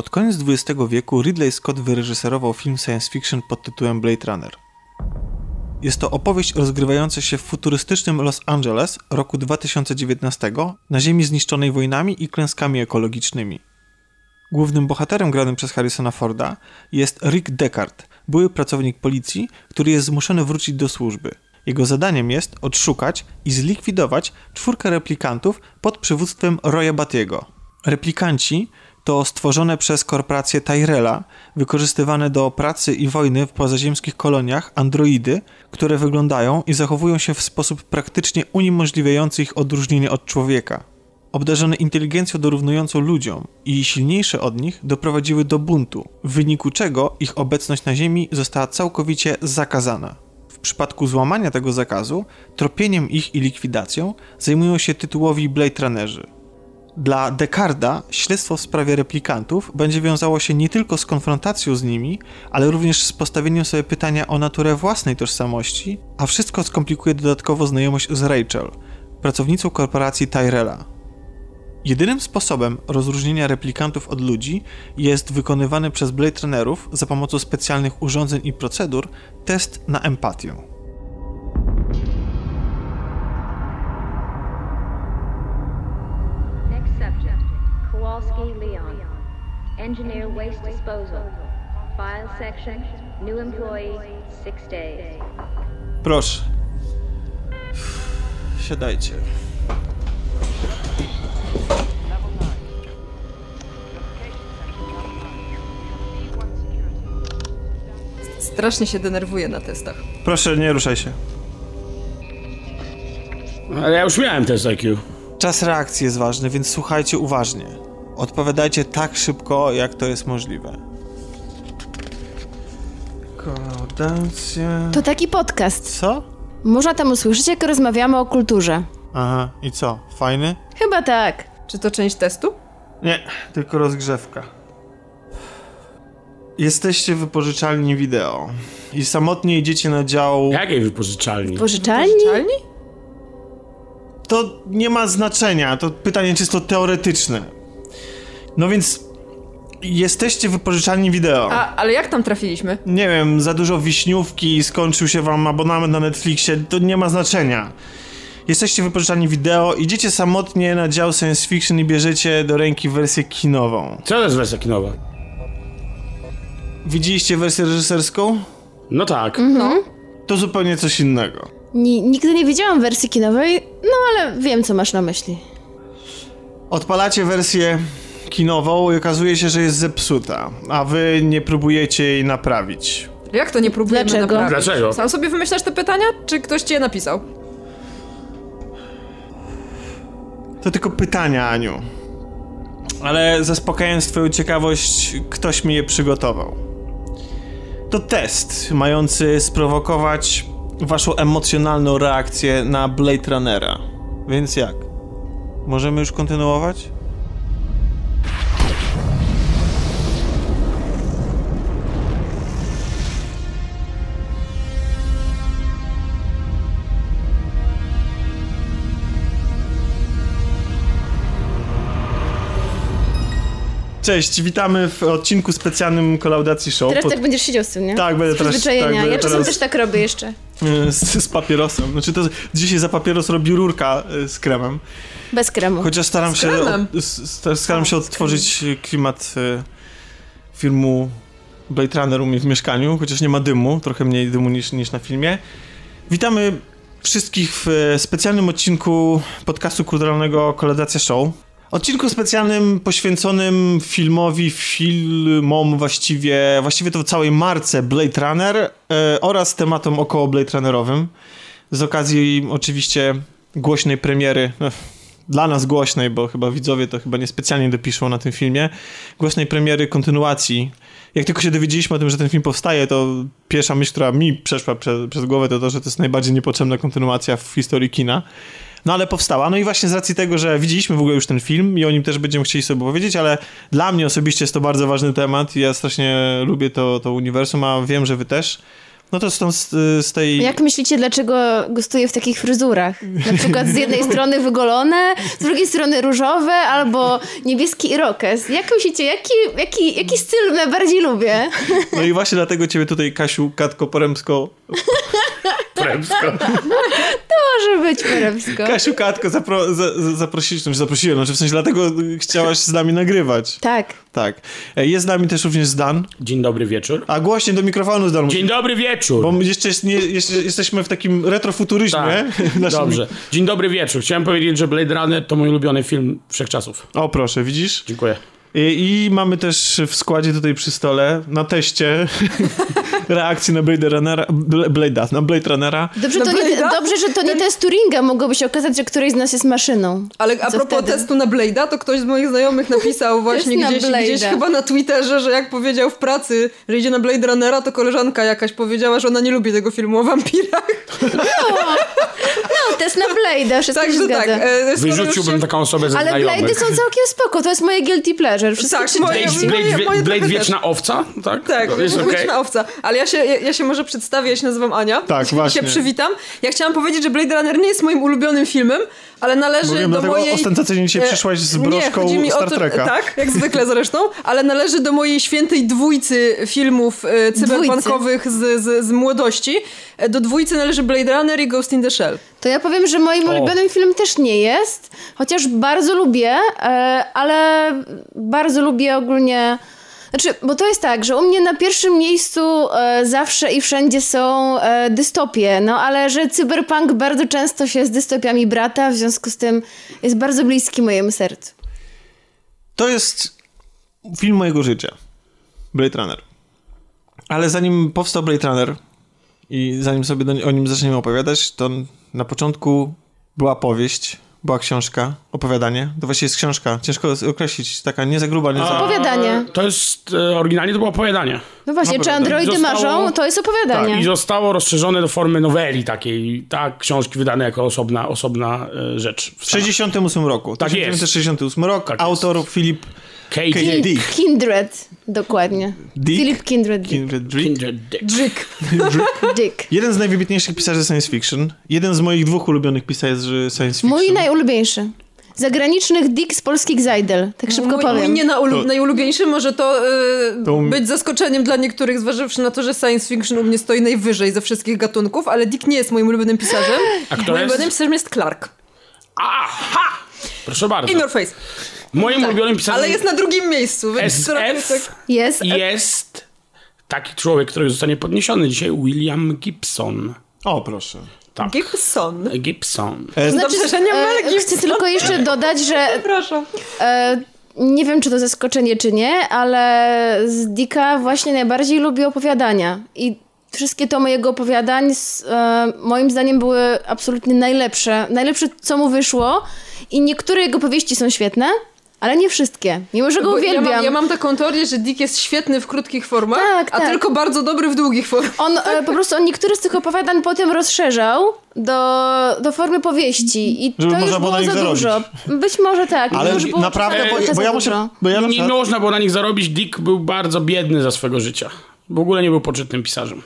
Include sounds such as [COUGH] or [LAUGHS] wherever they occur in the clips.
Pod koniec XX wieku Ridley Scott wyreżyserował film science fiction pod tytułem Blade Runner. Jest to opowieść rozgrywająca się w futurystycznym Los Angeles roku 2019 na ziemi zniszczonej wojnami i klęskami ekologicznymi. Głównym bohaterem granym przez Harrisona Forda jest Rick Deckard, były pracownik policji, który jest zmuszony wrócić do służby. Jego zadaniem jest odszukać i zlikwidować czwórkę replikantów pod przywództwem Roya Batiego. Replikanci to stworzone przez korporację Tyrella, wykorzystywane do pracy i wojny w pozaziemskich koloniach androidy, które wyglądają i zachowują się w sposób praktycznie uniemożliwiający ich odróżnienie od człowieka. Obdarzone inteligencją dorównującą ludziom i silniejsze od nich doprowadziły do buntu, w wyniku czego ich obecność na Ziemi została całkowicie zakazana. W przypadku złamania tego zakazu, tropieniem ich i likwidacją zajmują się tytułowi Blade Runnerzy. Dla Dekarda śledztwo w sprawie replikantów będzie wiązało się nie tylko z konfrontacją z nimi, ale również z postawieniem sobie pytania o naturę własnej tożsamości, a wszystko skomplikuje dodatkowo znajomość z Rachel, pracownicą korporacji Tyrella. Jedynym sposobem rozróżnienia replikantów od ludzi jest wykonywany przez Blade Runnerów za pomocą specjalnych urządzeń i procedur test na empatię. Engineer waste disposal. File section, new employee, six days. Proszę. Siadajcie. Strasznie się denerwuję na testach. Proszę, nie ruszaj się. Ale ja już miałem test IQ. Czas reakcji jest ważny, więc słuchajcie uważnie. Odpowiadajcie tak szybko, jak to jest możliwe. Kodacja... To taki podcast. Co? Można tam usłyszeć, jak rozmawiamy o kulturze. Aha, i co? Fajny? Chyba tak. Czy to część testu? Nie, tylko rozgrzewka. Jesteście wypożyczalni wideo i samotnie idziecie na dział... Jakiej wypożyczalni? Pożyczalni? Pożyczalni? To nie ma znaczenia, to pytanie czysto teoretyczne. No więc jesteście wypożyczalni wideo. A, ale jak tam trafiliśmy? Nie wiem, za dużo wiśniówki, skończył się wam abonament na Netflixie, to nie ma znaczenia. Jesteście wypożyczalni wideo, idziecie samotnie na dział science fiction i bierzecie do ręki wersję kinową. Co to jest wersja kinowa? Widzieliście wersję reżyserską? No tak. No. To zupełnie coś innego. Ni- nigdy nie widziałam wersji kinowej, no ale wiem, co masz na myśli. Odpalacie wersję kinową i okazuje się, że jest zepsuta, a wy nie próbujecie jej naprawić. Jak to nie próbujemy Dlaczego? naprawić? Dlaczego? Sam sobie wymyślasz te pytania, czy ktoś ci je napisał? To tylko pytania, Aniu. Ale zaspokajając twoją ciekawość, ktoś mi je przygotował. To test mający sprowokować waszą emocjonalną reakcję na Blade Runnera. Więc jak? Możemy już kontynuować? Cześć, witamy w odcinku specjalnym Kolaudacji Show. Teraz Pod- tak będziesz siedział z tym, nie? Tak, będę teraz- tak, będę ja czasem teraz- też tak robię jeszcze. e, z, z papierosem. Znaczy to dzisiaj za papieros robi rurka e, z kremem. Bez kremu. Chociaż staram Z się, kremem? od, staram się odtworzyć klimat e, filmu Blade Runner u mnie w mieszkaniu, chociaż nie ma dymu, trochę mniej dymu niż, niż na filmie. Witamy wszystkich w specjalnym odcinku podcastu kulturalnego Kolaudacja Show. Odcinku specjalnym poświęconym filmowi, filmom właściwie, właściwie to całej marce Blade Runner e, oraz tematom około Blade Runnerowym. Z okazji oczywiście głośnej premiery, no, dla nas głośnej, bo chyba widzowie to chyba niespecjalnie dopiszą na tym filmie, głośnej premiery kontynuacji. Jak tylko się dowiedzieliśmy o tym, że ten film powstaje, to pierwsza myśl, która mi przeszła prze, przez głowę, to to, że to jest najbardziej niepotrzebna kontynuacja w historii kina. No ale powstała. No i właśnie z racji tego, że widzieliśmy w ogóle już ten film i o nim też będziemy chcieli sobie powiedzieć, ale dla mnie osobiście jest to bardzo ważny temat ja strasznie lubię to, to uniwersum, a wiem, że wy też. No to są z, z tej... Jak myślicie, dlaczego gustuje w takich fryzurach? Na przykład z jednej strony wygolone, z drugiej strony różowe albo niebieski irokes. Jak myślicie, jaki, jaki, jaki styl najbardziej lubię? No i właśnie dlatego ciebie tutaj, Kasiu, Katko Poremsko... Premsko. Może być poremsko. Kasiu, Katko, zapro, za, za, zaprosiliśmy, znaczy zaprosiłem, znaczy w sensie dlatego chciałaś z nami nagrywać. Tak. Tak. E, Jest z nami też również Zdan. Dzień dobry wieczór. A głośnie do mikrofonu Zdan. Dzień dobry wieczór. Bo my jeszcze, jest, nie, jeszcze jesteśmy w takim retrofuturyzmie. Tak. [LAUGHS] naszym- Dobrze. Dzień dobry wieczór. Chciałem powiedzieć, że Blade Runner to mój ulubiony film wszechczasów. O, proszę, widzisz? Dziękuję. I, I mamy też w składzie tutaj przy stole, na teście, [LAUGHS] reakcji na Blade Runnera, Bla- Blade'a, na Blade Runnera. Dobrze, No to nie, dobrze, że to nie test Turinga. Mogłoby się okazać, że któryś z nas jest maszyną. Ale a Co propos wtedy? testu na Blade'a, to ktoś z moich znajomych napisał właśnie na gdzieś, Blade'a. gdzieś chyba na Twitterze, że jak powiedział w pracy, że idzie na Blade Runnera, to koleżanka jakaś powiedziała, że ona nie lubi tego filmu o wampirach. No, test na Blade'a, wszystko się Także tak. zgadza. e, już Wyrzuciłbym się- taką osobę ze Ale znajomych. Blade'y są całkiem spoko, to jest moje guilty pleasure. Wszystkie Tak, trzy moje- części. Blade, Blade, moje- moje Blade wieczna owca? Tak? Tak, to jest okay. owca. Ale ja się, ja, ja się może przedstawię, ja się nazywam Ania. Tak, się, właśnie. się przywitam. Ja chciałam powiedzieć, że Blade Runner nie jest moim ulubionym filmem, ale należy Mówiłem, do mojej... ostentacyjnie dzisiaj e, przyszłaś z nie, broszką chodzi mi o Star to- Treka. Tak, jak zwykle zresztą, ale należy do mojej świętej dwójcy filmów e, cyberpunkowych z, z, z młodości. E, Do dwójcy należy Blade Runner i Ghost in the Shell. To ja powiem, że moim O. ulubionym filmem też nie jest, chociaż bardzo lubię, e, ale bardzo lubię ogólnie. Znaczy, bo to jest tak, że u mnie na pierwszym miejscu e, zawsze i wszędzie są e, dystopie, no ale że cyberpunk bardzo często się z dystopiami brata, w związku z tym jest bardzo bliski mojemu sercu. To jest film mojego życia. Blade Runner. Ale zanim powstał Blade Runner i zanim sobie do, o nim zaczniemy opowiadać, to na początku była powieść, była książka, opowiadanie. To właściwie jest książka, ciężko określić, taka nie za gruba, nie za... Opowiadanie. To jest, e, oryginalnie to było opowiadanie. No właśnie, No, czy androidy zostało- marzą? To jest opowiadanie. I zostało rozszerzone do formy noweli takiej, tak, książki wydane jako osobna, osobna e, rzecz. W 68 roku. Tak jest. 1968 rok. Tak autor Philip Kate Dick. Dick. Kindred, dokładnie. Dick? Philip Kindred Dick. Kindred Dick. Kindred Dick. Drzyk. Dick. Jeden z najwybitniejszych pisarzy science fiction. Jeden z moich dwóch ulubionych pisarzy science fiction. Mój najulubieńszy. Zagranicznych Dick z polskich Zajdel. Tak szybko Mój, powiem. mój nie na ulu- To- najulubieńszy, może to, y, To um- być zaskoczeniem dla niektórych, zważywszy na to, że science fiction u mnie stoi najwyżej ze wszystkich gatunków, ale Dick nie jest moim ulubionym pisarzem. A kto moim jest? ulubionym pisarzem jest Clark. Aha! Proszę bardzo. In your face. Moim ulubionym pisarzem Ale jest na drugim miejscu. SF tak- Jest. jest taki człowiek, który zostanie podniesiony dzisiaj, William Gibson. O, proszę. Tak. Gibson. Gibson. E, Dobrze, że nie Mel e, Gibson. chcę tylko jeszcze dodać, że Przepraszam. e, nie wiem, czy to zaskoczenie, czy nie, ale z Dicka właśnie najbardziej lubię opowiadania. I wszystkie tomy jego opowiadań s- e, moim zdaniem były absolutnie najlepsze. Najlepsze, co mu wyszło. I niektóre jego powieści są świetne, ale nie wszystkie. Mimo, że go Bo uwielbiam. Ja mam, ja mam taką teorię, że Dick jest świetny w krótkich formach, Tak, a tak. tylko bardzo dobry w długich formach. On e, po prostu on niektóre z tych opowiadań potem rozszerzał do, do formy powieści i Żeby to już można było było na nich za zarobić. dużo. Być może tak. Ale już było naprawdę, bo, bo ja muszę... Bo ja Nie można było na nich zarobić. Dick był bardzo biedny za swego życia. W ogóle nie był poczytnym pisarzem.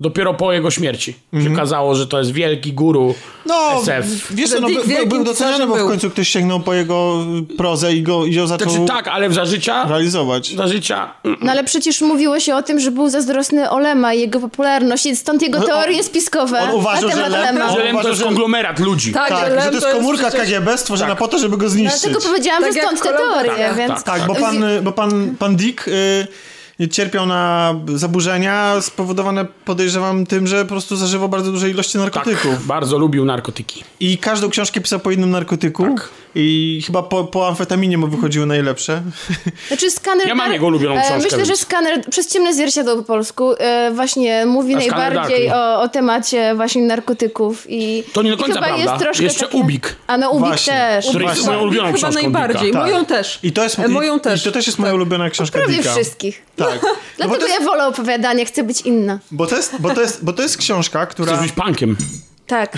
Dopiero po jego śmierci się okazało, że to jest wielki guru no, SF. wiesz Że co, no, Dick by, był, doceniany, bo w końcu ktoś sięgnął po jego prozę i go, i ją zaczął Znaczy tak, ale za życia... realizować. Za życia... mm, No ale przecież mówiło się o tym, że był zazdrosny Olema i jego popularności, stąd jego No, teorie on- spiskowe on uważał, na że temat Lem- Lema. że Że Lem to jest że- konglomerat ludzi. Tak, Tak, że to jest komórka przecież- KGB stworzona Tak. po to, żeby go zniszczyć. Dlatego powiedziałam, Tak że stąd te Kolumba. teorie, Tak, więc... tak. Tak, bo pan, bo pan, pan Dick y, cierpiał na zaburzenia spowodowane, podejrzewam, tym, że po prostu zażywał bardzo duże ilości narkotyków. Tak, bardzo lubił narkotyki. I każdą książkę pisał po jednym narkotyku. Tak. I chyba po, po amfetaminie mu wychodziły najlepsze. [LAUGHS] Znaczy skaner... Ja mam jego ulubioną e, książkę, Myślę, że więc- skaner przez ciemne zwierciadło po polsku e, właśnie mówi najbardziej o, o temacie właśnie narkotyków i To nie do końca chyba prawda. jest troszkę Jeszcze takie... Ubik. A no Ubik Właśnie. też. Który jest moją ulubioną Chyba książką najbardziej. Dicka. Moją też. I to jest, Moją i, też. I to też jest moja ulubiona książka Prawie Dicka. wszystkich. Tak. No [LAUGHS] Dlatego jest, ja wolę opowiadania, chcę być inna. bo, to jest, bo, to jest, bo to jest książka, która... Chcesz być punkiem. Tak,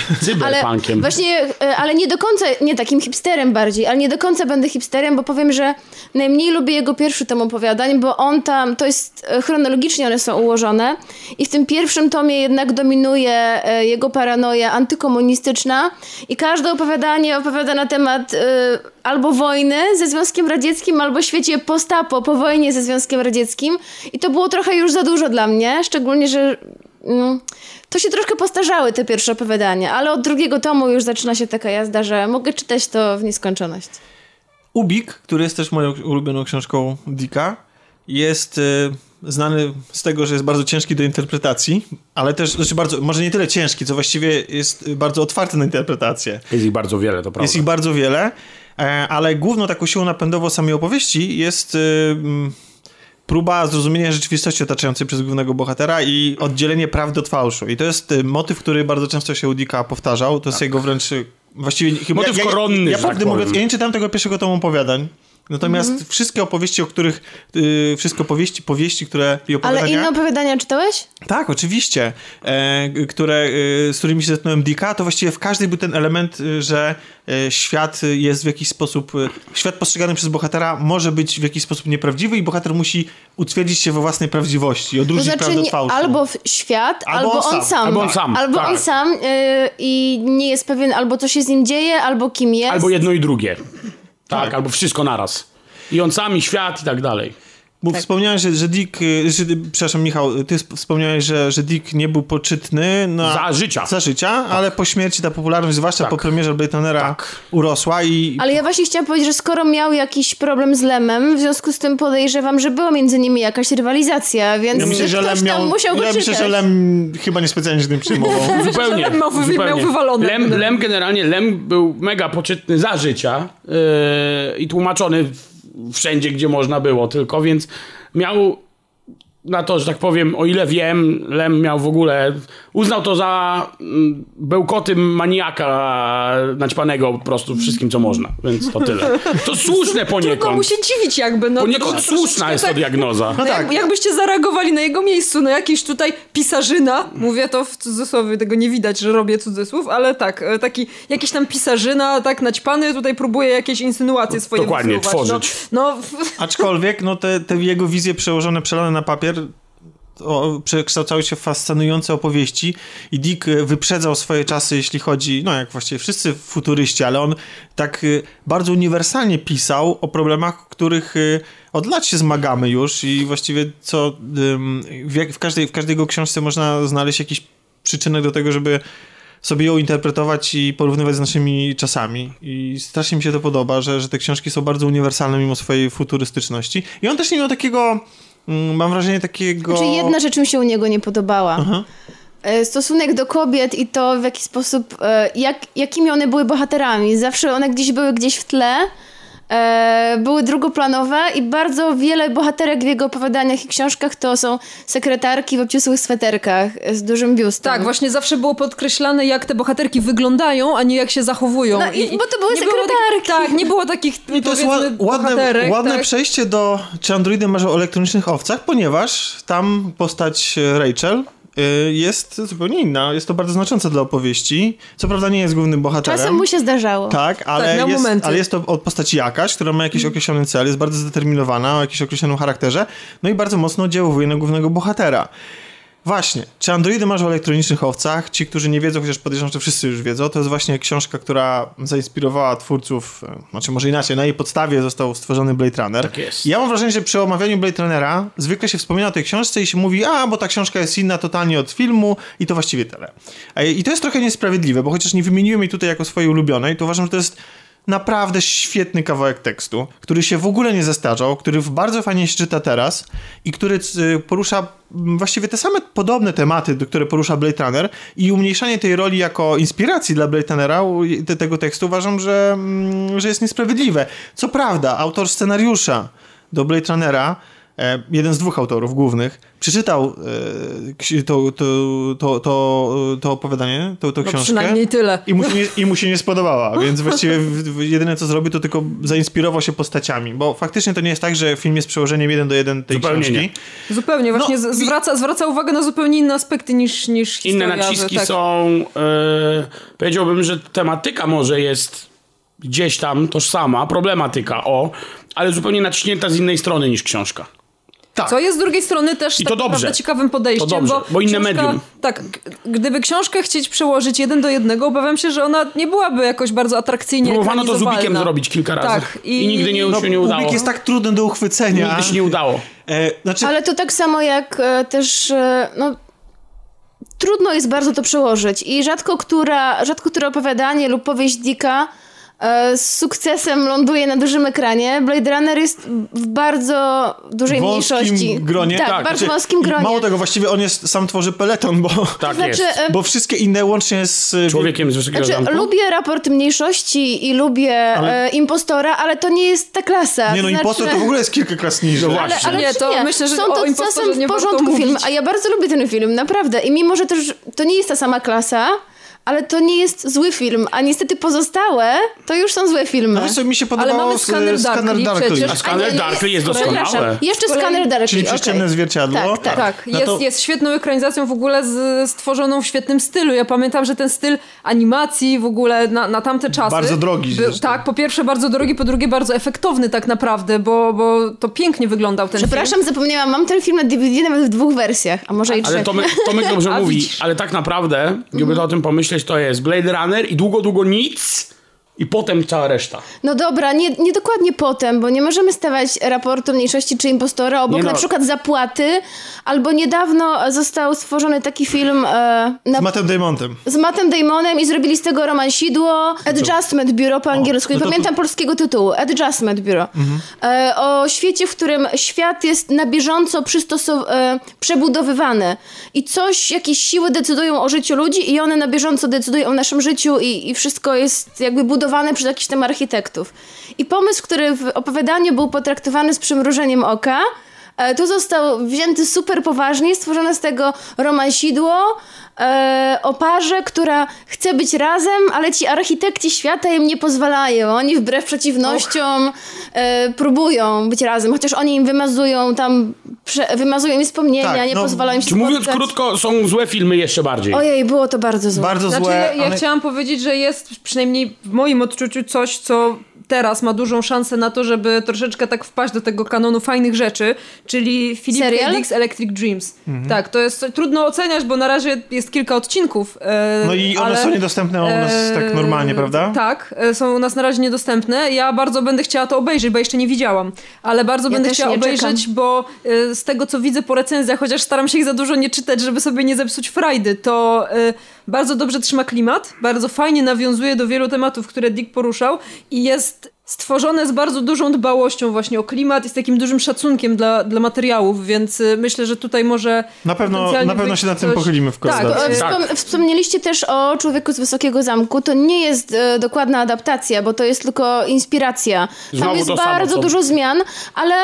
ale Cyberpunkiem. właśnie, e, ale nie do końca, nie takim hipsterem bardziej, ale nie do końca będę hipsterem, bo powiem, że najmniej lubię jego pierwszy tom opowiadań, bo on tam, to jest e, chronologicznie one są ułożone i w tym pierwszym tomie jednak dominuje e, jego paranoja antykomunistyczna i każde opowiadanie opowiada na temat albo wojny ze Związkiem Radzieckim, albo świecie postapo po wojnie ze Związkiem Radzieckim i to było trochę już za dużo dla mnie, szczególnie, że to się troszkę postarzały te pierwsze opowiadania, ale od drugiego tomu już zaczyna się taka jazda, że mogę czytać to w nieskończoność. Ubik, który jest też moją ulubioną książką Dicka, jest y, znany z tego, że jest bardzo ciężki do interpretacji, ale też, znaczy bardzo, może nie tyle ciężki, co właściwie jest bardzo otwarty na interpretację. Jest ich bardzo wiele, to prawda. Jest ich bardzo wiele, e, ale główną taką siłą napędową samej opowieści jest mm, próba zrozumienia rzeczywistości otaczającej przez głównego bohatera i oddzielenie prawdy od fałszu. I to jest y, motyw, który bardzo często się u Dicka powtarzał. To jest jego wręcz właściwie chyba... Motyw ja, koronny, Ja, ja że tak mówiąc, ja nie czytałem tego pierwszego tomu opowiadań. Natomiast Mhm. wszystkie opowieści, o których, y, wszystkie opowieści, powieści, które i opowiadania... Ale inne opowiadania czytałeś? Tak, oczywiście. E, które, e, z którymi się zetknąłem Dicka, to właściwie w każdej był ten element, e, że e, świat jest w jakiś sposób, świat postrzegany przez bohatera może być w jakiś sposób nieprawdziwy i bohater musi utwierdzić się we własnej prawdziwości, To odróżnić znaczy prawdę od fałszu. albo w świat, Albo albo, on sam. Albo on sam, Albo tak. on sam y, i nie jest pewien albo co się z nim dzieje, albo kim jest. Albo jedno i drugie. Tak, albo wszystko naraz. I on sam, i świat, i tak dalej. Bo Tak. wspomniałeś, że, że Dick, y, że, przepraszam Michał, ty sp- wspomniałeś, że, że Dick nie był poczytny na, Za życia. za życia, ale po śmierci ta popularność, zwłaszcza Tak. po premierze Blade Tak. urosła i Ale ja właśnie chciałam powiedzieć, że skoro miał jakiś problem z Lemem, w związku z tym podejrzewam, że była między nimi jakaś rywalizacja, więc ja myślę, że Lem tam miał, musiał go ja myślę, że Lem chyba niespecjalnie się tym przejmował. [LAUGHS] Zupełnie. Lem miał zupełnie. miał wywalone. Lem, Lem generalnie, Lem był mega poczytny za życia yy, i tłumaczony w- wszędzie, gdzie można było tylko, więc miał na to, że tak powiem, o ile wiem, Lem miał w ogóle, uznał to za mm, bełkoty maniaka naćpanego po prostu wszystkim, co można, więc to tyle. To słuszne Trudno mu poniekąd. się dziwić jakby. No, Poniekąd to słuszna jest to tak- diagnoza. No No tak. jak, jakbyście zareagowali na jego miejscu, no jakiś tutaj pisarzyna, mówię to w cudzysłowie, tego nie widać, że robię cudzysłów, ale tak, e, taki jakiś tam pisarzyna, tak naćpany, tutaj próbuje jakieś insynuacje swoje Dokładnie, wyfruwać. tworzyć. No, no Aczkolwiek, no te, te jego wizje przełożone, przelane na papier przekształcały się w fascynujące opowieści i Dick e, wyprzedzał swoje czasy, jeśli chodzi, no jak właściwie wszyscy futuryści, ale on tak e, bardzo uniwersalnie pisał o problemach, których e, od lat się zmagamy już i właściwie co w, w, każdej, w każdej jego książce można znaleźć jakiś przyczynek do tego, żeby sobie ją interpretować i porównywać z naszymi czasami. I strasznie mi się to podoba, że, że te książki są bardzo uniwersalne mimo swojej futurystyczności. I on też nie miał takiego, mam wrażenie takiego... Czy jedna rzecz mi się u niego nie podobała. Aha. E, Stosunek do kobiet i to w jaki sposób, e, jak, jakimi one były bohaterami. Zawsze one gdzieś były gdzieś w tle, e, były drugoplanowe i bardzo wiele bohaterek w jego opowiadaniach i książkach to są sekretarki w obcisłych sweterkach z dużym biustem. tak, właśnie zawsze było podkreślane, jak te bohaterki wyglądają, a nie jak się zachowują. No i- bo to były było sekretarki. Tak, nie było takich, I to jest ładne, bohaterek. ładne tak. przejście do Czy androidy marzą o elektronicznych owcach, ponieważ tam postać Rachel jest zupełnie inna. Jest to bardzo znaczące dla opowieści. Co prawda nie jest głównym bohaterem. Czasem mu się zdarzało. Tak, ale, miał jest, ale jest to od postaci jakaś, która ma jakiś określony cel, jest bardzo zdeterminowana, o jakimś określonym charakterze, no i bardzo mocno oddziałuje na głównego bohatera. Właśnie, czy androidy marzą o elektronicznych owcach? Ci, którzy nie wiedzą, chociaż podejrzewam, że wszyscy już wiedzą, to jest właśnie książka, która zainspirowała twórców, e, znaczy może inaczej, na jej podstawie został stworzony Blade Runner. Tak jest. I ja mam wrażenie, że przy omawianiu Blade Runnera zwykle się wspomina o tej książce i się mówi, a, bo ta książka jest inna totalnie od filmu i to właściwie tyle. I to jest trochę niesprawiedliwe, bo chociaż nie wymieniłem jej tutaj jako swojej ulubionej, to uważam, że to jest naprawdę świetny kawałek tekstu, który się w ogóle nie zestarzał, który bardzo fajnie się czyta teraz i który porusza właściwie te same podobne tematy, które porusza Blade Runner i umniejszanie tej roli jako inspiracji dla Blade Runnera, tego tekstu uważam, że, mm, że jest niesprawiedliwe. Co prawda, autor scenariusza do Blade Runnera jeden z dwóch autorów głównych, przeczytał e, to, to, to, to, to opowiadanie, tą, tą No książkę. przynajmniej tyle. I mu, się nie, I mu się nie spodobała, więc właściwie w- w- jedyne co zrobił, to tylko zainspirował się postaciami, bo faktycznie to nie jest tak, że film jest przełożeniem jeden do jeden tej Zupełnie książki. nie. Zupełnie, właśnie No, z- i- zwraca, zwraca uwagę na zupełnie inne aspekty niż, niż Inne naciski tak. są. E, powiedziałbym, że tematyka może jest gdzieś tam tożsama, problematyka, o, ale zupełnie naciśnięta z innej strony niż książka. Tak. Co jest z drugiej strony też I tak to dobrze. naprawdę ciekawym podejściem, To dobrze, bo, bo inne książka, medium. Tak, gdyby książkę chcieć przełożyć jeden do jednego, obawiam się, że ona nie byłaby jakoś bardzo atrakcyjnie Próbowano to z. Ubikiem zrobić kilka razy. Tak, i, I nigdy nie- No, się nie udało. Ubik jest tak trudny do uchwycenia. Nigdy się nie udało. E, znaczy, Ale to tak samo jak e, też, e, no, trudno jest bardzo to przełożyć i rzadko, która, rzadko które opowiadanie lub powieść Dicka e, z sukcesem ląduje na dużym ekranie. Blade Runner jest w bardzo dużej wąskim mniejszości. gronie. Tak, Tak, bardzo znaczy, wąskim gronie. Mało tego, właściwie on jest, sam tworzy peleton, bo, Tak znaczy, jest. e, bo wszystkie inne łącznie z... e, Człowiekiem z Wysokiego Znaczy, Zamku. lubię raport mniejszości i lubię Ale- e, impostora, ale to nie jest ta klasa. Nie no, znaczy, impostor to w ogóle jest kilka klas niżej. No Ale, właśnie. ale Nie, to nie? myślę, że Są to czasem w porządku film, a ja bardzo lubię ten film, naprawdę. I mimo, że też to nie jest ta sama klasa, ale to nie jest zły film, a niestety pozostałe to już są złe filmy. No co, mi się Ale podobało mamy z- Scanner Scanner Darkly przecież. A Scanner A nie, Darkly jest Przepraszam, doskonałe. Jeszcze Scanner Darkly, Czyli okej. Prześcienne zwierciadło. Tak, tak. Tak, No jest, to- jest świetną ekranizacją w ogóle z, stworzoną w świetnym stylu. Ja pamiętam, że ten styl animacji w ogóle na, na tamte czasy... Bardzo drogi zresztą. tak, po pierwsze bardzo drogi, po drugie bardzo efektowny tak naprawdę, bo, bo to pięknie wyglądał ten film. Przepraszam, zapomniałam, mam ten film na DVD nawet w dwóch wersjach, a może i trzech. Ale Tomek, Tomek dobrze [LAUGHS] mówi, widzisz. ale tak naprawdę, gdyby o tym pomyśleć, to jest Blade Runner i długo, długo nic i potem cała reszta. No dobra, nie, nie dokładnie potem, bo nie możemy stawiać raportu mniejszości czy impostora obok Nie no. na przykład zapłaty, albo niedawno został stworzony taki film e, na Z Mattem Damontem. z Mattem Damonem i zrobili z tego romansidło Adjustment Bureau po angielsku. no Nie to pamiętam polskiego tytułu. Adjustment Bureau. E, o świecie, w którym świat jest na bieżąco przystosow- e, przebudowywany i coś, jakieś siły decydują o życiu ludzi i one na bieżąco decydują o naszym życiu i, i wszystko jest jakby budowane przez jakichś tam architektów. I pomysł, który w opowiadaniu był potraktowany z przymrużeniem oka, Tu został wzięty super poważnie, stworzone z tego romansidło e, o parze, która chce być razem, ale ci architekci świata im nie pozwalają. Oni wbrew przeciwnościom e, próbują być razem, chociaż oni im wymazują tam, prze, wymazują im wspomnienia, Tak, nie no, pozwalają się Czy mówiąc spotkać. krótko, są złe filmy jeszcze bardziej. Ojej, było to bardzo złe. Bardzo Znaczy, złe, ja, ja ale... chciałam powiedzieć, że jest przynajmniej w moim odczuciu coś, co teraz ma dużą szansę na to, żeby troszeczkę tak wpaść do tego kanonu fajnych rzeczy, czyli Philip K. Dick's Electric Dreams. Mhm. Tak, to jest trudno oceniać, bo na razie jest kilka odcinków. e, No i one ale, są niedostępne u nas e, tak normalnie, prawda? Tak, e, są u nas na razie niedostępne. Ja bardzo będę chciała to obejrzeć, bo jeszcze nie widziałam, ale bardzo Ja będę chciała obejrzeć, czekam. bo e, z tego co widzę po recenzjach, chociaż staram się ich za dużo nie czytać, żeby sobie nie zepsuć frajdy, to e, bardzo dobrze trzyma klimat, bardzo fajnie nawiązuje do wielu tematów, które Dick poruszał i jest stworzone z bardzo dużą dbałością właśnie o klimat i z takim dużym szacunkiem dla, dla materiałów, więc e, myślę, że tutaj może Na pewno, na pewno się nad tym coś- pochylimy w Tak, korytarzu. E, Tak. Wspom- wspomnieliście też o Człowieku z Wysokiego Zamku. To nie jest e, dokładna adaptacja, bo to jest tylko inspiracja. Tam Znowu jest samo, bardzo co- dużo zmian, ale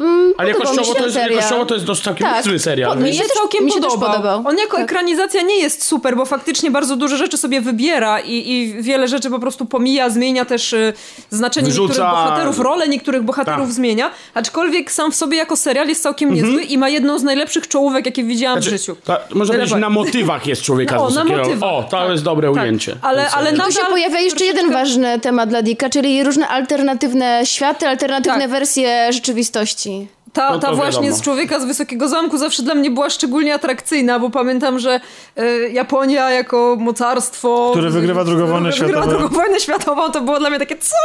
mm, Ale jakościowo się to, jest, jakościowo to jest dość całkiem Tak. niezły serial. Po- Mi się też- całkiem mi się też podobał. podobał. On jako Tak. ekranizacja nie jest super, bo faktycznie bardzo dużo rzeczy sobie wybiera i, i wiele rzeczy po prostu pomija, zmienia też y, znaczenie Niektórych bohaterów, rolę niektórych bohaterów Tak. zmienia, aczkolwiek sam w sobie jako serial jest całkiem niezły i ma jedną z najlepszych czołówek, jakie widziałam Znaczy, w życiu. ta, można powiedzieć, na motywach jest człowieka No, z na motywach, O, to tak, jest dobre tak. ujęcie. Ale- ale serial. na- Tu się Nadal pojawia jeszcze jeden ważny temat dla Dicka, czyli różne alternatywne światy, alternatywne Tak. wersje rzeczywistości. Ta, No to ta właśnie wiadomo. z Człowieka z Wysokiego Zamku zawsze dla mnie była szczególnie atrakcyjna, bo pamiętam, że y, Japonia jako mocarstwo... Które wygrywa drugą wojnę które Wygrywa światową. drugą wojnę światową, to było dla mnie takie, co?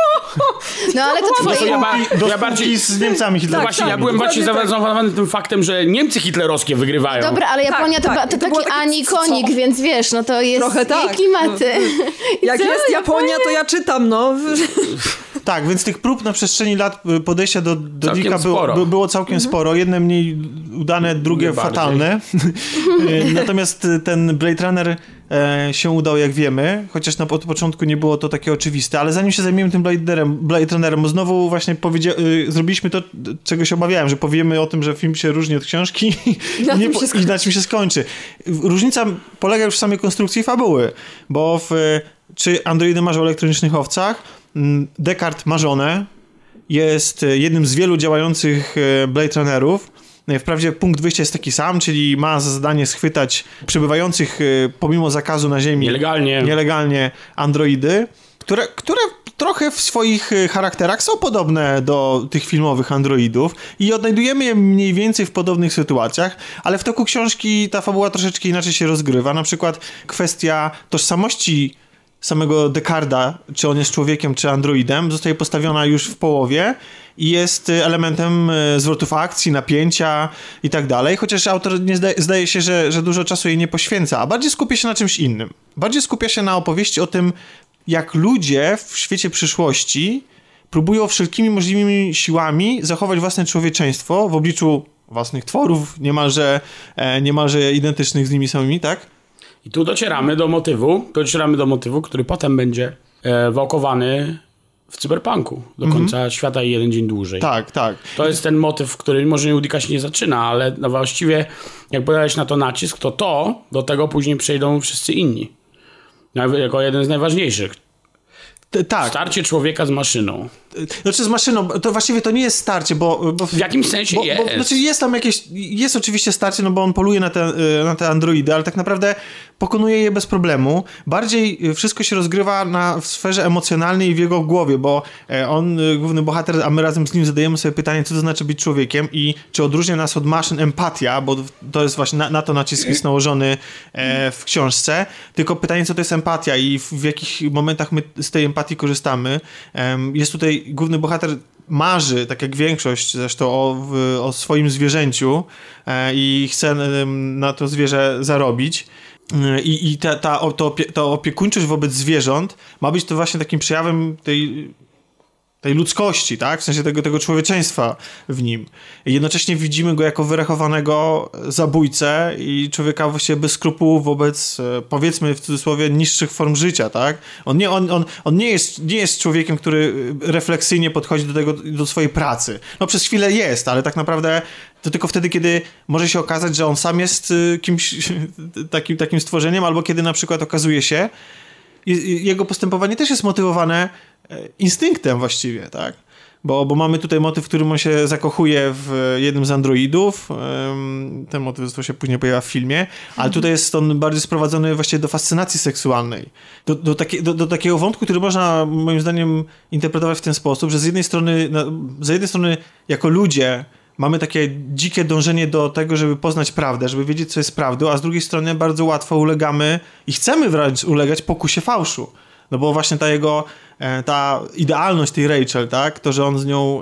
No ale to No to twoje... ja, ba- ja bardziej... z Niemcami No Hitlerowskimi. właśnie, ja byłem bardziej tak. zaawansowany tym faktem, że Niemcy hitlerowskie wygrywają. Dobra, ale Japonia to, tak. to, I to było taki takie, Ani co? konik, więc wiesz, no to jest Trochę tak. klimaty. [LAUGHS] I Jak co? jest Japonia, to ja czytam, no. Tak, więc tych prób na przestrzeni lat y, podejścia do, do Dicka było, było całkiem sporo. Jedne mniej udane, drugie fatalne. [LAUGHS] Y, Natomiast y, ten Blade Runner e, się udało, jak wiemy, chociaż na od początku nie było to takie oczywiste, ale zanim się zajmiemy tym Blade, Runnerem, Blade Runnerem, bo znowu właśnie powiedzia- y, zrobiliśmy to, czego się obawiałem, że powiemy o tym, że film się różni od książki Na i, [LAUGHS] nie tym po- się skończy. i na czym się skończy. Różnica polega już w samej konstrukcji fabuły, bo w, y, czy androidy marzą o elektronicznych owcach, mm, Descartes ma żonę, jest y, jednym z wielu działających y, Blade Runnerów. Y, Wprawdzie punkt wyjścia jest taki sam, czyli ma za zadanie schwytać przebywających pomimo zakazu na Ziemi Nielegalnie. nielegalnie androidy, które, które trochę w swoich charakterach są podobne do tych filmowych androidów i odnajdujemy je mniej więcej w podobnych sytuacjach, ale w toku książki ta fabuła troszeczkę inaczej się rozgrywa. Na przykład kwestia tożsamości samego Dekarda, czy on jest człowiekiem, czy androidem, zostaje postawiona już w połowie i jest y, elementem y, zwrotów akcji, napięcia i tak dalej, chociaż autor nie zdaje, zdaje się, że, że dużo czasu jej nie poświęca, a bardziej skupia się na czymś innym. Bardziej skupia się na opowieści o tym, jak ludzie w świecie przyszłości próbują wszelkimi możliwymi siłami zachować własne człowieczeństwo w obliczu własnych tworów, niemalże, e, niemalże identycznych z nimi samymi, tak? I tu docieramy do motywu, docieramy do motywu, który potem będzie e, wałkowany w cyberpunku do końca świata i jeden dzień dłużej. Tak, tak. To jest ten motyw, który może Judika się nie zaczyna, ale no właściwie jak podałeś na to nacisk, to to do tego później przejdą wszyscy inni. Jako jeden z najważniejszych. Tak. Starcie człowieka z maszyną. Znaczy z maszyną, to właściwie to nie jest starcie, bo... bo W jakimś sensie bo, jest. Bo, znaczy jest tam jakieś, jest oczywiście starcie, no bo on poluje na te, na te androidy, ale tak naprawdę pokonuje je bez problemu. Bardziej wszystko się rozgrywa na, w sferze emocjonalnej i w jego głowie, bo e, on, y, główny bohater, a my razem z nim zadajemy sobie pytanie, co to znaczy być człowiekiem i czy odróżnia nas od maszyn empatia, bo to jest właśnie, na, na to nacisk jest nałożony e, w książce, tylko pytanie, co to jest empatia i w, w jakich momentach my z tej empatii korzystamy. Em, jest tutaj główny bohater marzy, tak jak większość zresztą, o, o swoim zwierzęciu e, i chce na to zwierzę zarobić. E, I, i ta, ta, to opie, ta opiekuńczość wobec zwierząt ma być to właśnie takim przejawem tej, tej ludzkości, tak? W sensie tego, tego człowieczeństwa w nim. I jednocześnie widzimy go jako wyrachowanego zabójcę i człowieka właściwie bez skrupułów wobec, e, powiedzmy w cudzysłowie, niższych form życia, tak? On nie, on, on, on nie, jest, nie jest człowiekiem, który e, refleksyjnie podchodzi do tego, do swojej pracy. No przez chwilę jest, ale tak naprawdę to tylko wtedy, kiedy może się okazać, że on sam jest y, kimś [LAUGHS] takim, takim stworzeniem, albo kiedy na przykład okazuje się, jego postępowanie też jest motywowane e, instynktem właściwie, tak? Bo, bo mamy tutaj motyw, w którym on się zakochuje w jednym z androidów. Ten motyw zresztą się później pojawia w filmie, ale tutaj jest on bardziej sprowadzony właściwie do fascynacji seksualnej. Do, do, do, do takiego wątku, który można moim zdaniem interpretować w ten sposób, że z jednej strony, na, z jednej strony jako ludzie mamy takie dzikie dążenie do tego, żeby poznać prawdę, żeby wiedzieć, co jest prawdą, a z drugiej strony bardzo łatwo ulegamy i chcemy wręcz ulegać pokusie fałszu. No bo właśnie ta jego, e, ta idealność tej Rachel, tak, to, że on z nią,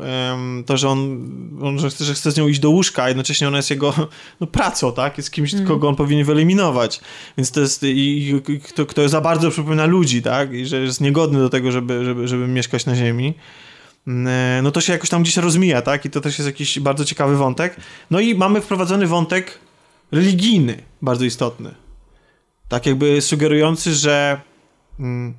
to, że on, on że, chce, że chce z nią iść do łóżka, a jednocześnie ona jest jego [LAUGHS] no, pracą, tak, jest kimś, kogo on powinien wyeliminować. Więc to jest, i, i kto, kto za bardzo przypomina ludzi, tak, i że jest niegodny do tego, żeby, żeby, żeby mieszkać na ziemi no to się jakoś tam gdzieś rozmija, tak? I to też jest jakiś bardzo ciekawy wątek. No i mamy wprowadzony wątek religijny, bardzo istotny. Tak jakby sugerujący, że, mm,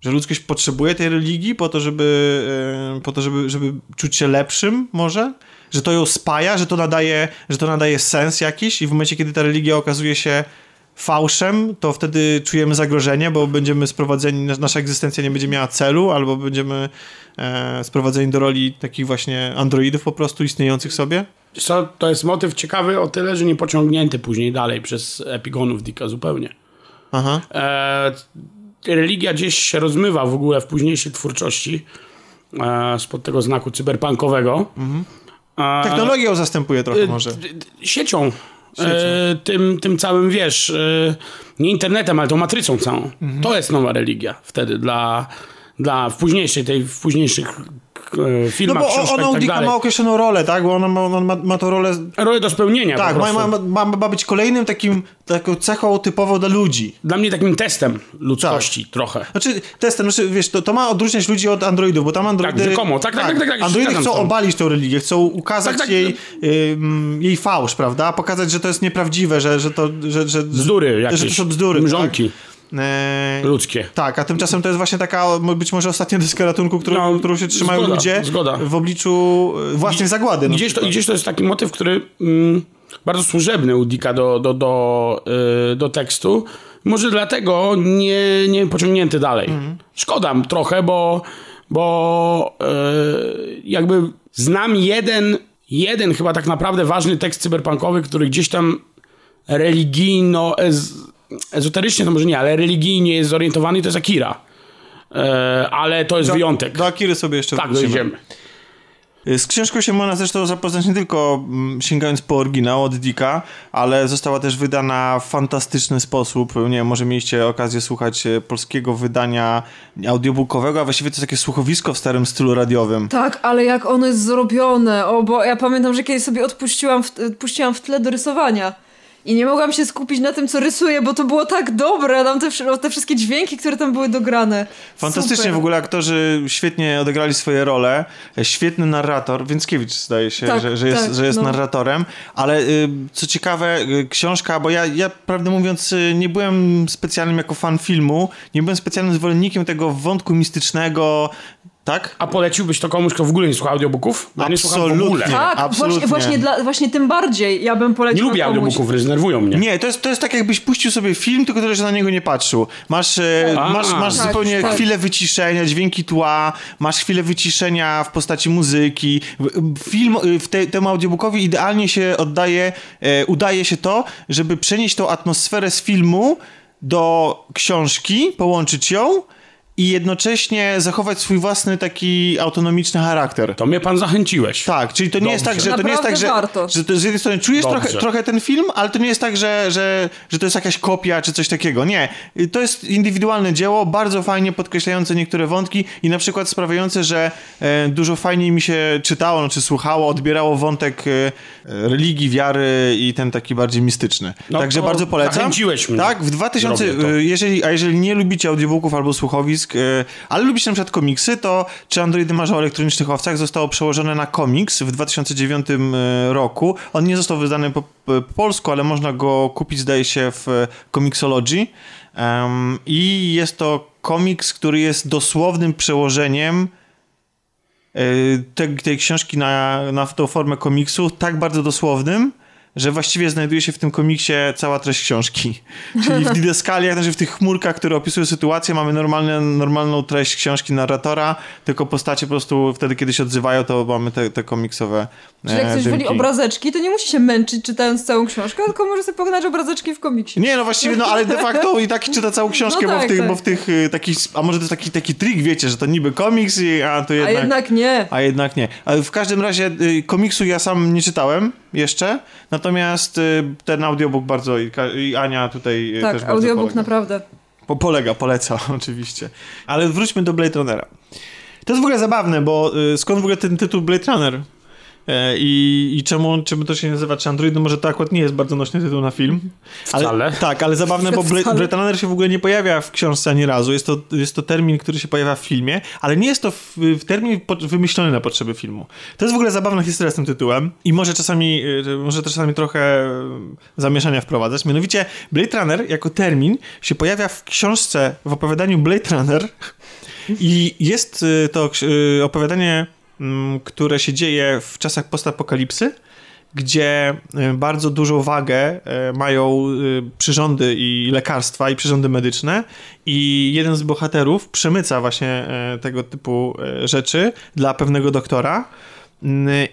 że ludzkość potrzebuje tej religii po to, żeby, e, po to żeby, żeby czuć się lepszym może? Że to ją spaja, że to nadaje, że to nadaje sens jakiś i w momencie, kiedy ta religia okazuje się fałszem, to wtedy czujemy zagrożenie, bo będziemy sprowadzeni, nas- nasza egzystencja nie będzie miała celu, albo będziemy e, sprowadzeni do roli takich właśnie androidów po prostu istniejących sobie. Co, to jest motyw ciekawy o tyle, że nie pociągnięty później dalej przez epigonów Dicka zupełnie. Aha. E, religia gdzieś się rozmywa w ogóle w późniejszej twórczości e, spod tego znaku cyberpunkowego. E, Technologia ją zastępuje trochę może. d- d- siecią. E, tym, tym całym, wiesz, e, nie internetem, ale tą matrycą całą. To jest nowa religia wtedy dla, dla w późniejszej, tej, w późniejszych e, No filmach, bo książkach ona i u tak Dicka ma określoną rolę, tak? Bo ona ma, on ma, ma to rolę... Rolę do spełnienia Tak, ma, ma, ma, ma być kolejnym takim, taką cechą typową dla ludzi. Dla mnie takim testem ludzkości trochę. Znaczy, testem, znaczy, wiesz, to, to ma odróżniać ludzi od androidów, bo tam androidy... Tak, rzekomo. Tak, tak, tak, tak, tak, Androidy chcą obalić tą religię, chcą ukazać Tak, tak. jej, ym, jej fałsz, prawda? Pokazać, że to jest nieprawdziwe, że, że to... Że, że, Bzdury Że to jakieś. są bzdury, Mrzonki Tak? Eee, ludzkie. tak, a tymczasem to jest właśnie taka być może ostatnia deska ratunku, którą, No, którą się trzymają zgoda, ludzie zgoda. w obliczu e, własnej zagłady. na Gdzieś to, gdzieś to jest taki motyw, który mm, bardzo służebny u Dicka do, do, do, y, do tekstu. Może dlatego nie, nie pociągnięty dalej. Mhm. Szkoda trochę, bo, bo y, jakby znam jeden, jeden chyba tak naprawdę ważny tekst cyberpunkowy, który gdzieś tam religijno, ez, ezoterycznie to może nie, ale religijnie jest zorientowany i to jest Akira. E, ale to jest wyjątek. Do Akiry sobie jeszcze tak, wrócimy. dojdziemy. Z książką się można zresztą zapoznać nie tylko mm, sięgając po oryginał od Dicka, ale została też wydana w fantastyczny sposób. Nie wiem, może mieliście okazję słuchać e, polskiego wydania audiobookowego, a właściwie to jest takie słuchowisko w starym stylu radiowym. Tak, ale jak ono jest zrobione, o, bo ja pamiętam, że kiedyś sobie odpuściłam w, puściłam w tle do rysowania. I nie mogłam się skupić na tym, co rysuję, bo to było tak dobre, tam te, te wszystkie dźwięki, które tam były dograne. Fantastycznie Super. w ogóle aktorzy świetnie odegrali swoje role. Świetny narrator. Więckiewicz zdaje się, Tak, że, że jest, tak, że jest no. narratorem. Ale y, co ciekawe, y, książka, bo ja, ja prawdę mówiąc y, nie byłem specjalnym jako fan filmu, nie byłem specjalnym zwolennikiem tego wątku mistycznego, tak? A poleciłbyś to komuś, kto w ogóle nie słucha audiobooków? Ja nie słucham w ogóle. Absolutnie. Tak, absolutnie. właśnie, właśnie, dla, właśnie tym bardziej ja bym Nie poleciła lubię komuś. audiobooków, zdenerwują mnie. Nie, to jest, to jest tak jakbyś puścił sobie film, tylko tyle, że na niego nie patrzył. Masz, e, A, masz, masz tak, zupełnie tak. chwilę wyciszenia, dźwięki tła, masz chwilę wyciszenia w postaci muzyki. Film y, w te, temu audiobookowi idealnie się oddaje, e, udaje się to, żeby przenieść tą atmosferę z filmu do książki, połączyć ją i jednocześnie zachować swój własny taki autonomiczny charakter. To mnie pan zachęciłeś. Tak, czyli to nie jest tak, Dobrze. że to nie jest tak, że, warto. że to z jednej strony czujesz Dobrze. trochę, trochę ten film, ale to nie jest tak, że, że, że to jest jakaś kopia czy coś takiego. Nie. To jest indywidualne dzieło, bardzo fajnie podkreślające niektóre wątki i na przykład sprawiające, że e, dużo fajniej mi się czytało, znaczy słuchało, odbierało wątek e, religii, wiary i ten taki bardziej mistyczny. No Także bardzo polecam. zachęciłeś mnie. Tak, w 2000, Zrobię to. e, jeżeli, a jeżeli nie lubicie audiobooków albo słuchowisk, e, ale lubicie na przykład komiksy, to Czy Androidy marzą o elektronicznych owcach zostało przełożone na komiks w 2009 e, roku. On nie został wydany po, po polsku, ale można go kupić, zdaje się, w e, Comixology. Em, I jest to komiks, który jest dosłownym przełożeniem tej, tej książki na, na tą formę komiksu, tak bardzo dosłownym, że właściwie znajduje się w tym komiksie cała treść książki. Czyli w didaskaliach, znaczy w tych chmurkach, które opisują sytuację, mamy normalne, normalną treść książki narratora, tylko postacie po prostu wtedy, kiedy się odzywają, to mamy te, te komiksowe Czyli jak e, ktoś woli obrazeczki, to nie musi się męczyć czytając całą książkę, tylko może sobie poglądać obrazeczki w komiksie. Nie, no właściwie, no ale de facto i tak czyta całą książkę, No bo, w tak, tych, tak. bo w tych y, takich, a może to jest taki, taki trik, wiecie, że to niby komiks, i, a to A jednak... jednak nie. A jednak nie. Ale w każdym razie y, komiksu ja sam nie czytałem jeszcze, natomiast y, ten audiobook bardzo i, Ania tutaj y, Tak, też bardzo audiobook polega. naprawdę. Po, polega, poleca [LAUGHS] oczywiście. Ale wróćmy do Blade Runnera. To jest w ogóle zabawne, bo y, skąd w ogóle ten tytuł Blade Runner? E, I, I czemu, czemu to się nazywa czy Android? No może to akurat nie jest bardzo nośny tytuł na film. Ale, Wcale. Tak, ale zabawne, bo Bla- Wcale. Blade Runner się w ogóle nie pojawia w książce ani razu. Jest to, jest to termin, który się pojawia w filmie, ale nie jest to w, w termin po, wymyślony na potrzeby filmu. To jest w ogóle zabawna historia z tym tytułem i może czasami, y, może też czasami trochę y, zamieszania wprowadzać. Mianowicie Blade Runner jako termin się pojawia w książce, w opowiadaniu Blade Runner i jest to opowiadanie, które się dzieje w czasach postapokalipsy, gdzie y, bardzo dużą wagę y, mają y, przyrządy i lekarstwa i przyrządy medyczne i jeden z bohaterów przemyca właśnie tego typu rzeczy dla pewnego doktora y,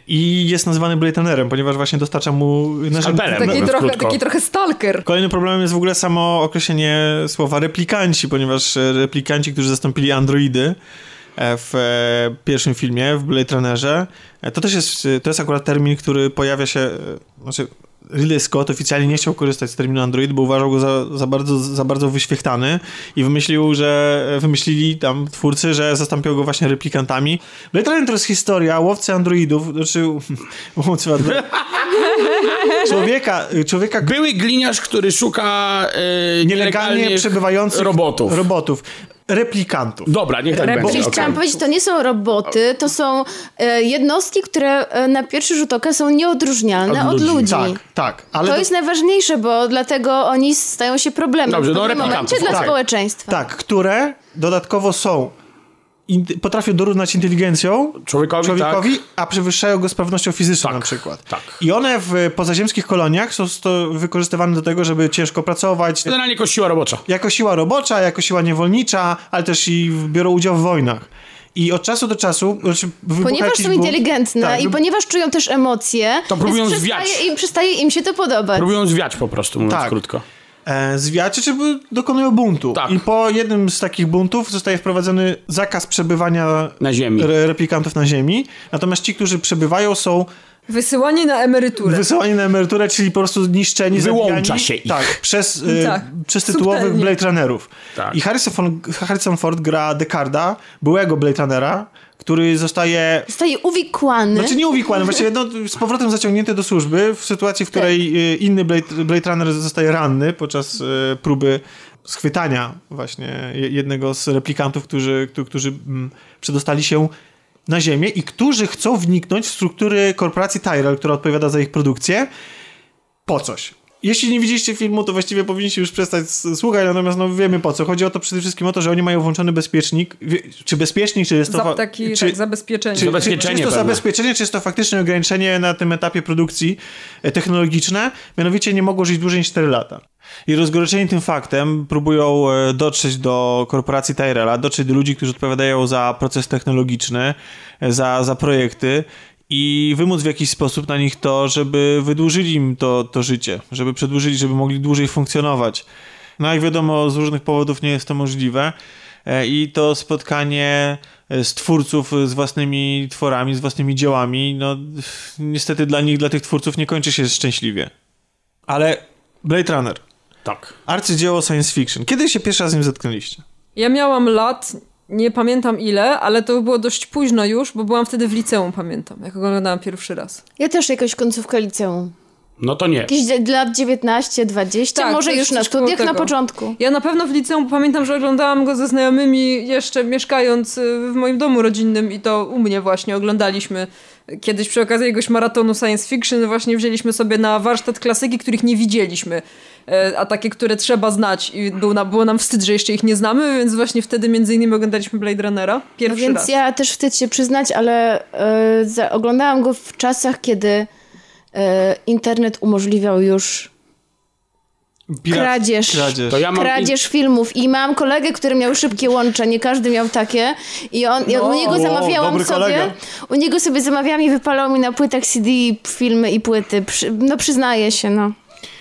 i jest nazywany Blade ponieważ właśnie dostarcza mu narzędzi. Skalpelem. Taki trochę, taki trochę stalker. Kolejnym problemem jest w ogóle samo określenie słowa replikanci, ponieważ e, replikanci, którzy zastąpili androidy e, w e, pierwszym filmie, w Blade Runnerze, e, to też jest, e, to jest akurat termin, który pojawia się, e, znaczy Ridley Scott oficjalnie nie chciał korzystać z terminu Android, bo uważał go za, za, bardzo, za bardzo wyświechtany i wymyślił, że wymyślili tam twórcy, że zastąpią go właśnie replikantami. Blade Runner to jest historia łowcy androidów, znaczy [LAUGHS] łowcy androidów. [LAUGHS] człowieka, człowieka Były gliniarz, który szuka e, nielegalnie przebywających robotów. robotów, replikantów. Dobra, niech tak Rebel. będzie. Okej. chciałam powiedzieć, to nie są roboty, to są e, jednostki, które e, na pierwszy rzut oka są nieodróżnialne Od od ludzi. ludzi. Tak, tak. Ale To do- jest najważniejsze, bo dlatego oni stają się problemem Dobrze, w no momencie dla tak. społeczeństwa. Tak, które dodatkowo są in, potrafią dorównać inteligencją Człowiekowi, człowiekowi, a przewyższają go sprawnością fizyczną Tak, na przykład. tak. I one w pozaziemskich koloniach są sto, wykorzystywane do tego, żeby ciężko pracować, Generalnie kościła robocza. jako siła robocza, jako siła niewolnicza, ale też i biorą udział w wojnach. I od czasu do czasu... Znaczy Ponieważ są inteligentne tak, i wy- ponieważ czują też emocje, To próbują zwiać. przestaje im, przestaje im się to podobać. Próbują zwiać po prostu, mówiąc Tak. krótko. E, zwiacie, czy by- dokonują buntu. Tak. I po jednym z takich buntów zostaje wprowadzony zakaz przebywania Na ziemi. re- replikantów na ziemi. Natomiast ci, którzy przebywają, są Wysyłanie na emeryturę. wysyłani na emeryturę, czyli po prostu niszczeni, Wyłącza zabijani. się ich. Tak, przez, e, Tak, przez tytułowych subtelnie. Blade Runnerów. Tak. I Harrison, Ford- Harrison Ford gra Decarda, byłego Blade Runnera, który zostaje Zostaje uwikłany. Znaczy nie uwikłany, właściwie no, z powrotem zaciągnięty do służby w sytuacji, w której e, inny Blade, Blade Runner zostaje ranny podczas e, próby schwytania właśnie je- jednego z replikantów, którzy, którzy, którzy mm, przedostali się na Ziemię i którzy chcą wniknąć w struktury korporacji Tyrell, która odpowiada za ich produkcję, po coś. Jeśli nie widzieliście filmu, to właściwie powinniście już przestać słuchać, natomiast no wiemy po co. Chodzi o to przede wszystkim o to, że oni mają włączony bezpiecznik. Czy bezpiecznik, czy jest to... Za, taki, czy, tak, zabezpieczenie. czy, czy, czy Zabezpieczenie jest to pewne. zabezpieczenie, czy jest to faktycznie ograniczenie na tym etapie produkcji e, technologiczne? Mianowicie nie mogło żyć dłużej niż 4 lata. I rozgoryczeni tym faktem próbują e, dotrzeć do korporacji Tyrella, dotrzeć do ludzi, którzy odpowiadają za proces technologiczny, e, za, za projekty i wymóc w jakiś sposób na nich to, żeby wydłużyli im to, to życie, żeby przedłużyli, żeby mogli dłużej funkcjonować. No jak wiadomo, z różnych powodów nie jest to możliwe. E, I to spotkanie e, z twórców z własnymi tworami, z własnymi dziełami, no niestety dla nich, dla tych twórców nie kończy się szczęśliwie. Ale Blade Runner, Tak. arcydzieło science fiction. Kiedy się pierwszy raz z nim zetknęliście? Ja miałam lat, nie pamiętam ile, ale to było dość późno już, bo byłam wtedy w liceum, pamiętam, jak oglądałam pierwszy raz. Ja też jakoś końcówka liceum. No to nie. Jakieś lat 19, 20, Tak, może już na studiach na początku. Ja na pewno w liceum pamiętam, że oglądałam go ze znajomymi jeszcze mieszkając y, w moim domu rodzinnym i to u mnie właśnie oglądaliśmy. Kiedyś przy okazji jakiegoś maratonu science fiction właśnie wzięliśmy sobie na warsztat klasyki, których nie widzieliśmy, e, a takie, które trzeba znać i był na, było nam wstyd, że jeszcze ich nie znamy, więc właśnie wtedy między innymi oglądaliśmy Blade Runnera No pierwszy więc raz. ja też wstyd się przyznać, ale za, oglądałam go w czasach, kiedy e, internet umożliwiał już Kradzież. kradzież. To ja mam kradzież filmów i mam kolegę, który miał szybkie łącze, nie każdy miał takie i on, ja u niego zamawiałam sobie, kolega. u niego sobie zamawiałam i wypalał mi na płytach CD filmy i płyty, no przyznaję się, no.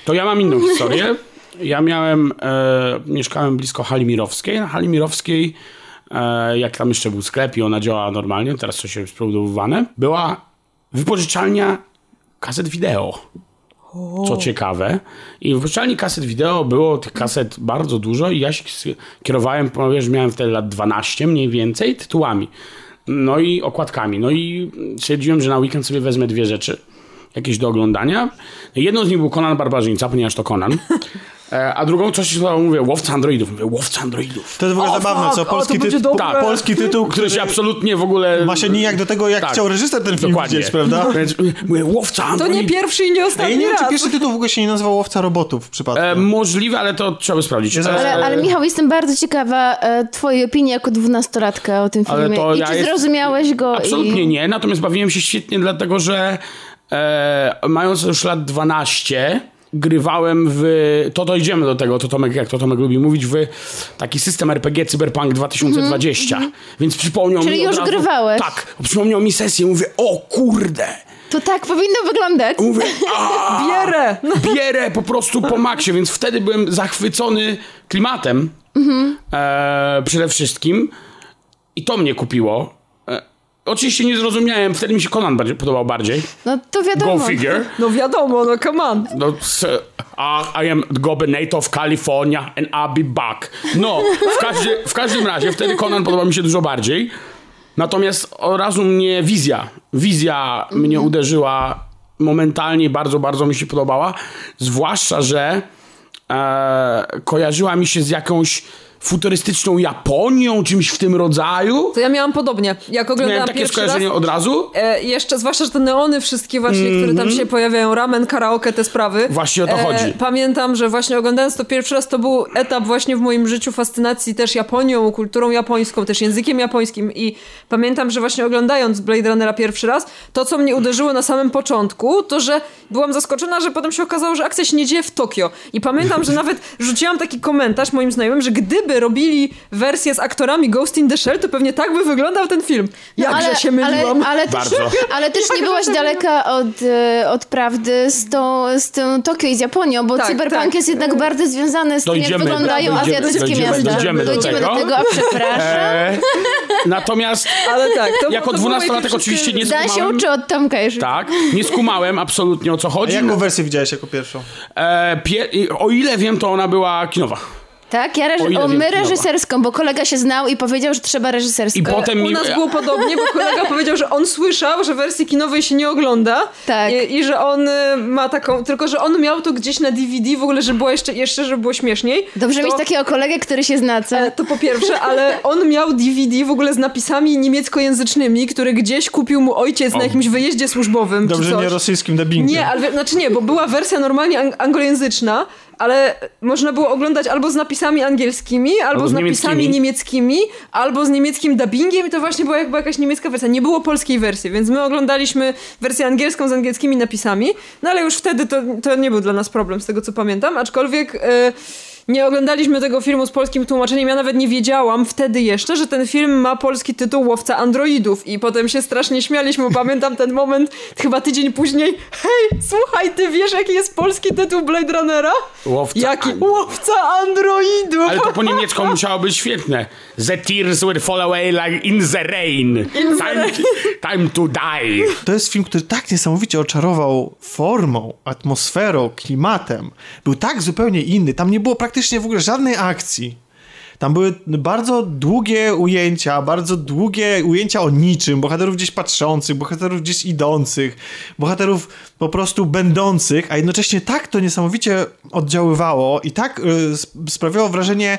To ja mam inną historię. Ja miałem, e, mieszkałem blisko hali mirowskiej. Na hali mirowskiej, e, jak tam jeszcze był sklep i ona działała normalnie, teraz to się jest przebudowywane, była wypożyczalnia kaset wideo. Co ciekawe. I w wypożyczalni kaset wideo było tych kaset bardzo dużo i ja się kierowałem, ponieważ miałem wtedy lat 12 mniej więcej, tytułami. No i okładkami. No i stwierdziłem, że na weekend sobie wezmę dwie rzeczy jakieś do oglądania. Jedną z nich był Conan Barbarzyńca, ponieważ to Conan. [LAUGHS] E, A drugą coś mówię, łowca androidów. Mówię, łowca androidów. To jest w ogóle O, zabawne, fuck, co o, to polski, tytuł, dobre. tak, polski tytuł, Który się absolutnie w ogóle... ma się nijak do tego, jak Tak. chciał reżyser ten film Dokładnie. widzieć, prawda? [LAUGHS] Więc mówię, łowca To androidów. nie pierwszy i nie ostatni nie wiem, czy raz. pierwszy tytuł w ogóle się nie nazywał Łowca Robotów w przypadku. E, możliwe, ale to trzeba by sprawdzić. E, Ale, ale Michał, jestem bardzo ciekawa e, twojej opinii jako dwunastolatka o tym filmie. to I ja czy jest- zrozumiałeś go? Absolutnie i... nie, natomiast bawiłem się świetnie, dlatego że e, mając już lat 12, grywałem w. To dojdziemy do tego, to Tomek, jak to Tomek lubi mówić, w taki system RPG Cyberpunk 2020. Więc przypomniał Czyli mi. już razu, grywałeś? Tak, przypomniał mi sesję, mówię, o kurde! To tak powinno wyglądać. Mówię, [LAUGHS] Bierę! bierę po prostu po maksie, więc wtedy byłem zachwycony klimatem e, przede wszystkim i to mnie kupiło. Oczywiście nie zrozumiałem, wtedy mi się Conan bardziej, podobał bardziej. No to wiadomo. Go figure. No wiadomo, no come on. No, uh, I am the governor of California and I'll be back. No, w, każdy, w każdym razie wtedy Conan podobał mi się dużo bardziej. Natomiast od razu mnie wizja, wizja mnie uderzyła momentalnie, bardzo, bardzo mi się podobała. Zwłaszcza, że e, kojarzyła mi się z jakąś futurystyczną Japonią, czymś w tym rodzaju. To ja miałam podobnie. Jak Miałem oglądałam takie pierwszy raz, skojarzenie od razu. E, jeszcze, zwłaszcza, że te neony wszystkie właśnie, które tam się pojawiają, ramen, karaoke, te sprawy. Właśnie o to chodzi. Pamiętam, że właśnie oglądając to pierwszy raz, to był etap właśnie w moim życiu fascynacji też Japonią, kulturą japońską, też językiem japońskim i pamiętam, że właśnie oglądając Blade Runnera pierwszy raz, to co mnie uderzyło na samym początku, to że byłam zaskoczona, że potem się okazało, że akcja się nie dzieje w Tokio. I pamiętam, że nawet rzuciłam taki komentarz moim znajomym, że gdyby robili wersję z aktorami Ghost in the Shell, to pewnie tak by wyglądał ten film. Jakże się myliłam. Ale, ale, też, Bardzo. [LAUGHS] ale też nie byłaś daleka od, e, od prawdy z tą, z tą Tokio i z Japonią, bo Tak, cyberpunk tak. jest jednak bardzo związany z tym, jak Dojdziemy, wyglądają dojdziemy, azjatyckie dojdziemy, miasta. dojdziemy do tego. do tego, a przepraszam. E, natomiast Ale tak, to, Jako dwunastolatek oczywiście nie Dan się skumałem. uczy od Tomka jeszcze. Tak, nie skumałem absolutnie o co A chodzi. jaką wersję widziałeś jako pierwszą? E, pie, o ile wiem, to ona była kinowa. Tak, ja O reż- o, my reżyserską, bo kolega się znał i powiedział, że trzeba reżyserską. I potem U mi... nas było podobnie, bo kolega [LAUGHS] powiedział, że on słyszał, że wersji kinowej się nie ogląda. Tak. I, I że on y, ma taką. Tylko, że on miał to gdzieś na DVD, w ogóle, żeby było jeszcze, jeszcze żeby było śmieszniej. Dobrze to, mieć takiego kolegę, który się zna, co? e, To po pierwsze, ale on miał DVD w ogóle z napisami niemieckojęzycznymi, które gdzieś kupił mu ojciec na jakimś wyjeździe służbowym. czy Dobrze, coś. nie rosyjskim dubbingiem. Nie, ale znaczy nie, bo była wersja normalnie ang- anglojęzyczna, ale można było oglądać albo z napisami angielskimi, albo, Albo z z napisami niemieckimi. albo z niemieckim dubbingiem i to właśnie była jakby jakaś niemiecka wersja. Nie było polskiej wersji, więc my oglądaliśmy wersję angielską z angielskimi napisami, no ale już wtedy to, to nie był dla nas problem, z tego co pamiętam, aczkolwiek... e, nie oglądaliśmy tego filmu z polskim tłumaczeniem. Ja nawet nie wiedziałam wtedy jeszcze, że ten film ma polski tytuł Łowca Androidów. I potem się strasznie śmialiśmy, bo pamiętam ten moment, chyba tydzień później. Hej, słuchaj, ty wiesz, jaki jest polski tytuł Blade Runnera? Łowca Jaki? Łowca Androidów! Ale to po niemiecku musiało być świetne. The tears will fall away like in the rain. Time, time to die. To jest film, który tak niesamowicie oczarował formą, atmosferą, klimatem. Był tak zupełnie inny. Tam nie było praktycznie w ogóle żadnej akcji. Tam były bardzo długie ujęcia, bardzo długie ujęcia o niczym, bohaterów gdzieś patrzących, bohaterów gdzieś idących, bohaterów po prostu będących, a jednocześnie tak to niesamowicie oddziaływało i tak y, sp- sprawiało wrażenie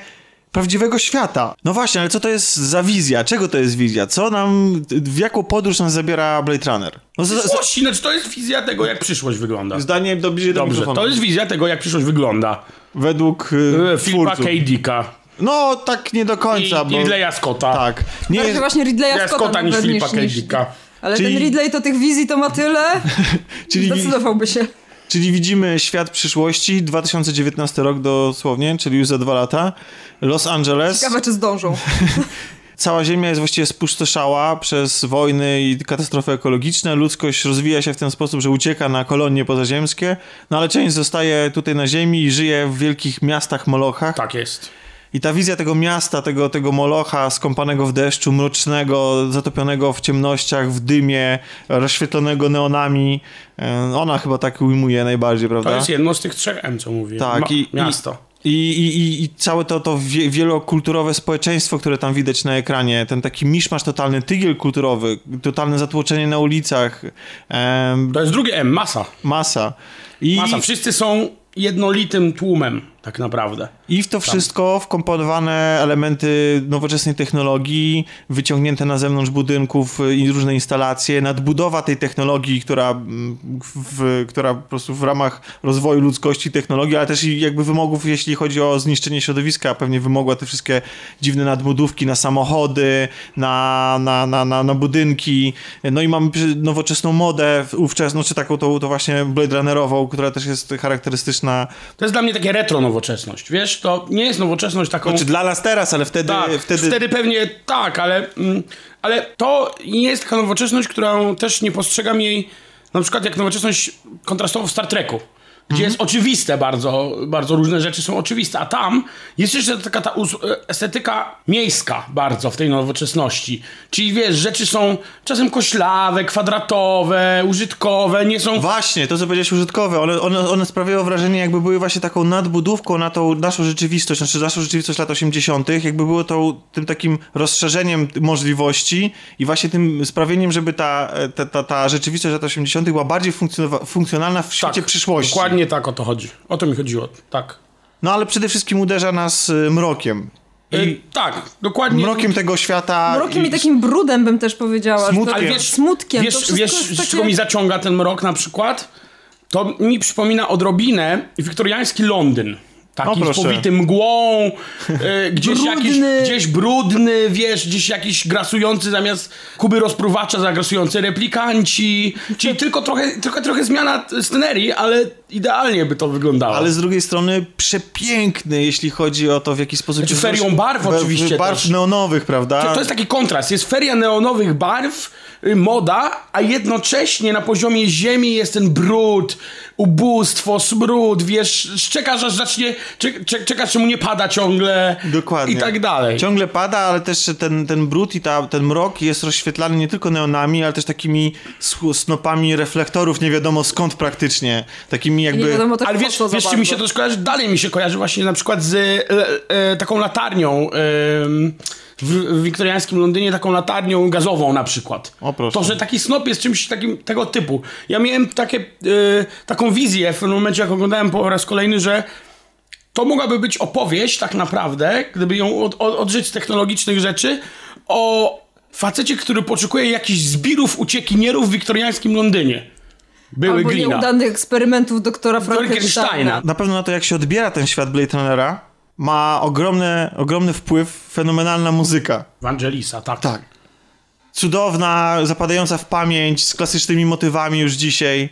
prawdziwego świata. No właśnie, ale co to jest za wizja? Czego to jest wizja? Co nam, w jaką podróż nas zabiera Blade Runner? No, z, z, Przyszłości, znaczy to jest wizja tego, jak przyszłość wygląda. zdaniem do bliżej do Dobrze, mikrofonu. to jest wizja tego, jak przyszłość wygląda. Według E, y, Filipa. K. Dicka No, tak nie do i końca, bo... Ridleya Scotta. Tak. Nie Ale jest... właśnie Ridleya Scotta, Scotta niż Filipa K. Dicka. Ale Czyli- ten Ridley to tych wizji to ma tyle, [LAUGHS] Czyli, zdecydowałby się. Czyli widzimy świat przyszłości, 2019 rok dosłownie, czyli już za dwa lata. Los Angeles. Ciekawe, czy zdążą. [LAUGHS] Cała Ziemia jest właściwie spustoszała przez wojny i katastrofy ekologiczne. Ludzkość rozwija się w ten sposób, że ucieka na kolonie pozaziemskie, no ale część zostaje tutaj na Ziemi i żyje w wielkich miastach, molochach. Tak jest. I ta wizja tego miasta, tego, tego molocha skąpanego w deszczu, mrocznego, zatopionego w ciemnościach, w dymie, rozświetlonego neonami, e, ona chyba tak ujmuje najbardziej, prawda? To jest jedno z tych trzech M, co mówię. Tak, Ma- i- miasto. I, i, i, całe to, to wie, wielokulturowe społeczeństwo, które tam widać na ekranie, ten taki miszmasz totalny, tygiel kulturowy, totalne zatłoczenie na ulicach, em, To jest drugie M, masa. masa. I, Masa. Wszyscy są jednolitym tłumem, tak naprawdę. I w to wszystko wkomponowane elementy nowoczesnej technologii, wyciągnięte na zewnątrz budynków i różne instalacje, nadbudowa tej technologii, która, w, która po prostu w ramach rozwoju ludzkości, technologii, ale też i jakby wymogów, jeśli chodzi o zniszczenie środowiska, pewnie wymogła te wszystkie dziwne nadbudówki na samochody, na, na, na, na, na budynki. No i mamy nowoczesną modę ówczesną, czy taką to, to właśnie Blade Runnerową, która też jest charakterystyczna To jest dla mnie takie retro nowoczesność. Wiesz, to nie jest nowoczesność taką... Znaczy dla nas teraz, ale wtedy... Tak, wtedy... wtedy... pewnie tak, ale, mm, ale to nie jest taka nowoczesność, którą też nie postrzegam jej na przykład jak nowoczesność kontrastowo w Star Treku. Gdzie jest oczywiste bardzo, bardzo różne rzeczy są oczywiste, a tam jest jeszcze taka ta us- estetyka miejska bardzo w tej nowoczesności. Czyli wiesz, rzeczy są czasem koślawe, kwadratowe, użytkowe, nie są... Właśnie, to co powiedziałeś użytkowe, one, one, one sprawiają wrażenie, jakby były właśnie taką nadbudówką na tą naszą rzeczywistość, znaczy naszą rzeczywistość lat 80., jakby było to tym takim rozszerzeniem możliwości i właśnie tym sprawieniem, żeby ta, ta, ta, ta rzeczywistość lat 80. była bardziej funkcjonalna w świecie przyszłości. Dokładnie tak o to chodzi. O to mi chodziło, tak. No ale przede wszystkim uderza nas y, mrokiem. I I, tak, dokładnie. mrokiem tego świata. Mrokiem i takim brudem bym też powiedziała. Smutkiem. Ale wiesz, smutkiem. wiesz, wiesz takie... czego mi zaciąga ten mrok na przykład? To mi przypomina odrobinę wiktoriański Londyn. Taki proszę. powity mgłą, e, gdzieś, Brudny. jakiś, gdzieś brudny, wiesz, gdzieś jakiś grasujący zamiast kuby rozpruwacza zagrasujący replikanci. Czyli tylko trochę, tylko trochę zmiana scenerii, ale idealnie by to wyglądało. Ale z drugiej strony przepiękny, jeśli chodzi o to, w jaki sposób... Znaczy ferią barw oczywiście Barw też. neonowych, prawda? To, to jest taki kontrast. Jest feria neonowych barw, y, moda, a jednocześnie na poziomie ziemi jest ten brud, ubóstwo, smród, wiesz, czekasz aż zacznie, czek, czek, czekasz, czy mu nie pada ciągle Dokładnie. i tak dalej. Ciągle pada, ale też ten, ten brud i ta, ten mrok jest rozświetlany nie tylko neonami, ale też takimi snopami reflektorów, nie wiadomo skąd praktycznie. Takimi jakby... Nie wiadomo tak Ale wiesz, wiesz czy mi się to kojarzy? Dalej mi się kojarzy właśnie na przykład z e, e, taką latarnią e, w, w wiktoriańskim Londynie, taką latarnią gazową na przykład. O, proszę. To, że taki snop jest czymś takim, tego typu. Ja miałem takie, e, taką wizję w pewnym momencie, jak oglądałem po raz kolejny, że to mogłaby być opowieść tak naprawdę, gdyby ją od, od, odżyć z technologicznych rzeczy, o facecie, który poszukuje jakichś zbirów uciekinierów w wiktoriańskim Londynie. Były Albo Greena. nieudanych eksperymentów doktora Frankensteina. Frankensteina. Na pewno na to, jak się odbiera ten świat Blade Runnera, ma ogromny, ogromny wpływ fenomenalna muzyka. Evangelisa, tak. Tak. Cudowna, zapadająca w pamięć, z klasycznymi motywami już dzisiaj.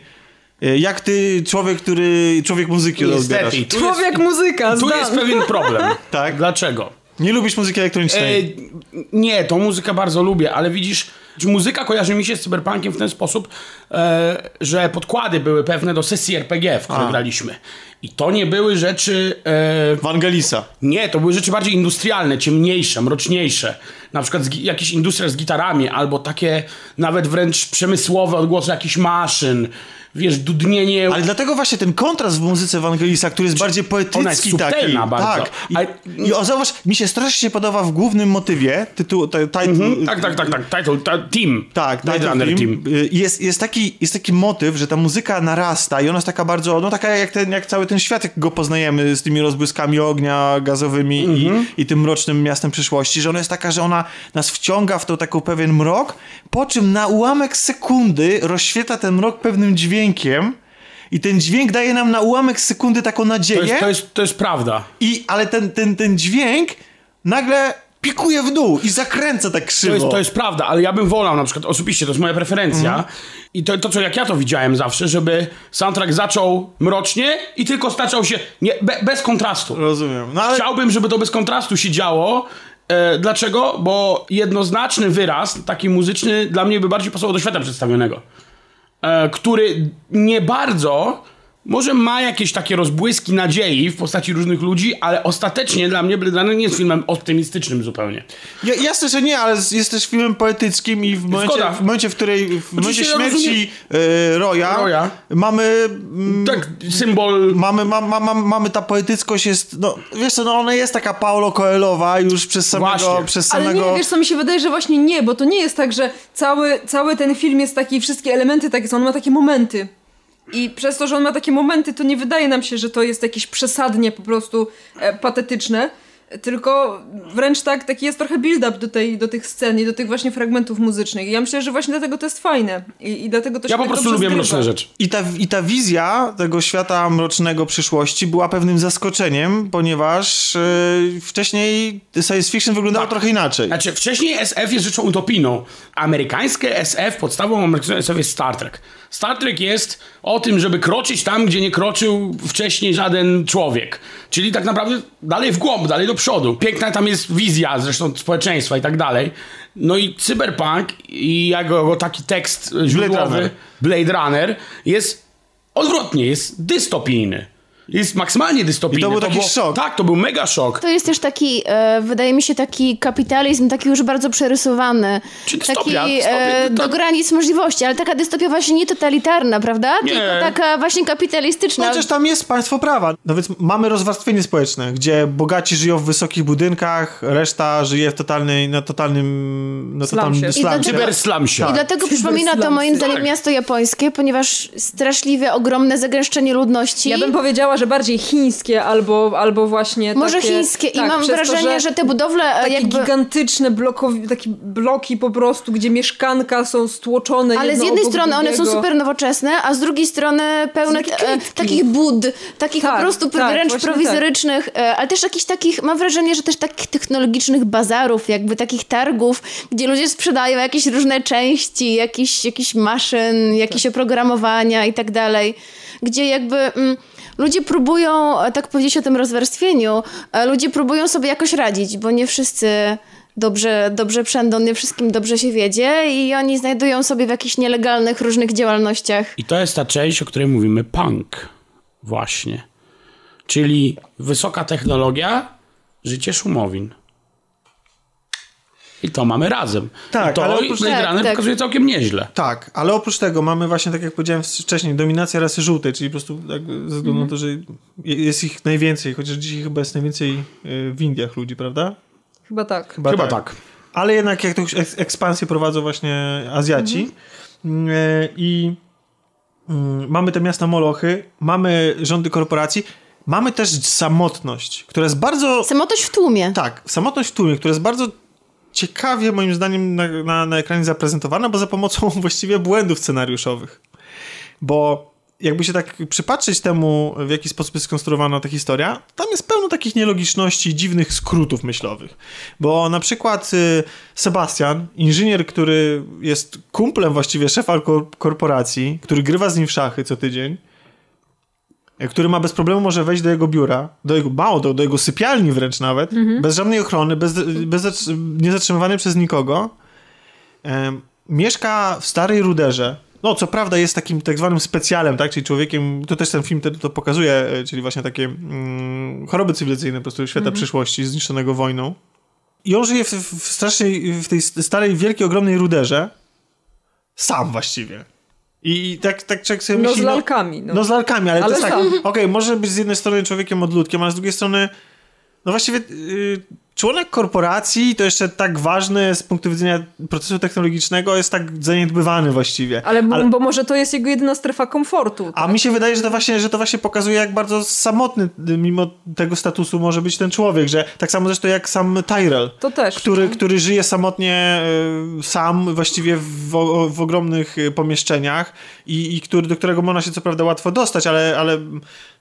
Jak ty, człowiek, który... człowiek muzyki odbierasz? Człowiek jest, muzyka, tu znam. jest pewien problem. [LAUGHS] Tak. Dlaczego? Nie lubisz muzyki elektronicznej? E, nie, tą muzykę bardzo lubię, ale widzisz, że muzyka kojarzy mi się z cyberpunkiem w ten sposób, e, że podkłady były pewne do sesji RPG, w której A. graliśmy. I to nie były rzeczy... E, Wangelisa. nie, to były rzeczy bardziej industrialne, ciemniejsze, mroczniejsze. Na przykład z, jakiś industria z gitarami, albo takie nawet wręcz przemysłowe odgłosy jakichś maszyn. Wiesz, dudnienie... Ale dlatego właśnie ten kontrast w muzyce Ewangelisa, który jest bardziej poetycki ona jest taki. bardzo. Tak. I, Ale- I o, zauważ, mi się strasznie podoba w głównym motywie, tytuł, t- title, Mhm, tak, tak, tak, tak. Title, ta, team. Tak, Blade title Runner theme. Y, Jest, jest, taki, jest taki motyw, że ta muzyka narasta i ona jest taka bardzo, no taka jak, ten, jak cały ten świat, jak go poznajemy z tymi rozbłyskami ognia gazowymi Mhm. i, i tym mrocznym miastem przyszłości, że ona jest taka, że ona nas wciąga w to taką pewien mrok, po czym na ułamek sekundy rozświetla ten mrok pewnym dźwiękiem i ten dźwięk daje nam na ułamek sekundy taką nadzieję, To jest, to, jest, to jest prawda. i, ale ten, ten, ten dźwięk nagle pikuje w dół i zakręca tak krzywo. To jest, to jest prawda, ale ja bym wolał na przykład, osobiście, to jest moja preferencja. Mhm. I to, to, co jak ja to widziałem zawsze, żeby soundtrack zaczął mrocznie i tylko staczał się nie, be, bez kontrastu. Rozumiem. No ale Chciałbym, żeby to bez kontrastu się działo. E, dlaczego? Bo jednoznaczny wyraz, taki muzyczny, dla mnie by bardziej pasował do świata przedstawionego. E, który nie bardzo, może ma jakieś takie rozbłyski nadziei w postaci różnych ludzi, ale ostatecznie dla mnie Blade Runner nie jest filmem optymistycznym zupełnie. Ja, jasne, że nie, ale jest też filmem poetyckim i w momencie, Zgoda. w momencie w której w momencie ja śmierci e, Roya, Roya. mamy mm, Tak, symbol mamy, ma, ma, ma, mamy ta poetyckość jest, no wiesz co, no ona jest taka Paulo Coelowa już przez samego, Właśnie. przez Ale samego... nie, wiesz co, mi się wydaje, że właśnie nie, bo to nie jest tak, że cały, cały ten film jest taki, wszystkie elementy takie są, on ma takie momenty. I przez to, że on ma takie momenty, to nie wydaje nam się, że to jest jakieś przesadnie po prostu e, patetyczne, tylko wręcz tak, taki jest trochę build-up do, tej, do tych scen i do tych właśnie fragmentów muzycznych. I ja myślę, że właśnie dlatego to jest fajne. I, i dlatego to się Ja po tak prostu lubię mroczne rzeczy. I ta, I ta wizja tego świata mrocznego przyszłości była pewnym zaskoczeniem, ponieważ e, wcześniej science fiction wyglądało trochę inaczej. Znaczy, wcześniej SF jest rzeczą utopijną. Amerykańskie SF, podstawą amerykańskiego SF jest Star Trek. Star Trek jest o tym, żeby kroczyć tam, gdzie nie kroczył wcześniej żaden człowiek. Czyli tak naprawdę dalej w głąb, dalej do przodu. Piękna tam jest wizja zresztą społeczeństwa i tak dalej. No i cyberpunk i jego taki tekst źródłowy Runner. Blade Runner jest odwrotnie, jest dystopijny. Jest maksymalnie dystopijny. I to był taki było, szok. Tak, to był mega szok. To jest też taki, e, wydaje mi się, taki kapitalizm, taki już bardzo przerysowany. Czy taki dystopia, dystopia, e, to- do granic możliwości, ale taka dystopia właśnie nie totalitarna, prawda? Nie. Tylko taka właśnie kapitalistyczna. No, Chociaż tam jest państwo prawa. No więc mamy rozwarstwienie społeczne, gdzie bogaci żyją w wysokich budynkach, reszta żyje w totalnej, na totalnym, na totalnym Slumsie. I slumsie. Cyberslamsie. I dlatego przypomina to moim zdaniem Tak. miasto japońskie, ponieważ straszliwie ogromne zagęszczenie ludności. Ja bym powiedziała, że bardziej chińskie albo, albo właśnie Może takie, chińskie i tak, mam wrażenie, to, że te budowle e, takie jakby... gigantyczne blokowi, takie bloki po prostu, gdzie mieszkanka są stłoczone Ale z jednej strony one są drugiego. super nowoczesne, a z drugiej strony pełne e, takich bud, takich Tak, po prostu tak, wręcz prowizorycznych, e, ale też jakichś takich, mam wrażenie, że też takich technologicznych bazarów, jakby takich targów, gdzie ludzie sprzedają jakieś różne części, jakichś jakich maszyn, jakieś oprogramowania i tak dalej, gdzie jakby... Mm, Ludzie próbują, tak powiedzieć o tym rozwarstwieniu, e, ludzie próbują sobie jakoś radzić, bo nie wszyscy dobrze, dobrze przędą, nie wszystkim dobrze się wiedzie i oni znajdują sobie w jakichś nielegalnych różnych działalnościach. I to jest ta część, o której mówimy punk. Właśnie. Czyli wysoka technologia, życie szumowin. I to mamy razem. Tak, I to ale oprócz- Blade Tak, tak. pokazuje całkiem nieźle. Tak, ale oprócz tego mamy właśnie, tak jak powiedziałem wcześniej, dominację rasy żółtej, czyli po prostu tak, ze względu Mhm. na to, że jest ich najwięcej, chociaż dzisiaj chyba jest najwięcej y, w Indiach ludzi, prawda? Chyba tak. Chyba tak. Ale jednak jak eks- ekspansję prowadzą właśnie Azjaci Mhm. Y, i y, mamy te miasta Molochy, mamy rządy korporacji, mamy też samotność, która jest bardzo... Samotność w tłumie. Tak, samotność w tłumie, która jest bardzo ciekawie moim zdaniem na, na, na ekranie zaprezentowana, bo za pomocą [LAUGHS] właściwie błędów scenariuszowych. Bo jakby się tak przypatrzeć temu, w jaki sposób jest skonstruowana ta historia, tam jest pełno takich nielogiczności, dziwnych skrótów myślowych. Bo na przykład y, Sebastian, inżynier, który jest kumplem właściwie szefa kor- korporacji, który grywa z nim w szachy co tydzień, który ma bez problemu może wejść do jego biura, do jego, mało, do, do jego sypialni wręcz nawet, bez żadnej ochrony, bez, bez, zatr- niezatrzymywany przez nikogo. Em, mieszka w starej ruderze. No, co prawda jest takim tak zwanym specjalem, tak? Czyli człowiekiem, to też ten film te, to pokazuje, e, czyli właśnie takie mm, choroby cywilizacyjne po prostu świata przyszłości zniszczonego wojną. I on żyje w, w strasznej, w tej starej, wielkiej, ogromnej ruderze. Sam właściwie. I, i tak, tak człowiek sobie No myśli... z lalkami. No. No z lalkami, ale, Ale to jest tak, okej, może być z jednej strony człowiekiem odludkiem, ale z drugiej strony, no właściwie y, członek korporacji to jeszcze tak ważny z punktu widzenia procesu technologicznego jest tak zaniedbywany właściwie. ale, bo, bo może to jest jego jedyna strefa komfortu. A mi się wydaje, że to, właśnie, że to właśnie pokazuje, jak bardzo samotny mimo tego statusu może być ten człowiek, że tak samo zresztą jak sam Tyrell. To też. Który, który żyje samotnie y, sam, właściwie w, w ogromnych y, pomieszczeniach i, i który, do którego można się co prawda łatwo dostać, ale, ale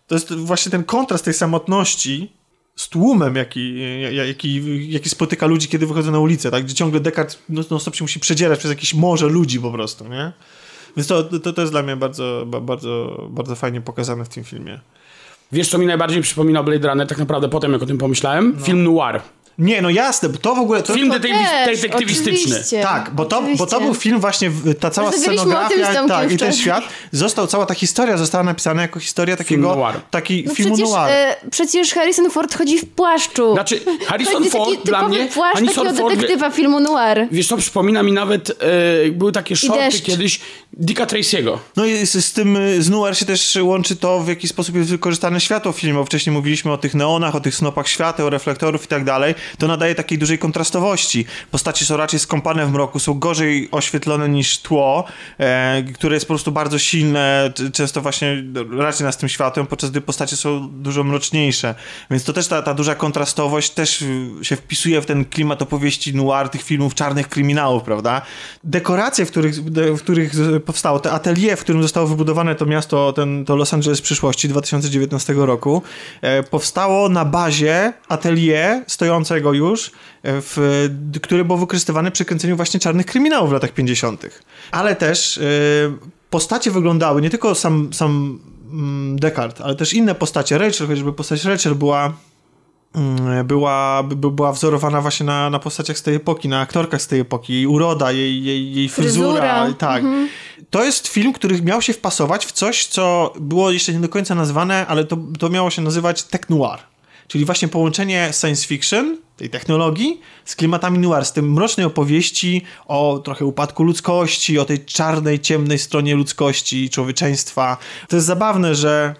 to jest właśnie ten kontrast tej samotności z tłumem, jaki, jaki, jaki spotyka ludzi, kiedy wychodzą na ulicę, tak? Gdzie ciągle Descartes non non stop się musi przedzierać przez jakieś morze ludzi po prostu, nie? Więc to, to, to jest dla mnie bardzo, ba- bardzo, bardzo fajnie pokazane w tym filmie. Wiesz, co mi najbardziej przypomina Blade Runner, tak naprawdę potem, jak o tym pomyślałem? Film noir. Nie, no jasne, bo to w ogóle... To, Film to, detektyw- detektywistyczny. oczywiście. Tak, bo to, bo to Oczywiście. był film właśnie, w- ta cała Rozmawialiśmy o tym z scenografia tak, i ten świat, został, cała ta historia została napisana jako historia takiego, noir. taki No filmu przecież, noir. e, przecież Harrison Ford chodzi w płaszczu. Znaczy, Harrison Ford dla mnie... płaszcz Harrison takiego Ford, detektywa filmu noir. Wiesz, to przypomina mi nawet, e, były takie shorty kiedyś Dicka Tracy'ego. No i z, z tym, y, z noir się też łączy to, w jaki sposób jest wykorzystane światło filmowe. Wcześniej mówiliśmy o tych neonach, o tych snopach świateł, reflektorów i tak dalej. To nadaje takiej dużej kontrastowości. Postacie są raczej skąpane w mroku, są gorzej oświetlone niż tło, e, które jest po prostu bardzo silne, często właśnie raczej nas tym światłem, podczas gdy postacie są dużo mroczniejsze. Więc to też ta, ta duża kontrastowość też y, się wpisuje w ten klimat opowieści noir, tych filmów czarnych kryminałów, prawda? Dekoracje, w których, w których powstało, te atelier, w którym zostało wybudowane to miasto, ten, to Los Angeles przyszłości 2019 roku, e, powstało na bazie atelier stojącego już, e, w, który był wykorzystywany przy kręceniu właśnie czarnych kryminałów w latach 50. Ale też e, postacie wyglądały, nie tylko sam, sam mm, Descartes, ale też inne postacie. Rachel, chociażby postać Rachel była mm, była, by, była wzorowana właśnie na, na postaciach z tej epoki, na aktorkach z tej epoki, jej uroda, jej, jej, jej fryzura. Fryzura. Tak. To jest film, który miał się wpasować w coś, co było jeszcze nie do końca nazwane, ale to, to miało się nazywać tech noir. Czyli właśnie połączenie science fiction, tej technologii, z klimatami noir, z tym mrocznej opowieści o trochę upadku ludzkości, o tej czarnej, ciemnej stronie ludzkości, człowieczeństwa. To jest zabawne, że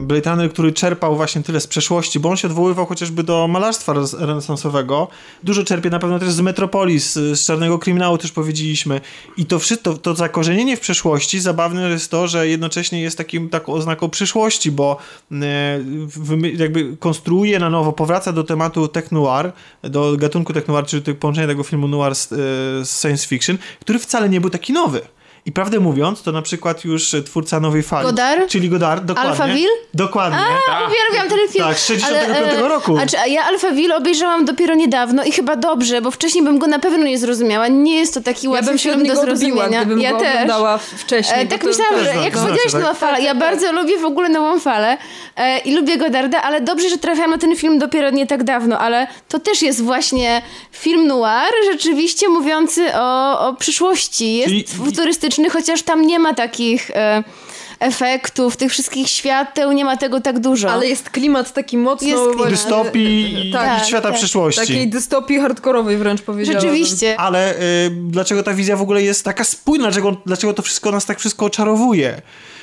Blade Runner, który czerpał właśnie tyle z przeszłości, bo on się odwoływał chociażby do malarstwa renesansowego. Dużo czerpie na pewno też z Metropolis, z Czarnego Kryminału też powiedzieliśmy. I to wszystko, to zakorzenienie w przeszłości, zabawne jest to, że jednocześnie jest takim, taką oznaką przyszłości, bo wymy- jakby konstruuje na nowo, powraca do tematu tech noir, do gatunku tech noir, czyli połączenia tego filmu noir z, e, z science fiction, który wcale nie był taki nowy. I prawdę mówiąc, to na przykład już twórca Nowej Fali. Godard? Czyli Godard, dokładnie. Alphaville? Dokładnie. Uwielbiam ten film. Tak, z 65 e, roku. A, czy, a ja Alphaville obejrzałam dopiero niedawno i chyba dobrze, bo wcześniej bym go na pewno nie zrozumiała. Nie jest to taki Ja łatwy bym się od film do odbiła, zrozumienia. gdybym ja go też. oglądała wcześniej. E, tak to- myślałam, to- że jak powiedziałeś się, tak? Nowa Fala, ja bardzo lubię w ogóle Nową Falę e, i lubię Godarda, ale dobrze, że trafiłam na ten film dopiero nie tak dawno, ale to też jest właśnie film noir, rzeczywiście mówiący o, o przyszłości. Jest Czyli- futurystyczny, chociaż tam nie ma takich e, efektów, tych wszystkich świateł, nie ma tego tak dużo. Ale jest klimat taki mocno... Jest klimat. Dystopii i Tak, świata tak. przyszłości. Takiej dystopii hardkorowej wręcz powiedziałabym. Rzeczywiście. Ale y, dlaczego ta wizja w ogóle jest taka spójna? Dlaczego, dlaczego to wszystko nas tak wszystko oczarowuje?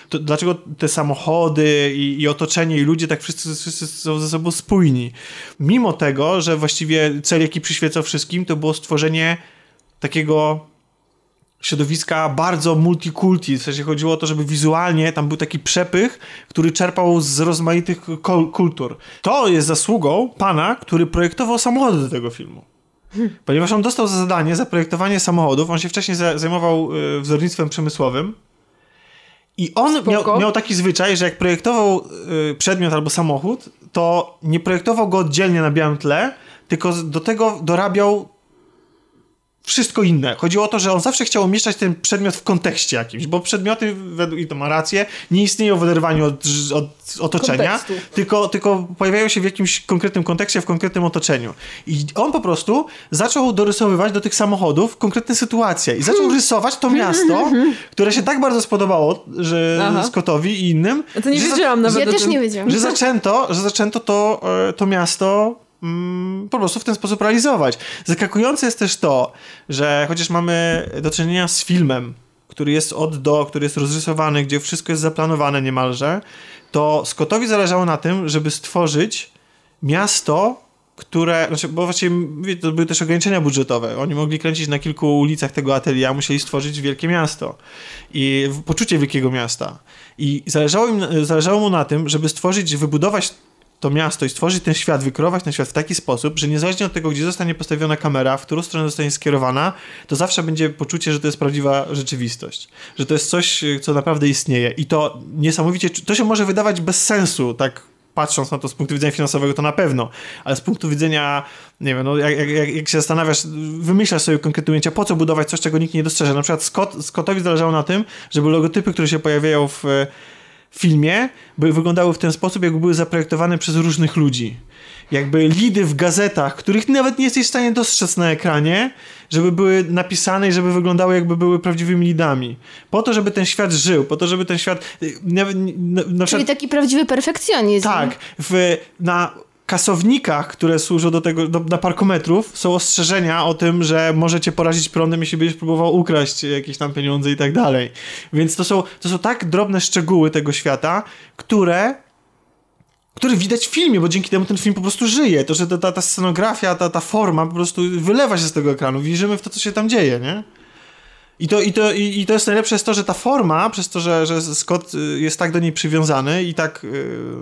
To, dlaczego te samochody i, i otoczenie i ludzie tak wszyscy, wszyscy są ze sobą spójni? Mimo tego, że właściwie cel, jaki przyświecał wszystkim, to było stworzenie takiego środowiska bardzo multikulti. W sensie chodziło o to, żeby wizualnie tam był taki przepych, który czerpał z rozmaitych kultur. To jest zasługą pana, który projektował samochody do tego filmu. Ponieważ on dostał za zadanie zaprojektowanie samochodów, on się wcześniej za- zajmował y, wzornictwem przemysłowym i on miał, miał taki zwyczaj, że jak projektował y, przedmiot albo samochód, to nie projektował go oddzielnie na białym tle, tylko do tego dorabiał wszystko inne. Chodziło o to, że on zawsze chciał umieszczać ten przedmiot w kontekście jakimś, bo przedmioty, według- i to ma rację, nie istnieją w oderwaniu od, od otoczenia, Kontekstu. tylko, tylko pojawiają się w jakimś konkretnym kontekście, w konkretnym otoczeniu. I on po prostu zaczął dorysowywać do tych samochodów konkretne sytuacje i zaczął rysować to miasto, które się tak bardzo spodobało że Aha. Scottowi i innym, Ja to nie że za- wiedziałam nawet Ja też tym. nie wiedziałam. że zaczęto, że zaczęto to, e, to miasto mm, po prostu w ten sposób realizować. Zaskakujące jest też to, że chociaż mamy do czynienia z filmem, który jest od do, który jest rozrysowany, gdzie wszystko jest zaplanowane niemalże, to Scottowi zależało na tym, żeby stworzyć miasto, które, znaczy, bo właściwie to były też ograniczenia budżetowe. Oni mogli kręcić na kilku ulicach tego atelier, a musieli stworzyć wielkie miasto i poczucie wielkiego miasta. I zależało, im, zależało mu na tym, żeby stworzyć, wybudować to miasto i stworzyć ten świat, wykreować ten świat w taki sposób, że niezależnie od tego, gdzie zostanie postawiona kamera, w którą stronę zostanie skierowana, to zawsze będzie poczucie, że to jest prawdziwa rzeczywistość. Że to jest coś, y, co naprawdę istnieje. I to niesamowicie, to się może wydawać bez sensu, tak patrząc na to z punktu widzenia finansowego, to na pewno, ale z punktu widzenia, nie wiem, no jak, jak, jak się zastanawiasz, wymyślasz sobie konkretne ujęcia, po co budować coś, czego nikt nie dostrzeże. Na przykład Scott, Scottowi zależało na tym, żeby logotypy, które się pojawiają w e, filmie, by wyglądały w ten sposób, jakby były zaprojektowane przez różnych ludzi. Jakby lidy w gazetach, których nawet nie jesteś w stanie dostrzec na ekranie, żeby były napisane i żeby wyglądały jakby były prawdziwymi lidami. Po to, żeby ten świat żył, po to, żeby ten świat... y, Nawet, na, na Czyli przykład, taki prawdziwy perfekcjonizm. tak, w, na kasownikach, które służą do tego, do, na parkometrów, są ostrzeżenia o tym, że możecie porazić prądem, jeśli będziesz próbował ukraść jakieś tam pieniądze i tak dalej. Więc to są, to są tak drobne szczegóły tego świata, które które widać w filmie, bo dzięki temu ten film po prostu żyje. To, że ta, ta, scenografia, ta, ta forma po prostu wylewa się z tego ekranu. Wierzymy w to, co się tam dzieje, nie? I to, i, to, I to jest najlepsze jest to, że ta forma, przez to, że, że Scott y, jest tak do niej przywiązany i tak, yy,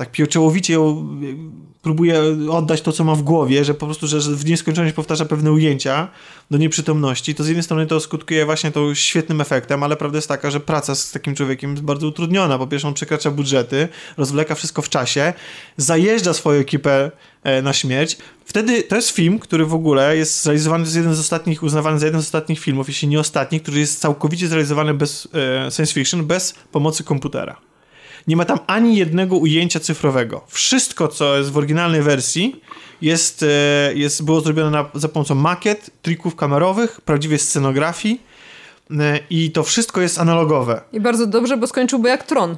tak, pieczołowicie ją y, próbuje oddać to, co ma w głowie, że po prostu, że, w nieskończoność powtarza pewne ujęcia do nieprzytomności, to z jednej strony to skutkuje właśnie tą świetnym efektem, ale prawda jest taka, że praca z takim człowiekiem jest bardzo utrudniona. Po pierwsze, on przekracza budżety, rozwleka wszystko w czasie, zajeżdża swoją ekipę e, na śmierć. Wtedy to jest film, który w ogóle jest zrealizowany, jest jeden z ostatnich, uznawany za jeden z ostatnich filmów, jeśli nie ostatni, który jest całkowicie zrealizowany bez e, science fiction, bez pomocy komputera. Nie ma tam ani jednego ujęcia cyfrowego. Wszystko, co jest w oryginalnej wersji, jest, e, jest, było zrobione na, za pomocą makiet, trików kamerowych, prawdziwej scenografii e, i to wszystko jest analogowe. I bardzo dobrze, bo skończyłby jak Tron.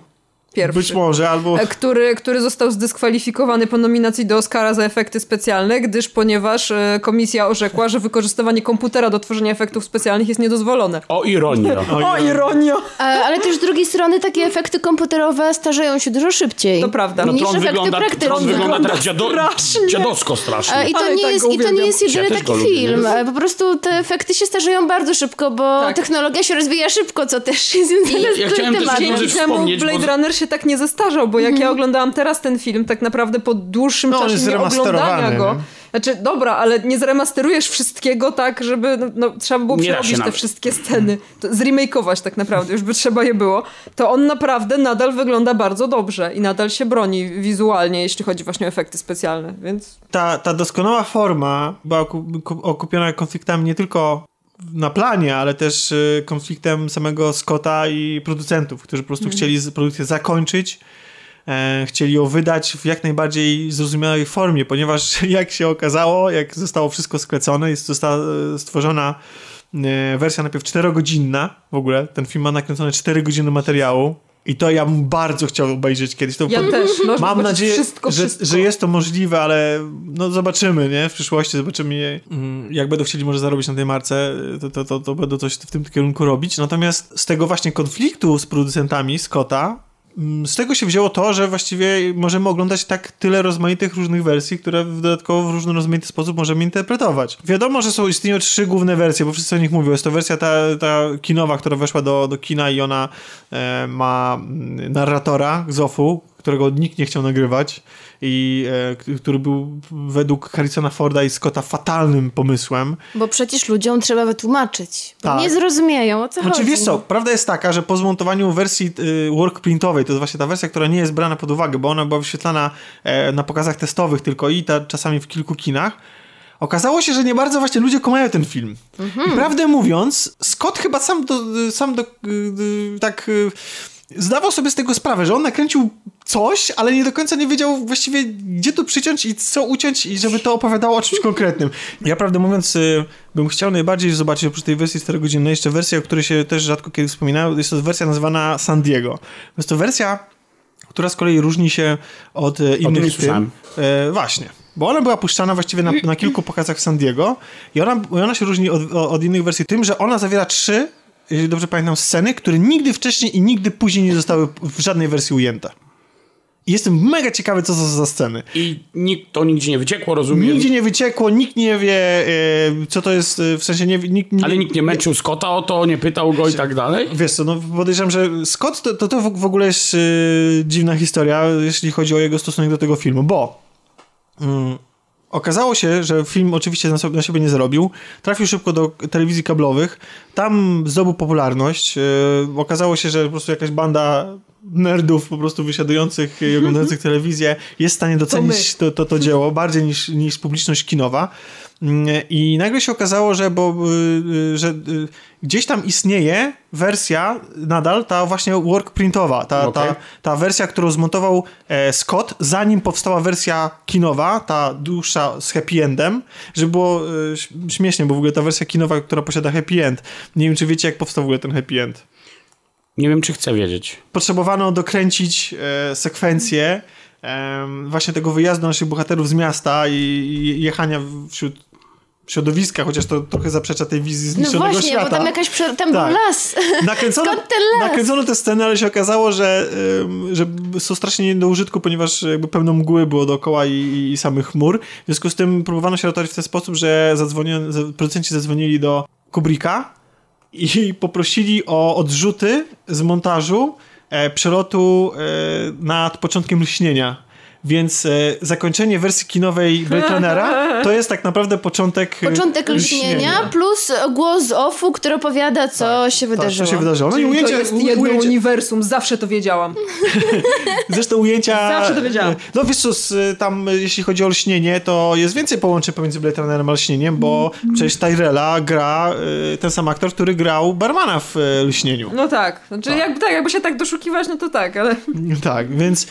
Pierwszy. Być może, albo... E, Który, który został zdyskwalifikowany po nominacji do Oscara za efekty specjalne, gdyż ponieważ e, komisja orzekła, że wykorzystywanie komputera do tworzenia efektów specjalnych jest niedozwolone. O ironia. O, ironia! E, Ale też z drugiej strony takie efekty komputerowe starzeją się dużo szybciej. To prawda. No niż Tron efekty wygląda, praktyczne. Tron wygląda teraz dziado, strasznie. dziadowsko strasznie. I to, Ale nie tak jest, I to nie jest jedyny Ja taki film. Po prostu te efekty się starzeją bardzo szybko, bo Tak. technologia się rozwija szybko, co też jest związane z ja tym chciałem też wspomnieć, Blade bo- Runner się tak nie zestarzał, bo jak ja oglądałam teraz ten film, tak naprawdę po dłuższym No, czasie nie oglądania go. Znaczy, dobra, ale nie zremasterujesz wszystkiego tak, żeby, no, no trzeba było Nie się przerobić te nawet. wszystkie sceny, to zremakeować tak naprawdę, już by trzeba je było. To on naprawdę nadal wygląda bardzo dobrze i nadal się broni wizualnie, jeśli chodzi właśnie o efekty specjalne, więc ta, ta doskonała forma była oku- ku- okupiona konfliktami nie tylko na planie, ale też y, konfliktem samego Scotta i producentów, którzy po prostu chcieli z- produkcję zakończyć, e, chcieli ją wydać w jak najbardziej zrozumiałej formie, ponieważ [LAUGHS] jak się okazało, jak zostało wszystko sklecone, jest została e, stworzona e, wersja najpierw 4-godzinna, w ogóle ten film ma nakręcone 4 godziny materiału i to ja bym bardzo chciał obejrzeć kiedyś. To ja też. Można Mam nadzieję, wszystko, że, wszystko. że jest to możliwe, ale no zobaczymy, nie? W przyszłości zobaczymy. Mm, jak będą chcieli może zarobić na tej marce, to, to, to, to będą coś w tym kierunku robić. Natomiast z tego właśnie konfliktu z producentami Scotta, z tego się wzięło to, że właściwie możemy oglądać tak tyle rozmaitych różnych wersji, które w dodatkowo w różny rozmaity sposób możemy interpretować. Wiadomo, że są istnieją trzy główne wersje, bo wszyscy o nich mówią. Jest to wersja ta, ta kinowa, która weszła do, do kina i ona e, ma mm, narratora, Zofu, którego nikt nie chciał nagrywać i e, który był według Harrisona Forda i Scotta fatalnym pomysłem. Bo przecież ludziom trzeba wytłumaczyć. Bo Tak. nie zrozumieją, o co Znaczy chodzi. wiesz co, prawda jest taka, że po zmontowaniu wersji y, work printowej, to jest właśnie ta wersja, która nie jest brana pod uwagę, bo ona była wyświetlana e, na pokazach testowych tylko i ta, czasami w kilku kinach, okazało się, że nie bardzo właśnie ludzie komają ten film. I prawdę mówiąc, Scott chyba sam, do, sam do, y, y, tak y, zdawał sobie z tego sprawę, że on nakręcił coś, ale nie do końca nie wiedział właściwie, gdzie tu przyciąć i co uciąć i żeby to opowiadało o czymś konkretnym. Ja prawdę mówiąc, y, bym chciał najbardziej zobaczyć oprócz tej wersji 4-godzinnej jeszcze wersję, o której się też rzadko kiedy wspominałem. Jest to wersja nazywana San Diego. Jest to wersja, która z kolei różni się od e, innych słyszałem. tym. E, właśnie. Bo ona była puszczana właściwie na, na kilku pokazach w San Diego i ona, ona się różni od, od innych wersji tym, że ona zawiera trzy, jeżeli dobrze pamiętam, sceny, które nigdy wcześniej i nigdy później nie zostały w żadnej wersji ujęte. I jestem mega ciekawy, co to za sceny. I nikt, to nigdzie nie wyciekło, rozumiem. Nigdzie nie wyciekło, nikt nie wie, e, co to jest, e, w sensie nie, nikt, Ale nikt nie męczył Scotta o to, nie pytał go i tak dalej. Wiesz co, no podejrzewam, że Scott to, to, to w ogóle jest yy, dziwna historia, jeśli chodzi o jego stosunek do tego filmu, bo mm, okazało się, że film oczywiście na, sobie, na siebie nie zarobił, trafił szybko do telewizji kablowych, tam zdobył popularność, yy, okazało się, że po prostu jakaś banda nerdów po prostu wysiadujących i oglądających telewizję jest w stanie docenić to, to, to dzieło bardziej niż, niż publiczność kinowa. Mm, I nagle się okazało, że, bo, y, y, że y, gdzieś tam istnieje wersja nadal, ta właśnie work printowa, ta, Okej. ta, ta wersja, którą zmontował e, Scott, zanim powstała wersja kinowa, ta dłuższa z happy endem, żeby było e, śmiesznie, bo w ogóle ta wersja kinowa, która posiada happy end, nie wiem czy wiecie jak powstał w ogóle ten happy end. Nie wiem, czy chcę wiedzieć. Potrzebowano dokręcić e, sekwencję właśnie tego wyjazdu naszych bohaterów z miasta i, i jechania wśród środowiska, chociaż to trochę zaprzecza tej wizji No zniszczonego właśnie, świata. bo tam jakaś prze... tam Tak. był las. Nakręcono, Skąd ten las? nakręcono te sceny, ale się okazało, że, że są strasznie nie do użytku, ponieważ jakby pełno mgły było dookoła i, i samych chmur. W związku z tym próbowano się ratować w ten sposób, że zadzwoniono, producenci zadzwonili do Kubricka i [LAUGHS] poprosili o odrzuty z montażu e, przelotu e, nad początkiem lśnienia. Więc e, zakończenie wersji kinowej Blade Runnera to jest tak naprawdę początek e, Początek lśnienia plus głos z offu, który opowiada, co się Tak, wydarzyło. co się wydarzyło. No i ujęcie, to jest jedno uniwersum, zawsze to wiedziałam. [LAUGHS] Zresztą ujęcia... Zawsze to wiedziałam. No wiesz co, tam e, jeśli chodzi o lśnienie, to jest więcej połączeń pomiędzy Blade Runnerem a lśnieniem, bo Mm. przecież Tyrella gra e, ten sam aktor, który grał barmana w lśnieniu. No tak, znaczy jakby, tak, jakby się tak doszukiwać, no to tak, ale... [LAUGHS] Tak, więc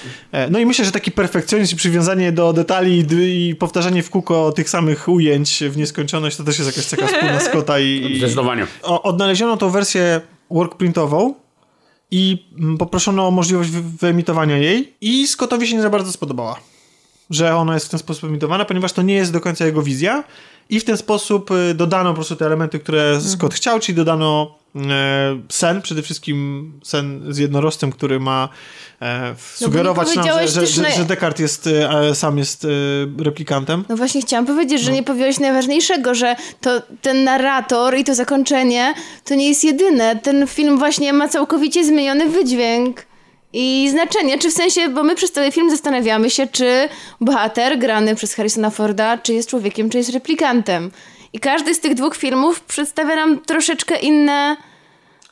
no i myślę, że taki perfekcjonizm i przywiązanie do detali i, powtarzanie w kółko tych samych ujęć w nieskończoność to też jest jakaś taka wspólna Scotta i, Zdecydowanie. odnaleziono tą wersję workprintową i mm, poproszono o możliwość wy- wyemitowania jej i Scottowi się nie za bardzo spodobała, że ona jest w ten sposób emitowana, ponieważ to nie jest do końca jego wizja i w ten sposób y, dodano po prostu te elementy, które Scott chciał, czyli dodano sen, przede wszystkim sen z jednorożcem, który ma e, sugerować nam, że, że, że, że Descartes jest, e, sam jest e, replikantem. No właśnie chciałam powiedzieć, No. że nie powiedziałeś najważniejszego, że to ten narrator i to zakończenie to nie jest jedyne. Ten film właśnie ma całkowicie zmieniony wydźwięk i znaczenie. Czy w sensie, bo my przez cały film zastanawiamy się, czy bohater grany przez Harrisona Forda, czy jest człowiekiem, czy jest replikantem. I każdy z tych dwóch filmów przedstawia nam troszeczkę inne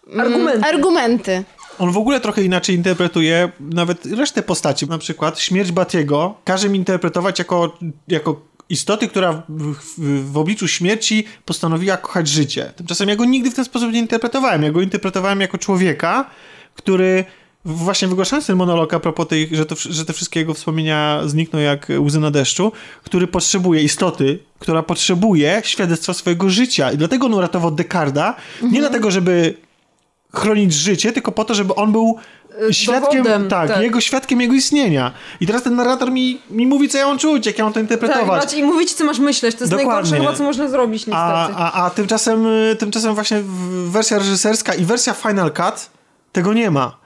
mm, Argumenty. argumenty. On w ogóle trochę inaczej interpretuje nawet resztę postaci. Na przykład śmierć Batiego każe mi interpretować jako, jako istoty, która w, w, w obliczu śmierci postanowiła kochać życie. Tymczasem ja go nigdy w ten sposób nie interpretowałem. Ja go interpretowałem jako człowieka, który właśnie wygłaszając ten monolog a propos tej, że, to, że te wszystkie jego wspomnienia znikną jak łzy na deszczu, który potrzebuje istoty, która potrzebuje świadectwa swojego życia. I dlatego on uratował Dekarda, nie dlatego, żeby chronić życie, tylko po to, żeby on był świadkiem, dowodem, tak, tak. jego świadkiem jego istnienia. I teraz ten narrator mi, mi mówi, co ja mam czuć, jak ja mam to Tak, interpretować. macie- i mówić, co masz myśleć, to jest Dokładnie. najgorsze chyba, co można zrobić niestety. a, a, a tymczasem, y, tymczasem właśnie wersja reżyserska i wersja Final Cut tego nie ma.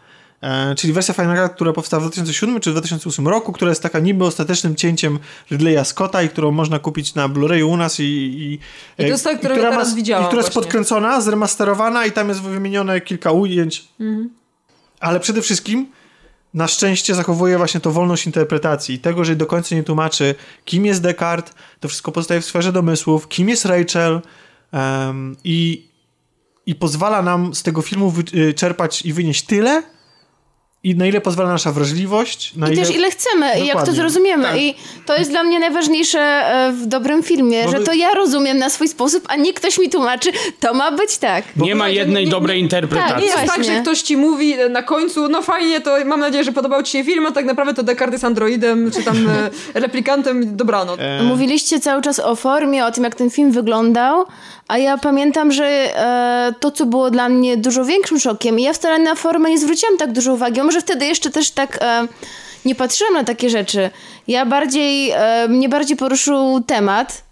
E, czyli wersja Final Cut, która powstała w 2007 czy 2008 roku, która jest taka niby ostatecznym cięciem Ridleya Scotta i którą można kupić na Blu-rayu u nas i... I, I to jest ta, która ja teraz widziałam I która jest właśnie. podkręcona, zremasterowana i tam jest wymienione kilka ujęć. Mhm. Ale przede wszystkim na szczęście zachowuje właśnie to wolność interpretacji. Tego, że do końca nie tłumaczy, kim jest Descartes, to wszystko pozostaje w sferze domysłów, kim jest Rachel em, i, i pozwala nam z tego filmu wy, y, czerpać i wynieść tyle, i na ile pozwala nasza wrażliwość, na I ile... też ile chcemy i jak to Dokładnie. zrozumiemy. Tak. I to jest dla mnie najważniejsze e, w dobrym filmie, Bo że to ja rozumiem na swój sposób, a nie ktoś mi tłumaczy, to ma być tak. nie ma jednej nie- dobrej nie- interpretacji. Nie jest tak, że ktoś ci mówi e, na końcu, no fajnie, to mam nadzieję, że podobał ci się film, a tak naprawdę to Descartes jest androidem, czy tam e, replikantem, dobranoc. E, Mówiliście cały czas o formie, o tym, jak ten film wyglądał, a ja pamiętam, że e, to, co było dla mnie dużo większym szokiem, i ja wcale na formę nie zwróciłam tak dużo uwagi, może wtedy jeszcze też tak e, nie patrzyłam na takie rzeczy. Ja bardziej, e, mnie bardziej poruszył temat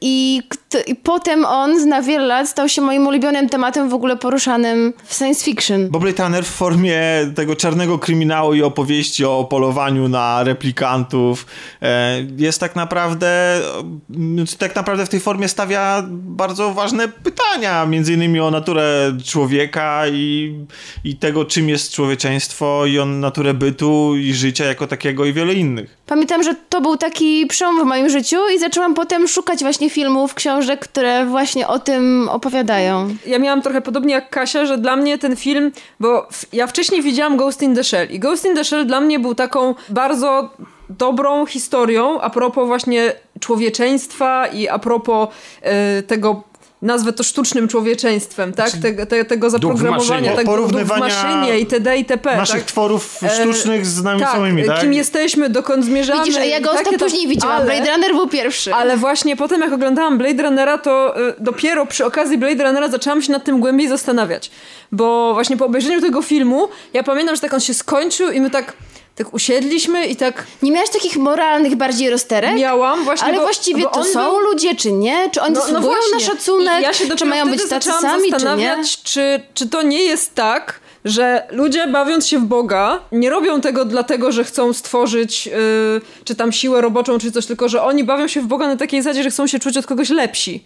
i, i potem on na wiele lat stał się moim ulubionym tematem w ogóle poruszanym w science fiction. Bob Runner w formie tego czarnego kryminału i opowieści o polowaniu na replikantów e, jest tak naprawdę mm, tak naprawdę w tej formie stawia bardzo ważne pytania, między innymi o naturę człowieka i, i tego, czym jest człowieczeństwo i o naturę bytu i życia jako takiego i wiele innych. Pamiętam, że to był taki przełom w moim życiu i zaczęłam potem szukać właśnie filmów, książek, które właśnie o tym opowiadają. ja miałam trochę podobnie jak Kasia, że dla mnie ten film, bo ja wcześniej widziałam Ghost in the Shell i Ghost in the Shell dla mnie był taką bardzo dobrą historią a propos właśnie człowieczeństwa i a propos e, tego nazwę to sztucznym człowieczeństwem, tak? Te, te, tego zaprogramowania, tego w maszynie itd. itp. Naszych tak? tworów E, sztucznych z nami tak, samymi, tak? kim jesteśmy, dokąd zmierzamy. Widzisz, a ja i go takie później widziałam. ale- Blade Runner był pierwszy. ale właśnie potem, jak oglądałam Blade Runnera, to y, dopiero przy okazji Blade Runnera zaczęłam się nad tym głębiej zastanawiać. Bo właśnie po obejrzeniu tego filmu, ja pamiętam, że tak on się skończył i my tak, tak usiedliśmy i tak Nie miałeś takich moralnych bardziej rozterek? miałam właśnie... Ale bo, właściwie bo to są był... ludzie, czy nie? Czy oni No, no na szacunek? I ja się czy mają być tacy zaczęłam sami, czy nie? zastanawiać, czy, czy to nie jest tak, że ludzie bawiąc się w Boga nie robią tego dlatego, że chcą stworzyć yy, czy tam siłę roboczą, czy coś, tylko że oni bawią się w Boga na takiej zasadzie, że chcą się czuć od kogoś lepsi.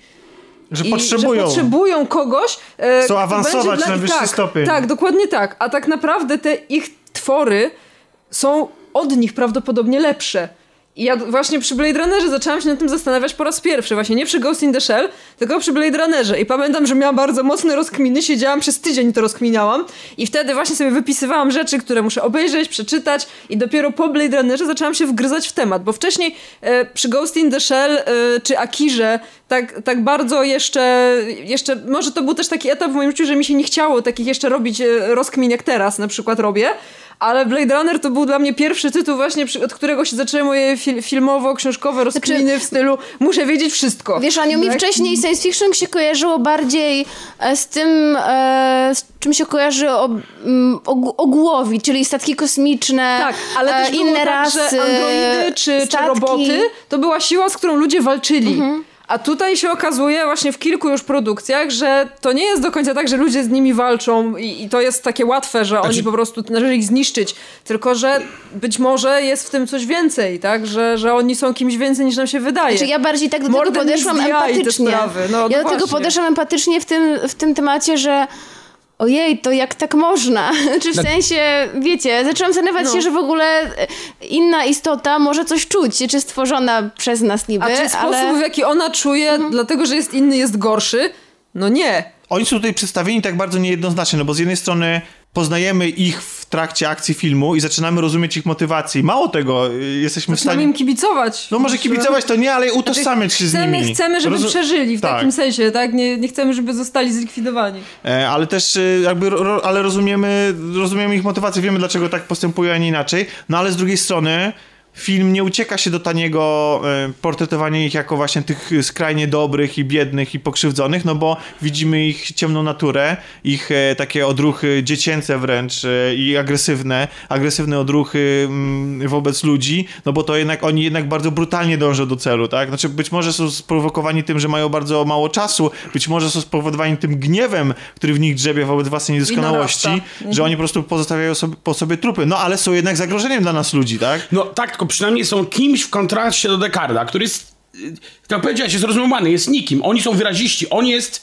że I potrzebują. Że potrzebują kogoś. E, Chcą awansować na wyższy tak, stopień. Tak, dokładnie tak. A tak naprawdę te ich twory są od nich prawdopodobnie lepsze. I ja właśnie przy Blade Runnerze zaczęłam się nad tym zastanawiać po raz pierwszy. Właśnie nie przy Ghost in the Shell, tylko przy Blade Runnerze. I pamiętam, że miałam bardzo mocne rozkminy, siedziałam przez tydzień to rozkminiałam. I wtedy właśnie sobie wypisywałam rzeczy, które muszę obejrzeć, przeczytać. I dopiero po Blade Runnerze zaczęłam się wgryzać w temat. Bo wcześniej e, przy Ghost in the Shell e, czy Akirze tak, tak bardzo jeszcze, jeszcze... Może to był też taki etap w moim życiu, że mi się nie chciało takich jeszcze robić e, rozkmin, jak teraz na przykład robię. Ale Blade Runner to był dla mnie pierwszy tytuł właśnie, od którego się zaczęły moje fil- filmowo-książkowe rozkminy w stylu muszę wiedzieć wszystko. Wiesz, Aniu, mi Tak? wcześniej science fiction się kojarzyło bardziej e, z tym, e, z czym się kojarzy o, ogł- ogłowi, czyli statki kosmiczne, Tak, ale też było inne tak, rasy, androidy czy, czy roboty to była siła, z którą ludzie walczyli. A tutaj się okazuje właśnie w kilku już produkcjach, że to nie jest do końca tak, że ludzie z nimi walczą i, i to jest takie łatwe, że oni po prostu należy ich zniszczyć, tylko że być może jest w tym coś więcej, tak? Że, że oni są kimś więcej niż nam się wydaje. Znaczy ja bardziej tak do More tego podeszłam empatycznie. No, no ja do tego właśnie. podeszłam empatycznie w tym, w tym temacie, że ojej, to jak tak można? [LAUGHS] Czy w sensie, wiecie, zaczęłam zastanawiać No. się, że w ogóle e, inna istota może coś czuć, czy stworzona przez nas niby, A czy sposób, ale... w jaki ona czuje, dlatego że jest inny, jest gorszy? No nie. Oni są tutaj przedstawieni tak bardzo niejednoznacznie, no bo z jednej strony poznajemy ich w trakcie akcji filmu i zaczynamy rozumieć ich motywacje. Mało tego, y, jesteśmy w Zaczynamy stanie... im kibicować. No może kibicować to nie, ale utożsamiać się z chcemy, nimi. Chcemy, żeby Rozu- przeżyli w Tak. takim sensie, tak? Nie, nie chcemy, żeby zostali zlikwidowani. E, ale też e, jakby, ro- ale rozumiemy, rozumiemy ich motywację, wiemy dlaczego tak postępują, a nie inaczej. No ale z drugiej strony film nie ucieka się do taniego e, portretowania ich jako właśnie tych skrajnie dobrych i biednych i pokrzywdzonych, no bo widzimy ich ciemną naturę, ich e, takie odruchy dziecięce wręcz e, i agresywne, agresywne odruchy mm, wobec ludzi, no bo to jednak oni jednak bardzo brutalnie dążą do celu, tak? Znaczy być może są sprowokowani tym, że mają bardzo mało czasu, być może są spowodowani tym gniewem, który w nich drzebie wobec własnej niedoskonałości, że oni po prostu pozostawiają sobie, po sobie trupy. No ale są jednak zagrożeniem dla nas ludzi, tak? No tak, tylko przynajmniej są kimś w kontraście do Dekarda, który jest, y, tak powiedziałeś, jest zrozumiany, jest nikim. Oni są wyraziści, on jest...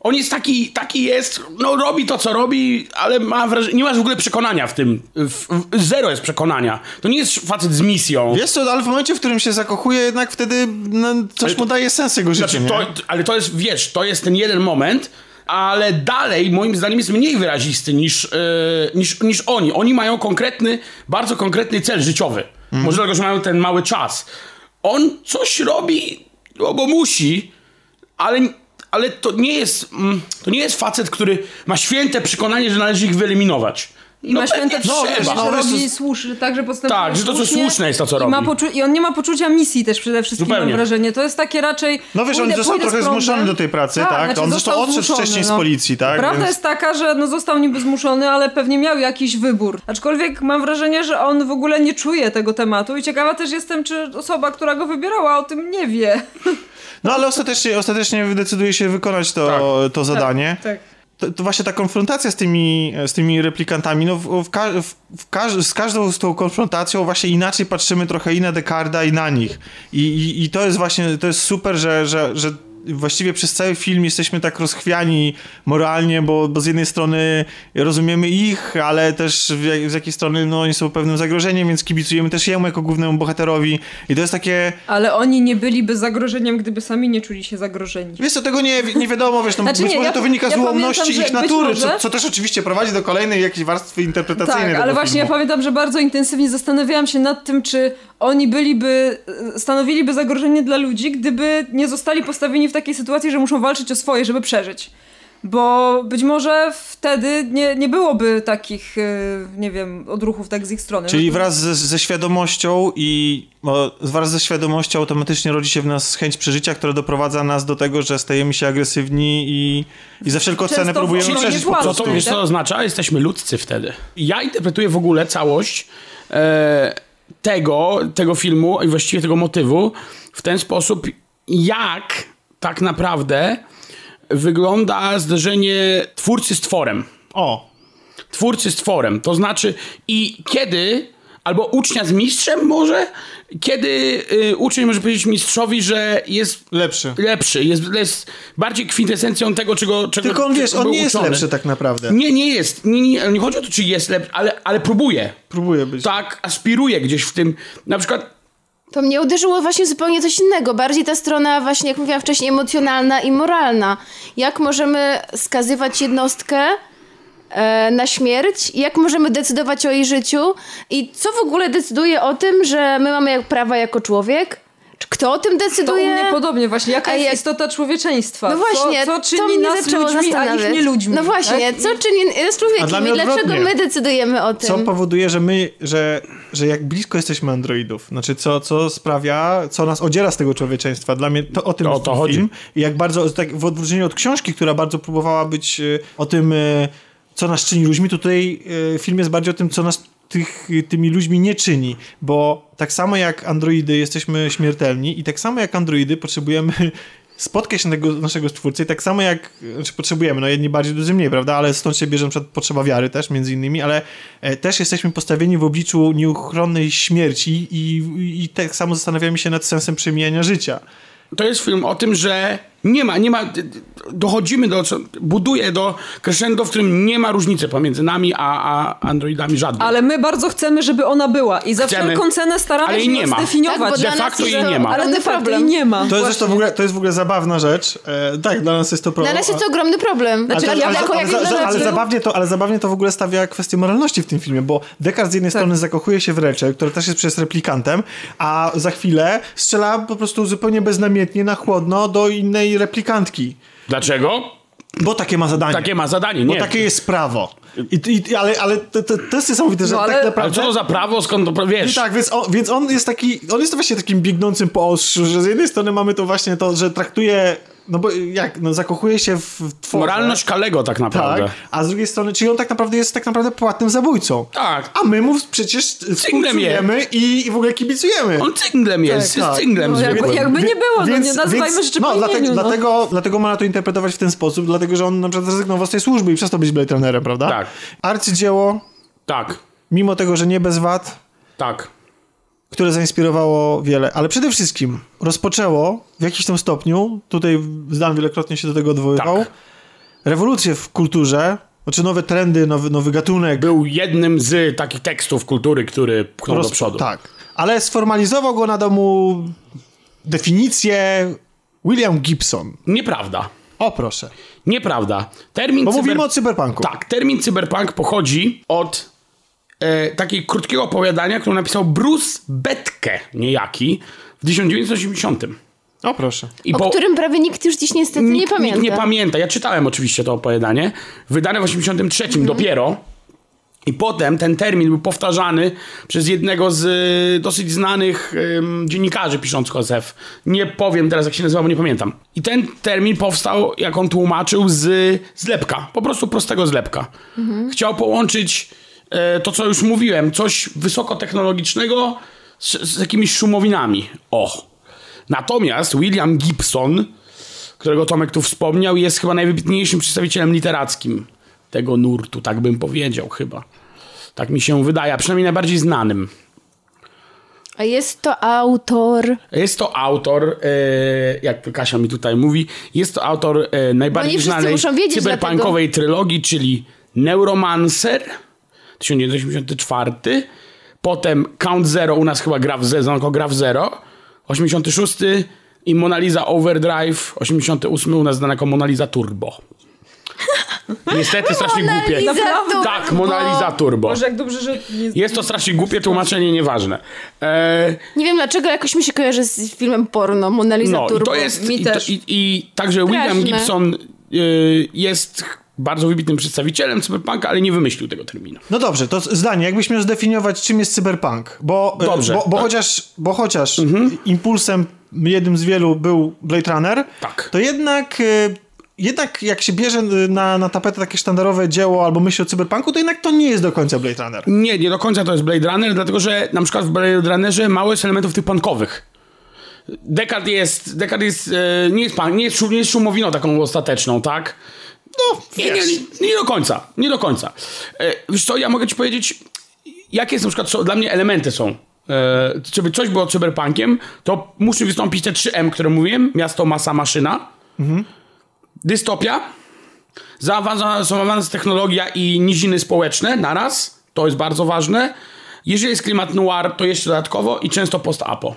On jest taki, taki jest, no robi to, co robi, ale ma wrażenie, nie masz w ogóle przekonania w tym. W, w, zero jest przekonania. To nie jest facet z misją. Wiesz co, ale w momencie, w którym się zakochuje, jednak wtedy no, coś Ale mu daje sens jego Znaczy, nie? to, ale to jest, wiesz, to jest ten jeden moment, ale dalej moim zdaniem jest mniej wyrazisty niż, yy, niż, niż oni. Oni mają konkretny, bardzo konkretny cel życiowy. Mhm. Może dlatego, że mają ten mały czas. On coś robi, bo musi, ale, ale to nie jest, mm, to nie jest facet, który ma święte przekonanie, że należy ich wyeliminować. I No ma święte No, wiesz, robi to- słusznie, tak, że postępuje Tak, że to, co słuszne jest to, co I, ma robi. poczu- I on nie ma poczucia misji też przede wszystkim, Zupełnie. mam wrażenie. To jest takie raczej... No wiesz, on pójdę- został pójdę z trochę zmuszony do tej pracy, tak? On zresztą został odszedł wcześniej z policji, tak? Prawda Więc- jest taka, że no został niby zmuszony, ale pewnie miał jakiś wybór. Aczkolwiek mam wrażenie, że on w ogóle nie czuje tego tematu i ciekawa też jestem, czy osoba, która go wybierała, o tym nie wie. No ale ostatecznie, ostatecznie decyduje się wykonać to, to zadanie. Tak. To, to właśnie ta konfrontacja z tymi, z tymi replikantami, no w, w, w, każ- z każdą z tą konfrontacją właśnie inaczej patrzymy trochę i na Dekarda i na nich. I, i, i to jest właśnie, to jest super, że, że, że właściwie przez cały film jesteśmy tak rozchwiani moralnie, bo, bo z jednej strony rozumiemy ich, ale też w, z jakiej strony no, oni są pewnym zagrożeniem, więc kibicujemy też jemu jako głównemu bohaterowi. I to jest takie... Ale oni nie byliby zagrożeniem, gdyby sami nie czuli się zagrożeni. Wiesz co, tego nie, nie wiadomo, wiesz, no, Znaczy być nie, może ja- to wynika ja z ułomności pamiętam, ich natury, może- co, co też oczywiście prowadzi do kolejnej jakiejś warstwy interpretacyjnej Tak, ale właśnie filmu. ja pamiętam, że bardzo intensywnie zastanawiałam się nad tym, czy oni byliby, stanowiliby zagrożenie dla ludzi, gdyby nie zostali postawieni w takiej sytuacji, że muszą walczyć o swoje, żeby przeżyć. Bo być może wtedy nie, nie byłoby takich, e, nie wiem, odruchów tak z ich strony. Czyli No, wraz ze, ze świadomością i wraz ze świadomością automatycznie rodzi się w nas chęć przeżycia, która doprowadza nas do tego, że stajemy się agresywni i, i za wszelką Często cenę próbujemy przeżyć po władzy. Co prostu. to, wiesz, co to oznacza? Jesteśmy ludzcy wtedy. Ja interpretuję w ogóle całość e, tego, tego filmu i właściwie tego motywu w ten sposób, jak tak naprawdę wygląda zderzenie twórcy z tworem. O, Twórcy z tworem. To znaczy i kiedy, albo ucznia z mistrzem może, kiedy y, uczeń może powiedzieć mistrzowi, że jest lepszy. lepszy, jest, jest bardziej kwintesencją tego, czego, czego Tylko on, wiesz, on nie jest uczony. lepszy tak naprawdę. Nie, nie jest. Nie, nie, nie chodzi o to, czy jest lepszy, ale, ale próbuje. Próbuje być. Tak, aspiruje gdzieś w tym. Na przykład To mnie uderzyło właśnie zupełnie coś innego. Bardziej ta strona właśnie, jak mówiłam wcześniej, emocjonalna i moralna. Jak możemy skazywać jednostkę e, na śmierć? Jak możemy decydować o jej życiu? I co w ogóle decyduje o tym, że my mamy prawa jako człowiek? Kto o tym To u decyduje? mnie podobnie właśnie. Jaka A jest jak- istota człowieczeństwa? No właśnie, co, co czyni nas ludźmi, a ich nie ludźmi? No właśnie, tak? co czyni nas człowiekiem i dlaczego my decydujemy o tym? Co powoduje, że my, że, że jak blisko jesteśmy androidów, znaczy co, co sprawia, co nas odziera z tego człowieczeństwa. Dla mnie to o tym To o jest to chodzi. film. I jak bardzo, tak w odróżnieniu od książki, która bardzo próbowała być e, o tym, e, co nas czyni ludźmi, to tutaj e, film jest bardziej o tym, co nas tych, tymi ludźmi nie czyni, bo tak samo jak androidy jesteśmy śmiertelni i tak samo jak androidy potrzebujemy [LAUGHS] spotkać się tego, naszego stwórcy i tak samo jak, znaczy potrzebujemy, no jedni bardziej, drudzy mniej, prawda, ale stąd się bierze na przykład potrzeba wiary też, między innymi, ale e, też jesteśmy postawieni w obliczu nieuchronnej śmierci i, i, i tak samo zastanawiamy się nad sensem przemijania życia. To jest film o tym, że nie ma, nie ma, dochodzimy do, buduje do crescendo, w którym nie ma różnicy pomiędzy nami a, a androidami żadnej. Ale my bardzo chcemy, żeby ona była i za Chcemy. wszelką cenę staramy się ją zdefiniować. Tak, bo De facto jej nie ma. Ale de facto jej nie ma. To jest zresztą w ogóle, to jest w ogóle zabawna rzecz. E, tak, dla nas jest to problem. Dla nas jest to ogromny problem. Znaczy, ale- ale, ale- za, za, ale, jednorodzin. zabawnie to, ale zabawnie to w ogóle stawia kwestię moralności w tym filmie, bo Deckard z jednej Tak. strony zakochuje się w Rachel, która też jest przez replikantem, a za chwilę strzela po prostu zupełnie beznamiętnie na chłodno do innej replikantki. Dlaczego? Bo takie ma zadanie. Takie ma zadanie, Bo nie. takie jest prawo. I, i, ale ale to, to, to jest niesamowite, że No, ale- tak Ale naprawdę... co to za prawo, skąd to, wiesz? I tak, więc on, więc on jest taki, on jest właśnie takim biegnącym po ostrzu, że z jednej strony mamy to właśnie to, że traktuje, no bo jak, no zakochuje się w tworze. Moralność Kalego tak naprawdę. Tak, a z drugiej strony, czyli on tak naprawdę jest tak naprawdę płatnym zabójcą. Tak. A my mu przecież współczujemy i, i w ogóle kibicujemy. On cynglem jest, jest tak. cynglem No, jakby- jakby nie było, no nie nazywajmy rzeczy no, po dlatego, no. dlatego, dlatego można to interpretować w ten sposób, dlatego, że on na przykład zrezygnował z tej służby i przestał być Blade Runnerem, prawda? Tak. Arcydzieło, Tak, mimo tego, że nie bez wad, tak. Które zainspirowało wiele, ale przede wszystkim rozpoczęło w jakimś tam stopniu, tutaj Zdan wielokrotnie się do tego odwoływał, Tak. rewolucję w kulturze, znaczy nowe trendy, nowy, nowy gatunek. Był jednym z takich tekstów kultury, który pchnął do przodu. Tak, ale sformalizował go na domu definicję William Gibson. Nieprawda. O proszę, Nieprawda. Termin bo cyber... mówimy o cyberpunku. Tak, termin cyberpunk pochodzi od e, takiego krótkiego opowiadania, które napisał Bruce Betke, niejaki, w 1980. O proszę. I O którym prawie nikt już dziś niestety nie nikt, pamięta. Nikt nie pamięta. Ja czytałem oczywiście to opowiadanie. Wydane w 83 Mhm. dopiero. I potem ten termin był powtarzany przez jednego z y, dosyć znanych ym, dziennikarzy piszących o SF. Nie powiem teraz, jak się nazywa, bo nie pamiętam. I ten termin powstał, jak on tłumaczył, z zlepka. Po prostu prostego zlepka. Mhm. Chciał połączyć e, to, co już mówiłem, coś wysokotechnologicznego z, z jakimiś szumowinami. O. Natomiast William Gibson, którego Tomek tu wspomniał, jest chyba najwybitniejszym przedstawicielem literackim tego nurtu, tak bym powiedział chyba. Tak mi się wydaje, a przynajmniej najbardziej znanym. A jest to autor... Jest to autor, e, jak Kasia mi tutaj mówi, jest to autor e, najbardziej wszyscy znanej cyberpunkowej trylogii, czyli Neuromancer 1984, potem Count Zero, u nas chyba gra w Zero, jako gra w Zero, 86 i Mona Lisa Overdrive, 88 u nas znana jako Mona Lisa Turbo. [LAUGHS] Niestety strasznie Mona głupie. Lisa Turbo. Tak, Mona Lisa Turbo. Boże, jak dobrze, że nie... Jest to strasznie głupie tłumaczenie, nieważne. E, Nie wiem dlaczego, jakoś mi się kojarzy z filmem porno, Mona Lisa No, i Turbo. to jest. Mi I, to, też. i, I także William Straszne. Gibson y, jest bardzo wybitnym przedstawicielem cyberpunka, ale nie wymyślił tego terminu. No dobrze, to zdanie, jakbyś miał zdefiniować, czym jest cyberpunk, bo, e, Dobrze. bo, bo chociaż, bo chociaż impulsem jednym z wielu był Blade Runner, Tak. to jednak, e, jednak jak się bierze na, na tapetę takie sztandarowe dzieło albo myśl o cyberpunku, to jednak to nie jest do końca Blade Runner. Nie, nie do końca to jest Blade Runner, dlatego że na przykład w Blade Runnerze mało jest elementów tych punkowych. Dekard jest, Dekard jest, e, nie jest, pan, nie jest, nie jest szumowiną taką ostateczną, tak? No, nie, nie, do końca, nie do końca. E, wiesz co, ja mogę ci powiedzieć, jakie są, na przykład, są, dla mnie elementy są. E, żeby coś było cyberpunkiem, to musi wystąpić te 3M, które mówiłem, miasto, masa, maszyna. Dystopia, zaawansowana technologia i niziny społeczne naraz, to jest bardzo ważne. Jeżeli jest klimat noir, to jeszcze dodatkowo i często post-apo.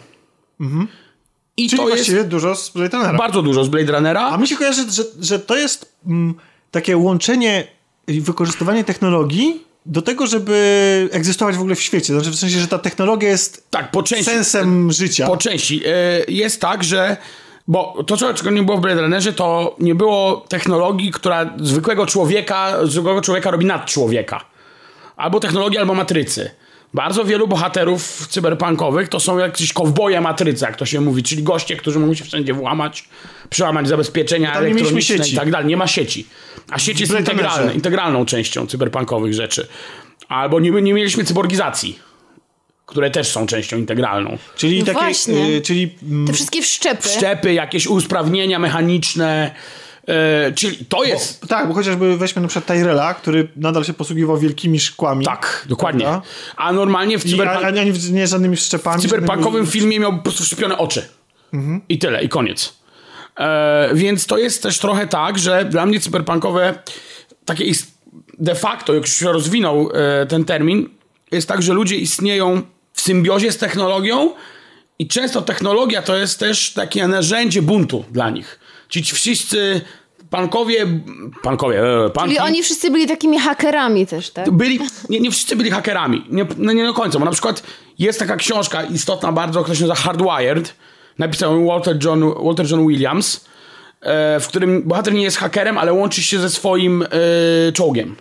I Czyli to jest właściwie dużo z Blade Runnera. bardzo dużo z Blade Runnera. A mi się kojarzy, że, że to jest mm, takie łączenie i wykorzystywanie technologii do tego, żeby egzystować w ogóle w świecie. Znaczy w sensie, że ta technologia jest tak, po części. sensem życia. Po części. E, Jest tak, że. Bo to, czego nie było w Blade Runnerze, to nie było technologii, która zwykłego człowieka, zwykłego człowieka robi nad człowieka. Albo technologii, albo matrycy. Bardzo wielu bohaterów cyberpunkowych to są jakiś kowboje matrycy, jak to się mówi, czyli goście, którzy mogą się wszędzie włamać, przełamać zabezpieczenia mieliśmy elektroniczne sieci. i tak dalej. Nie ma sieci. A sieć jest integralna, integralną częścią cyberpunkowych rzeczy. Albo nie, nie mieliśmy cyborgizacji, które też są częścią integralną. Czyli No takie, y, czyli mm, Te wszystkie wszczepy. szczepy, jakieś usprawnienia mechaniczne. E, czyli to jest. tak, bo chociażby weźmy na przykład Tyrella, który nadal się posługiwał wielkimi szkłami. tak, dokładnie. Prawda? A normalnie w, cyberpunk- a, a nie, żadnymi wszczepami. w cyberpunkowym żadnymi- filmie miał po prostu szczepione oczy. I tyle, i koniec. E, więc to jest też trochę tak, że dla mnie cyberpunkowe takie ist- de facto, jak się rozwinął e, ten termin, jest tak, że ludzie istnieją w symbiozie z technologią i często technologia to jest też takie narzędzie buntu dla nich. Ci wszyscy pankowie, pankowie, e, panki, Czyli oni wszyscy byli takimi hakerami też, tak? byli, nie, nie wszyscy byli hakerami. Nie, no nie do końca, bo na przykład jest taka książka istotna bardzo, która się nazywa Hardwired. Napisał Walter John, Walter John Williams, e, w którym bohater nie jest hakerem, ale łączy się ze swoim e, czołgiem.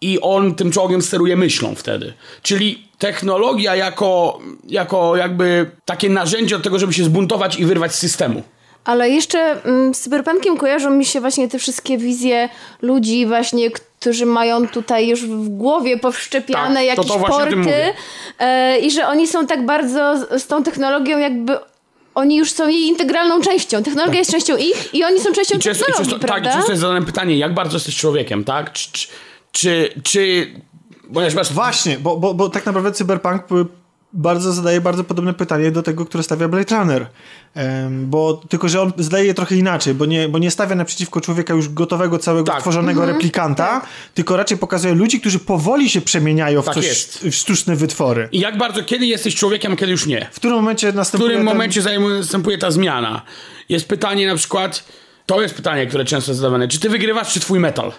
I on tym czołgiem steruje myślą wtedy. Czyli technologia jako, jako jakby takie narzędzie do tego, żeby się zbuntować i wyrwać z systemu. Ale jeszcze mm, z cyberpunkiem kojarzą mi się właśnie te wszystkie wizje ludzi właśnie, którzy mają tutaj już w głowie powszczepiane Tak, to- jakieś to właśnie o tym porty e, i że oni są tak bardzo z, tą technologią jakby oni już są jej integralną częścią. Technologia jest częścią ich i oni są częścią I często, i technologii, często, tak, prawda? i często jest zadane pytanie, jak bardzo jesteś człowiekiem, tak? Czy, czy, czy, czy ponieważ masz Właśnie, bo, bo, bo tak naprawdę Cyberpunk bardzo zadaje bardzo podobne pytanie do tego, które stawia Blade Runner. Em, bo tylko, że on zadaje je trochę inaczej, bo nie, bo nie stawia naprzeciwko człowieka już gotowego, całego Tak. tworzonego Mhm. replikanta, tylko raczej pokazuje ludzi, którzy powoli się przemieniają w Tak coś, jest. w sztuczne wytwory. I jak bardzo, kiedy jesteś człowiekiem, a kiedy już nie? W którym momencie W następuje którym ten- momencie zajmuje- następuje ta zmiana? Jest pytanie na przykład, to jest pytanie, które często jest zadawane, czy ty wygrywasz, czy twój metal?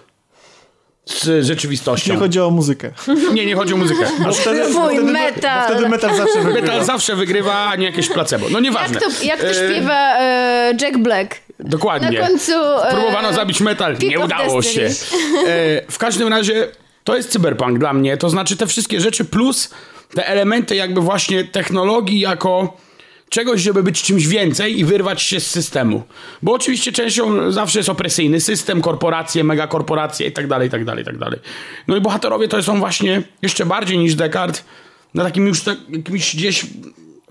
Z rzeczywistością. Nie chodzi o muzykę. [LAUGHS] Nie, nie chodzi o muzykę. [LAUGHS] Aż Twój wtedy, metal. Bo wtedy metal zawsze wygrywa. metal zawsze wygrywa, a nie jakieś placebo. No nieważne. Jak to, jak to E, śpiewa e, Jack Black? Dokładnie. Na końcu... E, Próbowano zabić metal, Peak nie udało się. E, [LAUGHS] w każdym razie to jest cyberpunk dla mnie, to znaczy te wszystkie rzeczy plus te elementy jakby właśnie technologii jako czegoś, żeby być czymś więcej i wyrwać się z systemu. Bo oczywiście częścią zawsze jest opresyjny system, korporacje, megakorporacje i tak dalej, i tak dalej, i tak dalej. No i bohaterowie to są właśnie jeszcze bardziej niż Descartes na takim już tak, jakimś gdzieś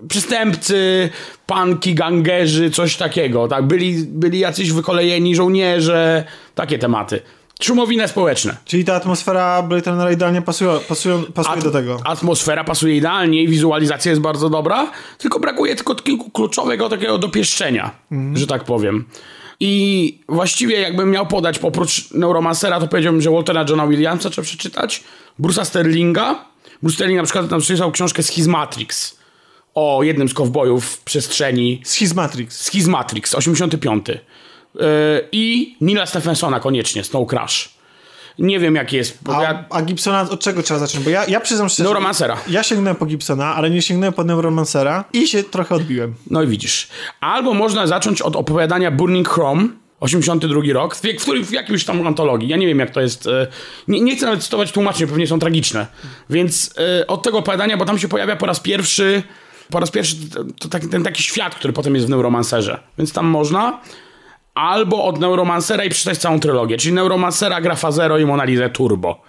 przestępcy, panki, gangerzy, coś takiego, tak? Byli, byli jacyś wykolejeni żołnierze, takie tematy. Szumowine społeczne. Czyli ta atmosfera Blade Runnera idealnie pasuje, pasuje, pasuje At- do tego. Atmosfera pasuje idealnie i wizualizacja jest bardzo dobra, tylko brakuje tylko kilku kluczowego takiego dopieszczenia, że tak powiem. I właściwie jakbym miał podać oprócz Neuromancera, to powiedziałbym, że Waltera Johna Williamsa trzeba przeczytać, Bruce'a Sterlinga. Bruce Sterling na przykład napisał książkę Schizmatrix o jednym z kowbojów w przestrzeni Schizmatrix. Schizmatrix, 85. Yy, I Nila Stephensona koniecznie, Snow Crash. Nie wiem jaki jest, A, ja a Gibsona od czego trzeba zacząć? Bo ja, ja przyznam szczerze... Neuromancera. Ja sięgnąłem po Gibsona, ale nie sięgnąłem po Neuromancera i się trochę odbiłem. No i widzisz. Albo można zacząć od opowiadania Burning Chrome, 82 rok, w, w, w jakimś tam antologii. Ja nie wiem, jak to jest. e, Nie, nie chcę nawet cytować tłumaczeń, pewnie są tragiczne. Więc e, od tego opowiadania, bo tam się pojawia po raz pierwszy. Po raz pierwszy to, to taki, ten taki świat, który potem jest w Neuromancerze. Więc tam można. Albo od Neuromancera i przeczytać całą trylogię. Czyli Neuromancera, Grafa Zero i Mona Lisa Turbo.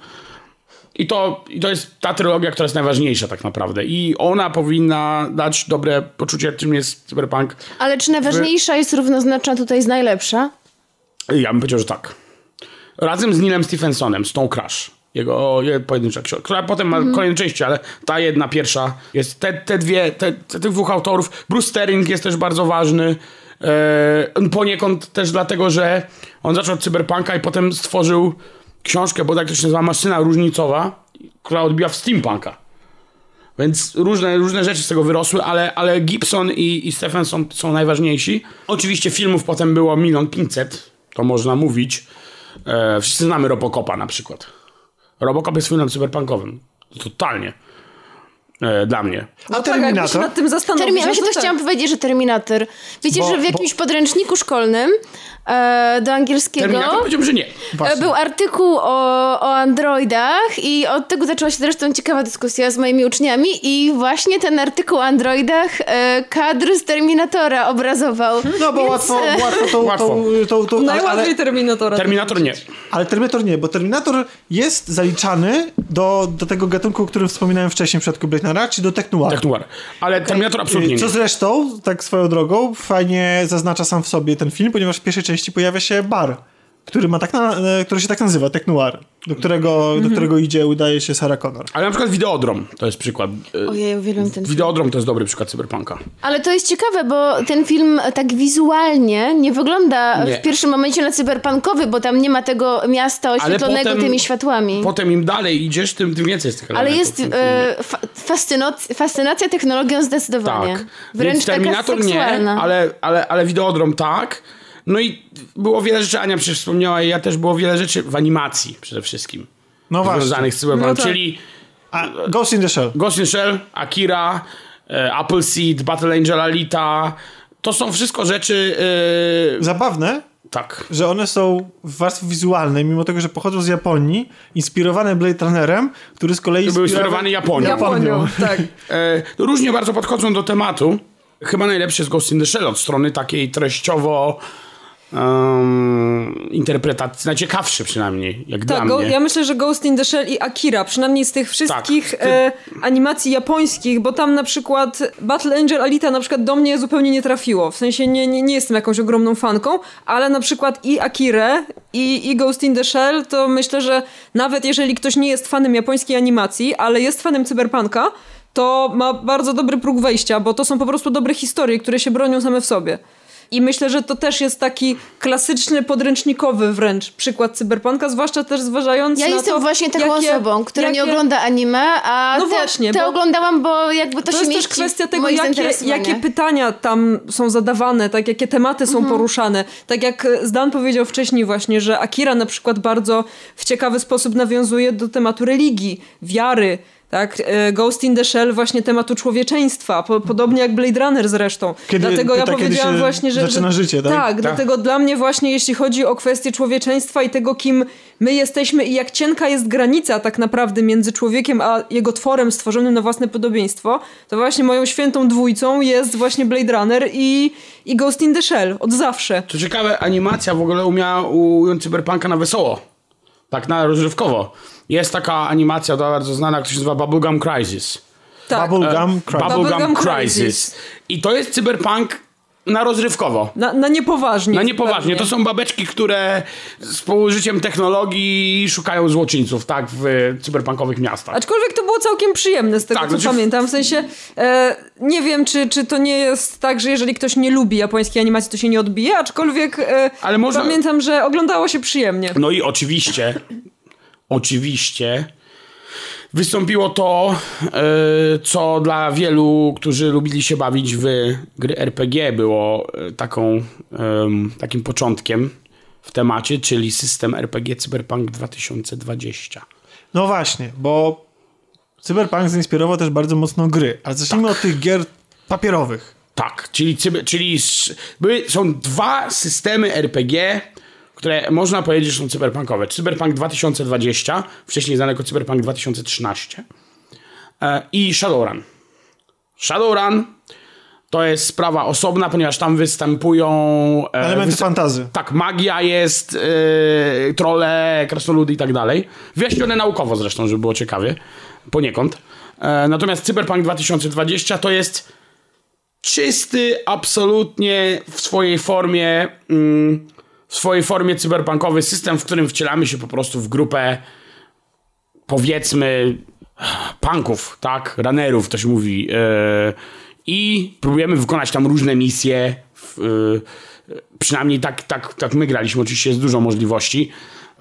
I to, I to jest ta trylogia, która jest najważniejsza tak naprawdę. I ona powinna dać dobre poczucie, czym jest cyberpunk. Ale czy najważniejsza jest równoznaczna tutaj z najlepsza? Ja bym powiedział, że tak. Razem z Nilem Stephensonem, Stone Crash. Jego je- pojedyncza książka, która potem ma kolejne części, ale ta jedna pierwsza jest. Te, te dwie, te, te, tych dwóch autorów. Bruce Sterling jest też bardzo ważny. E, poniekąd też dlatego, że on zaczął od cyberpunka i potem stworzył książkę, bo tak to się nazywa Maszyna Różnicowa, która odbiła w steampunka. Więc różne, różne rzeczy z tego wyrosły, ale, ale Gibson i, i Stephen są, są najważniejsi. Oczywiście filmów potem było milion pięćset, to można mówić. E, wszyscy znamy Robocopa na przykład. Robocop jest filmem cyberpunkowym. Totalnie. E, dla mnie. A Tak, Terminator? nad tym zastanowić. Termin- ja no się to też tak. chciałam powiedzieć, że Terminator. Wiecie, Bo- że w jakimś podręczniku szkolnym e, do angielskiego Terminator powiedziałbym, że nie. e, był artykuł o, o androidach i od tego zaczęła się zresztą ciekawa dyskusja z moimi uczniami i właśnie ten artykuł o androidach e, kadr z Terminatora obrazował. No bo Więc, łatwo, łatwo to... Łatwo. to, to, to ale, Najłatwiej ale, Terminatora. Terminator nie. ale Terminator nie, bo Terminator jest zaliczany do, do tego gatunku, o którym wspominałem wcześniej w przypadku Runnera, czy do Technoir. Tak, noir. Ale Terminator absolutnie nie. Co zresztą, tak swoją drogą, fajnie zaznacza sam w sobie ten film, ponieważ w pierwszej części pojawia się bar, który, ma tak na, e, który się tak nazywa, Tech Noir, do którego, Mhm. do którego idzie, udaje się Sarah Connor. Ale na przykład Videodrom to jest przykład. e, Ojej, uwielbiam ten film. Videodrom to jest dobry przykład cyberpunka. Ale to jest ciekawe, bo ten film tak wizualnie nie wygląda Nie. w pierwszym momencie na cyberpunkowy, bo tam nie ma tego miasta oświetlonego potem- tymi światłami. Potem im dalej idziesz, tym, tym więcej jest tych Ale jest e, fa- fascynac- fascynacja technologią zdecydowanie. Tak. Wręcz Więc taka Terminator nie, seksualna. ale, ale, ale Videodrom tak. No i było wiele rzeczy, Ania przecież wspomniała, i ja też było wiele rzeczy w animacji przede wszystkim. No właśnie. Związanych z cyberpunkiem, No tak. czyli A Ghost in the Shell. Ghost in the Shell, Akira, e, Appleseed, Battle Angel Alita. To są wszystko rzeczy... E, Zabawne, tak. że one są w warstwie wizualnej, mimo tego, że pochodzą z Japonii, inspirowane Blade Runnerem, który z kolei Był inspirowany Japonią. Japonią, tak. E, różnie bardzo podchodzą do tematu. Chyba najlepszy jest Ghost in the Shell od strony takiej treściowo um, interpretacji, najciekawszy przynajmniej, jak Tak, dla mnie. ja myślę, że Ghost in the Shell i Akira, przynajmniej z tych wszystkich Tak. e, animacji japońskich, bo tam na przykład Battle Angel Alita na przykład do mnie zupełnie nie trafiło. W sensie nie, nie, nie jestem jakąś ogromną fanką, ale na przykład i Akirę i, i Ghost in the Shell to myślę, że nawet jeżeli ktoś nie jest fanem japońskiej animacji, ale jest fanem cyberpunka, to ma bardzo dobry próg wejścia, bo to są po prostu dobre historie, które się bronią same w sobie. I myślę, że to też jest taki klasyczny, podręcznikowy wręcz przykład cyberpunka, zwłaszcza też zważając Ja na jestem to, właśnie taką jakie- osobą, która nie jakie- ogląda anime, a No te, właśnie, te bo- oglądałam, bo jakby to, To się jest też kwestia tego, jakie, jakie pytania tam są zadawane, tak, jakie tematy są Mhm. poruszane. Tak jak Zdan powiedział wcześniej właśnie, że Akira na przykład bardzo w ciekawy sposób nawiązuje do tematu religii, wiary, tak? E, Ghost in the Shell właśnie tematu człowieczeństwa, po, podobnie jak Blade Runner zresztą. Kiedy dlatego ja pyta, powiedziałam się właśnie, że... zaczyna że, życie, tak? Tak, dlatego dla mnie właśnie jeśli chodzi o kwestię człowieczeństwa i tego, kim my jesteśmy i jak cienka jest granica tak naprawdę między człowiekiem a jego tworem stworzonym na własne podobieństwo, to właśnie moją świętą dwójcą jest właśnie Blade Runner i, i Ghost in the Shell. Od zawsze. Co ciekawe, animacja w ogóle umiała ująć cyberpunka na wesoło. Tak na rozrywkowo. Jest taka animacja bardzo znana, która się nazywa Bubblegum Crisis. Tak. Bubblegum Crisis. Bubblegum Bubblegum Crisis. Crisis. I to jest cyberpunk na rozrywkowo. Na, na niepoważnie. Na niepoważnie. To zupełnie. są babeczki, które z położyciem technologii szukają złoczyńców, tak, w cyberpunkowych miastach. Aczkolwiek to było całkiem przyjemne z tego, Tak, co znaczy- pamiętam. W sensie e, nie wiem, czy, czy to nie jest tak, że jeżeli ktoś nie lubi japońskiej animacji, to się nie odbije, aczkolwiek e, Ale można- pamiętam, że oglądało się przyjemnie. No i oczywiście, oczywiście wystąpiło to, e, co dla wielu, którzy lubili się bawić w gry RPG, było e, taką, takim początkiem w temacie, czyli system RPG Cyberpunk 2020. No właśnie, bo Cyberpunk zainspirował też bardzo mocno gry, ale zacznijmy Tak. od tych gier papierowych. Tak, czyli, cyber, czyli były, są dwa systemy RPG, które można powiedzieć, że są cyberpunkowe. Cyberpunk 2020, wcześniej znany jako Cyberpunk 2013 e, i Shadowrun. Shadowrun to jest sprawa osobna, ponieważ tam występują... e, Elementy wys- fantazy. tak, magia jest, yy, trole, krasnoludy i tak dalej. Wyjaśnione naukowo zresztą, żeby było ciekawie, poniekąd. E, natomiast Cyberpunk 2020 to jest czysty, absolutnie w swojej formie, mm, w swojej formie cyberpunkowy system, w którym wcielamy się po prostu w grupę powiedzmy punków, tak, runnerów to się mówi e, i próbujemy wykonać tam różne misje e, przynajmniej tak, tak, tak my graliśmy, oczywiście jest dużo możliwości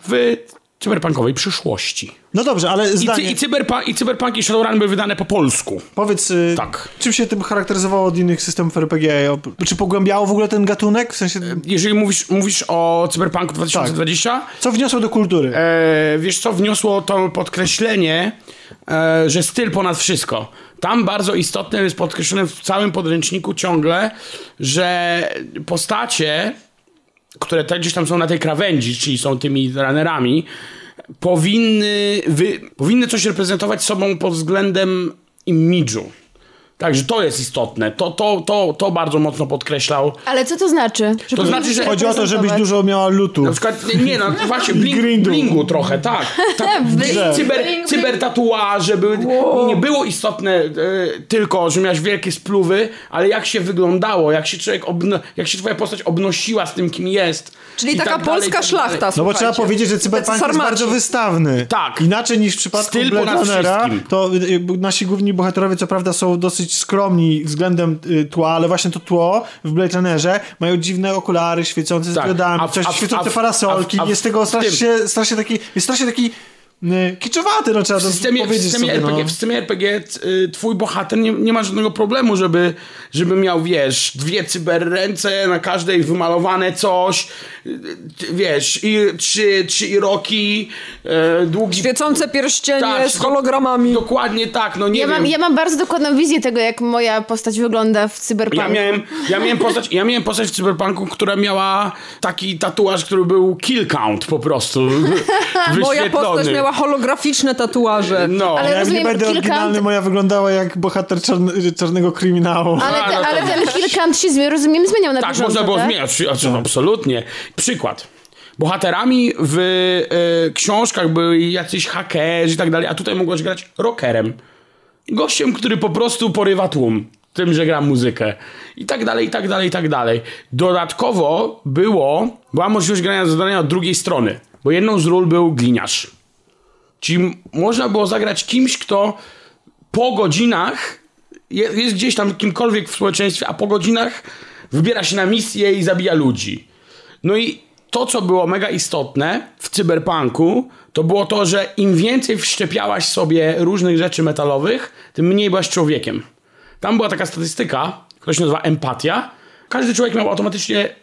w cyberpunkowej przyszłości. No dobrze, ale I, cy, zdanie, i, cyberpunk, I cyberpunk i Shadowrun były wydane po polsku. powiedz, y, Tak. czym się tym charakteryzowało od innych systemów RPG? Czy pogłębiało w ogóle ten gatunek? W sensie, Jeżeli mówisz, mówisz o Cyberpunku 2020, co wniosło do kultury? e, wiesz co, wniosło to podkreślenie, e, że styl ponad wszystko. Tam bardzo istotne jest podkreślone w całym podręczniku ciągle, że postacie, które gdzieś tam są na tej krawędzi, czyli są tymi runnerami, powinny, wy, powinny coś reprezentować sobą pod względem imidżu. Także to jest istotne. To, to, to, to bardzo mocno podkreślał. Ale co to znaczy? Że To znaczy, że Chodzi o to, żebyś dużo miała lutu. Na przykład, nie no, właśnie [LAUGHS] bling, grindu. blingu trochę, tak. tak [LAUGHS] grze. cyber, cybertatuaże były, nie było istotne e, tylko, że miałeś wielkie spluwy, ale jak się wyglądało, jak się człowiek, obno, jak się twoja postać obnosiła z tym, kim jest. Czyli taka tak polska tak szlachta. No bo trzeba powiedzieć, że cyberpunk jest bardzo wystawny. Tak. Inaczej niż w przypadku Styl Blade Runnera, wszystkim. to y, y, nasi główni bohaterowie co prawda są dosyć skromni względem y, tła, ale właśnie to tło w Blade Runnerze mają dziwne okulary świecące z Tak. diodami, A w- coś a w- świecące a w- parasolki, a w- jest tego strasznie, strasznie taki, jest strasznie taki kiczowaty, no trzeba W to systemie, w powiedzieć systemie sobie, RPG, no. w systemie RPG twój bohater nie, nie ma żadnego problemu, żeby, żeby miał, wiesz, dwie cyberręce, na każdej wymalowane coś, y, ty- wiesz, i trzy, trzy iroki, e, długi... Świecące pierścienie Tak, z hologramami. Dokładnie tak, no nie Ja wiem. mam, ja mam bardzo dokładną wizję tego, jak moja postać wygląda w cyberpunku. Ja miałem, ja, miałem postać, ja miałem postać w Cyberpunku, która miała taki tatuaż, który był kill count po prostu. [LAUGHS] Moja postać wyświetlony. Holograficzne tatuaże. No. Ale Ja jak nie rozumiem, będę kilka- oryginalny, moja wyglądała jak bohater czarny, czarnego kryminału. Ale, A, [LAUGHS] te, no to- ale ten kilkant się, zmi- rozumiem, zmieniał na Tak, bieżąco, można było tak? zmieniać, znaczy, absolutnie. Przykład. Bohaterami w e, książkach byli jacyś hakerzy i tak dalej, a tutaj mogłeś grać rockerem. Gościem, który po prostu porywa tłum tym, że gra muzykę. I tak dalej, i tak dalej, i tak dalej. Dodatkowo było, była możliwość grania zadania od drugiej strony, bo jedną z ról był gliniarz. Czyli można było zagrać kimś, kto po godzinach je- jest gdzieś tam kimkolwiek w społeczeństwie, a po godzinach wybiera się na misję i zabija ludzi. No i to, co było mega istotne w cyberpunku, to było to, że im więcej wszczepiałaś sobie różnych rzeczy metalowych, tym mniej byłaś człowiekiem. Tam była taka statystyka, która się nazywa empatia. Każdy człowiek miał automatycznie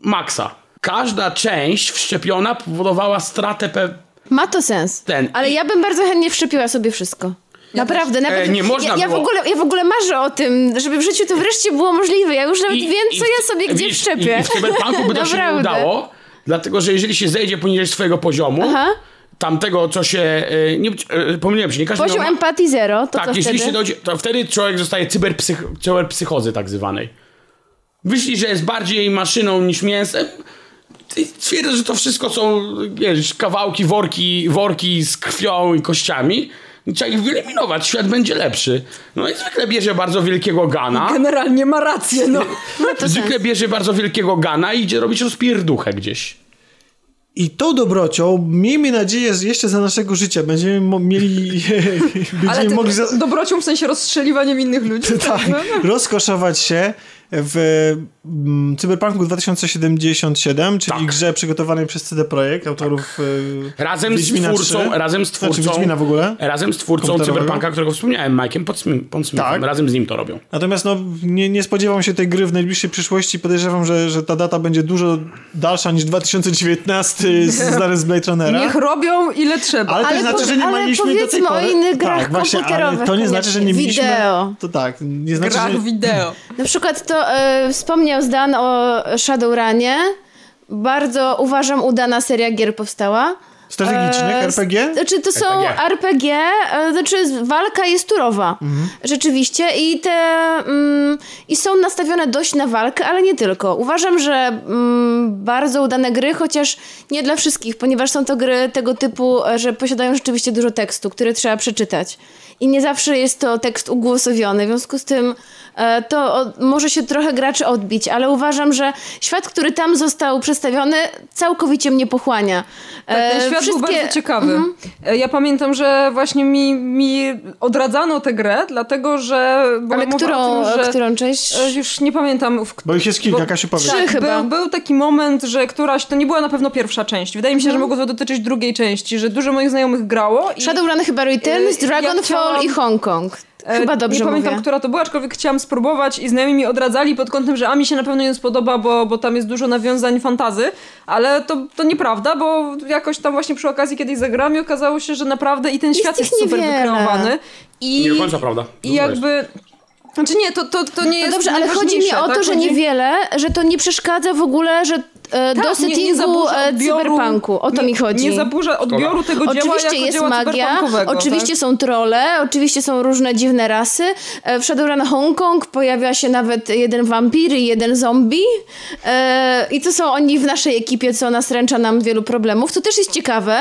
maksa. Każda część wszczepiona powodowała stratę pe- Ma to sens. Ten. Ale ja bym bardzo chętnie wszczepiła sobie wszystko. Naprawdę, nawet. E, nie można ja, ja, w było. ogóle, ja w ogóle marzę o tym, żeby w życiu to wreszcie było możliwe. Ja już nawet I- wiem, i co w- ja sobie gdzie widzisz, wszczepię. I, I w cyberpunku by to się nie udało, dlatego że jeżeli się zejdzie poniżej swojego poziomu, Aha. tamtego, co się... e, Nie, e, pomyliłem się, nie każdy Poziom miał... empatii zero, to tak, co jeśli wtedy? się dojdzie, to wtedy człowiek zostaje cyberpsych, cyberpsychozy tak zwanej. Myśli, że jest bardziej maszyną niż mięsem, i twierdzi, że to wszystko są wiesz, kawałki, worki, worki z krwią i kościami. Trzeba ich wyeliminować, świat będzie lepszy. No i zwykle bierze bardzo wielkiego gana. Generalnie ma rację, no. [LAUGHS] to Zwykle sens. bierze bardzo wielkiego gana i idzie robić rozpierduchę gdzieś. I tą dobrocią, miejmy nadzieję, że jeszcze za naszego życia będziemy mo- mieli, [LAUGHS] Ale będziemy ty, mogli za, dobrocią w sensie rozstrzeliwaniem innych ludzi. [LAUGHS] tak, rozkoszować się w Cyberpunku 2077, czyli Tak. grze przygotowanej przez CD Projekt, autorów e, Razem z twórcą, 3. razem z twórcą, Znaczy w ogóle. razem z twórcą. Cyberpunka, którego wspomniałem, Mike'em Pondsmithem, Tak. razem z nim to robią. Natomiast no, nie, nie spodziewam się tej gry w najbliższej przyszłości. Podejrzewam, że, że ta data będzie dużo dalsza niż 2019 z- znany z Blade Runnera. Niech robią ile trzeba. Ale to Ale nie znaczy, że nie ale mieliśmy do tej powiedzmy o pory... innych grach tak, właśnie, ale komputerowych to nie znaczy, że nie mieliśmy... Wideo. To tak, nie znaczy, Grach że... wideo. Na przykład to e, wspomniał Zdan o Shadowrunie. Bardzo uważam udana seria gier powstała. Strategicznych E, RPG? Znaczy to są RPG. RPG, e, znaczy walka jest turowa. Rzeczywiście i te mm, i są nastawione dość na walkę, ale nie tylko. Uważam, że mm, bardzo udane gry, chociaż nie dla wszystkich, ponieważ są to gry tego typu, e, że posiadają rzeczywiście dużo tekstu, który trzeba przeczytać. I nie zawsze jest to tekst ugłosowiony, w związku z tym e, to o, może się trochę graczy odbić, ale uważam, że świat, który tam został przedstawiony, całkowicie mnie pochłania. Tak, ten E, świat świat był wszystkie- bardzo ciekawy. E, Ja pamiętam, że właśnie mi, mi odradzano tę grę, dlatego że Ale którą, tym, że... którą część? Już nie pamiętam. W... Bo ich jest kilka, Bo- Kasiu powie. Trzy Tak, chyba. Był, był taki moment, że któraś, to nie była na pewno pierwsza część. Wydaje mi się, że mogło to dotyczyć drugiej części, że dużo moich znajomych grało. I, Shadowrun chyba Returns, E, ja Chciałam- i Hong Kong. e, Chyba dobrze Nie pamiętam, mówię. która to była, aczkolwiek chciałam spróbować i znajomi mi odradzali pod kątem, że a mi się na pewno nie spodoba, bo, bo tam jest dużo nawiązań fantazy, ale to, to nieprawda, bo jakoś tam właśnie przy okazji kiedyś zagrałam i okazało się, że naprawdę i ten Jest świat jest super niewiele. wykreowany. I, Nie do końca prawda. I jakby... Znaczy nie, to, to, to nie No jest dobrze, ale chodzi mi o to, tak? że niewiele, że to nie przeszkadza w ogóle, że Tak, do nie- nie settingu zaburza e, odbioru- cyberpunku. O to nie, mi chodzi. Nie zaburza odbioru tego dzieła Oczywiście jako jest dzieła magia, oczywiście tak? są trolle, oczywiście są różne dziwne rasy. E, W Shadowrun Hong Kong pojawia się nawet jeden wampir i jeden zombie. E, I to są oni w naszej ekipie, co nastręcza nam wielu problemów. To też jest ciekawe,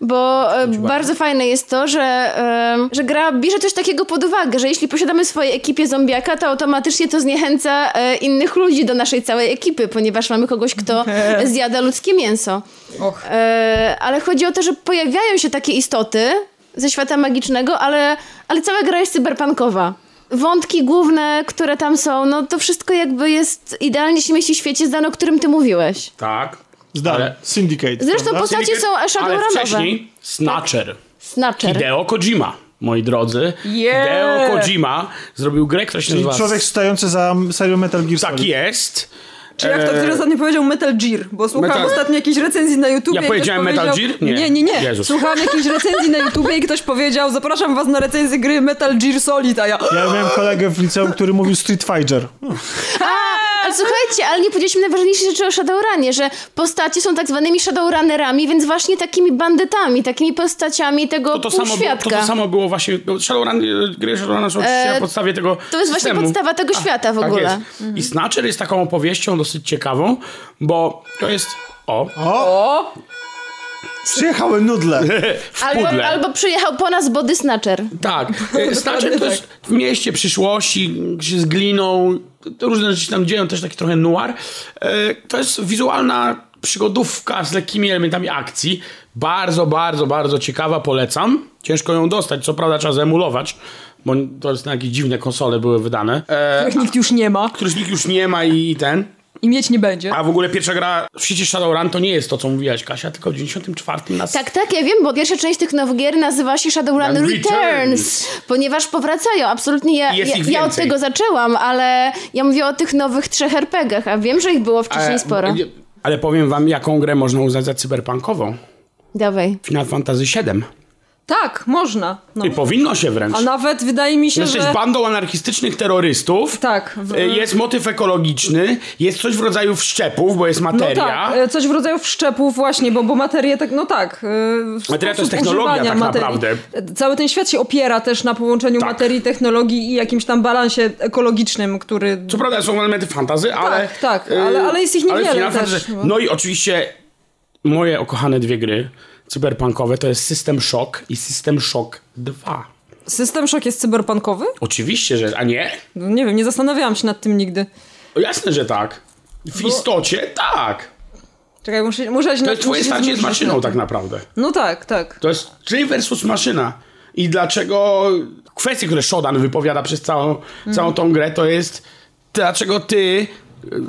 bo e, bardzo fajne jest to, że, e, że gra bierze coś takiego pod uwagę, że jeśli posiadamy w swojej ekipie zombiaka, to automatycznie to zniechęca e, innych ludzi do naszej całej ekipy, ponieważ mamy kogoś, kto [LAUGHS] zjada ludzkie mięso. Och. E, ale chodzi o to, że pojawiają się takie istoty ze świata magicznego, ale, ale cała gra jest cyberpunkowa. Wątki główne, które tam są, no to wszystko jakby jest idealnie się mieści w świecie zdano, o którym ty mówiłeś. Tak. Zdane. Ale- Syndicate. Zresztą prawda? postacie są Ale Shadowrunowe. wcześniej Snatcher. Snatcher. Hideo Kojima, moi drodzy. Yeah. Hideo Kojima zrobił grę, która się Czyli nazywa... człowiek stojący za serią Metal Gear Tak Solid. jest. Czy jak to E, ktoś ostatnio powiedział Metal Gear, bo słucham Metal- ostatnio jakiejś recenzji na YouTubie Ja powiedziałem Metal. Gear? Nie. Nie, nie, nie. Jezus. Słuchałem jakiejś recenzji na YouTubie i ktoś powiedział, zapraszam was na recenzję gry Metal Gear Solid, a ja... Ja miałem kolegę w liceum, który mówił Street Fighter. Ale słuchajcie, ale nie powiedzieliśmy najważniejszej rzeczy o Shadowrunie, że postacie są tak zwanymi Shadowrunnerami, więc właśnie takimi bandytami, takimi postaciami tego To to, samo było, to to samo było właśnie... Shadowrun, e, gry Shadowrun są oczywiście na podstawie tego to jest właśnie systemu. podstawa tego świata w tak ogóle. Jest. I Snatcher jest taką opowieścią dosyć ciekawą, bo to jest... O, O! Przyjechały nudle. [LAUGHS] w Albo, pudle. albo przyjechał po nas Body Snatcher. Tak. [LAUGHS] E, Snatcher to jest w mieście przyszłości, gdzie z gliną, to różne rzeczy się tam dzieją, też taki trochę noir. E, To jest wizualna przygodówka z lekkimi elementami akcji. Bardzo, bardzo, bardzo ciekawa, polecam. Ciężko ją dostać, co prawda trzeba zemulować, bo to jest na jakieś dziwne konsole były wydane, e, [LAUGHS] Których nikt już nie ma których nikt już nie ma i, i ten. I mieć nie będzie. A w ogóle pierwsza gra w sieci Shadowrun to nie jest to, co mówiłaś, Kasia, tylko w 94 nas... Tak, tak, ja wiem, bo pierwsza część tych nowych gier nazywa się Shadowrun Returns. Returns, ponieważ powracają. Absolutnie ja, ja, ja od tego zaczęłam, ale ja mówię o tych nowych trzech RPGach, a wiem, że ich było wcześniej Ale- sporo. Ale powiem wam, jaką grę można uznać za cyberpunkową. Dawaj. Final Fantasy VII. Tak, można. No. I powinno się wręcz. A nawet wydaje mi się, Jesteś że... bandą anarchistycznych terrorystów. Tak. w- Y, Jest motyw ekologiczny, jest coś w rodzaju wszczepów, bo jest No materia. tak, e, coś w rodzaju wszczepów właśnie, bo, bo materię tak, no tak. e, Materia to jest technologia tak materii. naprawdę. E, Cały ten świat się opiera też na połączeniu Tak. materii, technologii i jakimś tam balansie ekologicznym, który... Co prawda są elementy fantazy, ale... tak, ale- ale jest ich niewiele też, Fantasy- no. No i oczywiście moje ukochane dwie gry cyberpunkowe to jest System Shock i System Shock 2. System Shock jest cyberpunkowy? Oczywiście, że... A nie? No, nie wiem, nie zastanawiałam się nad tym nigdy. O, jasne, że tak. W istocie tak. Czekaj, muszę, muszę się To jest twoje starcie z maszyną tak naprawdę. No tak, tak. To jest człowiek versus maszyna. I dlaczego kwestie, które Shodan wypowiada przez całą, całą tą grę, to jest dlaczego ty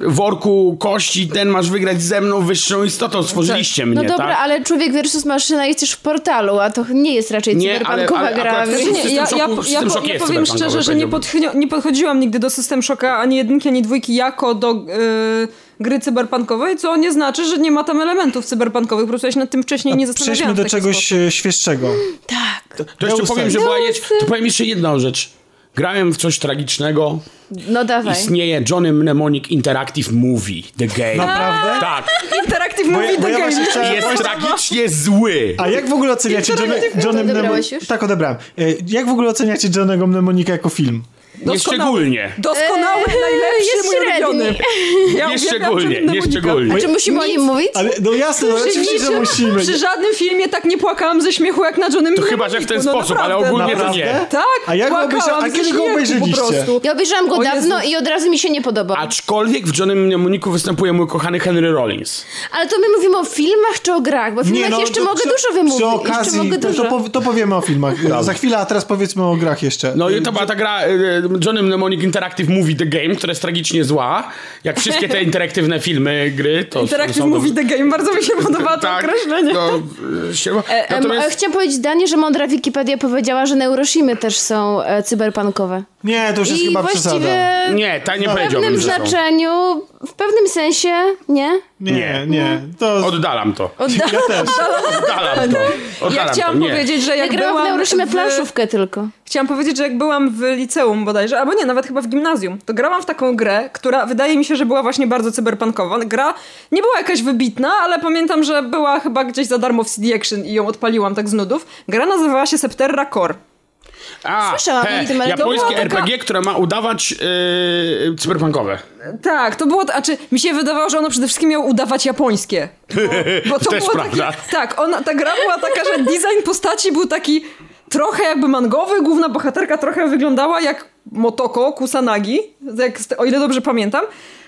worku kości ten masz wygrać ze mną wyższą istotą, stworzyliście No mnie, dobra, tak? ale Człowiek versus Maszyna jest też w portalu, a to nie jest raczej Nie, cyberpunkowa ale- ale gra. Nie, ja, ja, Shocku- ja, po- ja jest powiem szczerze, że nie, nie podchodziłam nigdy do System Shocka ani jedynki, ani dwójki jako do y, gry cyberpunkowej, co nie znaczy, że nie ma tam elementów cyberpunkowych. Po prostu ja się nad tym wcześniej nie Przejdźmy zastanawiałam. do w taki czegoś sposób. e, świeższego. Tak. To jeszcze Deus powiem, że była to powiem jeszcze jedną rzecz. Grałem w coś tragicznego. No dawaj. Istnieje Johnny Mnemonic Interactive Movie, The Game. Naprawdę? Tak. Interactive ja- Movie bo The ja Game. chciałem- Jest tragicznie zły. A jak w ogóle oceniacie Johnny, Johnny Mnemonic? już? Tak, odebrałem. E, Jak w ogóle oceniacie Johnnego Mnemonika jako film? Nieszczególnie. Doskonały, najlepszy, jest mój ulubiony. Ja Nieszczególnie, nieszczególnie. A czy musimy o nim mówić? Ale no jasne, no, Przy oczywiście, że musimy. Przy żadnym filmie tak nie płakałam ze śmiechu jak na Johnnym To chyba, że w ten sposób, ale ogólnie to nie. Tak, A jak go płakałam obejrza- a kiedy go obejrzeliście? Po prostu. Ja obejrzałam go O Jezu. dawno i od razu mi się nie podobał. Aczkolwiek w Johnnym Mnemoniku występuje mój kochany Henry Rollins. Ale to my mówimy o filmach czy o grach? Bo o filmach no, jeszcze to mogę przy- dużo wymówić. Przy jeszcze okazji, to, dużo. to, pow- to powiemy o filmach. Za chwilę, a teraz powiedzmy o grach jeszcze. No i to była ta gra e, Johnny Mnemonic Interactive Movie The Game, która jest tragicznie zła. Jak wszystkie te interaktywne filmy, gry, to Interactive są Movie The Game, bardzo mi się [LAUGHS] podoba to tak, określenie. No, e, się, E, natomiast... e, Chciałam powiedzieć zdanie, że mądra Wikipedia powiedziała, że neuroshimy też są e, cyberpunkowe. Nie, to już jest I chyba przesada. Nie, ta nie w powiedziałbym, pewnym że są. znaczeniu, w pewnym sensie, nie? Nie, nie. To... Oddalam to. Ja też. Oddalam to. Oddalam Ja chciałam to. Powiedzieć, że Ja jak grałam w byłam neurosimę w- planszówkę tylko. Chciałam powiedzieć, że jak byłam w liceum bodajże, albo nie, nawet chyba w gimnazjum, to grałam w taką grę, która wydaje mi się, że była właśnie bardzo cyberpunkowa. Gra nie była jakaś wybitna, ale pamiętam, że była chyba gdzieś za darmo w CD Action i ją odpaliłam tak z nudów. Gra nazywała się Septerra Core. A, Słyszałam o tym, ale to japońskie taka- RPG, które ma udawać yy, cyberpunkowe. Tak, to było, a czy mi się wydawało, że ono przede wszystkim miało udawać japońskie. [LAUGHS] Bo, bo to Też było prawda. Takie, tak, ona, ta gra była taka, że design postaci był taki trochę jakby mangowy, główna bohaterka trochę wyglądała jak Motoko Kusanagi, jak, o ile dobrze pamiętam.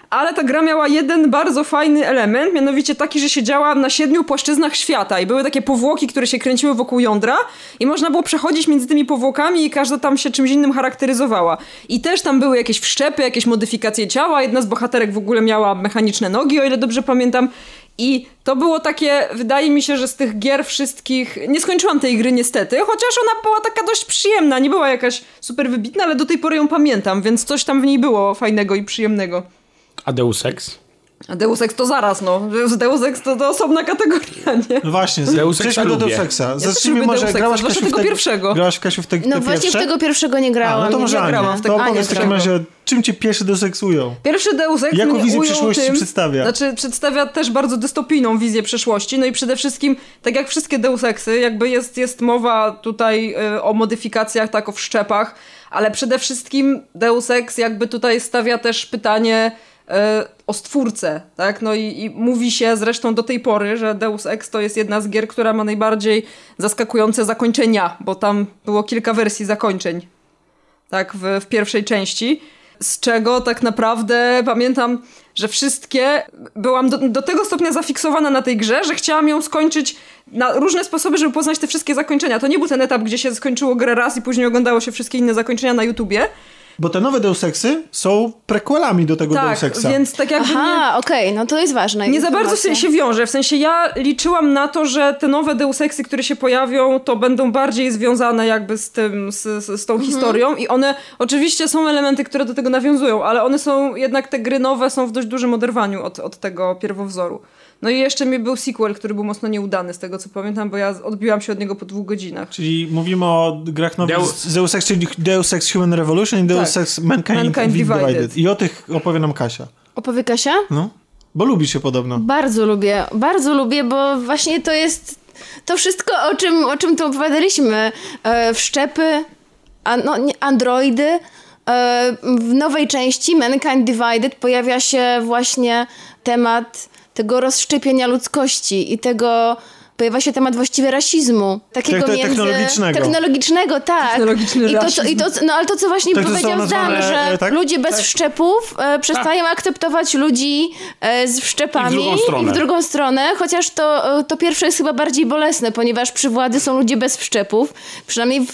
Ale ta gra miała jeden bardzo fajny element, mianowicie taki, że siedziała na siedmiu płaszczyznach świata i były takie powłoki, które się kręciły wokół jądra i można było przechodzić między tymi powłokami i każda tam się czymś innym charakteryzowała. I też tam były jakieś wszczepy, jakieś modyfikacje ciała, jedna z bohaterek w ogóle miała mechaniczne nogi, o ile dobrze pamiętam. I to było takie, wydaje mi się, że z tych gier wszystkich. Nie skończyłam tej gry niestety, chociaż ona była taka dość przyjemna. Nie była jakaś super wybitna, ale do tej pory ją pamiętam, więc coś tam w niej było fajnego i przyjemnego. A Deus Ex? A Deus Ex to zaraz, no. Deus Ex to, to osobna kategoria, nie? No właśnie, Deus Exa do. Deus Exa. też Zacznijmy lubię może, Deus grałaś Kasiu w tego te, pierwszego. Grałaś Kasiu w te, te No właśnie pierwsze? w tego pierwszego nie A, grałam. no to nie może grałam Ania. w tego To opowiedz w takim razie, czym ci pierwszy Deus Ex ujął? Pierwszy Deus Ex Jaką wizję przyszłości tym, przedstawia? Znaczy, przedstawia też bardzo dystopijną wizję przyszłości. No i przede wszystkim, tak jak wszystkie Deus Exy, jakby jest, jest mowa tutaj y, o modyfikacjach, tak o wszczepach, ale przede wszystkim Deus Ex jakby tutaj stawia też pytanie o stwórcę, tak? No i, i mówi się zresztą do tej pory, że Deus Ex to jest jedna z gier, która ma najbardziej zaskakujące zakończenia, bo tam było kilka wersji zakończeń tak, w, w pierwszej części. Z czego tak naprawdę pamiętam, że wszystkie. Byłam do, do tego stopnia zafiksowana na tej grze, że chciałam ją skończyć na różne sposoby, żeby poznać te wszystkie zakończenia. To nie był ten etap, gdzie się skończyło grę raz i później oglądało się wszystkie inne zakończenia na YouTubie. Bo te nowe Deus Exy są prequelami do tego Tak, Deus Exa. więc tak jakby. nie, Aha, okej, no to jest ważne. nie za bardzo się, się wiąże. W sensie ja liczyłam na to, że te nowe Deus Exy, które się pojawią, to będą bardziej związane jakby z tym, z, z, z tą historią i one, oczywiście są elementy, które do tego nawiązują, ale one są, jednak te gry nowe są w dość dużym oderwaniu od, od tego pierwowzoru. No i jeszcze mi był sequel, który był mocno nieudany z tego co pamiętam, bo ja odbiłam się od niego po dwóch godzinach. Czyli mówimy o grach nowych Deus- Deus Ex, czyli Deus Ex Human Revolution i Deus Tak. Ex Mankind, Mankind Divided. Divided. I o tych opowie nam Kasia. Opowie Kasia? No, bo lubisz się podobno. Bardzo lubię, bardzo lubię, bo właśnie to jest to wszystko, o czym, o czym tu opowiadaliśmy. E, wszczepy, a, no, nie, androidy. E, w nowej części Mankind Divided pojawia się właśnie temat tego rozszczepienia ludzkości i tego pojawia się temat właściwie rasizmu. Takiego te- między... technologicznego. Technologicznego, tak. Technologiczny I to, co, rasizm. i to, no ale to, co właśnie Tak powiedział Dan, że e, tak? ludzie bez wszczepów e, przestają akceptować ludzi e, z wszczepami I w drugą stronę. w drugą stronę, chociaż to, to pierwsze jest chyba bardziej bolesne, ponieważ przy władzy są ludzie bez wszczepów, przynajmniej w,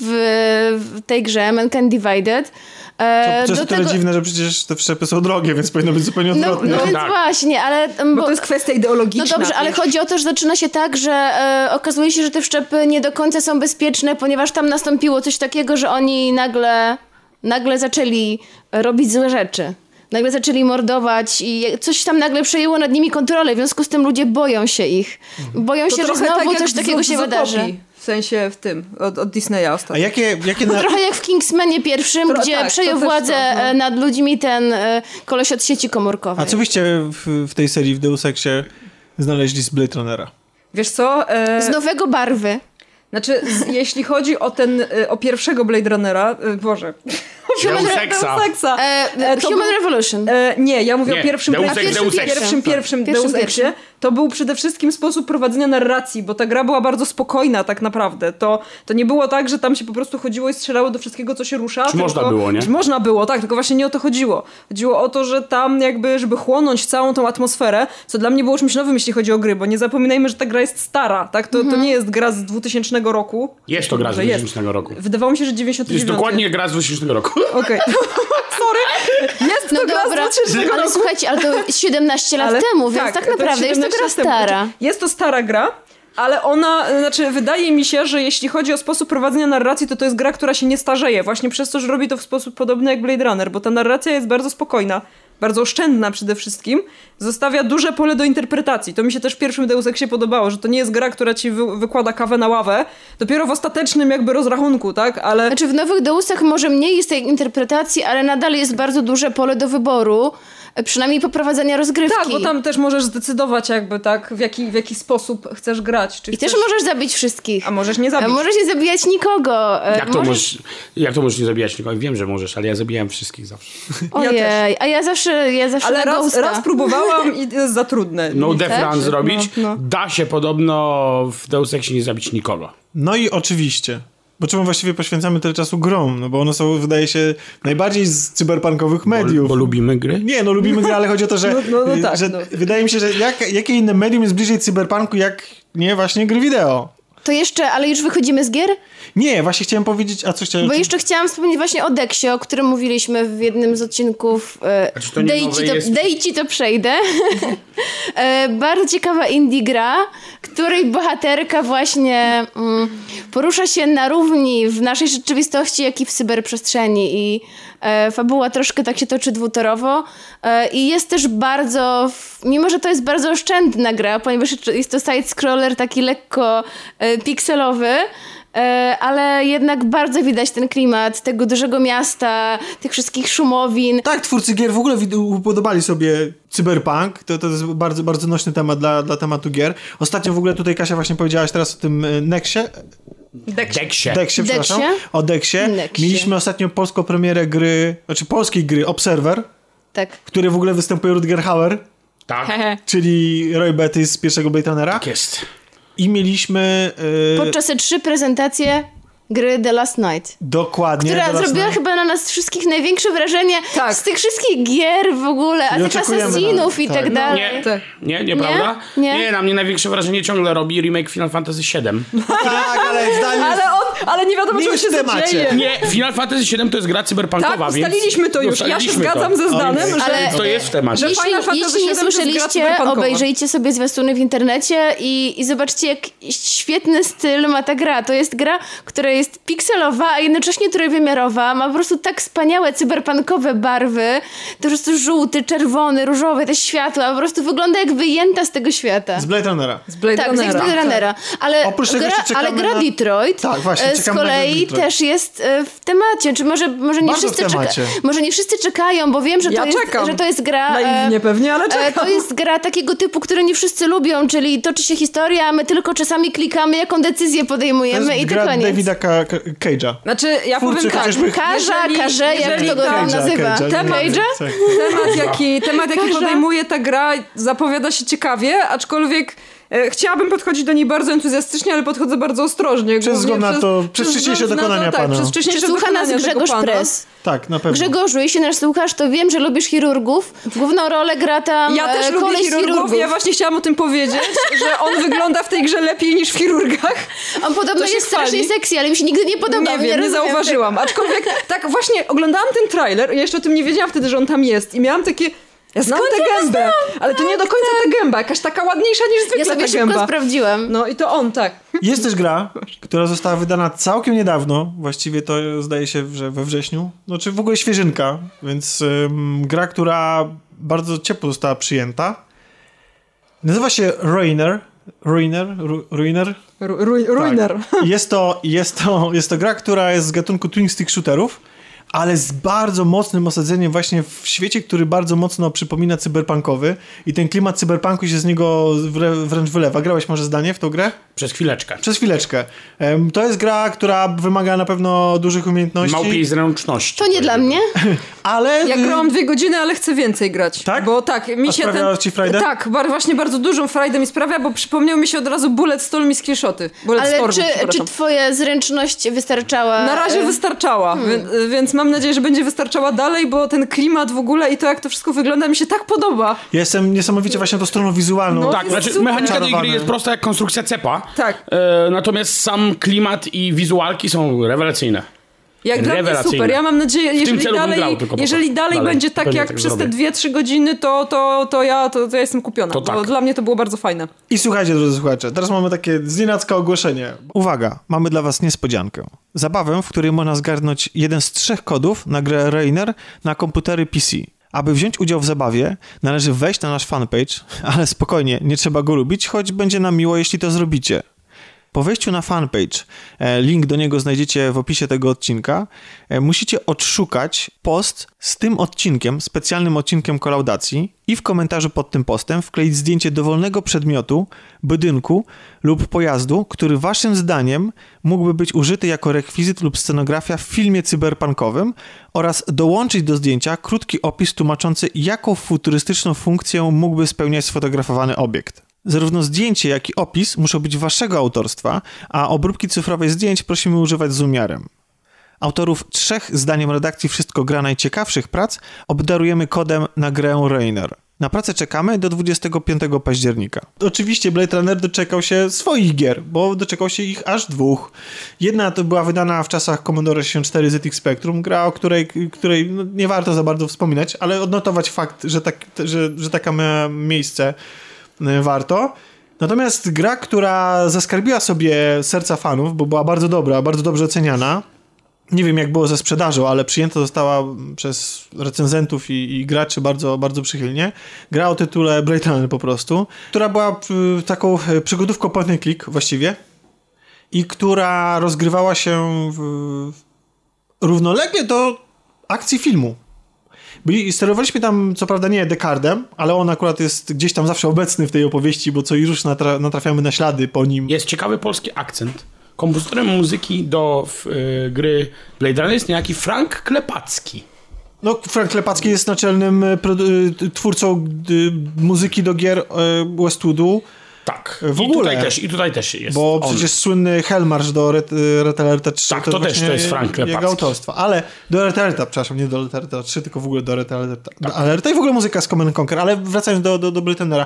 w tej grze Mankind Divided. E, To jest do tego- dziwne, że przecież te wszczepy są drogie, więc powinno być zupełnie no, odwrotnie. no więc Tak. właśnie, ale... em, Bo to jest kwestia ideologiczna. no dobrze, ale wiesz. chodzi o to, że zaczyna się tak, że e, okazuje się, że te wszczepy nie do końca są bezpieczne, ponieważ tam nastąpiło coś takiego, że oni nagle, nagle zaczęli robić złe rzeczy. Nagle zaczęli mordować i coś tam nagle przejęło nad nimi kontrolę, w związku z tym ludzie boją się ich. Boją To się, że znowu tak coś takiego się wydarzy. W sensie w tym, od, od Disneya A ostatnio. jakie, jakie No na... trochę jak w Kingsmanie pierwszym, Tro- gdzie tak, przejął też to, władzę no. e, nad ludźmi ten e, koleś od sieci komórkowej. A co byście w, w tej serii w Deus Exie znaleźli z Blade Runnera? Wiesz co? E, Z nowego barwy. Znaczy, z, jeśli chodzi o ten, y, o pierwszego Blade Runnera, y, Boże, [LAUGHS] Human, Deus Exa. Deus Exa. e, E, to Human był- Revolution. E, nie, ja mówię Nie, o pierwszym Deus pierwszym, Ex, Deus Ex. pierwszym, pierwszym, Deus. Exie. To był przede wszystkim sposób prowadzenia narracji, bo ta gra była bardzo spokojna tak naprawdę. To, to nie było tak, że tam się po prostu chodziło i strzelało do wszystkiego, co się rusza. Czy można było, nie? Czy można było, tak, tylko właśnie nie o to chodziło. Chodziło o to, że tam jakby, żeby chłonąć całą tą atmosferę, co dla mnie było czymś nowym, jeśli chodzi o gry, bo nie zapominajmy, że ta gra jest stara, tak? To, to nie jest gra z 2000 roku. Jest to gra z Że jest. 2000 roku. Wydawało mi się, że 99. Jest dokładnie gra z 2000 roku. Okej. [LAUGHS] Sorry. Jest No to gra dobra, z 2000 ale roku. słuchajcie, ale to jest 17 lat Ale- temu, więc tak, to naprawdę jest to 17 gra stara. Znaczy, Jest to stara gra, ale ona, znaczy wydaje mi się, że jeśli chodzi o sposób prowadzenia narracji, to to jest gra, która się nie starzeje, właśnie przez to, że robi to w sposób podobny jak Blade Runner, bo ta narracja jest bardzo spokojna, bardzo oszczędna przede wszystkim, zostawia duże pole do interpretacji. To mi się też w pierwszym Deus Exie podobało, że to nie jest gra, która ci wy wykłada kawę na ławę, dopiero w ostatecznym jakby rozrachunku, tak, ale... Znaczy w Nowych Deusach może mniej jest tej interpretacji, ale nadal jest bardzo duże pole do wyboru, przynajmniej poprowadzenia rozgrywki. Tak, bo tam też możesz zdecydować jakby, tak, w jaki, w jaki sposób chcesz grać. Czy I też chcesz... możesz zabić wszystkich. A możesz nie A zabić. możesz nie zabijać nikogo. E, Jak to, możesz... możesz, jak to możesz nie zabijać nikogo? Wiem, że możesz, ale ja zabijałem wszystkich zawsze. Ja Ojej, a ja zawsze, ja zawsze Ale raz, ghosta. raz próbowałam i jest za trudne. No? Run zrobić. No, no. Da się podobno w Deus Exie nie zabić nikogo. No i oczywiście. Bo czemu właściwie poświęcamy tyle czasu grom? No bo one są, wydaje się, najbardziej z cyberpunkowych mediów. Bo, bo lubimy gry. Nie, no lubimy gry, ale chodzi o to, że, No, no, no tak, że no. wydaje mi się, że jak, jakie inne medium jest bliżej cyberpunku, jak nie właśnie gry wideo. To jeszcze, ale już wychodzimy z gier? Nie, właśnie chciałem powiedzieć, a co chciałem... Bo jeszcze chciałam wspomnieć właśnie o Dexie, o którym mówiliśmy w jednym z odcinków. E, Znaczy, to nie dej, nowe ci to, jest- dej ci to przejdę. [LAUGHS] e, bardzo ciekawa indie gra, której bohaterka właśnie mm, porusza się na równi w naszej rzeczywistości, jak i w cyberprzestrzeni. I e, fabuła troszkę tak się toczy dwutorowo. E, I jest też bardzo, mimo że to jest bardzo oszczędna gra, ponieważ jest to side-scroller taki lekko e, pikselowy, ale jednak bardzo widać ten klimat tego dużego miasta, tych wszystkich szumowin. Tak, twórcy gier w ogóle upodobali sobie cyberpunk. To, to jest bardzo, bardzo nośny temat dla, dla tematu gier. Ostatnio w ogóle tutaj Kasia właśnie powiedziałaś teraz o tym e, Nexie. Dexie. Deksie. Deksie, przepraszam. O Dexie. Nexie. Mieliśmy ostatnio polską premierę gry, znaczy polskiej gry Observer, Tak. w której w ogóle występuje Rutger Hauer, Tak. Hehe. czyli Roy Betty z pierwszego Blade Runnera. Tak jest. I mieliśmy... e, Podczas E3 prezentację gry The Last Night. dokładnie. Która zrobiła Night. chyba na nas wszystkich największe wrażenie Tak. z tych wszystkich gier w ogóle, a I tych na- i tak. tak No, dalej. Nie, Tak. nie, nieprawda? Nie? nie, na mnie największe wrażenie ciągle robi remake Final Fantasy VII. [LAUGHS] Tak, ale zdanie... [LAUGHS] Ale on, ale nie wiadomo, Nie czego się w temacie. dzieje. Nie, Final Fantasy VII to jest gra cyberpunkowa, Tak, więc... ustaliliśmy to już. Ja się zgadzam to. ze Zdanem, że... Ale- To jest w temacie. Jeśli, Final Fantasy jeśli nie słyszeliście, obejrzyjcie sobie zwiastuny w internecie i, i zobaczcie, jak świetny styl ma ta gra. To jest gra, która jest pikselowa, a jednocześnie trójwymiarowa. Ma po prostu tak wspaniałe cyberpunkowe barwy. To po prostu żółty, czerwony, różowy, te światła. Po prostu wygląda jak wyjęta z tego świata. Z Blade Runnera. Z Blade Tak, z Runnera. Blade Runnera. Ale, Oprócz tego gra, ale gra na- Detroit Tak, właśnie, e, z kolei Detroit. też jest e, w temacie. Czy może, może, nie Bardzo w wszyscy temacie. może nie wszyscy czekają, bo wiem, że, Ja to, jest, że to jest gra... Naiwnie e, pewnie, ale czekam. To jest gra takiego typu, który nie wszyscy lubią, czyli toczy się historia, a my tylko czasami klikamy, jaką decyzję To podejmujemy jest i to gra koniec. Davida Ka- Ka- Cage'a. Znaczy, ja Twórcy powiem tak. Jeżeli- karze, jak jeżeli to go tam tak- nazywa? Cage'a, Temat- Cage'a? Temat jaki, temat, jaki podejmuje ta gra, zapowiada się ciekawie, aczkolwiek chciałabym podchodzić do niej bardzo entuzjastycznie, ale podchodzę bardzo ostrożnie. Przez wzgląd na to- przez wcześniejsze dokonania tak, pana. Przez wcześniejsze słucha nas tego Grzegorz. Press? Tak, na pewno. Grzegorzu, jeśli nas słuchasz, to wiem, że lubisz chirurgów. Główną rolę gra tam Ja też e, lubię chirurgów, chirurgów. ja właśnie chciałam o tym powiedzieć, [LAUGHS] że on wygląda w tej grze lepiej niż w chirurgach. On podobno jest chwali. strasznie sexy, ale mi się nigdy nie podobał. nie wiem, nie rozumiem zauważyłam. Aczkolwiek tak właśnie oglądałam ten trailer, ja jeszcze o tym nie wiedziałam wtedy, że on tam jest i miałam takie... Ja znam Skąd tę ja go gębę, ale to nie do końca ta gęba, jakaś taka ładniejsza niż zwykle Ja sobie ta szybko gęba. No i to on, tak. Jest też gra, która została wydana całkiem niedawno, właściwie to zdaje się, że we wrześniu, no czy w ogóle świeżynka, więc ym, gra, która bardzo ciepło została przyjęta. Nazywa się Ruiner. Ruiner? Ru, Ruiner? Ru, ru, ruiner. Tak. Jest to, jest, to, jest to gra, która jest z gatunku twin stick shooterów, ale z bardzo mocnym osadzeniem właśnie w świecie, który bardzo mocno przypomina cyberpunkowy i ten klimat cyberpunku się z niego wrę- wręcz wylewa. Grałeś może zdanie w tą grę? Przez chwileczkę. Przez chwileczkę. To jest gra, która wymaga na pewno dużych umiejętności, Małpiej zręczności. To nie dla mnie. [LAUGHS] ale... Ja grałam dwie godziny, ale chcę więcej grać. Tak? Bo tak, mi A się ten... ci frajdę? Tak, bar, właśnie bardzo dużą frajdę mi sprawia, bo przypomniał mi się od razu Bullet Storm i Skillshoty. Bullet Ale Storm, czy, czy twoja zręczność wystarczała? Na razie e, wystarczała, wie- więc mam nadzieję, że będzie wystarczała dalej, bo ten klimat w ogóle i to, jak to wszystko wygląda, mi się tak podoba. Ja jestem niesamowicie właśnie tą stroną wizualną. No, Tak, znaczy super. mechanika tej gry jest prosta jak konstrukcja cepa. Tak. E, natomiast sam klimat i wizualki są rewelacyjne. Jak dla mnie super. Ja mam nadzieję, jeżeli dalej, grał jeżeli dalej, Dalej. będzie tak jak tak przez te zrobię. 2-3 godziny, to, to, to, ja, to, to ja jestem kupiona. To bo tak. dla mnie to było bardzo fajne. I słuchajcie, drodzy słuchacze, teraz mamy takie znienacka ogłoszenie. Uwaga, mamy dla was niespodziankę. Zabawę, w której można zgarnąć jeden z trzech kodów na grę Rainer na komputery PC. Aby wziąć udział w zabawie, należy wejść na nasz fanpage, [LAUGHS] ale spokojnie, nie trzeba go lubić, choć będzie nam miło, jeśli to zrobicie. Po wejściu na fanpage, e, link do niego znajdziecie w opisie tego odcinka, e, musicie odszukać post z tym odcinkiem, specjalnym odcinkiem kolaudacji i w komentarzu pod tym postem wkleić zdjęcie dowolnego przedmiotu, budynku lub pojazdu, który waszym zdaniem mógłby być użyty jako rekwizyt lub scenografia w filmie cyberpunkowym oraz dołączyć do zdjęcia krótki opis tłumaczący, jaką futurystyczną funkcję mógłby spełniać sfotografowany obiekt. Zarówno zdjęcie, jak i opis muszą być waszego autorstwa, a obróbki cyfrowej zdjęć prosimy używać z umiarem. Autorów trzech, zdaniem redakcji Wszystko Gra najciekawszych prac, obdarujemy kodem na grę Rainer. Na pracę czekamy do 25 października. Oczywiście Blade Runner doczekał się swoich gier, bo doczekał się ich aż dwóch. Jedna to była wydana w czasach Commodore 64 ZX Spectrum, gra, o której, której no, nie warto za bardzo wspominać, ale odnotować fakt, że, tak, że, że taka miała miejsce warto. Natomiast gra, która zaskarbiła sobie serca fanów, bo była bardzo dobra, bardzo dobrze oceniana, nie wiem jak było ze sprzedażą, ale przyjęta została przez recenzentów i, i graczy bardzo, bardzo przychylnie. Gra o tytule Blade Runner po prostu, która była y, taką y, przygodówką point and click właściwie i która rozgrywała się w, równolegle do akcji filmu. Byli, sterowaliśmy tam, co prawda nie Descardem, ale on akurat jest gdzieś tam zawsze obecny w tej opowieści, bo co i już natra natrafiamy na ślady po nim. Jest ciekawy polski akcent. Kompozytorem muzyki do y, gry Blade Runner jest niejaki Frank Klepacki. No, Frank Lepacki jest naczelnym produ- y, twórcą y, muzyki do gier Westwoodu, Tak. W I ogóle. Tutaj też, I tutaj też jest bo on. przecież słynny Hellmarsz do Alerta 3 Tak, to też właśnie to jest Frank jego Lepacki. autorstwa. Ale do Red Alerta, przepraszam, nie do Red Alerta 3, tylko w ogóle do Red Alerta, do Alerta i w ogóle muzyka z Command Conquer. Ale wracając do, do, do Blade Runnera.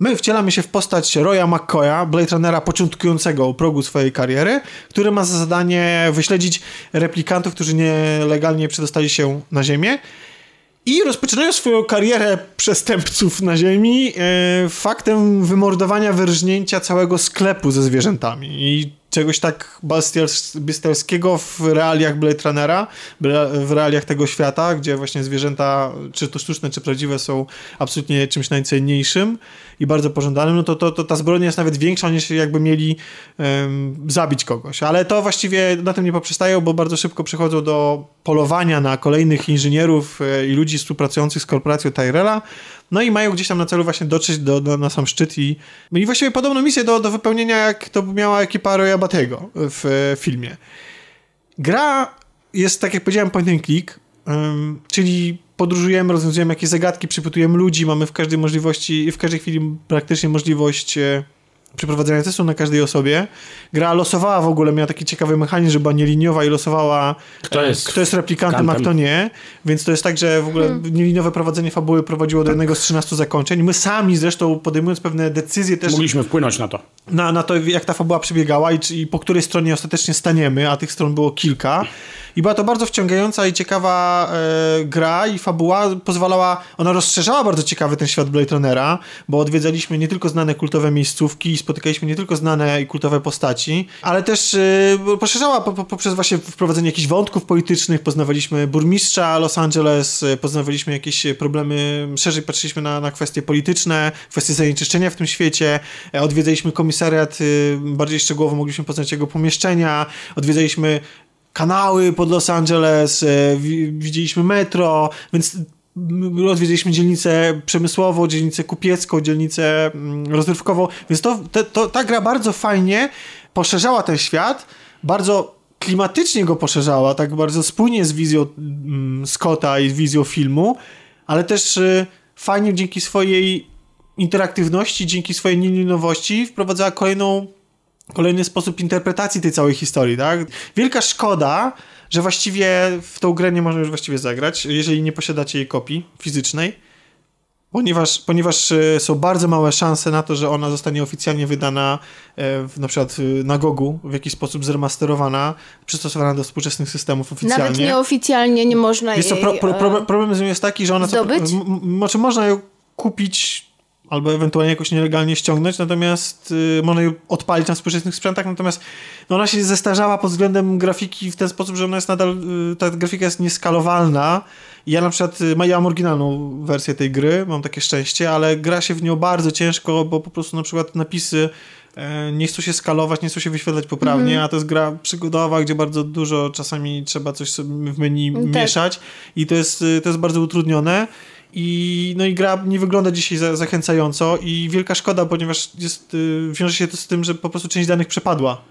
My wcielamy się w postać Roya McCoya, Blade Runnera początkującego u progu swojej kariery, który ma za zadanie wyśledzić replikantów, którzy nielegalnie przedostali się na Ziemię. I rozpoczynają swoją karierę przestępców na ziemi e, faktem wymordowania, wyrżnięcia całego sklepu ze zwierzętami. I czegoś tak bestials, bestialskiego w realiach Blade Runnera, w realiach tego świata, gdzie właśnie zwierzęta, czy to sztuczne, czy prawdziwe, są absolutnie czymś najcenniejszym i bardzo pożądanym, no to, to, to ta zbrodnia jest nawet większa niż jakby mieli em, zabić kogoś. Ale to właściwie na tym nie poprzestają, bo bardzo szybko przechodzą do polowania na kolejnych inżynierów e, i ludzi współpracujących z korporacją Tyrella, no i mają gdzieś tam na celu właśnie dotrzeć do, do, na sam szczyt i, i właściwie podobną misję do, do wypełnienia, jak to miała ekipa Roya Batego w e, filmie. Gra jest, tak jak powiedziałem, point and click, ym, czyli podróżujemy, rozwiązujemy jakieś zagadki, przypytujemy ludzi, mamy w każdej możliwości, w każdej chwili praktycznie możliwość e, przeprowadzenia testu na każdej osobie. Gra losowała w ogóle, miała taki ciekawy mechanizm, że była nieliniowa i losowała Kto e, jest kto jest replikantem, a kantem. kto nie. Więc to jest tak, że w ogóle nieliniowe prowadzenie fabuły prowadziło do jednego z 13 zakończeń. My sami zresztą podejmując pewne decyzje też Mogliśmy wpłynąć na to. na, na to, jak ta fabuła przebiegała i, czy, i po której stronie ostatecznie staniemy, a tych stron było kilka. I była to bardzo wciągająca i ciekawa e, gra i fabuła pozwalała, ona rozszerzała bardzo ciekawy ten świat Blade Runnera, bo odwiedzaliśmy nie tylko znane kultowe miejscówki, spotykaliśmy nie tylko znane i kultowe postaci, ale też e, poszerzała po, po, poprzez właśnie wprowadzenie jakichś wątków politycznych, poznawaliśmy burmistrza Los Angeles, e, poznawaliśmy jakieś problemy, szerzej patrzyliśmy na, na kwestie polityczne, kwestie zanieczyszczenia w tym świecie, e, odwiedzaliśmy komisariat, y, bardziej szczegółowo mogliśmy poznać jego pomieszczenia, odwiedzaliśmy kanały pod Los Angeles, e, wi- widzieliśmy metro, więc odwiedziliśmy dzielnicę przemysłową, dzielnicę kupiecką, dzielnicę mm, rozrywkową, więc to, to, ta gra bardzo fajnie poszerzała ten świat, bardzo klimatycznie go poszerzała, tak bardzo spójnie z wizją mm, Scotta i wizją filmu, ale też y, fajnie dzięki swojej interaktywności, dzięki swojej nielinowości wprowadzała kolejną kolejny sposób interpretacji tej całej historii, tak? Wielka szkoda, że właściwie w tą grę nie można już właściwie zagrać, jeżeli nie posiadacie jej kopii fizycznej, ponieważ, ponieważ e, są bardzo małe szanse na to, że ona zostanie oficjalnie wydana e, w, na przykład e, na Gogu, w jakiś sposób zremasterowana, przystosowana do współczesnych systemów oficjalnie. Nawet nieoficjalnie nie można to jej... pro, pro, e, problem, z nią jest taki, że ona... co- zdobyć? m- m- Znaczy można ją kupić albo ewentualnie jakoś nielegalnie ściągnąć, natomiast y, można ją odpalić na współczesnych sprzętach, natomiast no, ona się zestarzała pod względem grafiki w ten sposób, że ona jest nadal, y, ta grafika jest nieskalowalna. Ja na przykład, y, ma- ja mam oryginalną wersję tej gry, mam takie szczęście, ale gra się w nią bardzo ciężko, bo po prostu na przykład napisy e, nie chcą się skalować, nie chcą się wyświetlać poprawnie, a to jest gra przygodowa, gdzie bardzo dużo czasami trzeba coś w menu Tak. mieszać i to jest, y, to jest bardzo utrudnione. I, no i gra nie wygląda dzisiaj za, zachęcająco i wielka szkoda, ponieważ jest, y, wiąże się to z tym, że po prostu część danych przepadła.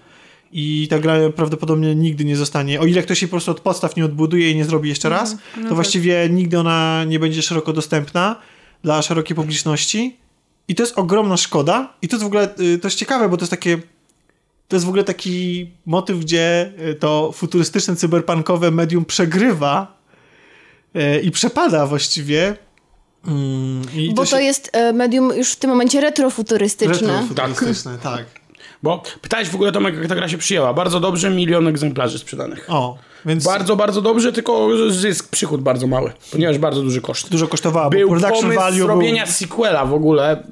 I ta gra prawdopodobnie nigdy nie zostanie. O ile ktoś jej po prostu od podstaw nie odbuduje i nie zrobi jeszcze raz, to właściwie nigdy ona nie będzie szeroko dostępna dla szerokiej publiczności. I to jest ogromna szkoda. I to jest w ogóle y, to jest ciekawe, bo to jest takie. To jest w ogóle taki motyw, gdzie y, to futurystyczne, cyberpunkowe medium przegrywa i przepada właściwie. Mm, i Bo to się- jest e, medium już w tym momencie retrofuturystyczne. Retrofuturystyczne, tak. Bo pytałeś w ogóle Tomek, jak ta gra się przyjęła. Bardzo dobrze, milion egzemplarzy sprzedanych. O, więc Bardzo, bardzo dobrze, tylko zysk, przychód bardzo mały, ponieważ bardzo duży koszt. dużo kosztowała, Był bo production pomysł value zrobienia był... sequela w ogóle.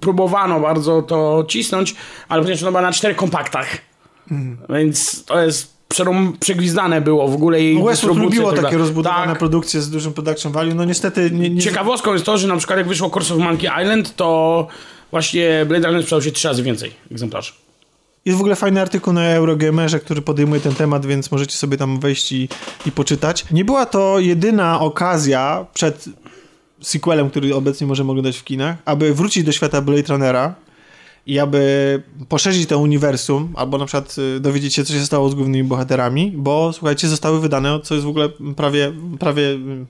Próbowano bardzo to cisnąć, ale ponieważ ona była na czterech kompaktach. Hmm. Więc to jest przerą- przegwizdane było w ogóle jej Westwood lubiło tak takie rozbudowane Tak. produkcje z dużym production value, no niestety nie... nie Ciekawostką jest to, że na przykład jak wyszło Curse of Monkey Island, to właśnie Blade Runner sprzedał się trzy razy więcej egzemplarzy. Jest w ogóle fajny artykuł na Eurogamerze, który podejmuje ten temat, więc możecie sobie tam wejść i, i poczytać. Nie była to jedyna okazja przed sequelem, który obecnie możemy oglądać w kinach, aby wrócić do świata Blade Runnera i aby poszerzyć to uniwersum, albo na przykład y, dowiedzieć się, co się stało z głównymi bohaterami, bo słuchajcie, zostały wydane, co jest w ogóle prawie, prawie y,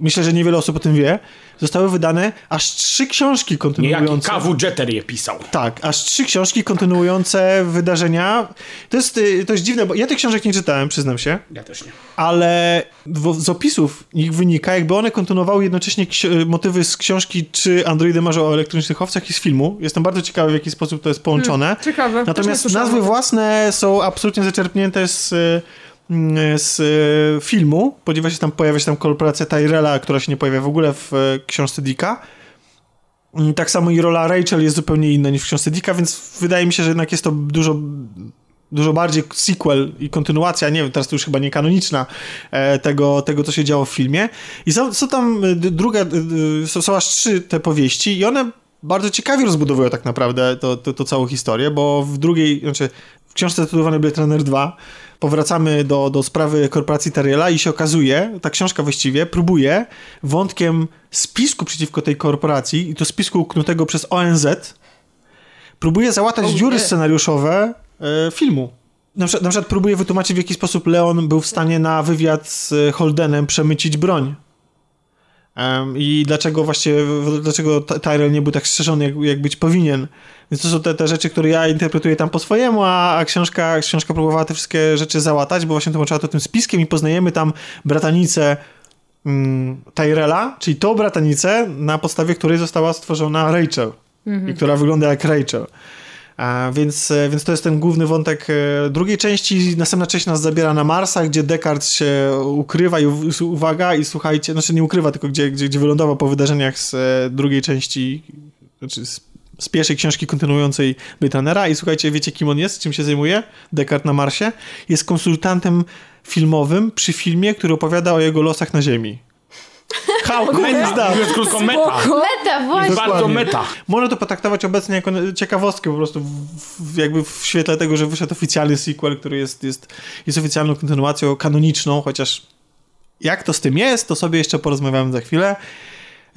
myślę, że niewiele osób o tym wie, zostały wydane aż trzy książki Niejaki kontynuujące. Kawu Jeter je pisał. Tak, aż trzy książki kontynuujące wydarzenia. To jest, y, to jest dziwne, bo ja tych książek nie czytałem, przyznam się, Ja też nie. ale w, z opisów ich wynika, jakby one kontynuowały jednocześnie ksi- motywy z książki Czy androidy marzą o elektronicznych owcach i z filmu. Jestem bardzo ciekawy, w jaki sposób to jest połączone. ciekawe. Też nie Natomiast nazwy własne są absolutnie zaczerpnięte z, y, z y, filmu, ponieważ tam pojawia się tam korporacja Tyrella, która się nie pojawia w ogóle w y, książce Dicka. Mm, Tak samo i rola Rachel jest zupełnie inna niż w książce Dicka, więc wydaje mi się, że jednak jest to dużo dużo bardziej sequel i kontynuacja, nie wiem, teraz to już chyba nie kanoniczna e, tego, tego, co się działo w filmie. I są, są tam e, druga, są, są aż trzy te powieści i one bardzo ciekawie rozbudowują tak naprawdę to, to, to całą historię, bo w drugiej, znaczy książce tytułowanej Blade Runner 2 powracamy do, do sprawy korporacji Tariela i się okazuje, ta książka właściwie próbuje wątkiem spisku przeciwko tej korporacji i to spisku uknutego przez ONZ próbuje załatać dziury scenariuszowe e, filmu. Na przykład, na przykład próbuje wytłumaczyć, w jaki sposób Leon był w stanie na wywiad z Holdenem przemycić broń. Em, I dlaczego właściwie, dlaczego Ty- Tyrell nie był tak strzeżony, jak, jak być powinien. Więc to są te, te rzeczy, które ja interpretuję tam po swojemu, a, a książka, książka próbowała te wszystkie rzeczy załatać, bo właśnie tłumaczyła to tym spiskiem i poznajemy tam bratanicę mm, Tyrella, czyli tą bratanicę, na podstawie której została stworzona Rachel. I która wygląda jak Rachel. Więc, e, więc to jest ten główny wątek e, drugiej części. Następna część nas zabiera na Marsa, gdzie Descartes się ukrywa i uwaga, i słuchajcie, znaczy nie ukrywa, tylko gdzie, gdzie, gdzie wylądował po wydarzeniach z e, drugiej części, znaczy z, z pierwszej książki kontynuującej Runnera. I słuchajcie, wiecie kim on jest, czym się zajmuje? Descartes na Marsie. Jest konsultantem filmowym przy filmie, który opowiada o jego losach na Ziemi. Is that? Mówiąc krótko, meta. Meta, właśnie. Bardzo meta. Można to potraktować obecnie jako ciekawostkę po prostu, w, w, jakby w świetle tego, że wyszedł oficjalny sequel, który jest, jest, jest oficjalną kontynuacją kanoniczną, chociaż jak to z tym jest, to sobie jeszcze porozmawiamy za chwilę.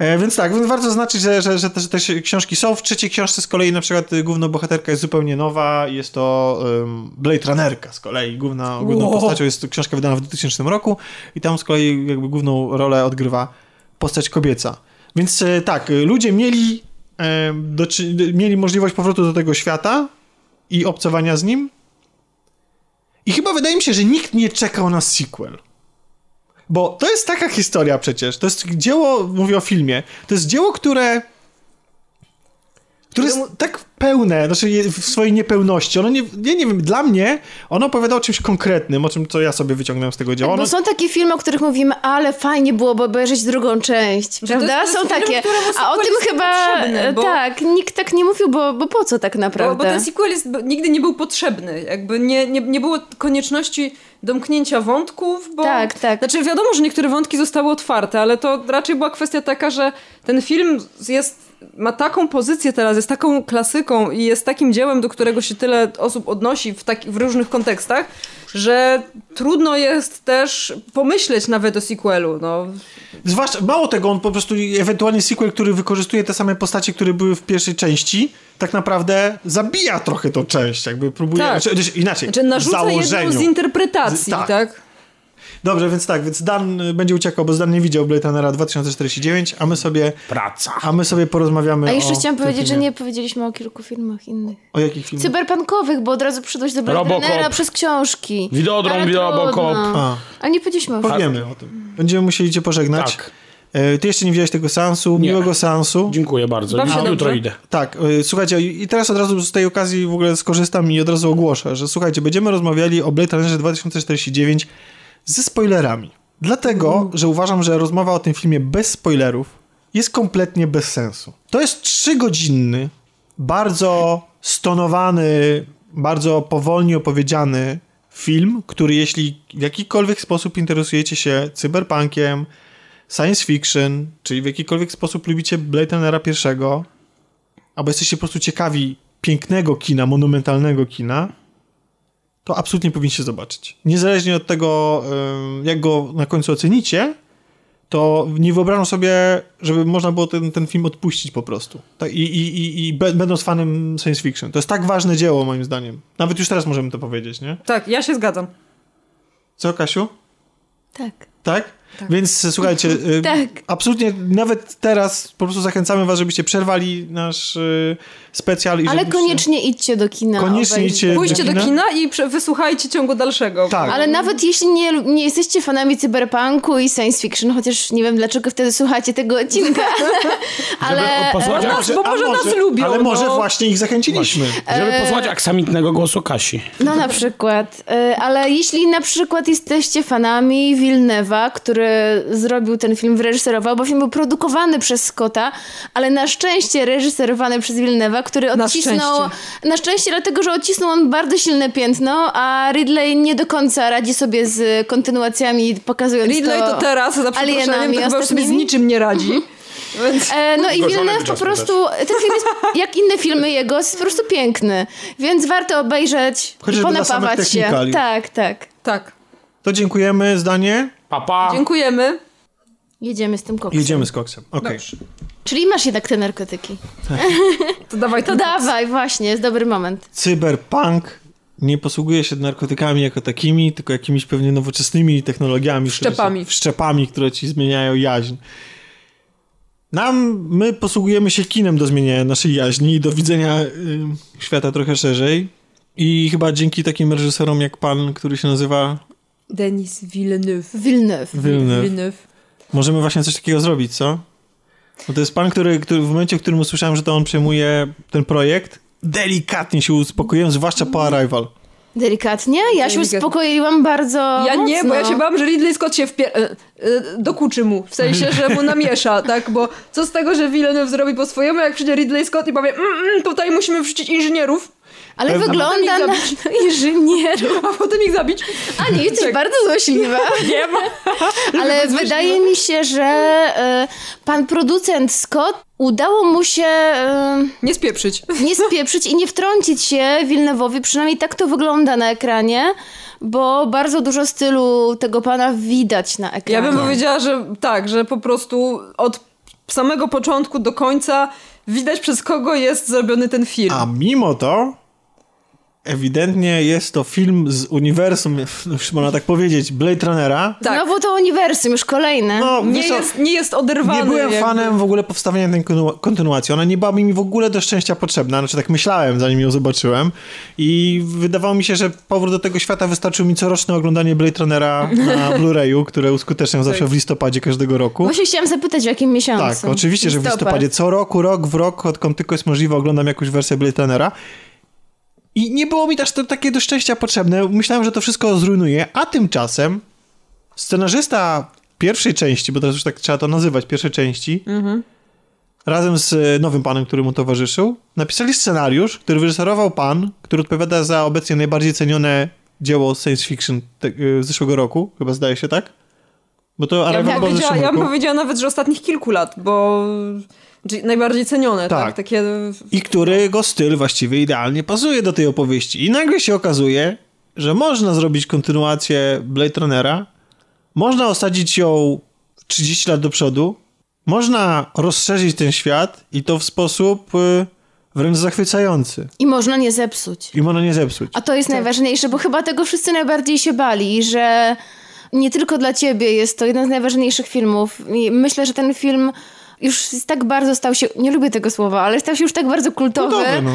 E, więc tak, więc warto zaznaczyć, że, że, że, te, że te książki są. W trzeciej książce z kolei na przykład y, główna bohaterka jest zupełnie nowa. Jest to um, Blade Runnerka z kolei. Główna, główną Wow. postacią jest to książka wydana w 2000 roku i tam z kolei jakby główną rolę odgrywa postać kobieca. Więc e, tak, y, ludzie mieli, do, mieli możliwość powrotu do tego świata i obcowania z nim. I chyba wydaje mi się, że nikt nie czekał na sequel. Bo to jest taka historia przecież. To jest dzieło, mówię o filmie, to jest dzieło, które. Które jest tak pełne, znaczy w swojej niepełności. Ono nie, ja nie wiem, dla mnie ono opowiada o czymś konkretnym, o czym co ja sobie wyciągnąłem z tego dzieła. Ono, Bo są takie filmy, o których mówimy, ale fajnie byłoby obejrzeć drugą część, to prawda? jest- to są film, takie. A o tym chyba bo- tak, nikt tak nie mówił, bo, bo po co tak Bo, naprawdę? bo ten sequel jest, nigdy nie był potrzebny. Jakby nie, nie, nie było konieczności domknięcia wątków, bo... Tak, tak. Znaczy wiadomo, że niektóre wątki zostały otwarte, ale to raczej była kwestia taka, że ten film jest, ma taką pozycję teraz, jest taką klasyką i jest takim dziełem, do którego się tyle osób odnosi w, taki, w różnych kontekstach, że trudno jest też pomyśleć nawet o sequelu. No. Zwłaszcza, mało tego, on po prostu ewentualnie sequel, który wykorzystuje te same postacie, które były w pierwszej części, tak naprawdę zabija trochę tą część, jakby próbuje, Tak. znaczy, znaczy, inaczej, Znaczy w narzuca założeniu. jedną z interpretacji, Z- tak. tak? Dobrze, więc tak, więc Dan y, będzie uciekał, bo Dan nie widział Blade Runnera 2049, a my sobie, Praca. a my sobie porozmawiamy A jeszcze o chciałam powiedzieć, że filmie. nie powiedzieliśmy o kilku filmach innych. O jakich filmach? Cyberpunkowych, bo od razu przyszedłeś do Blade Robocop. Runnera przez książki. Widodron, Ale Widobocop. trudno. A, Ale nie powiedzieliśmy o powiemy o tym. Będziemy musieli cię pożegnać. Tak. E, Ty jeszcze nie widziałeś tego seansu, Nie. miłego seansu. Dziękuję bardzo. Baw Jutro dobrze. idę. Tak, y, słuchajcie, i teraz od razu z tej okazji w ogóle skorzystam i od razu ogłoszę, że słuchajcie, będziemy rozmawiali o Blade Runnerze 2049 ze spoilerami. Dlatego, że uważam, że rozmowa o tym filmie bez spoilerów jest kompletnie bez sensu. To jest trzygodzinny, bardzo stonowany, bardzo powolnie opowiedziany film, który jeśli w jakikolwiek sposób interesujecie się cyberpunkiem, science fiction, czyli w jakikolwiek sposób lubicie Blade Runnera pierwszego, albo jesteście po prostu ciekawi pięknego kina, monumentalnego kina, to absolutnie powinniście zobaczyć. Niezależnie od tego, ym, jak go na końcu ocenicie, to nie wyobrażam sobie, żeby można było ten, ten film odpuścić po prostu. Tak, I, i, i, i będąc fanem science fiction. To jest tak ważne dzieło, moim zdaniem. Nawet już teraz możemy to powiedzieć, nie? Tak, ja się zgadzam. Co, Kasiu? Tak. Tak? Więc e, słuchajcie, [LAUGHS] y, Tak. absolutnie nawet teraz po prostu zachęcamy was, żebyście przerwali nasz y, specjal. I Ale żebyście... koniecznie idźcie do kina. Koniecznie idźcie Pójście do kina? kina i wysłuchajcie ciągu dalszego. Tak. Ale nawet jeśli nie, nie jesteście fanami cyberpunku i science fiction, chociaż nie wiem dlaczego wtedy słuchacie tego odcinka, [LAUGHS] ale posłuchać, nas- bo może nas lubią, Ale może no. właśnie ich zachęciliśmy. Żeby posłuchać aksamitnego głosu Kasi. no na przykład, e, ale jeśli na przykład jesteście fanami Villeneuve'a, który zrobił ten film, wyreżyserował, bo film był produkowany przez Scotta, ale na szczęście reżyserowany przez Villeneuve'a, który Na odcisnął... szczęście. Na szczęście, dlatego, że odcisnął on bardzo silne piętno, a Ridley nie do końca radzi sobie z kontynuacjami, pokazując Ridley to teraz, za przeproszeniem, alienami to chyba już sobie z niczym nie radzi. [LAUGHS] Więc... E, no i Villeneuve po prostu, ten film jest, jak inne filmy jego, jest po prostu piękny. Więc warto obejrzeć Chociażby i ponapawać się. Tak, tak. Tak. To dziękujemy, zdanie. Papa. Dziękujemy. Jedziemy z tym koksem. Jedziemy z koksem. Okej. Czyli masz jednak te narkotyki. [LAUGHS] To dawaj To dawaj, właśnie, jest dobry moment. Cyberpunk nie posługuje się narkotykami jako takimi, tylko jakimiś pewnie nowoczesnymi technologiami. które Wszczepami. Się, wszczepami, które ci zmieniają jaźń. Nam, my posługujemy się kinem do zmieniania naszej jaźni i do widzenia y, świata trochę szerzej. I chyba dzięki takim reżyserom jak pan, który się nazywa Denis Villeneuve. Villeneuve. Villeneuve, Villeneuve. możemy właśnie coś takiego zrobić, co? No to jest pan, który, który w momencie, w którym usłyszałem, że to on przejmuje ten projekt, delikatnie się uspokoiłem, zwłaszcza po Arrival. Delikatnie? Ja się Delikatnie. uspokoiłam bardzo Ja nie, mocno. bo ja się bałam, że Ridley Scott się wpier... e, e, dokuczy mu, w sensie, że mu namiesza, [LAUGHS] tak? Bo co z tego, że Villeneuve zrobi po swojemu, jak przyjdzie Ridley Scott i powie, mm, mm, tutaj musimy wrzucić inżynierów. Ale wygląda na potem ich inżynierów. A potem ich zabić. A nie, jesteś bardzo złośliwa. [LAUGHS] Nie ma. [LAUGHS] Ale wydaje mi się, że e, pan producent Scott udało mu się e, Nie spieprzyć. [LAUGHS] nie spieprzyć i nie wtrącić się Wilnewowi, przynajmniej tak to wygląda na ekranie, bo bardzo dużo stylu tego pana widać na ekranie. Ja bym powiedziała, że tak, że po prostu od samego początku do końca widać przez kogo jest zrobiony ten film. A mimo to ewidentnie jest to film z uniwersum, [LAUGHS] już można tak powiedzieć, Blade Runnera. tak. Znowu to uniwersum, już kolejne. No, nie, co, jest, nie jest oderwany. nie byłem jakby. fanem w ogóle powstawienia tej kontynu- kontynuacji. Ona nie była mi w ogóle do szczęścia potrzebna. Znaczy tak myślałem, zanim ją zobaczyłem. I wydawało mi się, że powrót do tego świata wystarczył mi coroczne oglądanie Blade Runnera na [LAUGHS] Blu-rayu, które uskuteczniam zawsze w listopadzie każdego roku. Właśnie chciałam zapytać, w jakim miesiącu. Tak, oczywiście, że w Listopad. listopadzie co roku, rok w rok, odkąd tylko jest możliwe, oglądam jakąś wersję Blade Runnera. I nie było mi też to takie do szczęścia potrzebne. Myślałem, że to wszystko zrujnuje, a tymczasem scenarzysta pierwszej części, bo teraz już tak trzeba to nazywać, pierwszej części, razem z e, nowym panem, który mu towarzyszył, napisali scenariusz, który wyreżyserował pan, który odpowiada za obecnie najbardziej cenione dzieło science fiction te, e, zeszłego roku, chyba zdaje się, tak? Bo to Ja bym, powiedziała, ja bym powiedziała nawet, że ostatnich kilku lat, bo najbardziej cenione, tak? Tak. Takie i którego styl właściwie idealnie pasuje do tej opowieści. I nagle się okazuje, że można zrobić kontynuację Blade Runnera, można osadzić ją 30 lat do przodu, można rozszerzyć ten świat i to w sposób y, wręcz zachwycający. I można nie zepsuć. I można nie zepsuć. A to jest najważniejsze, bo chyba tego wszyscy najbardziej się bali, że nie tylko dla ciebie jest to jeden z najważniejszych filmów. I myślę, że ten film już tak bardzo stał się, nie lubię tego słowa, ale stał się już tak bardzo kultowy, Kultowy, no.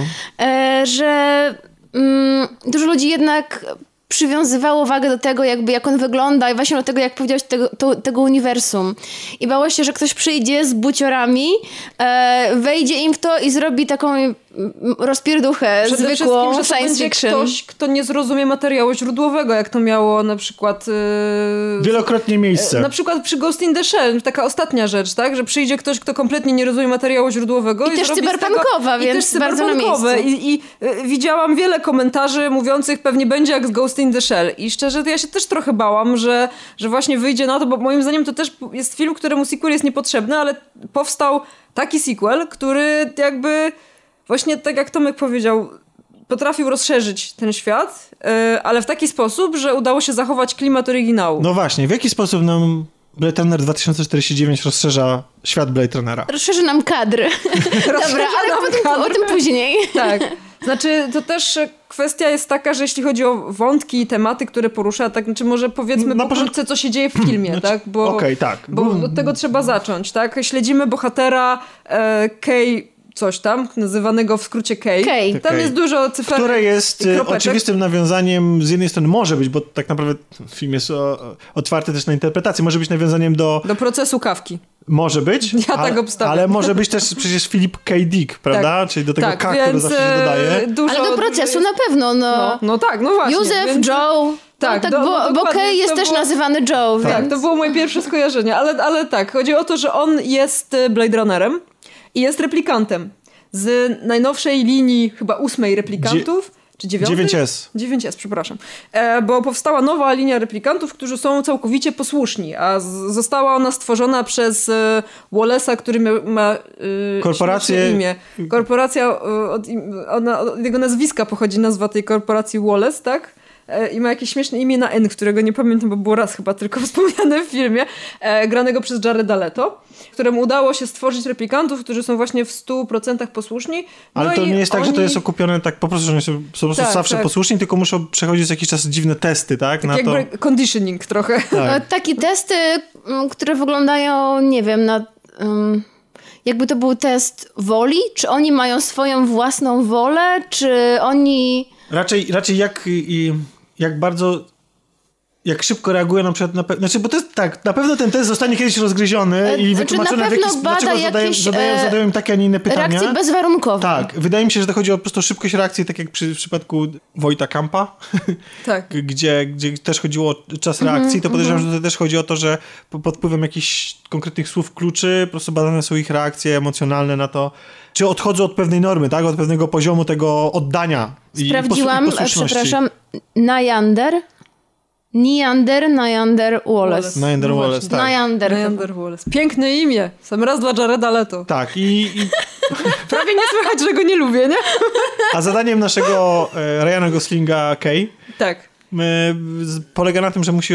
e, że mm, dużo ludzi jednak przywiązywało wagę do tego, jakby jak on wygląda i właśnie do tego, jak powiedziałeś, tego, to, tego uniwersum. I bało się, że ktoś przyjdzie z buciorami, e, wejdzie im w to i zrobi taką mm, rozpierduchę Przede zwykłą że to science fiction. ktoś, kto nie zrozumie materiału źródłowego, jak to miało na przykład... Yy, Wielokrotnie miejsce. Na przykład przy Ghost in the Shell, taka ostatnia rzecz, tak? Że przyjdzie ktoś, kto kompletnie nie rozumie materiału źródłowego. I też zrobi z cyberpunkowa, więc i też bardzo na miejscu. I, i y, widziałam wiele komentarzy mówiących pewnie będzie jak z Ghost in the Shell. I szczerze, to ja się też trochę bałam, że, że właśnie wyjdzie na to, bo moim zdaniem to też jest film, któremu sequel jest niepotrzebny, ale powstał taki sequel, który jakby właśnie tak jak Tomek powiedział, potrafił rozszerzyć ten świat, y, ale w taki sposób, że udało się zachować klimat oryginału. No właśnie, w jaki sposób nam Blade Runner 2049 rozszerza świat Blade Runnera? Rozszerzy nam kadry. [LAUGHS] Dobra, ale nam potem, kadry. o tym później. Tak. [LAUGHS] Znaczy, to też kwestia jest taka, że jeśli chodzi o wątki i tematy, które porusza, tak, znaczy może powiedzmy Na pokrótce, co się dzieje w filmie, tak? Bo, okej, tak. Bo- od tego trzeba zacząć, tak? Śledzimy bohatera e, Kay coś tam, nazywanego w skrócie Kay. Kay. Tam Kay. jest dużo cyfer Które jest i e, oczywistym nawiązaniem, z jednej strony może być, bo tak naprawdę film jest o, otwarty też na interpretację, może być nawiązaniem do... do procesu kawki. Może być, [LAUGHS] Ja ale, tak obstawiam. ale może być też przecież Philip K. Dick, prawda? Tak. Czyli do tego tak, K, który zawsze się e, dodaje. Dużo, Ale do procesu na pewno, no. No, no tak, no właśnie. Józef, więc- Joe. Tak, no, tak do- bo, no bo Kay jest też było- nazywany Joe, Tak, więc... to było moje pierwsze skojarzenie, ale, ale tak, chodzi o to, że on jest e, Blade Runnerem i jest replikantem z najnowszej linii chyba ósmej replikantów, czy dziewiątej? 9S. 9S, przepraszam. E, bo powstała nowa linia replikantów, którzy są całkowicie posłuszni, a została ona stworzona przez e, Wallace'a, który ma, ma e, Korporację- imię. Korporacja, e, od, ona, od jego nazwiska pochodzi nazwa tej korporacji Wallace, tak? E, I ma jakieś śmieszne imię na N, którego nie pamiętam, bo było raz chyba tylko [LAUGHS] wspomniane w filmie, e, granego przez Jareda Leto, któremu udało się stworzyć replikantów, którzy są właśnie w 100% posłuszni. No Ale to nie jest tak, że to oni- jest okupione tak po prostu, że oni są po prostu Tak, zawsze tak. posłuszni, tylko muszą przechodzić jakiś czas dziwne testy, tak? Na to. jakby conditioning trochę. No, Tak. takie testy, mm, które wyglądają, nie wiem, na... Um, jakby to był test woli? Czy oni mają swoją własną wolę? Czy oni... Raczej, raczej jak, i, jak bardzo. Jak szybko reagują na przykład na pe- Znaczy, bo to jest tak, na pewno ten test zostanie kiedyś rozgryziony E, i znaczy, wytłumaczony, na w jaki pewno sposób, bada dlaczego zadają, jakieś, zadają, e, zadają im takie, a nie inne pytania. Reakcje bezwarunkowe. Tak, wydaje mi się, że to chodzi o po prostu szybkość reakcji, tak jak przy, w przypadku Wojta Kampa, [LAUGHS] Tak. gdzie, gdzie też chodziło o czas Mhm, reakcji, to podejrzewam, że to też chodzi o to, że po- pod wpływem jakichś konkretnych słów kluczy po prostu badane są ich reakcje emocjonalne na to, czy odchodzą od pewnej normy, tak, od pewnego poziomu tego oddania I Sprawdziłam, posłu- i przepraszam, Nyander, Neander, Nyander Wallace. Wallace. Neander No Wallace, właśnie. tak. Nyander. chyba. Neander Wallace. Piękne imię. Sam raz dla Jareda Leto. Tak, i, i, [LAUGHS] Prawie nie słychać, że go nie lubię, nie? a zadaniem naszego e, Ryana Goslinga Kay Tak. e, polega na tym, że musi,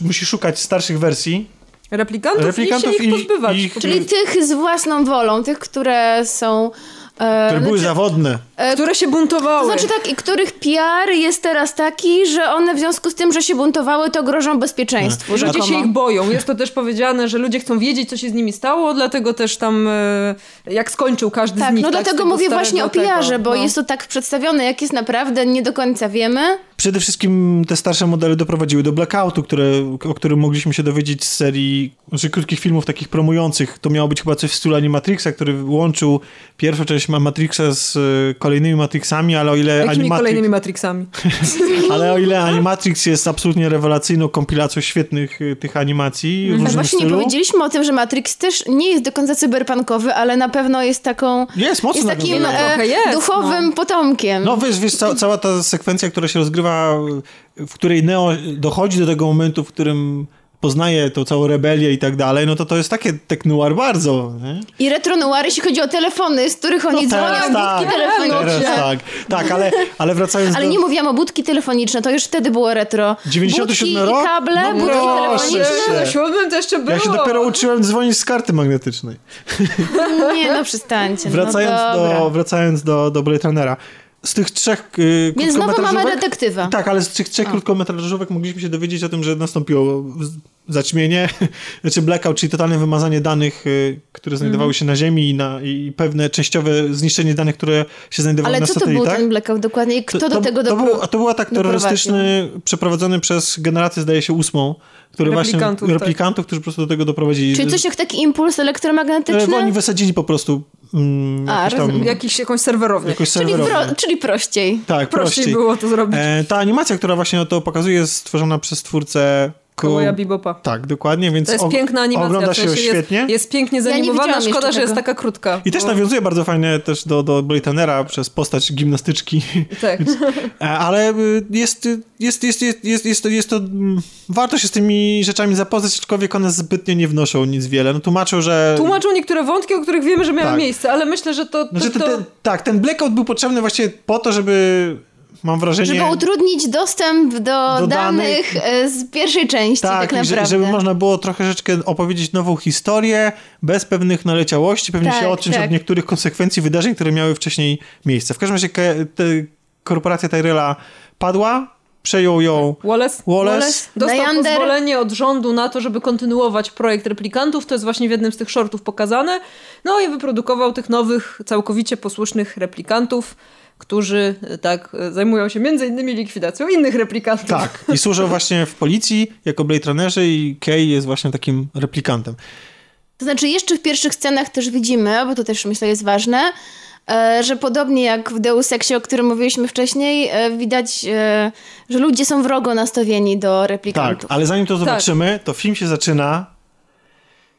musi szukać starszych wersji. Replikantów, Replikantów i się ich pozbywać. i ich- Czyli tych z własną wolą, tych, które są... E, Które były znaczy, zawodne. które się buntowały. to znaczy tak, i których PR jest teraz taki, że one w związku z tym, że się buntowały, to grożą bezpieczeństwu. Ludzie rzekomo. się ich boją. Jest to też powiedziane, że ludzie chcą wiedzieć, co się z nimi stało, dlatego też tam e, jak skończył każdy Tak, z nich. no tak, dlatego tego mówię starego właśnie o PR-ze, bo no. jest to tak przedstawione, jak jest naprawdę, nie do końca wiemy. Przede wszystkim te starsze modele doprowadziły do blackoutu, które, o którym mogliśmy się dowiedzieć z serii, znaczy krótkich filmów takich promujących. To miało być chyba coś w stylu Animatrixa, który łączył pierwszą część Matrixa z e, kolejnymi Matrixami, ale o ile Jakimi Animatrix, kolejnymi Matrixami? [LAUGHS] ale o ile Animatrix jest absolutnie rewelacyjną kompilacją świetnych e, tych animacji w różnym właśnie nie stylu. powiedzieliśmy o tym, że Matrix też nie jest do końca cyberpunkowy, ale na pewno jest taką... Jest mocno Jest takim e, jest, duchowym no. potomkiem. No wiesz, wiesz ca- cała ta sekwencja, która się rozgrywa, w której Neo dochodzi do tego momentu, w którym poznaje tą całą rebelię i tak dalej, no to to jest takie technoir bardzo, nie? I retro noir, jeśli chodzi o telefony, z których oni No dzwonią, teraz budki tak, telefoniczne. teraz tak. Tak, ale, ale wracając Ale do... nie mówiłam o budki telefoniczne, to już wtedy było retro. 97 budki rok? i kable, No budki telefoniczne. Na siódmym to jeszcze było. Ja się dopiero uczyłem dzwonić z karty magnetycznej. Nie, no przestańcie. Wracając, no do, wracając do, do Blade Runnera. Z tych trzech y, Więc znowu mamy detektywa. Tak, ale z tych trzech krótkometrażówek mogliśmy się dowiedzieć o tym, że nastąpiło zaćmienie, [LAUGHS] znaczy blackout, czyli totalne wymazanie danych, y, które znajdowały Mhm. się na Ziemi i, na, i pewne częściowe zniszczenie danych, które się znajdowały Ale na co to był satelitach. ten blackout dokładnie i kto To- do to, tego to, dopro- był, to był atak terrorystyczny przeprowadzony przez generację, zdaje się, ósmą, który Replikantów, właśnie tak. replikantów, którzy po prostu do tego doprowadzili. Czyli coś jak taki impuls E, elektromagnetyczny? Oni wysadzili po prostu mm, A, jakiś tam. Jakiś, jakąś serwerownię. jakoś czyli, pro, czyli prościej. Tak, Prościej prościej. było to zrobić. E, ta animacja, która właśnie to pokazuje, jest stworzona przez twórcę Kołoja Bebopa. Tak, dokładnie, więc To jest piękna animacja. ogląda w się sensie świetnie. Jest, jest pięknie nie zanimowana, widziałam szkoda, że jest taka krótka. I też bo- nawiązuje bardzo fajnie też do, do Blade Runnera przez postać gimnastyczki. [LAUGHS] Tak. E, Ale y, jest, y, jest, jest, jest, jest, jest, to, jest to... mm, Warto się z tymi rzeczami zapoznać, aczkolwiek one zbytnio nie wnoszą nic wiele. No tłumaczą, że... Tłumaczą niektóre wątki, o których wiemy, że miały Tak. miejsce, ale myślę, że to... to, Znaczy, ten, to... ten, tak, ten blackout był potrzebny właściwie po to, żeby... Mam wrażenie... Żeby utrudnić dostęp do, Do danych, danych. e, z pierwszej części, tak, Tak, i że, naprawdę. żeby można było troszeczkę opowiedzieć nową historię, bez pewnych naleciałości, pewnie Tak, się odciąć tak. od niektórych konsekwencji wydarzeń, które miały wcześniej miejsce. W każdym razie ke- te, korporacja Tyrella padła, przejął ją Wallace? Wallace. Dostał Neander. pozwolenie od rządu na to, żeby kontynuować projekt replikantów. To jest właśnie w jednym z tych shortów pokazane. No i wyprodukował tych nowych, całkowicie posłusznych replikantów, którzy e, tak e, zajmują się między innymi likwidacją innych replikantów. Tak, i służył właśnie w policji jako Blade Runnerzy i Kay jest właśnie takim replikantem. To znaczy, jeszcze w pierwszych scenach też widzimy, bo to też myślę jest ważne, e, że podobnie jak w Deus Exie, o którym mówiliśmy wcześniej, widać, że ludzie są wrogo nastawieni do Tak, replikantów. ale zanim to zobaczymy, to film się zaczyna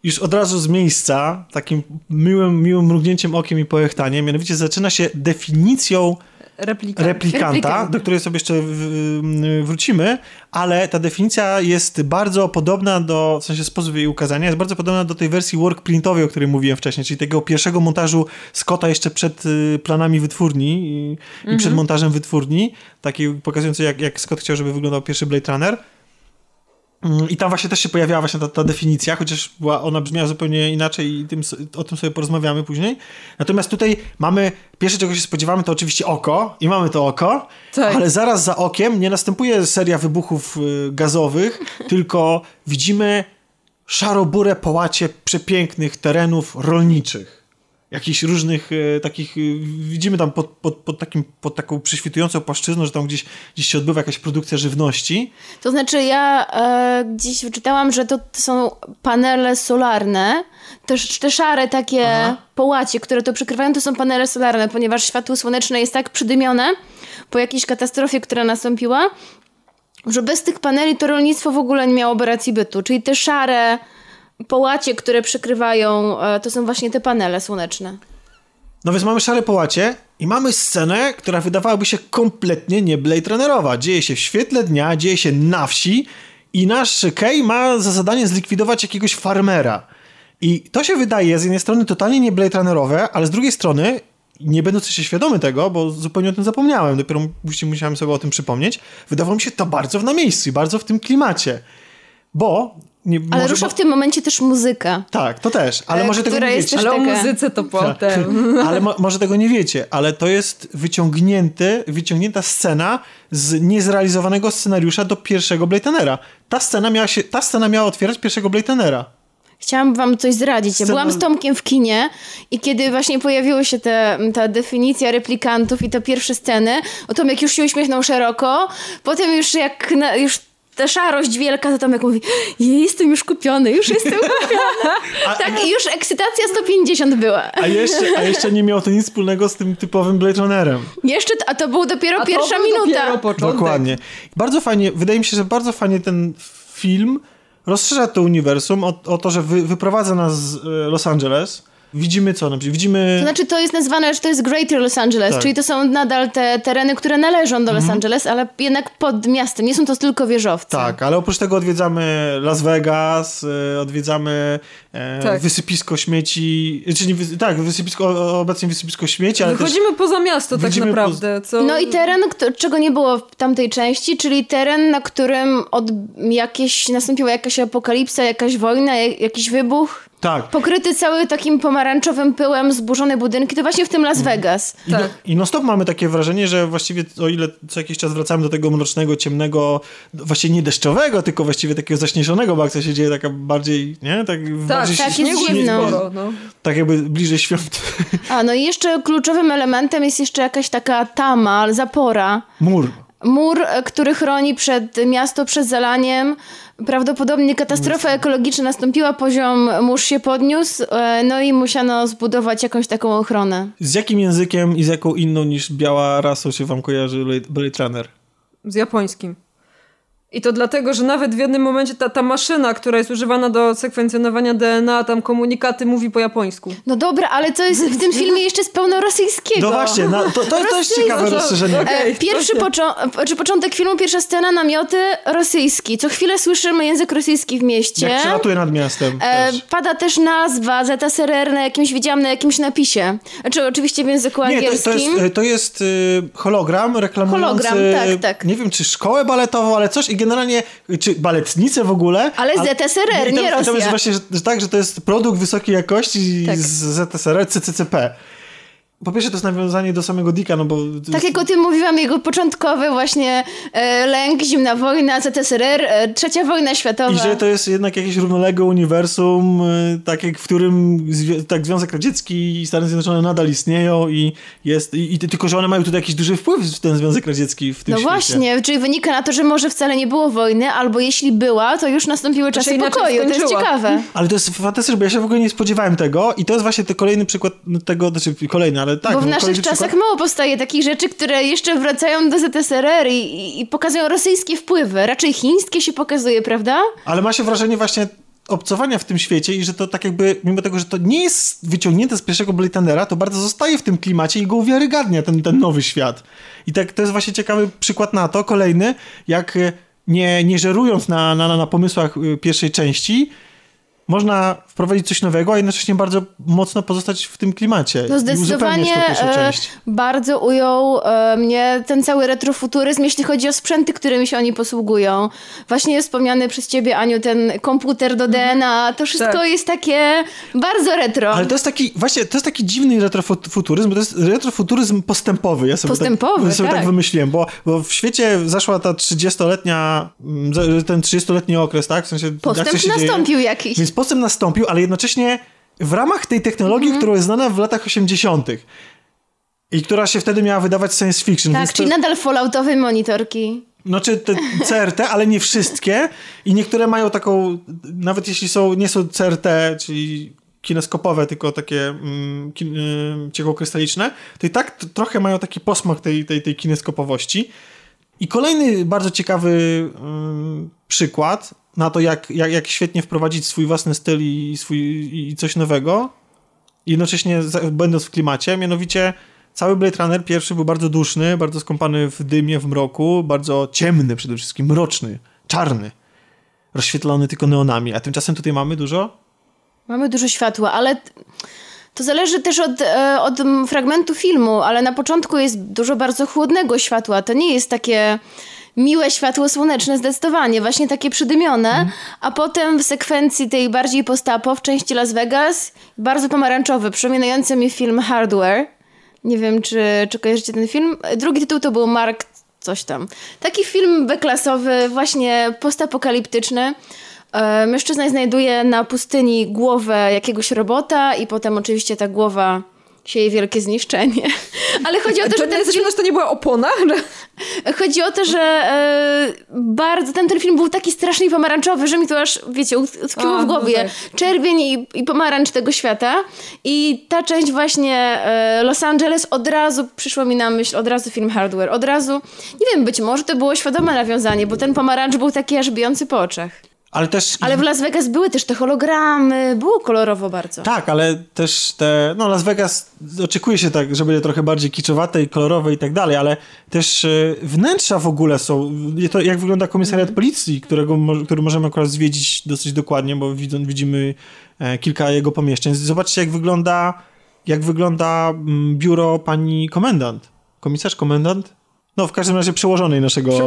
już od razu z miejsca, takim miłym, miłym mrugnięciem okiem i poechtaniem, mianowicie zaczyna się definicją Replikant. replikanta, Replikant. do której sobie jeszcze w, wrócimy, ale ta definicja jest bardzo podobna do, w sensie sposób jej ukazania, jest bardzo podobna do tej wersji work printowej, o której mówiłem wcześniej, czyli tego pierwszego montażu Scotta jeszcze przed y, planami wytwórni i, i przed montażem wytwórni, taki pokazujący jak, jak Scott chciał, żeby wyglądał pierwszy Blade Runner. Mm, I tam właśnie też się pojawiała właśnie ta, ta definicja, chociaż była, ona brzmiała zupełnie inaczej i tym, o tym sobie porozmawiamy później. Natomiast tutaj mamy, pierwsze czego się spodziewamy to oczywiście oko i mamy to oko, Tak. ale zaraz za okiem nie następuje seria wybuchów y, gazowych, [LAUGHS] tylko widzimy szaroburę połacie przepięknych terenów rolniczych. Jakichś różnych e, takich, e, widzimy tam pod, pod, pod, takim, pod taką prześwitującą płaszczyzną, że tam gdzieś, gdzieś się odbywa jakaś produkcja żywności. To znaczy, ja e, gdzieś wyczytałam, że to, są panele solarne, te, sz- te szare takie Aha. połacie, które to przykrywają, to są panele solarne, ponieważ światło słoneczne jest tak przydymione po jakiejś katastrofie, która nastąpiła, że bez tych paneli to rolnictwo w ogóle nie miałoby racji bytu. Czyli te szare połacie, które przykrywają, e, to są właśnie te panele słoneczne. No więc mamy szare połacie I mamy scenę, która wydawałaby się kompletnie nie Blade Runnerowa. Dzieje się w świetle dnia, dzieje się na wsi i nasz Kay ma za zadanie zlikwidować jakiegoś farmera. I to się wydaje z jednej strony totalnie nie Blade Runnerowe, ale z drugiej strony, nie będąc jeszcze świadomy tego, bo zupełnie o tym zapomniałem, dopiero musiałem sobie o tym przypomnieć, wydawało mi się to bardzo na miejscu i bardzo w tym klimacie. Bo nie, Ale może, rusza bo, w tym momencie też muzyka. Tak, to też, ale E, może tego nie jest wiecie. też Ale o muzyce to potem. [LAUGHS] Ale mo może tego nie wiecie, ale to jest wyciągnięty, wyciągnięta scena z niezrealizowanego scenariusza do pierwszego Blade Runnera. Ta scena miała, się, ta scena miała otwierać pierwszego Blade Runnera. Chciałam wam coś zdradzić. Ja byłam z Tomkiem w kinie i kiedy właśnie pojawiła się te, ta definicja replikantów i te pierwsze sceny, o Tomek już się uśmiechnął szeroko, potem już jak na, już ta szarość wielka, to Tomek mówi, "Je, jestem już kupiony, już jestem [LAUGHS] kupiony. tak, i już ekscytacja 150 była. A jeszcze, a jeszcze nie miało to nic wspólnego z tym typowym Blade Runnerem. Jeszcze, a to był dopiero A to pierwsza był minuta. Dopiero początek. Dokładnie. Bardzo fajnie, wydaje mi się, że bardzo fajnie ten film rozszerza to uniwersum o, o to, że wy, wyprowadza nas z e, Los Angeles. Widzimy co? Widzimy... To znaczy, to jest nazwane, że to jest Greater Los Angeles, Tak. czyli to są nadal te tereny, które należą do Los Angeles, ale jednak pod miastem. Nie są to tylko wieżowce. Tak, ale oprócz tego odwiedzamy Las Vegas, e, odwiedzamy e, Tak. wysypisko śmieci, e, czyli wys- tak, wysypisko, obecnie wysypisko śmieci, ale też Wychodzimy poza miasto tak naprawdę. Co... No i teren, kto, czego nie było w tamtej części, czyli teren, na którym od jakieś, nastąpiła jakaś apokalipsa, jakaś wojna, jak- jakiś wybuch. Tak. Pokryty cały takim pomarańczowym pyłem, zburzone budynki, to właśnie w tym Las Vegas. I, no, Tak. I non stop mamy takie wrażenie, że właściwie o ile co jakiś czas wracamy do tego mrocznego, ciemnego, właściwie nie deszczowego, tylko właściwie takiego zaśnieżonego, bo akcja się dzieje taka bardziej, nie? Tak, tak, bardziej tak, jest zimno. sporo, no. Tak jakby bliżej świąt. A, no i jeszcze kluczowym elementem jest jeszcze jakaś taka tama, zapora. Mur. Mur, e, który chroni przed miasto przed zalaniem. Prawdopodobnie katastrofa ekologiczna nastąpiła, poziom mórz się podniósł, e, no i musiano zbudować jakąś taką ochronę. Z jakim językiem i z jaką inną niż biała rasą się wam kojarzy Blade- Blade Runner? Z japońskim. I to dlatego, że nawet w jednym momencie ta, ta maszyna, która jest używana do sekwencjonowania DNA, tam komunikaty mówi po japońsku. No dobra, ale to jest w tym filmie jeszcze jest pełno rosyjskiego. No właśnie, no, to, to, to jest ciekawe Rosyjsko. rozszerzenie. Okej. E, Pierwszy począ- czy początek filmu, pierwsza scena, namioty, rosyjski. Co chwilę słyszymy język rosyjski w mieście. Jak przelatuje nad miastem E, też. pada też nazwa ZSRR na jakimś, widziałam na jakimś napisie. Znaczy oczywiście w języku Nie, to, angielskim. to jest, to jest y, hologram reklamujący, Hologram, tak, tak. nie wiem czy szkołę baletową, ale coś i generalnie, czy baletnicę w ogóle. Ale z ZSRR, nie Rosja. jest właśnie, że, że tak, że to jest produkt wysokiej jakości Tak. z ZSRR, CCCP. Po pierwsze to jest nawiązanie do samego Dicka, no bo... Tak jak o tym mówiłam, jego początkowy właśnie e, lęk, zimna wojna, ZSRR, e, trzecia wojna światowa. I że to jest jednak jakieś równoległe uniwersum, y, tak jak w którym zwi- tak Związek Radziecki i Stany Zjednoczone nadal istnieją i jest, i, i tylko, że one mają tutaj jakiś duży wpływ w ten Związek Radziecki w tym No świecie. właśnie, czyli wynika na to, że może wcale nie było wojny, albo jeśli była, to już nastąpiły czasy pokoju. To jest ciekawe. Ale to jest fantastyczne, bo ja się w ogóle nie spodziewałem tego i to jest właśnie ten kolejny przykład tego, znaczy kolejny, ale tak. Bo w no, naszych kolejny czasach przykład. mało powstaje takich rzeczy, które jeszcze wracają do ZSRR i, i, i pokazują rosyjskie wpływy. Raczej chińskie się pokazuje, prawda? Ale ma się wrażenie właśnie obcowania w tym świecie i że to tak jakby, mimo tego, że to nie jest wyciągnięte z pierwszego Blade Runnera, to bardzo zostaje w tym klimacie i go uwiarygadnia, ten, ten nowy świat. I tak to jest właśnie ciekawy przykład na to, kolejny, jak e, nie, nie żerując na, na, na pomysłach e, pierwszej części, można wprowadzić coś nowego, a jednocześnie bardzo mocno pozostać w tym klimacie. No zdecydowanie e, część. bardzo ujął e, mnie ten cały retrofuturyzm, jeśli chodzi o sprzęty, którymi się oni posługują. Właśnie wspomniany przez ciebie, Aniu, ten komputer do DNA, to wszystko Tak. jest takie bardzo retro. Ale to jest taki, właśnie, to jest taki dziwny retrofuturyzm, bo to jest retrofuturyzm postępowy. Ja sobie Postępowy, tak, sobie tak tak. wymyśliłem, bo, bo w świecie zaszła ta 30-letnia, mm, za- ten 30-letni okres, tak? W sensie, Postęp nastąpił dzieje. jakiś. Więc postęp nastąpił, ale jednocześnie w ramach tej technologii, Mhm. która jest znana w latach 80. i która się wtedy miała wydawać science fiction. tak, czyli to, nadal falloutowe monitorki. Znaczy te CRT, ale nie wszystkie i niektóre mają taką, nawet jeśli są, nie są CRT, czyli kineskopowe, tylko takie mm, kin, y, ciekłokrystaliczne, to i tak trochę mają taki posmak tej, tej, tej kineskopowości. I kolejny bardzo ciekawy ym, przykład na to, jak, jak, jak świetnie wprowadzić swój własny styl i, swój, i coś nowego, jednocześnie będąc w klimacie, mianowicie cały Blade Runner pierwszy był bardzo duszny, bardzo skąpany w dymie, w mroku, bardzo ciemny przede wszystkim, mroczny, czarny, rozświetlony tylko neonami, a tymczasem tutaj mamy dużo? Mamy dużo światła, ale to zależy też od, e, od fragmentu filmu, ale na początku jest dużo bardzo chłodnego światła. To nie jest takie miłe światło słoneczne zdecydowanie, właśnie takie przydymione, a potem w sekwencji tej bardziej postapo w części Las Vegas bardzo pomarańczowy, przypominający mi film Hardware. Nie wiem, czy, czy kojarzycie ten film. Drugi tytuł to był Mark coś tam. Taki film beklasowy, właśnie postapokaliptyczny. E, Mężczyzna znajduje na pustyni głowę jakiegoś robota i potem oczywiście ta głowa sieje wielkie zniszczenie. [LAUGHS] Ale chodzi o to, że ten film, to nie była opona? [LAUGHS] Chodzi o to, że e, bardzo ten, ten film był taki strasznie pomarańczowy, że mi to aż, wiecie, ut- utkwiło w no głowie. tak. Czerwień i, i pomarańcz tego świata. I ta część właśnie e, Los Angeles od razu przyszło mi na myśl, od razu film Hardware. Od razu, nie wiem, być może to było świadome nawiązanie, bo ten pomarańcz był taki aż bijący po oczach. Ale też. Ale w Las Vegas były też te hologramy, było kolorowo bardzo. Tak, ale też te. No, Las Vegas oczekuje się tak, że będzie trochę bardziej kiczowate i kolorowe i tak dalej, ale też e, wnętrza w ogóle są. To jak wygląda komisariat policji, którego, który możemy akurat zwiedzić dosyć dokładnie, bo widzimy e, kilka jego pomieszczeń. Zobaczcie, jak wygląda, jak wygląda mm, biuro pani komendant. Komisarz komendant? No, w każdym razie przełożonej naszego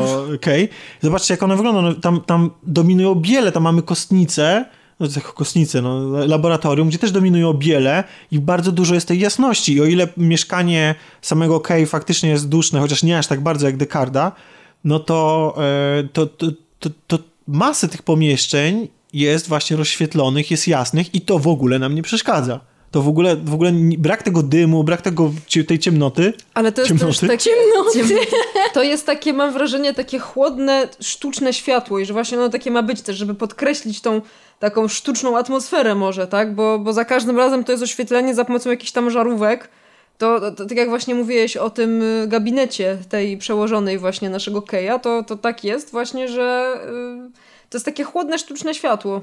Kay. Zobaczcie, jak one wyglądają. No, tam, tam dominują biele, tam mamy kostnice, no kostnice, no, laboratorium, gdzie też dominują biele i bardzo dużo jest tej jasności. I o ile mieszkanie samego Kay faktycznie jest duszne, chociaż nie aż tak bardzo jak Dekarda, no to, e, to, to, to, to masy tych pomieszczeń jest właśnie rozświetlonych, jest jasnych i to w ogóle nam nie przeszkadza. To w ogóle, w ogóle brak tego dymu, brak tego, tej ciemnoty. Ale to jest Ciemnoty? takie... Ciemnoty. To jest takie, mam wrażenie, takie chłodne, sztuczne światło i że właśnie ono takie ma być też, żeby podkreślić tą taką sztuczną atmosferę może, tak? Bo, bo za każdym razem to jest oświetlenie za pomocą jakichś tam żarówek. To, to, to tak jak właśnie mówiłeś o tym y, gabinecie tej przełożonej właśnie naszego Keja, to, to tak jest właśnie, że y, to jest takie chłodne, sztuczne światło.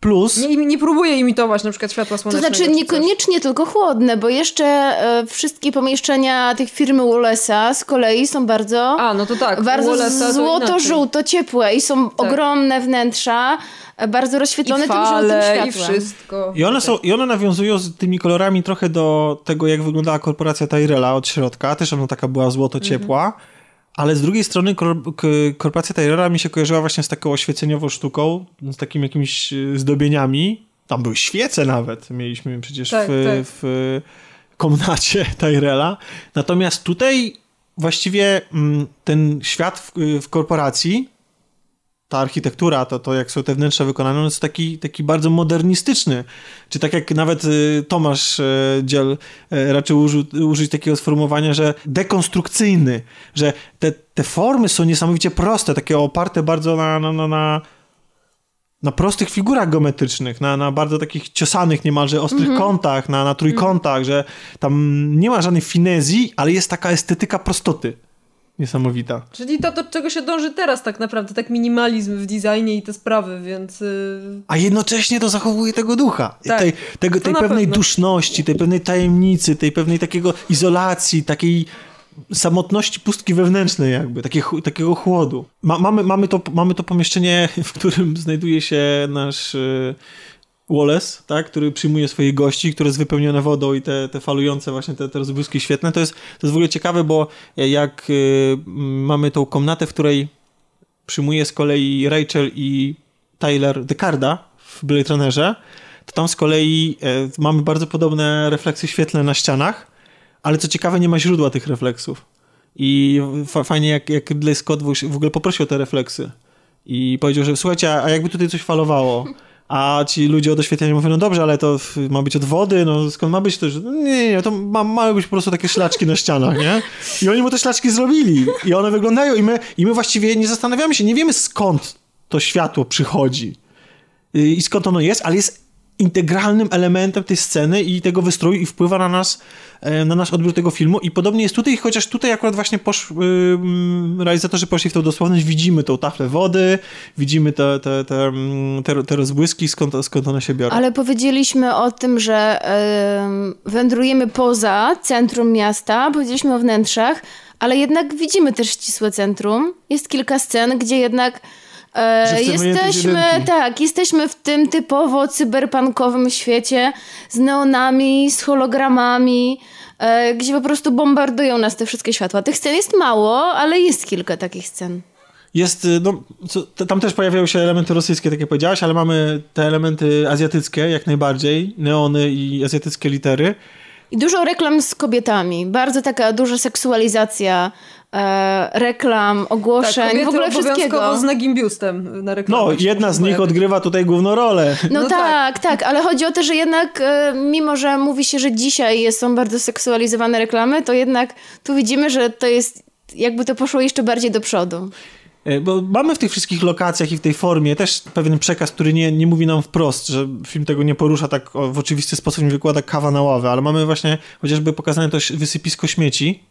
Plus, Nie, nie próbuję imitować na przykład światła To słonecznego. znaczy czy coś. niekoniecznie tylko chłodne, bo jeszcze e, wszystkie pomieszczenia tych firmy Wallace'a z kolei są bardzo, A, no to tak. bardzo to złoto-żółto ciepłe i są ogromne wnętrza, e, bardzo rozświetlone I tym żółtym fale, i światłem. wszystko. I one, są, I one nawiązują z tymi kolorami trochę do tego, jak wyglądała korporacja Tyrella od środka. Też ona taka była złoto-ciepła. Ale z drugiej strony korporacja Tyrella mi się kojarzyła właśnie z taką oświeceniową sztuką, z takimi jakimiś y, zdobieniami. Tam były świece nawet. Mieliśmy przecież Tak, w, tak. w komnacie [LAUGHS] Tyrella. Natomiast tutaj właściwie mm, ten świat w, w korporacji ta architektura, to, to jak są te wnętrza wykonane, on jest taki, taki bardzo modernistyczny. Czy tak jak nawet y, Tomasz y, Dziel y, raczył użyć takiego sformułowania, że dekonstrukcyjny, że te, te formy są niesamowicie proste, takie oparte bardzo na, na, na, na, na prostych figurach geometrycznych, na, na bardzo takich ciosanych niemalże ostrych kątach, na, na trójkątach, że tam nie ma żadnej finezji, ale jest taka estetyka prostoty. Niesamowita. Czyli to, do czego się dąży teraz tak naprawdę, tak minimalizm w designie i te sprawy, więc... Yy... a jednocześnie to zachowuje tego ducha. Tak, tej tego, tej pewnej pewno. duszności, tej pewnej tajemnicy, tej pewnej takiego izolacji, takiej samotności pustki wewnętrznej jakby, takie, takiego chłodu. Ma, mamy, mamy, to, mamy to pomieszczenie, w którym znajduje się nasz y, Wallace, tak, który przyjmuje swoich gości, które jest wypełnione wodą i te, te falujące właśnie te, te rozbłyski świetne. To jest, to jest w ogóle ciekawe, bo jak y, mamy tą komnatę, w której przyjmuje z kolei Rachel i Tyler Decarda w Blade Runnerze, to tam z kolei e, mamy bardzo podobne refleksy świetlne na ścianach, ale co ciekawe nie ma źródła tych refleksów. I fa- fajnie jak, jak Ridley Scott w ogóle poprosił o te refleksy i powiedział, że słuchajcie, a jakby tutaj coś falowało, a ci ludzie od oświetlenia mówią, no dobrze, ale to ma być od wody, no skąd ma być to? Że, nie, nie, to ma, mają być po prostu takie szlaczki na ścianach, nie? I oni mu te szlaczki zrobili i one wyglądają i my, i my właściwie nie zastanawiamy się, nie wiemy skąd to światło przychodzi i skąd ono jest, ale jest integralnym elementem tej sceny i tego wystroju i wpływa na nas, e, na nasz odbiór tego filmu i podobnie jest tutaj, chociaż tutaj akurat właśnie posz, yy, realizatorzy poszli w tą dosłowność, widzimy tą taflę wody, widzimy te, te, te, mm, te, te rozbłyski, skąd, skąd one się biorą. Ale powiedzieliśmy o tym, że em, wędrujemy poza centrum miasta, powiedzieliśmy o wnętrzach, ale jednak widzimy też ścisłe centrum. Jest kilka scen, gdzie jednak e, jesteśmy, tak, jesteśmy w tym typowo cyberpunkowym świecie z neonami, z hologramami, e, gdzie po prostu bombardują nas te wszystkie światła. Tych scen jest mało, ale jest kilka takich scen. Jest, y, no, co, tam też pojawiają się elementy rosyjskie, tak jak powiedziałaś, ale mamy te elementy azjatyckie jak najbardziej, neony i azjatyckie litery. I dużo reklam z kobietami. Bardzo taka duża seksualizacja e, reklam, ogłoszeń, Tak, w ogóle wszystkiego. z nagim biustem na reklamach. No, jedna z nich odgrywa tutaj główną rolę. No, No tak, tak, ale chodzi o to, że jednak e, mimo, że mówi się, że dzisiaj jest- są bardzo seksualizowane reklamy, to jednak tu widzimy, że to jest jakby to poszło jeszcze bardziej do przodu. E, Bo mamy w tych wszystkich lokacjach i w tej formie też pewien przekaz, który nie, nie mówi nam wprost, że film tego nie porusza tak w oczywisty sposób, nie wykłada kawa na ławę, ale mamy właśnie chociażby pokazane to wysypisko śmieci,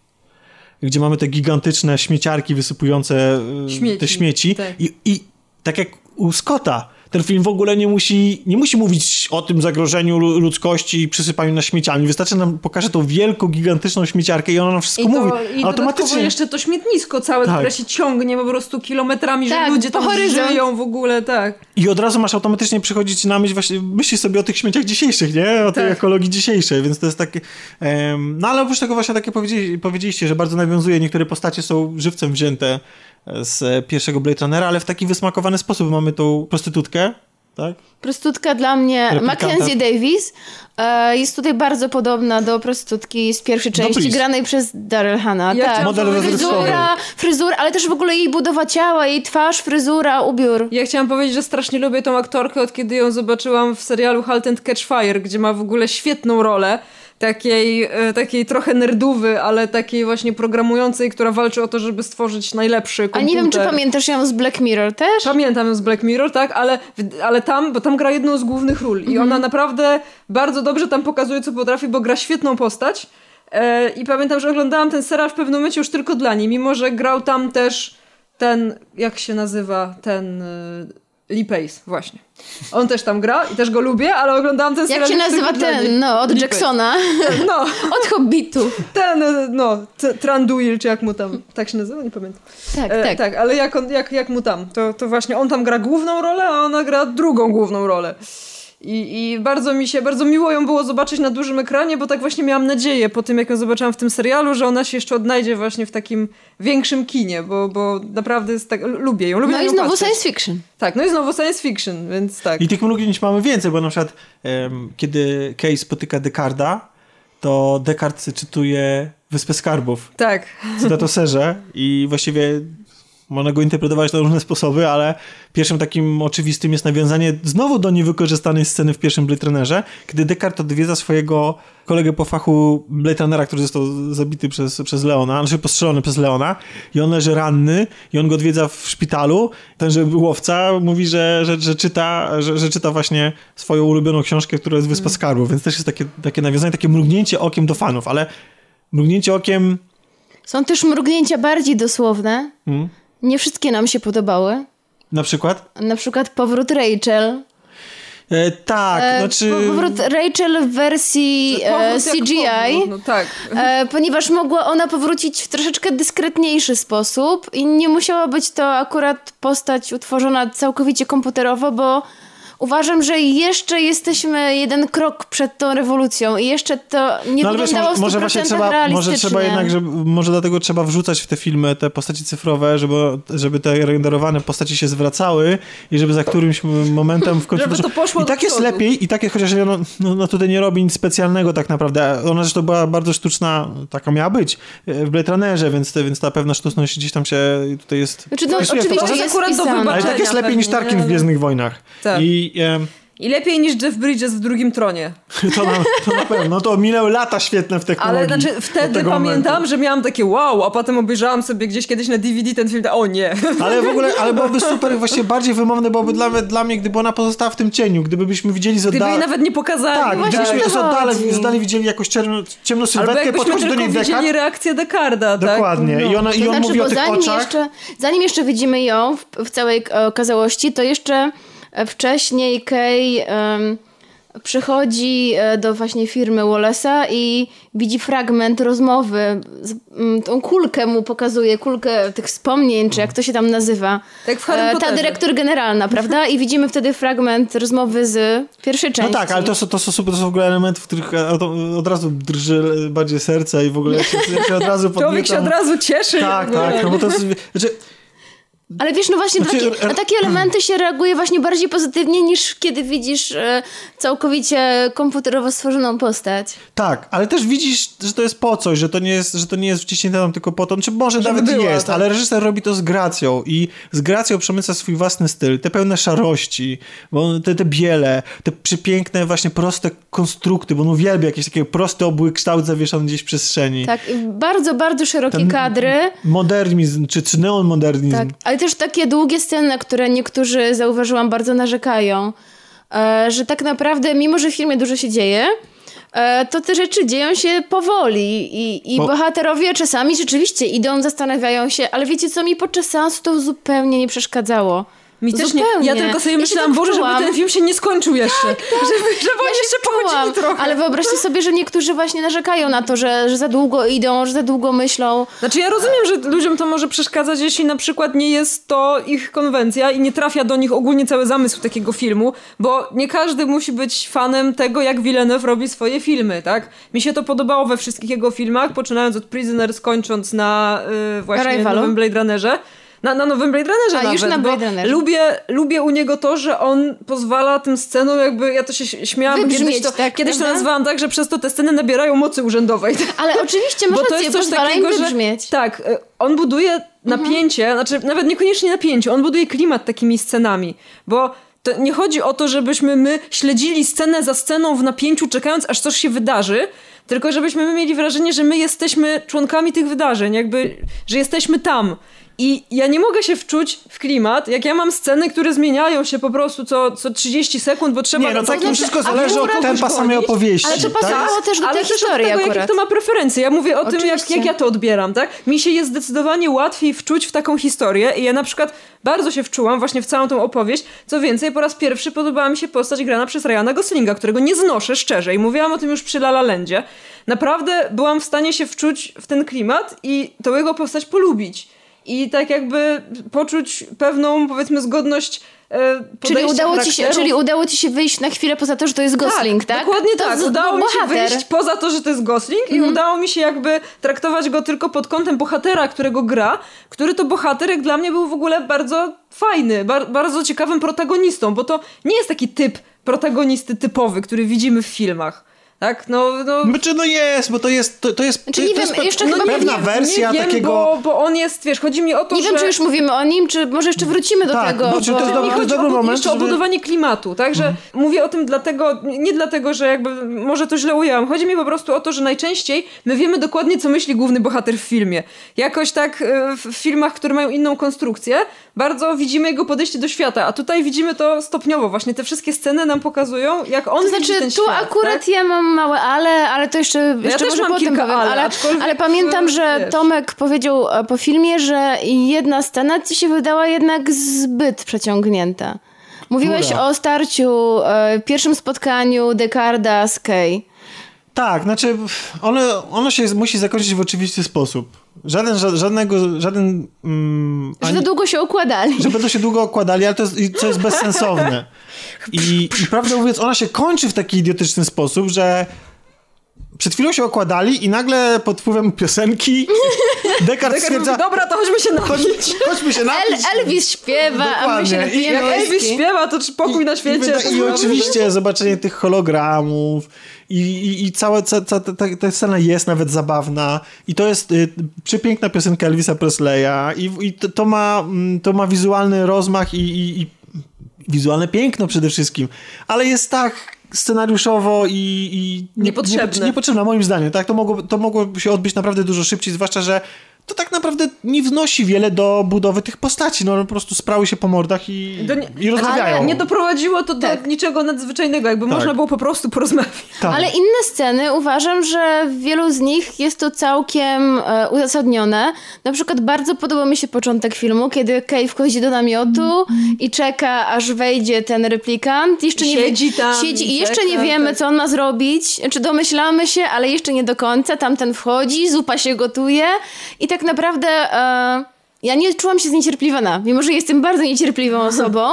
gdzie mamy te gigantyczne śmieciarki wysypujące e, Śmieci, te śmieci tak. I, i tak jak u Scotta, ten film w ogóle nie musi, nie musi mówić o tym zagrożeniu lu- ludzkości i przysypaniu na śmieciami. Wystarczy nam pokaże tą wielką, gigantyczną śmieciarkę i ona nam wszystko I, mówi. to, I dodatkowo Automatycznie. jeszcze to śmietnisko całe, Tak. które się ciągnie po prostu kilometrami, Tak, że ludzie tam horyzont. żyją w ogóle, tak. I od razu masz automatycznie przychodzić na myśl, właśnie myślisz sobie o tych śmieciach dzisiejszych, nie? O tej Tak. ekologii dzisiejszej, więc to jest takie... em, no ale oprócz tego właśnie takie powiedzieli, powiedzieliście, że bardzo nawiązuje, niektóre postacie są żywcem wzięte z pierwszego Blade Runnera, ale w taki wysmakowany sposób. Mamy tą prostytutkę, tak? Prostytutka dla mnie, Replikanta. Mackenzie Davis, e, jest tutaj bardzo podobna do prostytutki z pierwszej części, Dobris. granej przez Daryl Hannah. Ja tak. Model. Fryzura, fryzura, ale też w ogóle jej budowa ciała, jej twarz, fryzura, ubiór. Ja chciałam powiedzieć, że strasznie lubię tą aktorkę, od kiedy ją zobaczyłam w serialu Halt and Catch Fire, gdzie ma w ogóle świetną rolę. Takiej, e, takiej trochę nerdówy, ale takiej właśnie programującej, która walczy o to, żeby stworzyć najlepszy A komputer. nie wiem, czy pamiętasz ją z Black Mirror też? Pamiętam ją z Black Mirror, tak, ale, ale tam, bo tam gra jedną z głównych ról i ona naprawdę bardzo dobrze tam pokazuje, co potrafi, bo gra świetną postać. E, I pamiętam, że oglądałam ten serial w pewnym momencie już tylko dla niej, mimo że grał tam też ten, jak się nazywa, ten y, Lee Pace, właśnie. On też tam gra i też go lubię, ale oglądałam ten serial Jak się nazywa ten, no, od Lee Jacksona, Pace. [LAUGHS] No, od Hobbitu. ten, no, Tranduil, czy jak mu tam, tak się nazywa? Nie pamiętam. Tak, E, tak. tak, ale jak, on, jak, jak mu tam, to, to właśnie on tam gra główną rolę, a ona gra drugą główną rolę. I, I bardzo mi się, bardzo miło ją było zobaczyć na dużym ekranie, bo tak właśnie miałam nadzieję po tym, jak ją zobaczyłam w tym serialu, że ona się jeszcze odnajdzie właśnie w takim większym kinie, bo, bo naprawdę jest tak, lubię ją, lubię No i znowu patrzeć. science fiction. Tak, no i znowu science fiction, więc tak. I tych mrugnięć mamy więcej, bo na przykład em, kiedy Kay spotyka Descarda, to Descartes cytuje Wyspę Skarbów. Tak. cytatoserze i właściwie można go interpretować na różne sposoby, ale pierwszym takim oczywistym jest nawiązanie znowu do niewykorzystanej sceny w pierwszym Blade Runnerze, kiedy Descartes odwiedza swojego kolegę po fachu Blade Runnera, który został zabity przez, przez Leona, znaczy postrzelony przez Leona i on leży ranny i on go odwiedza w szpitalu. Tenże łowca mówi, że, że, że, czyta, że, że czyta właśnie swoją ulubioną książkę, która jest Wyspa Skarbów, więc też jest takie, takie nawiązanie, takie mrugnięcie okiem do fanów, ale mrugnięcie okiem Są też mrugnięcia bardziej dosłowne. Hmm. Nie wszystkie nam się podobały. na przykład Na przykład powrót Rachel. E, tak, E, znaczy... Powrót Rachel w wersji e, Powrót jak CGI. powrót, No tak. E, ponieważ mogła ona powrócić w troszeczkę dyskretniejszy sposób i nie musiała być to akurat postać utworzona całkowicie komputerowo, bo uważam, że jeszcze jesteśmy jeden krok przed tą rewolucją i jeszcze to nie No ale wiesz, wyglądało może, może 100% właśnie trzeba, może trzeba jednak, że, może dlatego trzeba wrzucać w te filmy te postaci cyfrowe, żeby, żeby te renderowane postaci się zwracały i żeby za którymś momentem w końcu... Żeby to poszło I tak jest przodu. lepiej, i tak jest, chociaż no, no, no tutaj nie robi nic specjalnego tak naprawdę. Ona zresztą była bardzo sztuczna, taka miała być e, w Blade Runnerze, więc, te, więc ta pewna sztuczność gdzieś tam się tutaj jest... Znaczy, no, oczywiście jest jest akurat do wpisane. wybaczenia. ale tak jest lepiej niż pewnie, Tarkin w ale- Gwiezdnych Wojnach. Tak. I, em, I lepiej niż Jeff Bridges w drugim tronie. [LAUGHS] To na, to na pewno. No to minęły lata świetne w technologii. Ale znaczy wtedy pamiętam, momentu. że miałam takie wow, a potem obejrzałam sobie gdzieś kiedyś na DVD ten film, o nie. [LAUGHS] Ale w ogóle, ale byłoby super, właśnie bardziej wymowne byłoby dla, mnie- dla mnie, gdyby ona pozostała w tym cieniu, gdybyśmy widzieli z Gdyby jej oddala... nawet nie pokazali. Tak, właśnie gdybyśmy z to oddala, z oddali widzieli jakąś ciemną, ciemną sylwetkę, podchodzi do niej Deckard. widzieli reakcję Dekarda, tak? Dokładnie. I, ona, i on znaczy, mówi o tych zanim oczach. jeszcze, zanim jeszcze widzimy ją w, w całej e, okazałości, to jeszcze wcześniej Kay em, przychodzi e, do właśnie firmy Wallace'a i widzi fragment rozmowy. Z, tą kulkę mu pokazuje, kulkę tych wspomnień, czy jak to się tam nazywa. Tak w Harry E, Ta dyrektor generalna, prawda? I widzimy wtedy fragment rozmowy z pierwszej No części. tak, ale to są, to są super, to są w ogóle elementy, w których od, od razu drży bardziej serce i w ogóle się, się od razu [LAUGHS] Człowiek się podnieca. od razu cieszy. Tak, tak, no bo to jest, znaczy, Ale wiesz, no właśnie Znaczy, takie, na takie elementy się reaguje właśnie bardziej pozytywnie niż kiedy widzisz e, całkowicie komputerowo stworzoną postać. tak, ale też widzisz, że to jest po coś, że to nie jest, że to nie jest wciśnięte tam tylko po to, czy może Żeby nawet była, jest, tak. ale reżyser robi to z gracją i z gracją przemyca swój własny styl, te pełne szarości, bo te, te biele, te przepiękne właśnie proste konstrukty, bo on uwielbia jakiś taki prosty obły kształt zawieszony gdzieś w przestrzeni. Tak, i bardzo, bardzo szerokie Ten kadry. Modernizm, czy, czy neonmodernizm. Tak, ale też takie długie sceny, na które niektórzy, zauważyłam, bardzo narzekają. E, że tak naprawdę, mimo że w filmie dużo się dzieje, e, to te rzeczy dzieją się powoli i, i Bo- bohaterowie czasami rzeczywiście idą, zastanawiają się, ale wiecie co, mi podczas seansu to zupełnie nie przeszkadzało. Mi też nie. Ja tylko sobie Ja myślałam, tak Boże, żeby czułam. ten film się nie skończył jeszcze. Żeby, żeby oni Ja jeszcze czułam, pochodzili trochę. Ale wyobraźcie sobie, że niektórzy właśnie narzekają na to, że, że za długo idą, że za długo myślą. Znaczy ja rozumiem, że ludziom to może przeszkadzać, jeśli na przykład nie jest to ich konwencja i nie trafia do nich ogólnie cały zamysł takiego filmu, bo nie każdy musi być fanem tego, jak Villeneuve robi swoje filmy, tak? Mi się to podobało we wszystkich jego filmach, poczynając od Prisoners, kończąc na y, właśnie Arrivalu? nowym Blade Runnerze. Na, na nowym Blade Runnerze A, nawet, już na Blade Runnerze. Lubię, lubię u niego to, że on pozwala tym scenom jakby, ja to się śmiałam, Wybrzmieć, kiedyś to, tak, kiedyś to nazwałam tak, że przez to te sceny nabierają mocy urzędowej. [LAUGHS] Ale oczywiście Bo to jest coś takiego, że wybrzmieć. tak, y, on buduje napięcie, znaczy nawet niekoniecznie napięcie, on buduje klimat takimi scenami, bo to nie chodzi o to, żebyśmy my śledzili scenę za sceną w napięciu, czekając aż coś się wydarzy, tylko żebyśmy my mieli wrażenie, że my jesteśmy członkami tych wydarzeń, jakby, że jesteśmy tam. I ja nie mogę się wczuć w klimat, jak ja mam sceny, które zmieniają się po prostu co, co 30 sekund, bo trzeba... Nie, no tak, to wszystko zależy od tempa samej opowieści. Ale to tak? pasowało też do ale tej też historii od tego, jakie kto ma preferencje. Ja mówię o tym, jak, Oczywiście. jak ja to odbieram, tak? Mi się jest zdecydowanie łatwiej wczuć w taką historię i ja na przykład bardzo się wczułam właśnie w całą tą opowieść. Co więcej, po raz pierwszy podobała mi się postać grana przez Ryana Goslinga, którego nie znoszę szczerze i mówiłam o tym już przy La La Landzie. Naprawdę byłam w stanie się wczuć w ten klimat i tą jego postać polubić. I tak jakby poczuć pewną, powiedzmy, zgodność e, Czyli udało, ci się, czyli udało ci się wyjść na chwilę poza to, że to jest Gosling, tak? Dokładnie to tak. Udało no, mi się bohater. wyjść poza to, że to jest Gosling i udało mi się jakby traktować go tylko pod kątem bohatera, którego gra, który to bohater jak dla mnie był w ogóle bardzo fajny, bar- bardzo ciekawym protagonistą, bo to nie jest taki typ protagonisty typowy, który widzimy w filmach. Tak? No, no, Znaczy, no jest, bo to jest, to, to jest, Znaczy, to nie jest wiem, pe- jeszcze no, chyba nie pewna wiem, wersja nie wiem, takiego... bo, bo on jest, wiesz, chodzi mi o to, Nie że... wiem, czy już mówimy o nim, czy może jeszcze wrócimy do Tak, tego. bo czy to jest Mi dobry- chodzi dobry o, moment, jeszcze o żeby- budowanie klimatu, tak, że mówię o tym dlatego, nie dlatego, że jakby, może to źle ujęłam, chodzi mi po prostu o to, że najczęściej my wiemy dokładnie, co myśli główny bohater w filmie. Jakoś tak e, w filmach, które mają inną konstrukcję, bardzo widzimy jego podejście do świata, a tutaj widzimy to stopniowo, właśnie te wszystkie sceny nam pokazują, jak on To widzi znaczy, tu świat, akurat tak? ja mam małe ale, ale to jeszcze, jeszcze też może mam potem kilka powiem. ale, ale, aczkolwiek, ale pamiętam, że wiesz. Tomek powiedział e, po filmie, że jedna scena ci się wydała jednak zbyt przeciągnięta. Mówiłeś o starciu, e, pierwszym spotkaniu Dekarda z Kay. Tak, znaczy ono, ono się musi zakończyć w oczywisty sposób. Żaden, ża- żadnego, żaden... Mm, Że ani- za długo się układali. że będą się długo okładali, ale to jest, co jest bezsensowne. [LAUGHS] I, I prawdę mówiąc, ona się kończy w taki idiotyczny sposób, że przed chwilą się okładali i nagle pod wpływem piosenki [LAUGHS] Descartes Tak stwierdza, mówi, Dobra, to chodźmy się chodź, napić. chodźmy się napić. El, Elvis śpiewa, a my się Dokładnie. I napijemy Jak Elvis śpiewa, to czy pokój na świecie. I, wyda- I oczywiście zobaczenie tych hologramów i, i, i cała ca, ca, ta, ta scena jest nawet zabawna i to jest y, przepiękna piosenka Elvisa Presleya i, i to, to, ma, mm, to ma wizualny rozmach i, i, i wizualne piękno przede wszystkim, ale jest tak scenariuszowo i, i nie- Niepotrzebne. Nie, niepotrzebna moim zdaniem, tak? To mogło, to mogło się odbyć naprawdę dużo szybciej, zwłaszcza, że to tak naprawdę nie wnosi wiele do budowy tych postaci, no po prostu sprały się po mordach i, Do nie- i rozmawiają. Ale nie doprowadziło to do Tak. niczego nadzwyczajnego, jakby Tak. można było po prostu porozmawiać. Tak. Ale inne sceny uważam, że w wielu z nich jest to całkiem e, uzasadnione. Na przykład bardzo podoba mi się początek filmu, kiedy Kay wchodzi do namiotu i czeka, aż wejdzie ten replikant. Jeszcze nie Siedzi tam Siedzi i i jeszcze czeka, nie wiemy, tak. co on ma zrobić. Czy domyślamy się, ale jeszcze nie do końca. Tamten wchodzi, zupa się gotuje i tak naprawdę... E, ja nie czułam się zniecierpliwiona, mimo że jestem bardzo niecierpliwą [LAUGHS] osobą.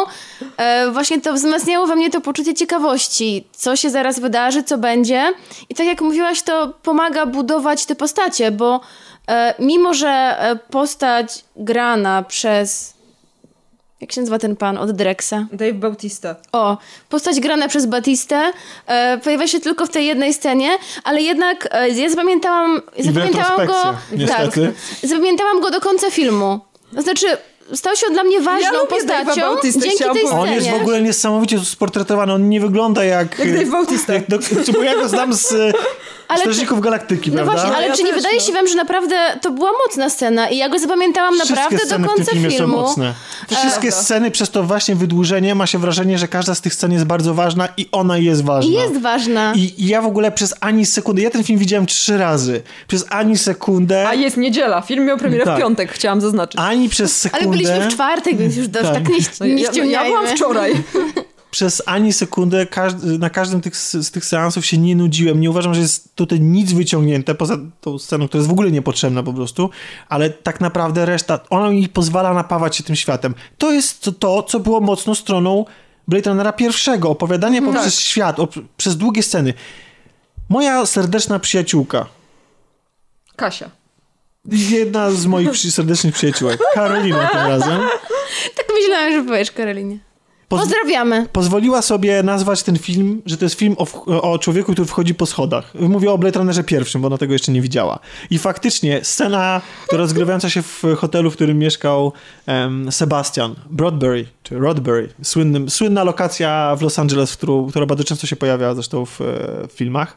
E, właśnie to wzmacniało we mnie to poczucie ciekawości, co się zaraz wydarzy, co będzie. I tak jak mówiłaś, to pomaga budować te postacie, bo e, mimo, że e, postać grana przez. Jak się nazywa ten pan od Drexa? Dave Bautista. O, postać grana przez Batistę e, pojawia się tylko w tej jednej scenie, ale jednak e, ja zapamiętałam, zapamiętałam go. niestety. Tak, zapamiętałam go do końca filmu. To znaczy, stał się dla mnie ważną Dave'a postacią Bautistę, dzięki tej powiedzieć. On scenie. jest w ogóle niesamowicie sportretowany, on nie wygląda jak... Jak Dave Bautista. [LAUGHS] Jak, do, bo ja go znam z e, Ale Strażników Galaktyki, No prawda? właśnie, ale Ja czy nie wydaje no. się wam, że naprawdę to była mocna scena i ja go zapamiętałam Wszystkie naprawdę do sceny w tym końca filmie filmu. są mocne. Te wszystkie Prawda. sceny przez to właśnie wydłużenie ma się wrażenie, że każda z tych scen jest bardzo ważna i ona jest ważna. I jest ważna. I i ja w ogóle przez ani sekundy, ja ten film widziałem trzy razy, przez ani sekundę, A jest niedziela. Film miał premierę Tak. w piątek, chciałam zaznaczyć. ani przez sekundę, Ale byliśmy w czwartek, więc już tak, Tak. nie, No, nie ja, ja byłam wczoraj. [LAUGHS] przez ani sekundę każdy, na każdym tych, z tych seansów się nie nudziłem. Nie uważam, że jest tutaj nic wyciągnięte poza tą sceną, która jest w ogóle niepotrzebna po prostu, ale tak naprawdę reszta, ona mi pozwala napawać się tym światem. To jest to, co było mocno stroną Blade Runnera pierwszego. Opowiadanie poprzez świat, op- przez długie sceny. Moja serdeczna przyjaciółka, Kasia. jedna z moich serdecznych przyjaciółek, Karolina tym razem, [LAUGHS] Tak myślałam, że powiesz, Karolinie. Poz- Pozdrawiamy. pozwoliła sobie nazwać ten film, że to jest film o, o człowieku, który wchodzi po schodach. Mówię o Blade Runnerze pierwszym, bo ona tego jeszcze nie widziała. I faktycznie scena, która rozgrywająca się w hotelu, w którym mieszkał em, Sebastian Broadbury, czy Rodbury, słynnym, słynna lokacja w Los Angeles, w którą, która bardzo często się pojawia zresztą w, e, w filmach.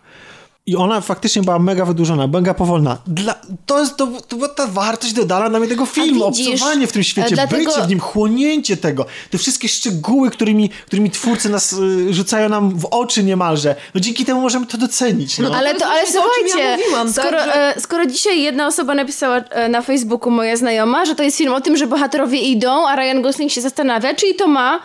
I ona faktycznie była mega wydłużona, mega powolna. Dla, to jest to, to była ta wartość dodana dla mnie tego filmu. widzisz, Obcowanie w tym świecie, e, dlatego- bycie w nim, chłonięcie tego. Te wszystkie szczegóły, którymi, którymi twórcy nas y, rzucają nam w oczy niemalże. No dzięki temu możemy to docenić. No. Ale, to, ale to, czym ja słuchajcie, mówiłam, tak, skoro, że- e, skoro dzisiaj jedna osoba napisała e, na Facebooku, moja znajoma, że to jest film o tym, że bohaterowie idą, a Ryan Gosling się zastanawia, czyli to ma...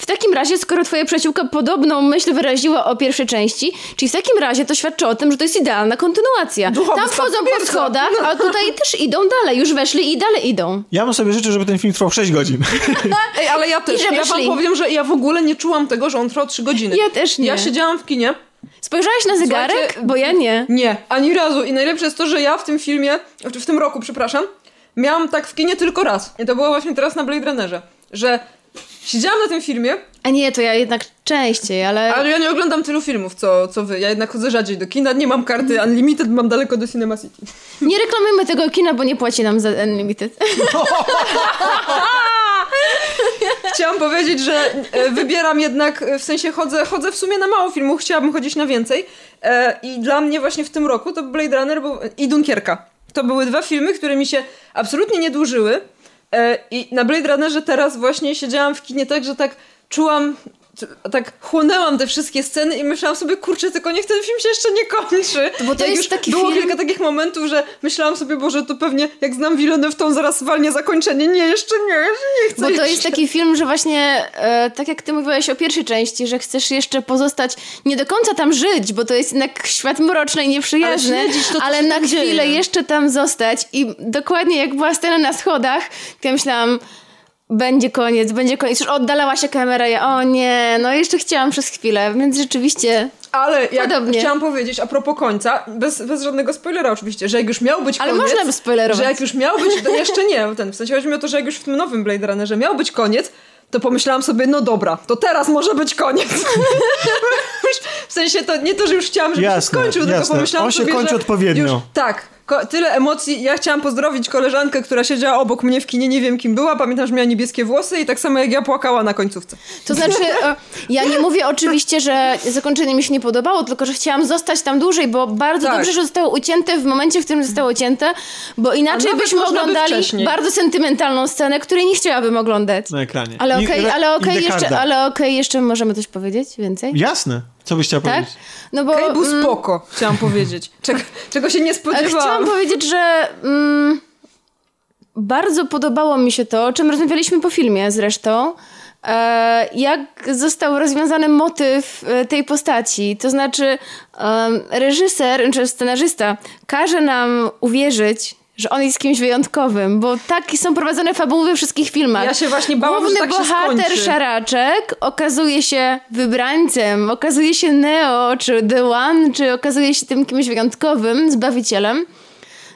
W takim razie, skoro twoja przyjaciółka podobną myśl wyraziła o pierwszej części, czyli w takim razie to świadczy o tym, że to jest idealna kontynuacja. Duchowy Tam wchodzą po schodach, a tutaj [LAUGHS] też idą dalej, już weszli i dalej idą. Ja bym sobie życzył, żeby ten film trwał 6 godzin. [LAUGHS] Ej, ale ja też. Ja wam powiem, że ja w ogóle nie czułam tego, że on trwał trzy godziny. Ja też nie. Ja siedziałam w kinie. Spojrzałaś na zegarek? Słuchajcie, Bo ja nie. Nie, ani razu. I najlepsze jest to, że ja w tym filmie, w tym roku, przepraszam, miałam tak w kinie tylko raz. I to było właśnie teraz na Blade Runnerze. Że siedziałam na tym filmie, A nie, to ja jednak częściej, ale... ale ja nie oglądam tylu filmów, co, co wy. Ja jednak chodzę rzadziej do kina, nie mam karty Unlimited, mam daleko do Cinema City. [LAUGHS] Nie reklamujmy tego kina, bo nie płaci nam za Unlimited. [LAUGHS] Chciałam powiedzieć, że e, wybieram jednak, e, w sensie chodzę, chodzę w sumie na mało filmów, chciałabym chodzić na więcej. E, I dla mnie właśnie w tym roku to Blade Runner i Dunkierka. To były dwa filmy, które mi się absolutnie nie dłużyły. E, I na Blade Runnerze teraz właśnie siedziałam w kinie tak, że tak czułam, tak chłonęłam te wszystkie sceny i myślałam sobie, kurczę, tylko niech ten film się jeszcze nie kończy. Bo to jak jest taki było film- kilka takich momentów, że myślałam sobie, Boże, to pewnie jak znam Villeneuve, to on zaraz walnie zakończenie. Nie, jeszcze nie, jeszcze nie chcę. Bo to jeszcze. jest taki film, że właśnie e, tak jak ty mówiłaś o pierwszej części, że chcesz jeszcze pozostać, nie do końca tam żyć, bo to jest jednak świat mroczny i nieprzyjazny, Ale to, ale na chwilę dzieje. jeszcze tam zostać i dokładnie jak była scena na schodach, to ja myślałam, będzie koniec, będzie koniec. Już oddalała się kamera, ja o nie, no jeszcze chciałam przez chwilę, więc rzeczywiście... Ale jak Podobnie. chciałam powiedzieć a propos końca, bez, bez żadnego spoilera oczywiście, że jak już miał być Ale koniec... można spoilerować. Że jak już miał być, to jeszcze nie, ten, w sensie chodzi mi o to, że jak już w tym nowym Blade Runnerze miał być koniec, to pomyślałam sobie, no dobra, to teraz może być koniec. [LAUGHS] w sensie to nie to, że już chciałam, żeby Jasne, się skończył, tylko jasne. pomyślałam On się sobie, kończy że odpowiednio. Już, tak, ko- tyle emocji. Ja chciałam pozdrowić koleżankę, która siedziała obok mnie w kinie, nie wiem kim była, pamiętam, że miała niebieskie włosy i tak samo jak ja płakała na końcówce. To znaczy, e, ja nie mówię oczywiście, że zakończenie mi się nie podobało, tylko że chciałam zostać tam dłużej, bo bardzo Tak. dobrze, że zostało ucięte w momencie, w którym zostało ucięte, bo inaczej byśmy by oglądali wcześniej. bardzo sentymentalną scenę, której nie chciałabym oglądać. Na ekranie. Ale okej, re- ale okej, i jeszcze, ale okej, jeszcze możemy coś powiedzieć więcej? Jasne. Co byś chciała Tak? powiedzieć? No bo był mm, spoko, chciałam powiedzieć. [LAUGHS] Czego, czego się nie spodziewałam. chciałam powiedzieć, że mm, bardzo podobało mi się to, o czym rozmawialiśmy po filmie zresztą, e, jak został rozwiązany motyw e, tej postaci. To znaczy, reżyser czy scenarzysta każe nam uwierzyć, że on jest kimś wyjątkowym, bo tak są prowadzone fabuły we wszystkich filmach. Ja się właśnie bałam, Główny że tak bohater. Szaraczek okazuje się wybrańcem, okazuje się Neo, czy The One, czy okazuje się tym kimś wyjątkowym, zbawicielem.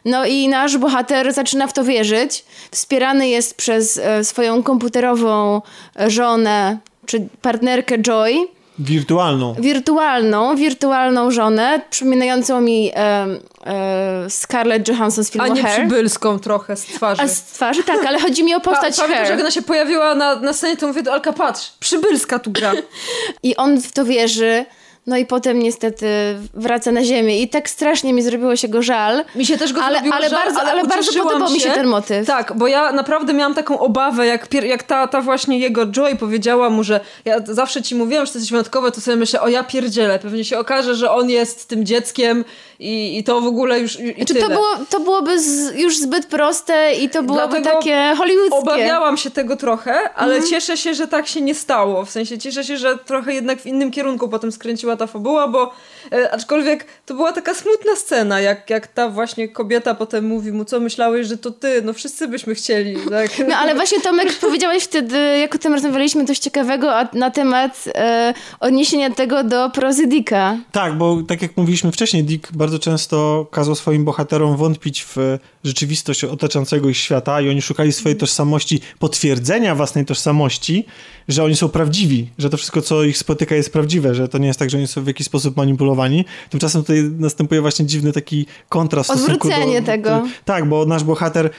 No i nasz bohater zaczyna w to wierzyć. Wspierany jest przez e, swoją komputerową e, żonę, czy partnerkę Joy, Wirtualną. wirtualną, wirtualną żonę, przypominającą mi e, e, Scarlett Johansson z A filmu nie Hair. przybylską trochę z twarzy. A z twarzy, tak, ale chodzi mi o Pa, postać pamiętam, że jak ona się pojawiła na, na scenie, to mówię do Alka, patrz, przybylska tu gra. [LAUGHS] I on w to wierzy. No i potem niestety wraca na ziemię. I tak strasznie mi zrobiło się go żal. Mi się też go ale, zrobiło ale żal, bardzo, ale, ale bardzo podobał mi się ten motyw. Tak, bo ja naprawdę miałam taką obawę, jak, pier- jak ta, ta właśnie jego Joy powiedziała mu, że ja zawsze ci mówiłam, że to jest wyjątkowe, to sobie myślę, o ja pierdzielę, pewnie się okaże, że on jest tym dzieckiem i, i to w ogóle już i, i Czy tyle. to, było, to byłoby z, już zbyt proste i to byłoby Dlatego takie hollywoodzkie. Obawiałam się tego trochę, ale Mhm. cieszę się, że tak się nie stało. W sensie cieszę się, że trochę jednak w innym kierunku potem skręciła ta fabuła, bo e, aczkolwiek to była taka smutna scena, jak, jak ta właśnie kobieta potem mówi mu, co myślałeś, że to ty, no wszyscy byśmy chcieli. Tak? [LAUGHS] No ale właśnie Tomek powiedziałeś wtedy, jak o tym rozmawialiśmy, coś ciekawego a, na temat e, odniesienia tego do prozy Dicka. Tak, bo tak jak mówiliśmy wcześniej, Dick bardzo często kazał swoim bohaterom wątpić w rzeczywistość otaczającego ich świata i oni szukali swojej tożsamości, potwierdzenia własnej tożsamości, że oni są prawdziwi, że to wszystko, co ich spotyka jest prawdziwe, że to nie jest tak, że oni są w jakiś sposób manipulowani. Tymczasem tutaj następuje właśnie dziwny taki kontrast stosunku do... Odwrócenie tego. Tak, bo nasz bohater,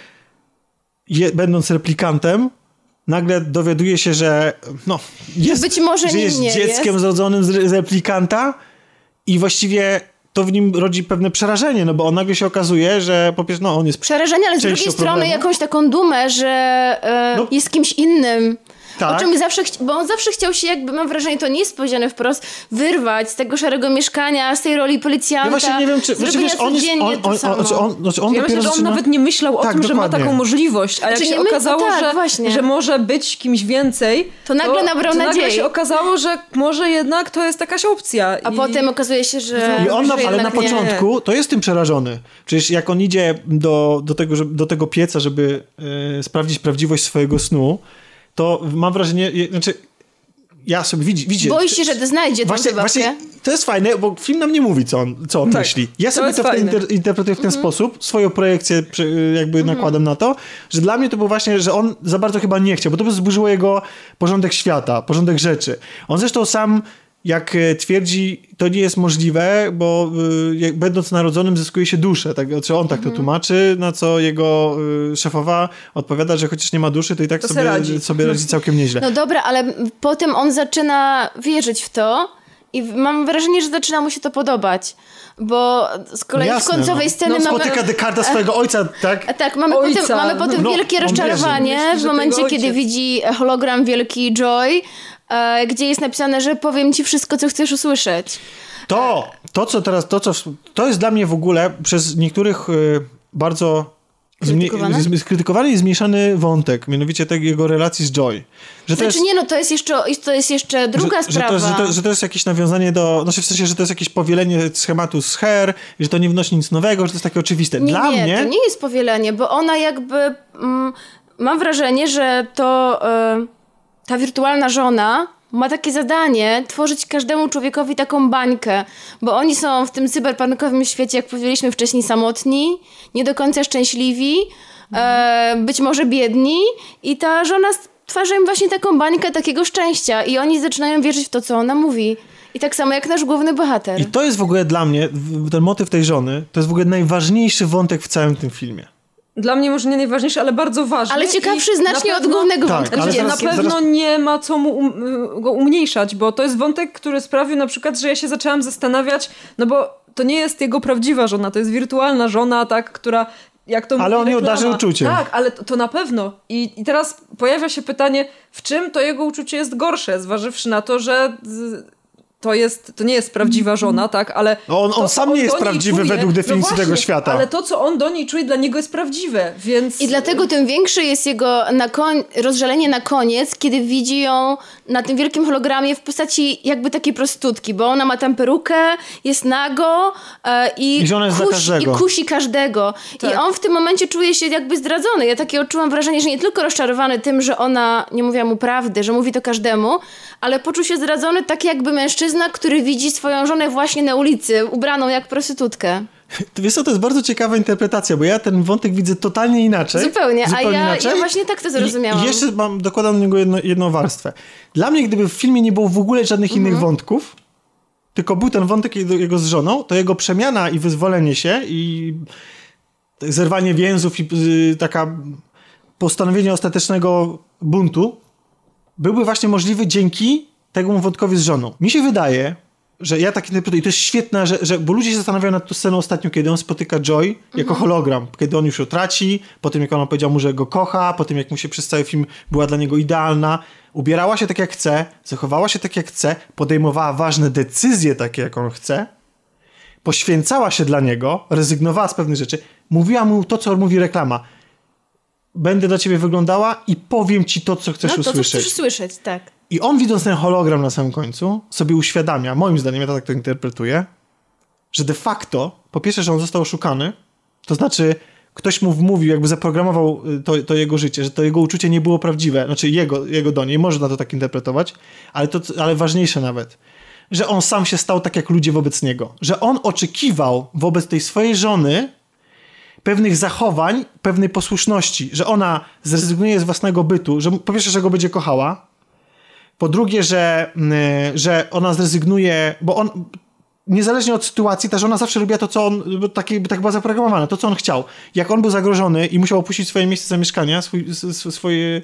je, będąc replikantem, nagle dowiaduje się, że no, jest, Być może że jest dzieckiem jest. zrodzonym z replikanta i właściwie to w nim rodzi pewne przerażenie, no bo on nagle się okazuje, że po pierwsze, no on jest Przerażenie, ale z drugiej strony problemu. jakąś taką dumę, że e, No. jest kimś innym. Tak. O czym zawsze, chci- bo on zawsze chciał się, jakby mam wrażenie, to nie jest powiedziane wprost, wyrwać z tego szarego mieszkania, z tej roli policjanta. Ja właśnie nie wiem, czy... Znaczy, wiesz, on jest... On, to on, on, znaczy on, znaczy on Ja myślę, że on zaczyna... nawet nie myślał o Tak, tym, że ma dokładnie. taką możliwość, a jak Znaczy, się nie my- okazało, tak, że, właśnie. że może być kimś więcej, To nagle nabrał to nagle nadziei. się okazało, że może jednak to jest jakaś opcja. A I... potem okazuje się, że. I on, na, ale na nie. początku to jest tym przerażony. Przecież jak on idzie do, do, tego, żeby, do tego pieca, żeby e, sprawdzić prawdziwość swojego snu, to mam wrażenie, znaczy ja sobie widzi, widzi Boi się, że znajdzie tą Właśnie, zabawkę. właśnie to jest fajne, bo film nam nie mówi, co on, co on Tak, myśli. Ja to sobie to, fajne. inter, interpretuję w ten sposób, swoją projekcję przy- jakby nakładam na to, że dla mnie to było właśnie, że on za bardzo chyba nie chciał, bo to by zburzyło jego porządek świata, porządek rzeczy. On zresztą sam jak e, twierdzi, to nie jest możliwe, bo y, jak, będąc narodzonym zyskuje się duszę. Tak, czy on tak to tłumaczy, na co jego y, szefowa odpowiada, że chociaż nie ma duszy, to i tak To sobie radzi. sobie [LAUGHS] radzi całkiem nieźle. No dobra, ale potem on zaczyna wierzyć w to i mam wrażenie, że zaczyna mu się to podobać. Bo z kolei No w jasne, końcowej no. sceny no, mamy... Spotyka Dekarda [LAUGHS] swojego ojca, tak? A Tak, mamy Ojca. potem, mamy potem No, wielkie rozczarowanie w momencie, kiedy widzi hologram wielki Joy, e, gdzie jest napisane, że powiem ci wszystko, co chcesz usłyszeć. To, to co teraz, to co, to jest dla mnie w ogóle przez niektórych y, bardzo zmi- skrytykowany i zmieszany wątek, mianowicie tego jego relacji z Joy. Że to Znaczy jest, nie, no to jest jeszcze, to jest jeszcze druga że, sprawa. Że to, że, to, że to jest jakieś nawiązanie do, znaczy w sensie, że to jest jakieś powielenie schematu z Her, że to nie wnosi nic nowego, że to jest takie oczywiste. Nie, Dla nie, mnie... to nie jest powielenie, bo ona jakby... Mm, mam wrażenie, że to e, ta wirtualna żona ma takie zadanie tworzyć każdemu człowiekowi taką bańkę, bo oni są w tym cyberpunkowym świecie, jak powiedzieliśmy wcześniej, samotni, nie do końca szczęśliwi, e, być może biedni i ta żona stwarza im właśnie taką bańkę takiego szczęścia i oni zaczynają wierzyć w to, co ona mówi. I tak samo jak nasz główny bohater. I to jest w ogóle dla mnie, ten motyw tej żony, to jest w ogóle najważniejszy wątek w całym tym filmie. Dla mnie może nie najważniejszy, ale bardzo ważny. Ale ciekawszy i znacznie na od pewno- głównego Tak, wątku. Znaczy, zaraz- na pewno zaraz- nie ma co mu um, y, go umniejszać, bo to jest wątek, który sprawił na przykład, że ja się zaczęłam zastanawiać, no bo to nie jest jego prawdziwa żona, to jest wirtualna żona, tak, która jak to Ale mówi on ją reklama. darzy uczuciem. Tak, ale to, to na pewno. I, I teraz pojawia się pytanie, w czym to jego uczucie jest gorsze, zważywszy na to, że z, to, jest, to nie jest prawdziwa żona, tak, ale... No on- on to, sam nie jest prawdziwy według definicji tego świata. Ale to, co on do niej czuje, dla niego jest prawdziwe, więc... I dlatego tym większe jest jego na koń, rozżalenie na koniec, kiedy widzi ją na tym wielkim hologramie w postaci jakby takiej prostutki, bo ona ma tam perukę, jest nago e, i, I kusi, każdego. i kusi każdego. I Tak. on w tym momencie czuje się jakby zdradzony. Ja takie odczułam wrażenie, że nie tylko rozczarowany tym, że ona nie mówiła mu prawdy, że mówi to każdemu, ale poczuł się zdradzony tak jakby mężczyzna, który widzi swoją żonę właśnie na ulicy, ubraną jak prostytutkę. To Wiesz co, to jest bardzo ciekawa interpretacja, bo ja ten wątek widzę totalnie inaczej. Zupełnie, a ja- inaczej. ja właśnie tak to zrozumiałam. I, jeszcze mam, dokładam do niego jedno, jedną warstwę. Dla mnie, gdyby w filmie nie było w ogóle żadnych Mhm. innych wątków, tylko był ten wątek jego, jego z żoną, to jego przemiana i wyzwolenie się i zerwanie więzów i y, taka postanowienie ostatecznego buntu byłby właśnie możliwy dzięki temu wątkowi z żoną. Mi się wydaje, że ja tak interpretuję, i to jest świetne, że, że, bo ludzie się zastanawiają nad tą sceną ostatnio, kiedy on spotyka Joy jako hologram, kiedy on już ją traci, po tym jak ona powiedział mu, że go kocha, po tym jak mu się przez cały film była dla niego idealna, ubierała się tak jak chce, zachowała się tak jak chce, podejmowała ważne decyzje takie jak on chce, poświęcała się dla niego, rezygnowała z pewnych rzeczy, mówiła mu to, co mówi reklama. Będę dla ciebie wyglądała i powiem ci to, co chcesz No to, co usłyszeć. chcesz słyszeć, tak. I on widząc ten hologram na samym końcu, sobie uświadamia, moim zdaniem, ja tak to interpretuję, że de facto, po pierwsze, że on został oszukany, to znaczy ktoś mu wmówił, jakby zaprogramował y, to, to jego życie, że to jego uczucie nie było prawdziwe, znaczy jego, jego do niej, można to tak interpretować, ale, to, ale ważniejsze nawet, że on sam się stał tak jak ludzie wobec niego, że on oczekiwał wobec tej swojej żony pewnych zachowań, pewnej posłuszności, że ona zrezygnuje z własnego bytu, że po pierwsze, że go będzie kochała, po drugie, że, mm, że ona zrezygnuje, bo on niezależnie od sytuacji, ta żona zawsze robiła to, co on, bo takie, tak była zaprogramowana, to, co on chciał. Jak on był zagrożony i musiał opuścić swoje miejsce zamieszkania, swój, swoje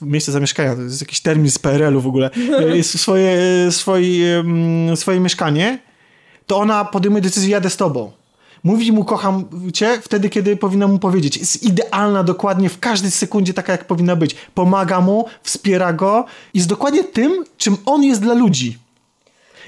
miejsce zamieszkania, to jest jakiś termin z PRL-u w ogóle, jest [LAUGHS] swoje, swoje, mm, swoje mieszkanie, to ona podejmuje decyzję, jadę z tobą. Mówi mu, kocham cię, wtedy, kiedy powinna mu powiedzieć. Jest idealna dokładnie w każdej sekundzie taka, jak powinna być. Pomaga mu, wspiera go. Jest dokładnie tym, czym on jest dla ludzi.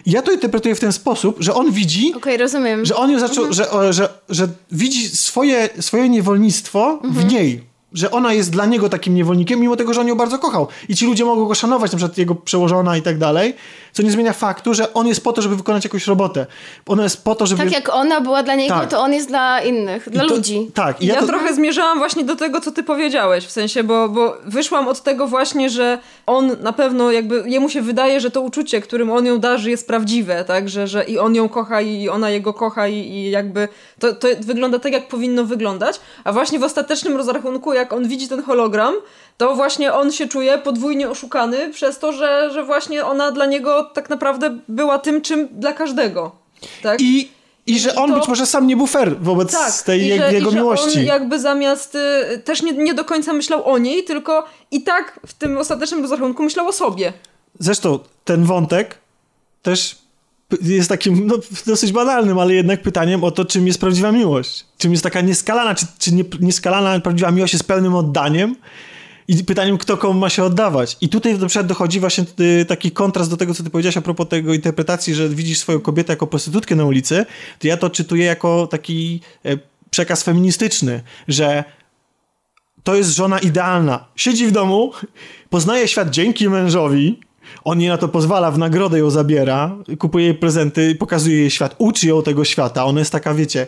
I ja to interpretuję w ten sposób, że on widzi, rozumiem. że on ją zaczął, że, o, że, że widzi swoje, swoje niewolnictwo w niej. Że ona jest dla niego takim niewolnikiem, mimo tego, że on ją bardzo kochał. I ci ludzie mogą go szanować, na przykład jego przełożona i tak dalej, co nie zmienia faktu, że on jest po to, żeby wykonać jakąś robotę. Ona jest po to, żeby... Tak jak ona była dla niego, Tak. to on jest dla innych, dla to- ludzi. Tak. I Ja, ja, to, trochę zmierzałam właśnie do tego, co ty powiedziałeś, w sensie, bo, bo wyszłam od tego właśnie, że on na pewno jakby, jemu się wydaje, że to uczucie, którym on ją darzy jest prawdziwe, tak, że, że i on ją kocha i ona jego kocha i, i jakby to, to wygląda tak, jak powinno wyglądać, a właśnie w ostatecznym rozrachunku, jak on widzi ten hologram, to właśnie on się czuje podwójnie oszukany przez to, że, że właśnie ona dla niego tak naprawdę była tym, czym dla każdego, tak? I, I że on to- być może sam nie był fair wobec Tak, tej i że, jego i że miłości. on jakby zamiast y, też nie, nie do końca myślał o niej, tylko i tak w tym ostatecznym rozrachunku myślał o sobie. Zresztą ten wątek też jest takim no, dosyć banalnym, ale jednak pytaniem o to, czym jest prawdziwa miłość. Czym jest taka nieskalana, czy, czy nie, nieskalana prawdziwa miłość jest pełnym oddaniem i pytaniem, kto komu ma się oddawać. I tutaj na przykład dochodzi właśnie y, taki kontrast do tego, co ty powiedziałeś a propos tego interpretacji, że widzisz swoją kobietę jako prostytutkę na ulicy, to ja to czytuję jako taki e, przekaz feministyczny, że to jest żona idealna. Siedzi w domu, poznaje świat dzięki mężowi, on jej na to pozwala, w nagrodę ją zabiera, kupuje jej prezenty, pokazuje jej świat, uczy ją tego świata. Ona jest taka, wiecie,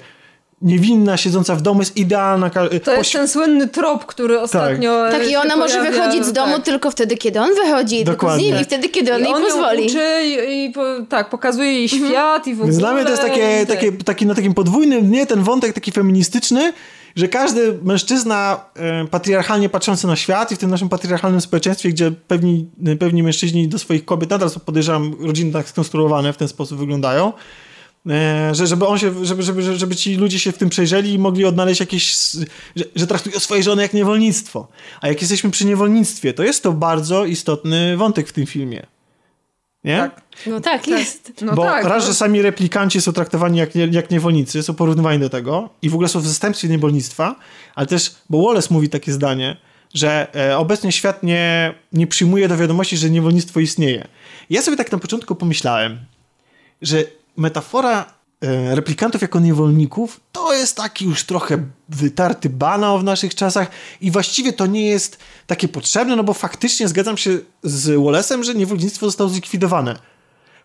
niewinna, siedząca w domu, jest idealna. To jest ten słynny trop, który ostatnio Tak, i się ona może pojawia, wychodzić z domu tak. tylko wtedy, kiedy on wychodzi, tylko z Dokładnie. nim i wtedy, kiedy on I jej on pozwoli. uczy i, i po, tak, pokazuje jej świat i w ogóle. Więc dla mnie to jest takie, i tak. takie, taki, na takim podwójnym dnie ten wątek taki feministyczny, że każdy mężczyzna e, patriarchalnie patrzący na świat i w tym naszym patriarchalnym społeczeństwie, gdzie pewni, pewni mężczyźni do swoich kobiet nadal są, podejrzewam, rodziny tak skonstruowane, w ten sposób wyglądają, e, że, żeby on się, żeby, żeby, żeby ci ludzie się w tym przejrzeli i mogli odnaleźć jakieś, że, że traktują swoje żony jak niewolnictwo. A jak jesteśmy przy niewolnictwie, to jest to bardzo istotny wątek w tym filmie. Nie? Tak. No tak, jest. No Bo tak, raz, no. że sami replikanci są traktowani jak, jak niewolnicy, są porównywani do tego i w ogóle są w zastępstwie niewolnictwa, ale też, bo Wallace mówi takie zdanie, że e, obecnie świat nie, nie przyjmuje do wiadomości, że niewolnictwo istnieje. Ja sobie tak na początku pomyślałem, że metafora replikantów jako niewolników to jest taki już trochę wytarty banał w naszych czasach i właściwie to nie jest takie potrzebne, no bo faktycznie zgadzam się z Wallace'em, że niewolnictwo zostało zlikwidowane.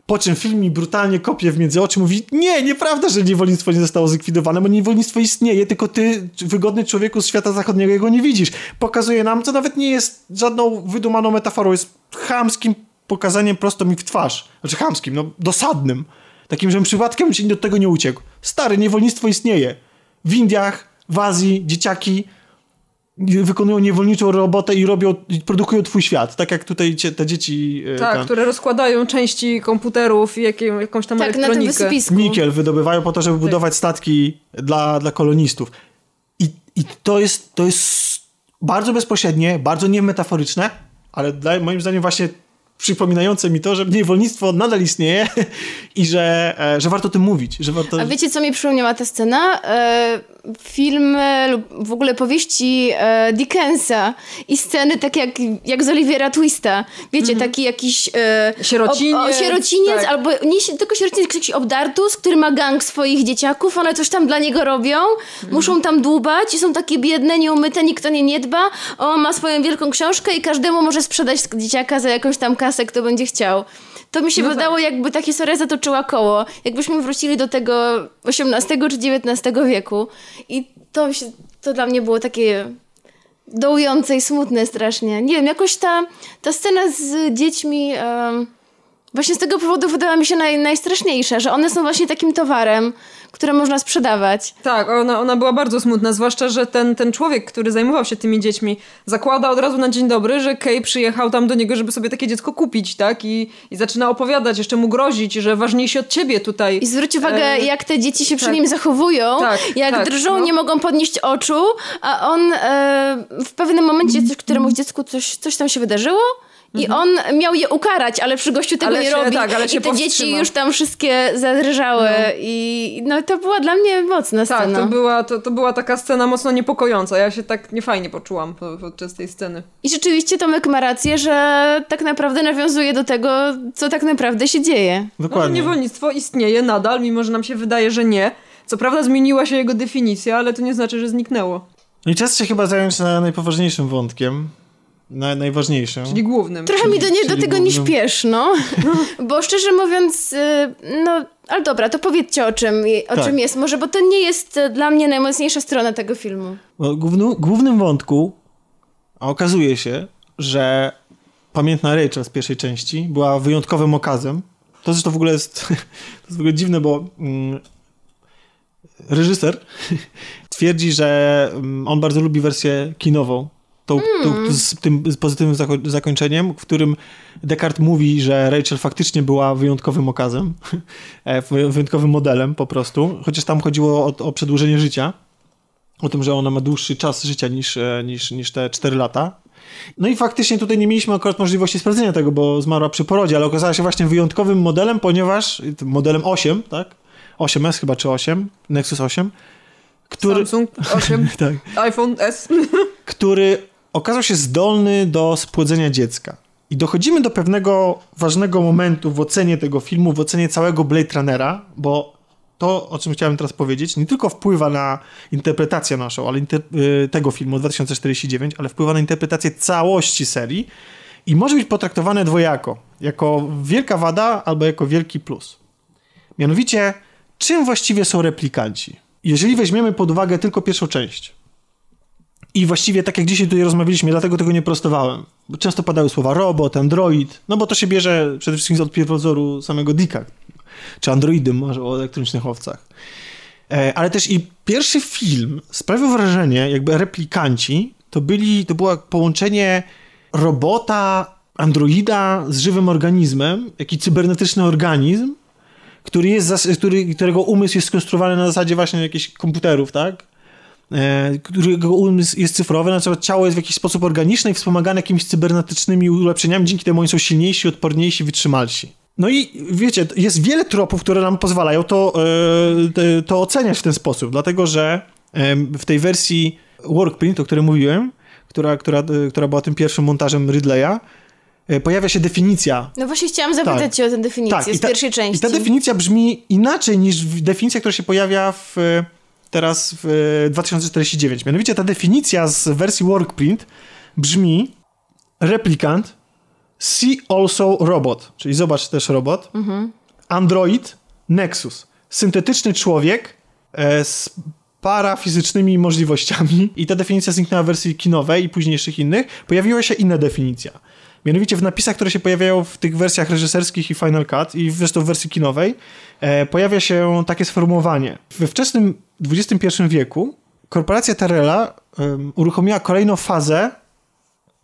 Po czym film mi brutalnie kopie w między oczy, mówi nie, nieprawda, że niewolnictwo nie zostało zlikwidowane, bo niewolnictwo istnieje, tylko ty, wygodny człowieku z świata zachodniego, jego nie widzisz. Pokazuje nam, co nawet nie jest żadną wydumaną metaforą, jest chamskim pokazaniem prosto mi w twarz. Znaczy chamskim, no dosadnym. Takim, żebym przypadkiem się do tego nie uciekł. Stary, niewolnictwo istnieje. W Indiach, w Azji, dzieciaki wykonują niewolniczą robotę i robią, produkują twój świat. Tak jak tutaj cie, te dzieci... e, Tak, tam- które rozkładają części komputerów i jakie, jakąś tam Tak, na tym elektronikę. Nikiel wydobywają po to, żeby budować statki dla, dla kolonistów. I, i to, jest, to jest bardzo bezpośrednie, bardzo niemetaforyczne, ale dla, moim zdaniem właśnie przypominające mi to, że niewolnictwo nadal istnieje [LAUGHS] i że, e, że warto o tym mówić. Że warto... A wiecie, co mi przypomniała ta scena? E, filmy lub w ogóle powieści e, Dickensa i sceny takie jak, jak z Olivera Twista. Wiecie, taki jakiś... E, Sierociniec, o, o, sierociniec tak. albo nie tylko sierociniec, jakiś obdartus, który ma gang swoich dzieciaków, one coś tam dla niego robią, muszą tam dłubać i są takie biedne, nieumyte, nikt o nie nie dba. On ma swoją wielką książkę i każdemu może sprzedać dzieciaka za jakąś tam kasę, kto będzie chciał. To mi się No wydało, jakby ta historia zatoczyła koło. Jakbyśmy wrócili do tego XVIII czy XIX wieku. I to, się, to dla mnie było takie dołujące i smutne strasznie. Nie wiem, jakoś ta, ta scena z dziećmi... em, Właśnie z tego powodu wydała mi się naj, najstraszniejsza, że one są właśnie takim towarem, które można sprzedawać. Tak, ona, ona była bardzo smutna, zwłaszcza, że ten, ten człowiek, który zajmował się tymi dziećmi, zakłada od razu na dzień dobry, że Kay przyjechał tam do niego, żeby sobie takie dziecko kupić, tak? I, i zaczyna opowiadać, jeszcze mu grozić, że ważniejsi od ciebie tutaj. I zwróć uwagę, E, jak te dzieci się przy tak. nim zachowują, Tak, jak tak, drżą, no. nie mogą podnieść oczu, a on e, w pewnym momencie coś, któremuś dziecku coś, coś tam się wydarzyło. I on miał je ukarać, ale przy gościu tego Mhm. Ale nie się- robi. tak, ale się I te dzieci już tam wszystkie zadrżały. I no to była dla mnie mocna Tak, scena. to była, to, to była taka scena mocno niepokojąca. Ja się tak niefajnie poczułam po- podczas tej sceny. I rzeczywiście Tomek ma rację, że tak naprawdę nawiązuje do tego, co tak naprawdę się dzieje. No, Dokładnie. niewolnictwo istnieje nadal, mimo że nam się wydaje, że nie. Co prawda zmieniła się jego definicja, ale to nie znaczy, że zniknęło. No i czas się chyba zająć na najpoważniejszym wątkiem. Na, najważniejszym. Czyli głównym. Trochę mi do, nie, do czyli tego nie głównym- śpieszno, [LAUGHS] bo szczerze mówiąc, y, no, ale dobra, to powiedzcie o czym, o Tak. czym jest może, bo to nie jest y, dla mnie najmocniejsza strona tego filmu. Bo głównu, głównym wątku a okazuje się, że pamiętna Rachel z pierwszej części była wyjątkowym okazem. To zresztą w ogóle jest, [LAUGHS] to jest w ogóle dziwne, bo mm, reżyser [LAUGHS] twierdzi, że mm, on bardzo lubi wersję kinową. Tą, tą, z tym z pozytywnym zako- zakończeniem, w którym Descartes mówi, że Rachel faktycznie była wyjątkowym okazem, [LAUGHS] e, wy- wyjątkowym modelem po prostu, chociaż tam chodziło o, o przedłużenie życia o tym, że ona ma dłuższy czas życia niż, e, niż, niż te 4 lata. No i faktycznie tutaj nie mieliśmy akurat możliwości sprawdzenia tego, bo zmarła przy porodzie, ale okazała się właśnie wyjątkowym modelem, ponieważ modelem 8, tak? 8S chyba, czy 8, Nexus 8, który, Samsung 8, [LAUGHS] tak, iPhone S. [LAUGHS] który okazał się zdolny do spłodzenia dziecka. I dochodzimy do pewnego ważnego momentu w ocenie tego filmu, w ocenie całego Blade Runnera, bo to, o czym chciałem teraz powiedzieć, nie tylko wpływa na interpretację naszą, ale inter- y, tego filmu 2049, ale wpływa na interpretację całości serii i może być potraktowane dwojako, jako wielka wada albo jako wielki plus. Mianowicie, czym właściwie są replikanci? Jeżeli weźmiemy pod uwagę tylko pierwszą część, i właściwie tak jak dzisiaj tutaj rozmawialiśmy, dlatego tego nie prostowałem. Bo często padały słowa robot, android, no bo to się bierze przede wszystkim od pierwowzoru samego Dicka, czy androidy może o elektronicznych owcach. E, ale też i pierwszy film sprawił wrażenie, jakby replikanci to byli, to było połączenie robota, androida z żywym organizmem, jaki cybernetyczny organizm, który jest, który, którego umysł jest skonstruowany na zasadzie właśnie jakichś komputerów, tak? E, którego umysł jest cyfrowy, na przykład ciało jest w jakiś sposób organiczne i wspomagane jakimiś cybernetycznymi ulepszeniami, dzięki temu oni są silniejsi, odporniejsi, wytrzymalsi. No i wiecie, jest wiele tropów, które nam pozwalają to, e, to oceniać w ten sposób, dlatego że em, w tej wersji Workprint, o której mówiłem, która, która, e, która była tym pierwszym montażem Ridleya, e, pojawia się definicja No właśnie chciałam zapytać Tak. cię o tę definicję i z ta- pierwszej części. I ta definicja brzmi inaczej niż definicja, która się pojawia w, teraz w e, 2049. Mianowicie ta definicja z wersji Workprint brzmi replikant, see also robot, czyli zobacz też robot, android, nexus, syntetyczny człowiek e, z parafizycznymi możliwościami. I ta definicja zniknęła w wersji kinowej i późniejszych innych, pojawiła się inna definicja. Mianowicie w napisach, które się pojawiają w tych wersjach reżyserskich i Final Cut i zresztą w wersji kinowej, e, pojawia się takie sformułowanie. We wczesnym XXI wieku korporacja Terrella em, uruchomiła kolejną fazę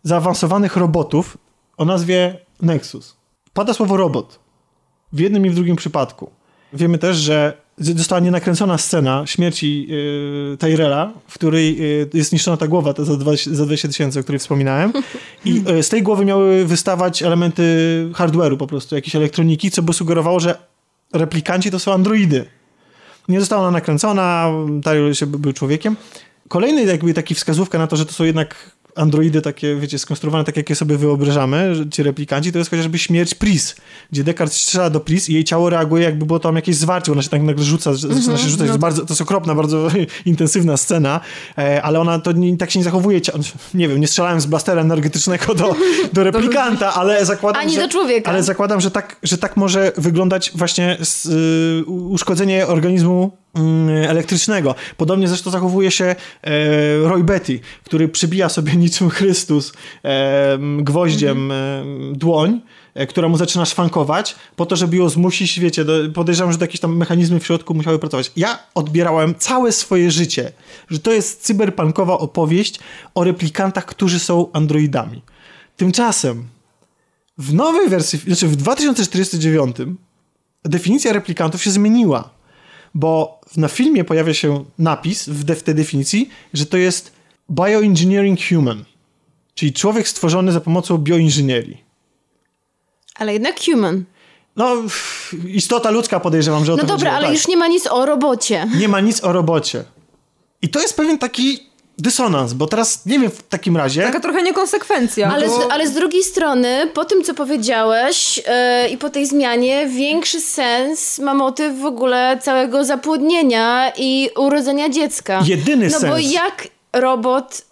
zaawansowanych robotów o nazwie Nexus. Pada słowo robot w jednym i w drugim przypadku. Wiemy też, że została nienakręcona scena śmierci yy, Tyrella, w której yy, jest niszczona ta głowa ta za, 20 za 20 tysięcy, o której wspominałem. I yy, [LAUGHS] z tej głowy miały wystawać elementy hardware'u po prostu, jakiejś elektroniki, co by sugerowało, że replikanci to są androidy. Nie została ona nakręcona, Tyrell się był człowiekiem. Kolejny jakby taki wskazówka na to, że to są jednak androidy takie, wiecie, skonstruowane tak, jakie sobie wyobrażamy, ci replikanci, to jest chociażby śmierć Pris, gdzie Descartes strzela do Pris i jej ciało reaguje jakby było tam jakieś zwarcie, ona się tak nagle rzuca, zaczyna się rzucać, to, jest bardzo, to jest okropna, bardzo [LAUGHS] intensywna scena, e, ale ona to nie, tak się nie zachowuje, [LAUGHS] nie wiem, nie strzelałem z blastera energetycznego do, [LAUGHS] do replikanta, ale zakładam, Ani że, do człowieka. ale zakładam, że tak, że tak może wyglądać właśnie s- y, uszkodzenie organizmu elektrycznego. Podobnie zresztą zachowuje się e, Roy Betty, który przybija sobie [LAUGHS] niczym Chrystus e, gwoździem e, dłoń, która mu zaczyna szwankować, po to, żeby ją zmusić, wiecie, do, podejrzewam, że jakieś tam mechanizmy w środku musiały pracować. Ja odbierałem całe swoje życie, że to jest cyberpunkowa opowieść o replikantach, którzy są androidami. Tymczasem w nowej wersji, znaczy w 2049 definicja replikantów się zmieniła, bo na filmie pojawia się napis w, de, w tej definicji, że to jest bioengineering human, czyli człowiek stworzony za pomocą bioinżynierii. Ale jednak human. No, istota ludzka podejrzewam, że o No to dobra, chodziło, ale tak. już nie ma nic o robocie. Nie ma nic o robocie. I to jest pewien taki dysonans, bo teraz nie wiem w takim razie... Taka trochę niekonsekwencja. Ale bo... z, ale z drugiej strony, po tym co powiedziałeś e, i po tej zmianie, większy sens ma motyw w ogóle całego zapłodnienia i urodzenia dziecka. Jedyny no bo sens. jak robot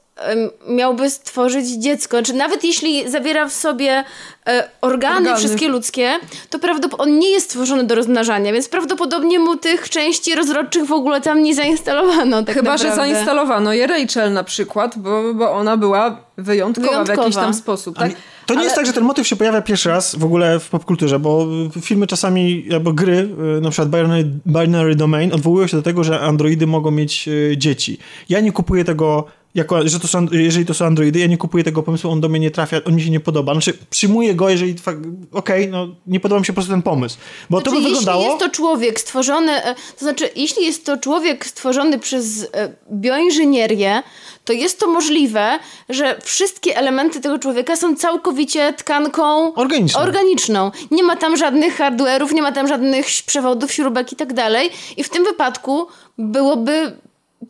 miałby stworzyć dziecko? Czy nawet jeśli zawiera w sobie e, organy, Organy. wszystkie ludzkie, to prawdopodobnie on nie jest stworzony do rozmnażania, więc prawdopodobnie mu tych części rozrodczych w ogóle tam nie zainstalowano. Tak Chyba, że naprawdę. zainstalowano je Rachel na przykład, bo, bo ona była wyjątkowa, w Wyjątkowa. jakiś tam sposób. Tak? Ale to nie jest tak, że ten motyw się pojawia pierwszy raz w ogóle w popkulturze, bo filmy czasami, albo gry, y, na przykład Binary, Binary Domain, odwołują się do tego, że androidy mogą mieć y, dzieci. Ja nie kupuję tego, jako, że to są, jeżeli to są androidy, ja nie kupuję tego pomysłu, on do mnie nie trafia, on mi się nie podoba. Znaczy, przyjmuję go, jeżeli okej, no nie podoba mi się po prostu ten pomysł. Bo to Znaczy, by wyglądało... Jeśli jest to człowiek stworzony, e, to znaczy, jeśli jest to człowiek stworzony przez e, bioinżynierię, to jest to możliwe, że wszystkie elementy tego człowieka są całkowicie tkanką Organiczną. organiczną. Nie ma tam żadnych hardware'ów, nie ma tam żadnych przewodów, śrubek i tak dalej. I w tym wypadku byłoby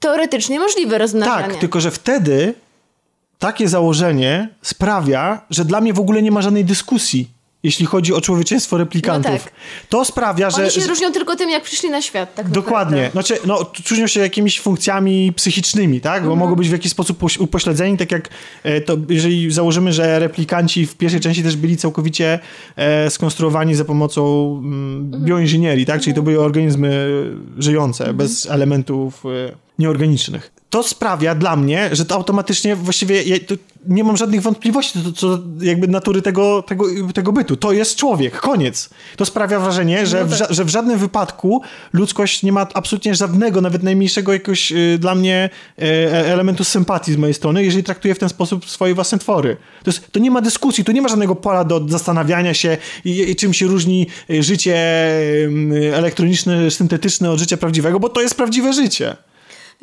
teoretycznie możliwe rozmnażanie. Tak, tylko że wtedy takie założenie sprawia, że dla mnie w ogóle nie ma żadnej dyskusji, jeśli chodzi o człowieczeństwo replikantów. No tak. To sprawia, że... Oni się różnią tylko tym, jak przyszli na świat. Tak Dokładnie. naprawdę. Znaczy, no, różnią się jakimiś funkcjami psychicznymi, tak? Mhm. Bo mogą być w jakiś sposób poś- upośledzeni, tak jak e, to, jeżeli założymy, że replikanci w pierwszej części też byli całkowicie e, skonstruowani za pomocą mm, Mhm. bioinżynierii, tak? Czyli to były organizmy żyjące, bez elementów e, nieorganicznych. to sprawia dla mnie, że to automatycznie właściwie ja, nie mam żadnych wątpliwości co, co jakby natury tego, tego, tego bytu. To jest człowiek, koniec. To sprawia wrażenie, że, No w, tak. że w żadnym wypadku ludzkość nie ma absolutnie żadnego, nawet najmniejszego jakiegoś y, dla mnie y, e- elementu sympatii z mojej strony, jeżeli traktuje w ten sposób swoje własne twory. To, jest, to nie ma dyskusji, tu nie ma żadnego pola do zastanawiania się, i, i czym się różni y, życie y, elektroniczne, syntetyczne od życia prawdziwego, bo to jest prawdziwe życie.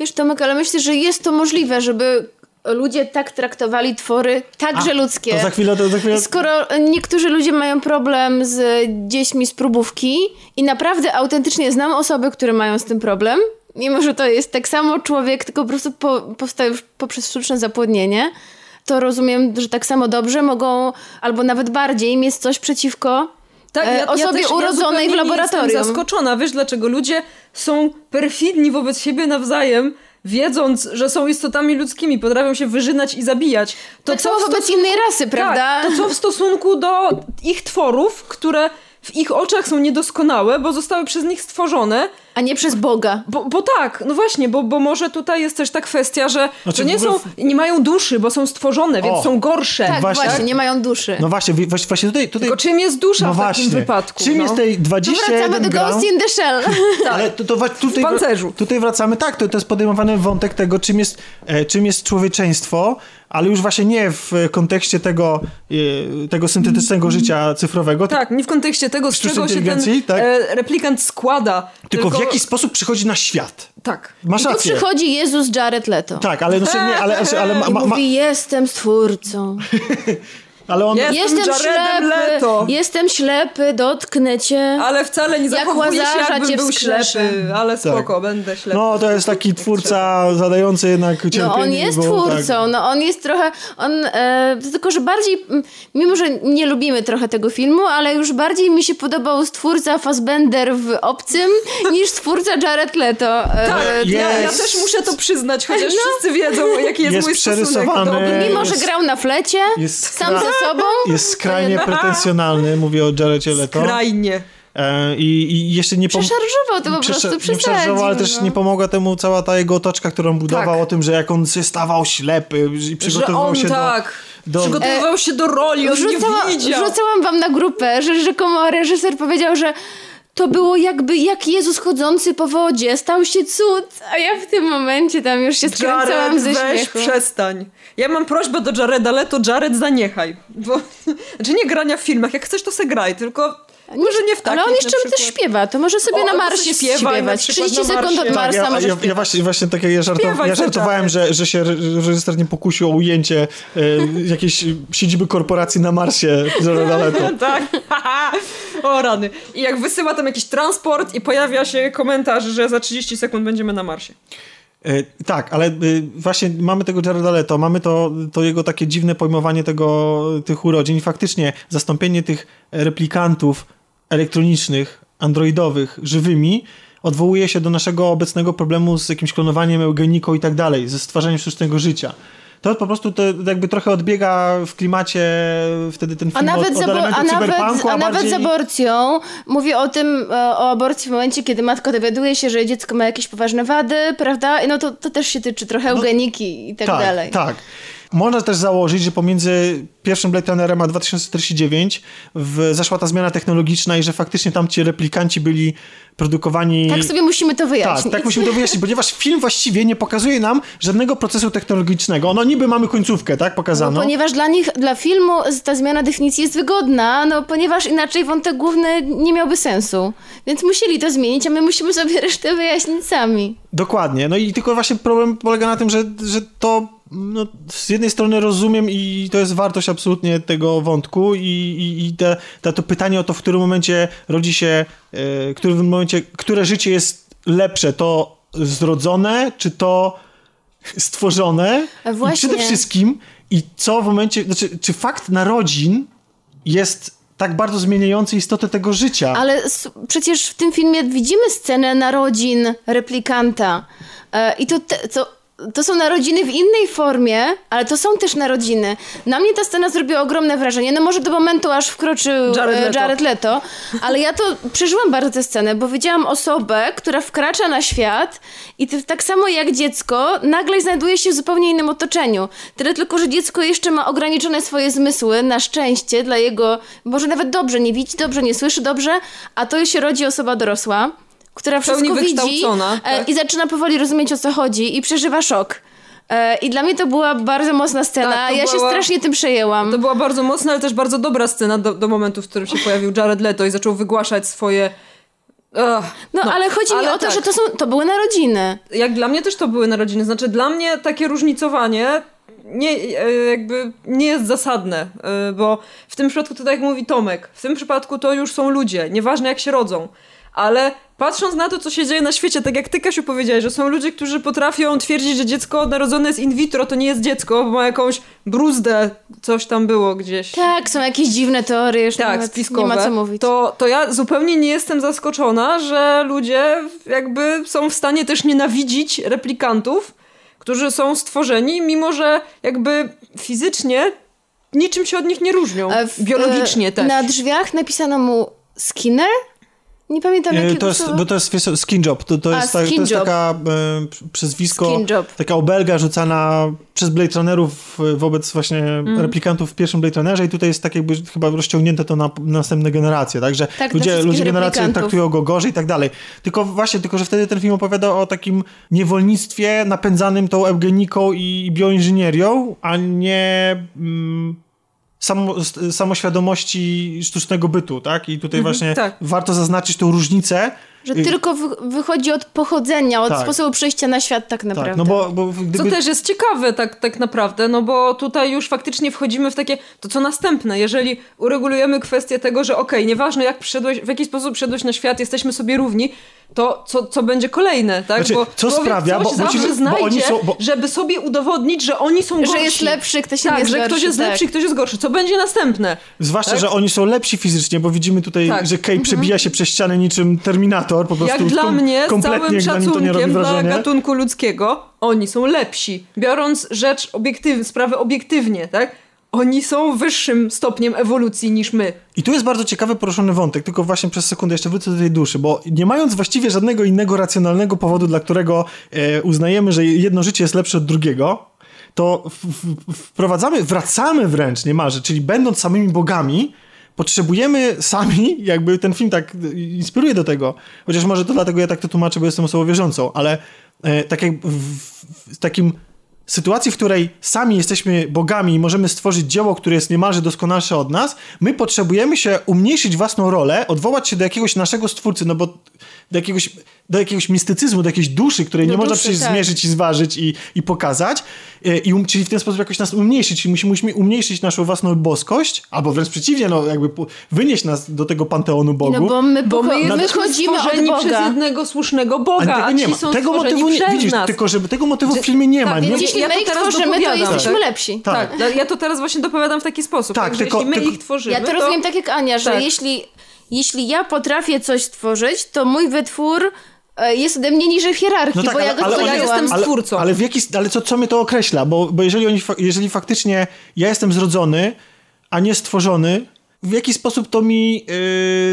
Wiesz, Tomek, ale myślę, że jest to możliwe, żeby ludzie tak traktowali twory, także A, ludzkie. To za chwilę, to za chwilę... Skoro niektórzy ludzie mają problem z dziećmi z próbówki i naprawdę autentycznie znam osoby, które mają z tym problem, mimo że to jest tak samo człowiek, tylko po prostu po, powstał już poprzez sztuczne zapłodnienie, to rozumiem, że tak samo dobrze mogą, albo nawet bardziej, mieć coś przeciwko Tak, e, ja, ja osobie też, urodzonej ja w laboratorium. Jestem zaskoczona. Wiesz dlaczego? Ludzie są perfidni wobec siebie nawzajem, wiedząc, że są istotami ludzkimi, potrafią się wyżynać i zabijać. To tak w wobec stosunku- innej rasy, prawda? Tak, to co w stosunku do ich tworów, które w ich oczach są niedoskonałe, bo zostały przez nich stworzone, A nie przez Boga. bo, bo tak, no właśnie, bo, bo może tutaj jest też ta kwestia, że Znaczy, to nie ogóle są, nie mają duszy, bo są stworzone, więc O, są gorsze. Tak, Właśnie. właśnie, nie mają duszy. No właśnie, właśnie, właśnie tutaj... tutaj Tylko czym jest dusza no w właśnie. takim wypadku? Czym no? jest tej To 21 wracamy do gram? Ghost in the Shell. [LAUGHS] Ale to, to tutaj, W pancerzu. tutaj wracamy, tak, to, to jest podejmowany wątek tego, czym jest, e, czym jest człowieczeństwo, ale już właśnie nie w kontekście tego, e, tego syntetycznego życia cyfrowego, Tak, nie w kontekście tego, z czego się ten tak? e, replikant składa. tylko, w jaki sposób przychodzi na świat. Tak. Masz I tu rację. przychodzi Jezus Jared Leto. Tak, ale, no, nie, ale, ale, ma, I ma, ma, mówi, jestem stwórcą. [LAUGHS] ale on... Jest- Jestem Jaredem ślepy, Leto. jestem ślepy, dotknę cię. Ale wcale nie Jak zachowuje się, jakbym cię był ślepy. Ale spoko, będę ślepy. No, to jest taki twórca zadający jednak cierpienie. No on jest bo, twórcą, Tak. no on jest trochę, on, e, tylko że bardziej, mimo że nie lubimy trochę tego filmu, ale już bardziej mi się podobał stwórca Fassbender w Obcym [LAUGHS] niż stwórca Jared Leto. E, Tak, ja, ja jest- też muszę to przyznać, chociaż No. wszyscy wiedzą, jaki jest, Jest mój stosunek do. Mimo, że jest- grał na flecie, jest sam ze sobą. Jest skrajnie pretensjonalny, mówię o Jarecie Leto. Skrajnie. E, i, I jeszcze nie pom- Przeszarżował to po Przesze- prostu, nie przeszarżował, ale też no. nie pomogła temu cała ta jego otoczka, którą budował, Tak. o tym, że jak on się stawał ślepy i Że przygotowywał on się tak do... do przygotowywał się do roli, on Wrzucała, nie widział. wrzucałam wam na grupę, że rzekomo reżyser powiedział, że to było jakby jak Jezus chodzący po wodzie, stał się cud, a ja w tym momencie tam już się skręcałam Jared, ze weź, śmiechu. przestań. Ja mam prośbę do Jareda Leto, Jared zaniechaj. Bo, [LAUGHS] znaczy nie grania w filmach, jak chcesz to se graj, tylko może nie w takich Ale on jeszcze też śpiewa, to może sobie O, na Marsie na śpiewać. przykład 30 na sekund od Marsie. Marsa tak, ja, może ja, ja, właśnie, właśnie tak jak ja, żartow, ja żartowałem, że, że się re- reżyser nie pokusił o ujęcie e, jakiejś siedziby korporacji na Marsie Jareda Leto. [LAUGHS] Tak. [LAUGHS] o rany. I jak wysyła tam jakiś transport i pojawia się komentarz, że za 30 sekund będziemy na Marsie. E, tak, ale e, właśnie mamy tego Jareda Leto, mamy to, to jego takie dziwne pojmowanie tego, tych urodzin i faktycznie zastąpienie tych replikantów elektronicznych, androidowych, żywymi odwołuje się do naszego obecnego problemu z jakimś klonowaniem, eugeniką i tak dalej, ze stwarzaniem sztucznego życia. To po prostu to jakby trochę odbiega w klimacie wtedy ten A film nawet, od, od elementu a, nawet, cyberpunku, a a nawet bardziej... z aborcją. Mówi o tym, e, o aborcji w momencie, kiedy matka dowiaduje się, że dziecko ma jakieś poważne wady, prawda? I no to, to też się tyczy trochę eugeniki i tak, tak, dalej. Tak. Można też założyć, że pomiędzy pierwszym Blade Runnerem a 2049 w, zaszła ta zmiana technologiczna i że faktycznie tam ci replikanci byli produkowani... Tak sobie musimy to tak, wyjaśnić. tak musimy to wyjaśnić, ponieważ film właściwie nie pokazuje nam żadnego procesu technologicznego. No niby mamy końcówkę, tak, pokazaną. Ponieważ dla nich, dla filmu ta zmiana definicji jest wygodna, no ponieważ inaczej wątek główny nie miałby sensu. Więc musieli to zmienić, a my musimy sobie [LAUGHS] resztę wyjaśnić sami. Dokładnie. No i tylko właśnie problem polega na tym, że, że to no, z jednej strony rozumiem i to jest wartość absolutnie tego wątku i, i, i te, te, to pytanie o to, w którym momencie rodzi się, e, w którym momencie, które życie jest lepsze, to zrodzone, czy to stworzone? Właśnie. I przede wszystkim i co w momencie, znaczy, czy fakt narodzin jest tak bardzo zmieniający istotę tego życia? Ale przecież w tym filmie widzimy scenę narodzin replikanta. E, I to, te, to to są narodziny w innej formie, ale to są też narodziny. Na mnie ta scena zrobiła ogromne wrażenie. No może do momentu, aż wkroczył Jared e, Leto. Jared Leto, ale ja to [LAUGHS] przeżyłam bardzo tę scenę, bo widziałam osobę, która wkracza na świat i tak samo jak dziecko, nagle znajduje się w zupełnie innym otoczeniu. Tyle tylko, że dziecko jeszcze ma ograniczone swoje zmysły, na szczęście dla jego, może nawet dobrze, nie widzi dobrze, nie słyszy dobrze, a to się rodzi osoba dorosła, która wszystko widzi e, tak. i zaczyna powoli rozumieć o co chodzi i przeżywa szok. E, I dla mnie to była bardzo mocna scena. Tak, ja się była- strasznie tym przejęłam. To była bardzo mocna, ale też bardzo dobra scena do, do momentu, w którym się pojawił Jared Leto i zaczął wygłaszać swoje... Ugh, No, ale chodzi mi ale o to, tak. że to, są, to były narodziny. jak dla mnie też to były narodziny. Znaczy, dla mnie takie różnicowanie nie, e, jakby nie jest zasadne, bo w tym przypadku, to tak jak mówi Tomek, w tym przypadku to już są ludzie, nieważne jak się rodzą. Ale patrząc na to, co się dzieje na świecie, tak jak ty, Kasiu, powiedziałeś, że są ludzie, którzy potrafią twierdzić, że dziecko narodzone jest in vitro, to nie jest dziecko, bo ma jakąś bruzdę, coś tam było gdzieś. Tak, są jakieś dziwne teorie, już Tak, spiskowe. nie ma co mówić. To, to ja zupełnie nie jestem zaskoczona, że ludzie jakby są w stanie też nienawidzić replikantów, którzy są stworzeni, mimo że jakby fizycznie niczym się od nich nie różnią. W- Biologicznie e, też. Na drzwiach napisano mu Skinner? Nie pamiętam E, jakiego To jest, bo to jest wiesz, skin job. To, to, A, jest, tak, to jest taka e, przezwisko, taka obelga rzucana przez Blade Runnerów e, wobec właśnie Mhm. replikantów w pierwszym Blade Runnerze i tutaj jest tak jakby chyba rozciągnięte to na na następne generacje, tak? Że dla ludzie, ludzie generacje traktują go gorzej i tak dalej. Tylko właśnie, tylko że wtedy ten film opowiada o takim niewolnictwie napędzanym tą eugeniką i bioinżynierią, a nie... Mm, samo, samoświadomości sztucznego bytu, tak? I tutaj właśnie tak. warto zaznaczyć tą różnicę. Że tylko wy- wychodzi od pochodzenia, od Tak. sposobu przyjścia na świat tak naprawdę. Tak, no bo, bo gdyby... Co też jest ciekawe tak, tak naprawdę, no bo tutaj już faktycznie wchodzimy w takie, to co następne, jeżeli uregulujemy kwestię tego, że okej, nieważne jak przyszedłeś, w jaki sposób przyszedłeś na świat, jesteśmy sobie równi, to co, co będzie kolejne, tak? Znaczy, bo co człowiek sprawia, coś bo- bo zawsze ci- bo znajdzie, oni są- bo- żeby sobie udowodnić, że oni są gorsi. Że jest lepszy, ktoś tak, jest że gorszy, ktoś jest tak. lepszy, ktoś jest gorszy. Co będzie następne? Zwłaszcza, tak? że oni są lepsi fizycznie, bo widzimy tutaj, Tak. że Kay przebija się przez ścianę niczym Terminator, po prostu Jak dla mnie, z całym szacunkiem dla gatunku ludzkiego, oni są lepsi. Biorąc rzecz obiektywnie, sprawę obiektywnie, tak? Oni są wyższym stopniem ewolucji niż my. I tu jest bardzo ciekawy poruszony wątek, tylko właśnie przez sekundę jeszcze wrócę do tej duszy, bo nie mając właściwie żadnego innego racjonalnego powodu, dla którego e, uznajemy, że jedno życie jest lepsze od drugiego, to wprowadzamy, wracamy wręcz niemalże, czyli będąc samymi bogami, potrzebujemy sami, jakby ten film tak inspiruje do tego, chociaż może to dlatego ja tak to tłumaczę, bo jestem osobą wierzącą, ale e, tak jak w, w, w takim sytuacji, w której sami jesteśmy bogami i możemy stworzyć dzieło, które jest niemalże doskonalsze od nas, my potrzebujemy się umniejszyć własną rolę, odwołać się do jakiegoś naszego stwórcy, no bo do jakiegoś, do jakiegoś mistycyzmu, do jakiejś duszy, której Do nie można duszy, przecież tak. zmierzyć i zważyć i, i pokazać, e, i um, czyli w ten sposób jakoś nas umniejszyć, czyli musimy, musimy umniejszyć naszą własną boskość, albo wręcz przeciwnie, no jakby po- wynieść nas do tego panteonu bogów. No bo my, Bo my jesteśmy wychodzimy od stworzeni przez Boga. jednego słusznego Boga, a, tego nie ci ma. są Tego motywu nie, widzisz, nas. tylko żeby tego motywu w filmie nie ma. tak, nie? Jeśli Ja my to ich tworzymy, to jesteśmy tak? lepsi. Tak. Tak, ja- to teraz właśnie dopowiadam w taki sposób. Tak, Tak, że tylko- jeśli my tylko- ich tworzymy, Ja to rozumiem tak jak Ania, że Tak. jeśli, jeśli ja potrafię coś stworzyć, to mój wytwór e, jest ode mnie niżej w hierarchii, No tak, bo ja ale- go ale oni- stworzyłam. jestem ale, stwórcą. Ale, w jaki, ale co, co mnie to określa? Bo, bo jeżeli, oni, jeżeli faktycznie ja jestem zrodzony, a nie stworzony, w jaki sposób to mi, yy,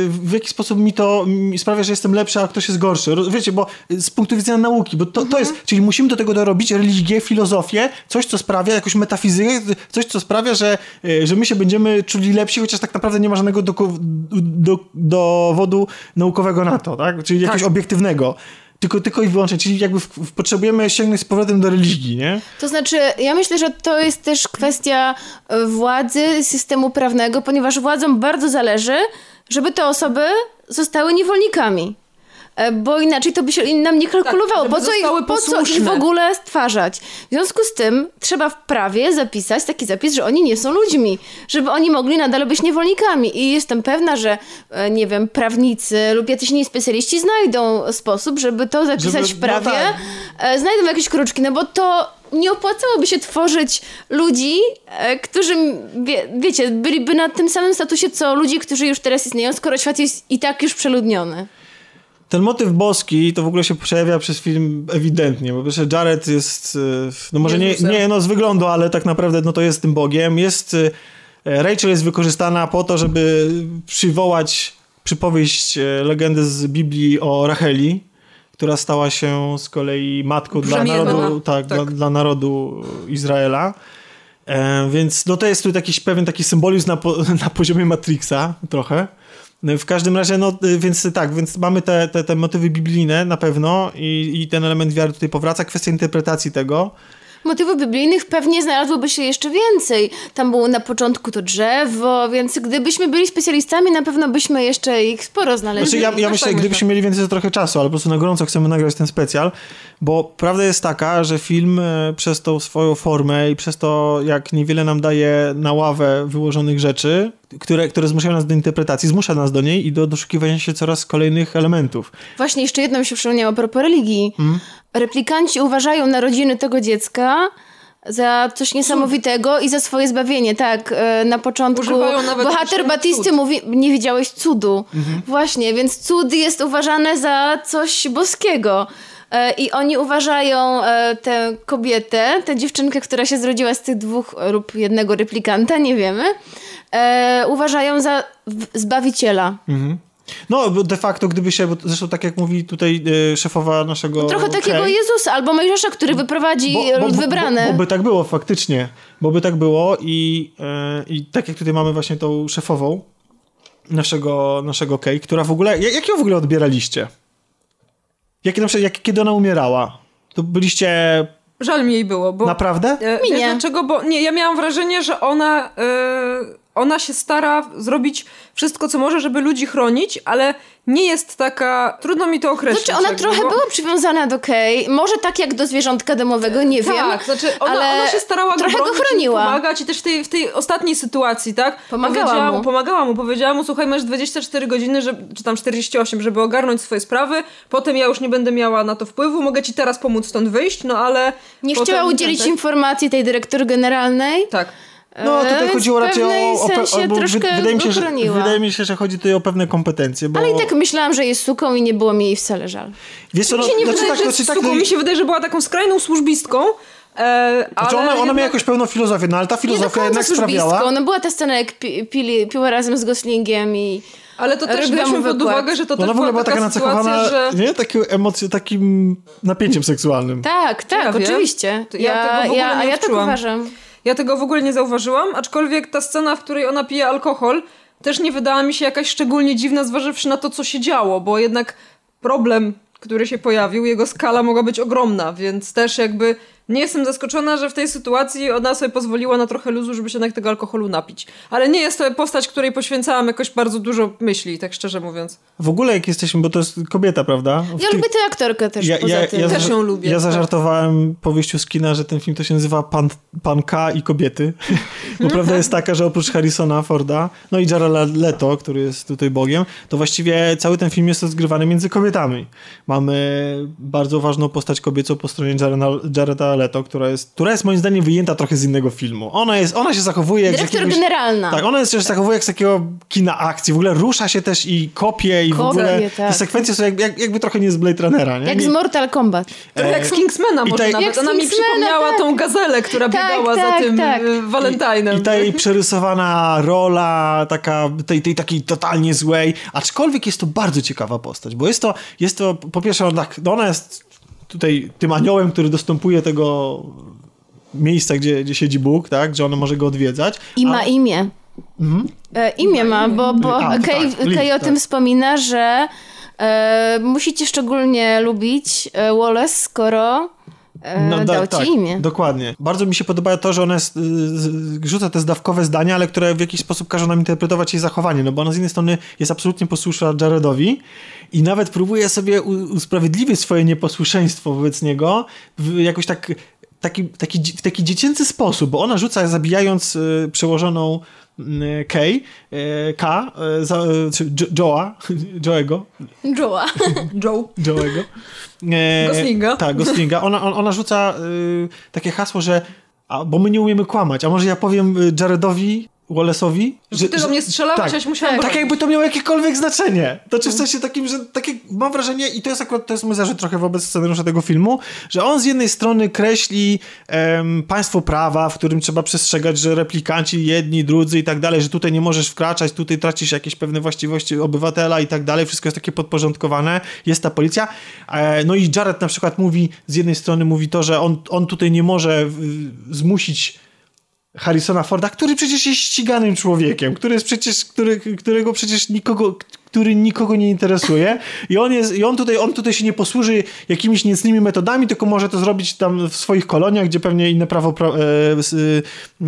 w jaki sposób mi to sprawia, że jestem lepszy, a ktoś jest gorszy? Wiecie, bo y, z punktu widzenia nauki, bo to, to Mhm. jest, czyli musimy do tego dorobić religię, filozofię, coś, co sprawia, jakąś metafizykę, coś, co sprawia, że, y, że my się będziemy czuli lepsi, chociaż tak naprawdę nie ma żadnego doku- do, dowodu naukowego na to, tak? Czyli jakiegoś Tak. obiektywnego. Tylko, tylko i wyłącznie, czyli jakby w, w, potrzebujemy sięgnąć z powrotem do religii, nie? To znaczy, ja myślę, że to jest też kwestia e, władzy, systemu prawnego, ponieważ władzom bardzo zależy, żeby te osoby zostały niewolnikami. E, Bo inaczej to by się nam nie kalkulowało. żeby po, co ich, po co ich w ogóle stwarzać? W związku z tym trzeba w prawie zapisać taki zapis, że oni nie są ludźmi, żeby oni mogli nadal być niewolnikami. I jestem pewna, że e, nie wiem, prawnicy lub jacyś inni specjaliści znajdą sposób, żeby to zapisać Żeby- w no prawie. tak. E, znajdą jakieś kruczki, no bo to nie opłacałoby się tworzyć ludzi, którzy, wie, wiecie, byliby na tym samym statusie, co ludzie, którzy już teraz istnieją, skoro świat jest i tak już przeludniony. Ten motyw boski to w ogóle się przejawia przez film ewidentnie, bo że Jared jest, y, no może nie, nie no z wyglądu, ale tak naprawdę no to jest tym Bogiem. Jest, y, Rachel jest wykorzystana po to, żeby przywołać przypowieść e, legendy z Biblii o Racheli, która stała się z kolei matką dla narodu, tak, Tak. Dla, dla narodu Izraela. E, więc no to jest tu jakiś pewien taki symbolizm na, po, [LAUGHS] na poziomie Matrixa trochę. No, W każdym razie, no y, więc tak, więc mamy te, te, te motywy biblijne na pewno i, i ten element wiary tutaj powraca. Kwestia interpretacji tego. Motywów biblijnych pewnie znalazłoby się jeszcze więcej. Tam było na początku to drzewo, więc gdybyśmy byli specjalistami, na pewno byśmy jeszcze ich sporo znaleźli. Znaczy, ja, ja tak myślę, myślę. gdybyśmy mieli więcej, to trochę czasu, ale po prostu na gorąco chcemy nagrać ten specjal, bo prawda jest taka, że film e, przez tą swoją formę i przez to, jak niewiele nam daje na ławę wyłożonych rzeczy, które, które zmuszają nas do interpretacji, zmusza nas do niej i do doszukiwania się coraz kolejnych elementów. Właśnie jeszcze jedno mi się przypomniało a propos religii. Mhm. Replikanci uważają narodziny tego dziecka za coś niesamowitego i za swoje zbawienie. Tak, e, na początku Używają nawet bohater Batisty cud. mówi, nie widziałeś cudu. Mhm. Właśnie, więc cud jest uważany za coś boskiego. E, I oni uważają e, tę kobietę, tę dziewczynkę, która się zrodziła z tych dwóch lub jednego replikanta, nie wiemy, e, uważają za zbawiciela. No, bo de facto, gdyby się, bo zresztą tak jak mówi tutaj e, szefowa naszego... Trochę takiego Kay, Jezusa albo Mojżesza, który wyprowadzi lud wybrany. Bo, bo by tak było, faktycznie. Bo by tak było i, e, i tak jak tutaj mamy właśnie tą szefową naszego, naszego Kay, która w ogóle... Jak ją w ogóle odbieraliście? Jak, na przykład, jak, kiedy ona umierała? To byliście... Żal mi jej było, bo... Naprawdę? E, Mi wiesz nie. dlaczego? Bo nie, ja miałam wrażenie, że ona, e, ona się stara zrobić wszystko, co może, żeby ludzi chronić, ale nie jest taka... Trudno mi to określić. Znaczy ona jakby, trochę bo- była przywiązana do Kay, może tak jak do zwierzątka domowego, nie wiem. Tak, znaczy ona, ale ona się starała trochę go, go bronić i chroniła. pomagać i też w tej, w tej ostatniej sytuacji, tak? Pomagała Powiedziała mu. Pomagała mu, powiedziała mu, słuchaj, masz 24 godziny, żeby, czy tam 48, żeby ogarnąć swoje sprawy, potem ja już nie będę miała na to wpływu, mogę ci teraz pomóc stąd wyjść, no ale... Nie potem chciała udzielić tak? informacji tej dyrektor generalnej. Tak. No, E, tutaj więc chodziło w raczej o... o wy- troszkę wydaje, mi się, że, wydaje mi się, że chodzi tutaj o pewne kompetencje, bo... Ale i tak myślałam, że jest suką i nie było mi jej wcale żal. Wiesz co, no, Mi się nie znaczy wydaje, tak, że znaczy jest tak, suką, no i- mi się wydaje, że była taką skrajną służbistką, e, Znaczy ale ona, ona miała jakąś pełną filozofię, no ale ta do filozofia jednak sprawiała... No była ta scena, jak pi, pili, piła razem z Goslingiem i... Ale to też weźmy pod uwagę, że to Ona też w ogóle była była taka nacechowana, że... nie? Takim takim napięciem seksualnym. Tak, tak, Ja oczywiście. Ja Ja, tego w ogóle ja, ja tak uważam. Ja tego w ogóle nie zauważyłam, aczkolwiek ta scena, w której ona pije alkohol, też nie wydała mi się jakaś szczególnie dziwna, zważywszy na to, co się działo, bo jednak problem, który się pojawił, jego skala mogła być ogromna, więc też jakby nie jestem zaskoczona, że w tej sytuacji ona sobie pozwoliła na trochę luzu, żeby się jednak tego alkoholu napić. Ale nie jest to postać, której poświęcałam jakoś bardzo dużo myśli, tak szczerze mówiąc. W ogóle jak jesteśmy, bo to jest kobieta, prawda? W Ja tych- lubię tę aktorkę też poza tym. Też zaż- ją lubię, Ja tak. zażartowałem po wyjściu z kina, że ten film to się nazywa Pan, Pan K i kobiety. [LAUGHS] Bo prawda jest taka, że oprócz Harrisona Forda, no i Jareda Leto, który jest tutaj Bogiem, to właściwie cały ten film jest rozgrywany między kobietami. Mamy bardzo ważną postać kobiecą po stronie Jareda Leto, która jest, która jest moim zdaniem wyjęta trochę z innego filmu. Ona, jest, ona się zachowuje jak z Dyrektor jakiegoś... generalna. Tak, ona jest, się zachowuje jak z takiego kina akcji. W ogóle rusza się też i kopie i w Kopie, ogóle te tak. sekwencje są jak, jak, jakby trochę nie z Blade Runnera, nie? Jak nie z Mortal Kombat. Trochę jak z Kingsmana może tej- nawet. Ona mi przypomniała tak. tą gazelę, która Tak, biegała za tak, tym tak. y, Valentine'em. I ta jej przerysowana rola, taka tej, tej takiej totalnie złej, aczkolwiek jest to bardzo ciekawa postać, bo jest to, jest to po pierwsze, ona, tak, no ona jest tutaj tym aniołem, który dostępuje tego miejsca, gdzie, gdzie siedzi Bóg, tak, że ona może go odwiedzać. I a- ma imię. E, imię ma, bo, bo A, Kay, tak, o tak. tym wspomina, że e, musicie szczególnie lubić e, Wallace, skoro e, da- dał ci tak, imię. Dokładnie. Bardzo mi się podoba to, że ona jest, rzuca te zdawkowe zdania, ale które w jakiś sposób każą nam interpretować jej zachowanie, no bo ona z jednej strony jest absolutnie posłuszna Jaredowi i nawet próbuje sobie usprawiedliwić swoje nieposłuszeństwo wobec niego w jakoś tak taki, taki, w taki dziecięcy sposób, bo ona rzuca zabijając y, przełożoną Kay, K, za, czy Jo- Joa, [LAUGHS] Joego, Joa. [LAUGHS] Joe. Joe'ego. E, Goslinga. Tak, Goslinga. Ona, on- ona rzuca y, takie hasło, że a, bo my nie umiemy kłamać, a może ja powiem y, Jaredowi Wallace'owi. Że ty do mnie strzelałeś, tak, musiałam Tak jakby to miało jakiekolwiek znaczenie. To czy w sensie takim, że takie mam wrażenie, i to jest akurat, to jest mój zarzut trochę wobec scenariusza tego filmu, że on z jednej strony kreśli em, państwo prawa, w którym trzeba przestrzegać, że replikanci jedni, drudzy i tak dalej, że tutaj nie możesz wkraczać, tutaj tracisz jakieś pewne właściwości obywatela i tak dalej, wszystko jest takie podporządkowane, jest ta policja. E, no i Jared na przykład mówi, z jednej strony mówi to, że on, on tutaj nie może w, zmusić Harrisona Forda, który przecież jest ściganym człowiekiem, który jest przecież, który, którego przecież nikogo, który nikogo nie interesuje i on jest, i on tutaj, on tutaj się nie posłuży jakimiś niecnymi metodami, tylko może to zrobić tam w swoich koloniach, gdzie pewnie inne prawo pra, e,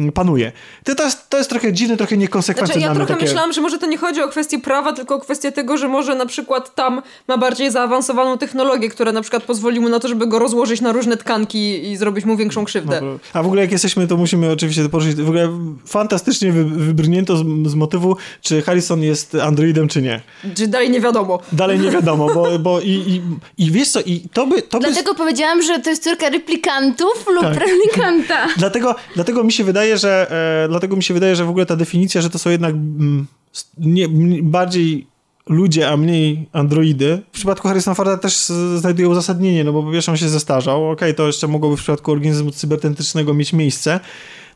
e, panuje. To, to, jest, to jest trochę dziwne, trochę Znaczy, niekonsekwentne ja dla mnie trochę takie... myślałam, że może to nie chodzi o kwestię prawa, tylko o kwestię tego, że może na przykład tam ma bardziej zaawansowaną technologię, która na przykład pozwoli mu na to, żeby go rozłożyć na różne tkanki i zrobić mu większą krzywdę. A w ogóle jak jesteśmy, to musimy oczywiście poruszyć, w ogóle fantastycznie wy, wybrnięto z, z motywu, czy Harrison jest androidem, czy nie. Czy dalej nie wiadomo. Dalej nie wiadomo, bo, bo i, i, i wiesz co, i to by... To by Dlatego powiedziałam, że to jest córka replikantów lub Tak. replikanta. [LAUGHS] Dlatego, dlatego mi się wydaje, że e, dlatego mi się wydaje, że w ogóle ta definicja, że to są jednak mm, s- nie, m- bardziej ludzie, a mniej androidy. W przypadku Harrisona Forda też znajduje uzasadnienie, no bo po pierwsze on się zestarzał, okej, to jeszcze mogłoby w przypadku organizmu cybernetycznego mieć miejsce,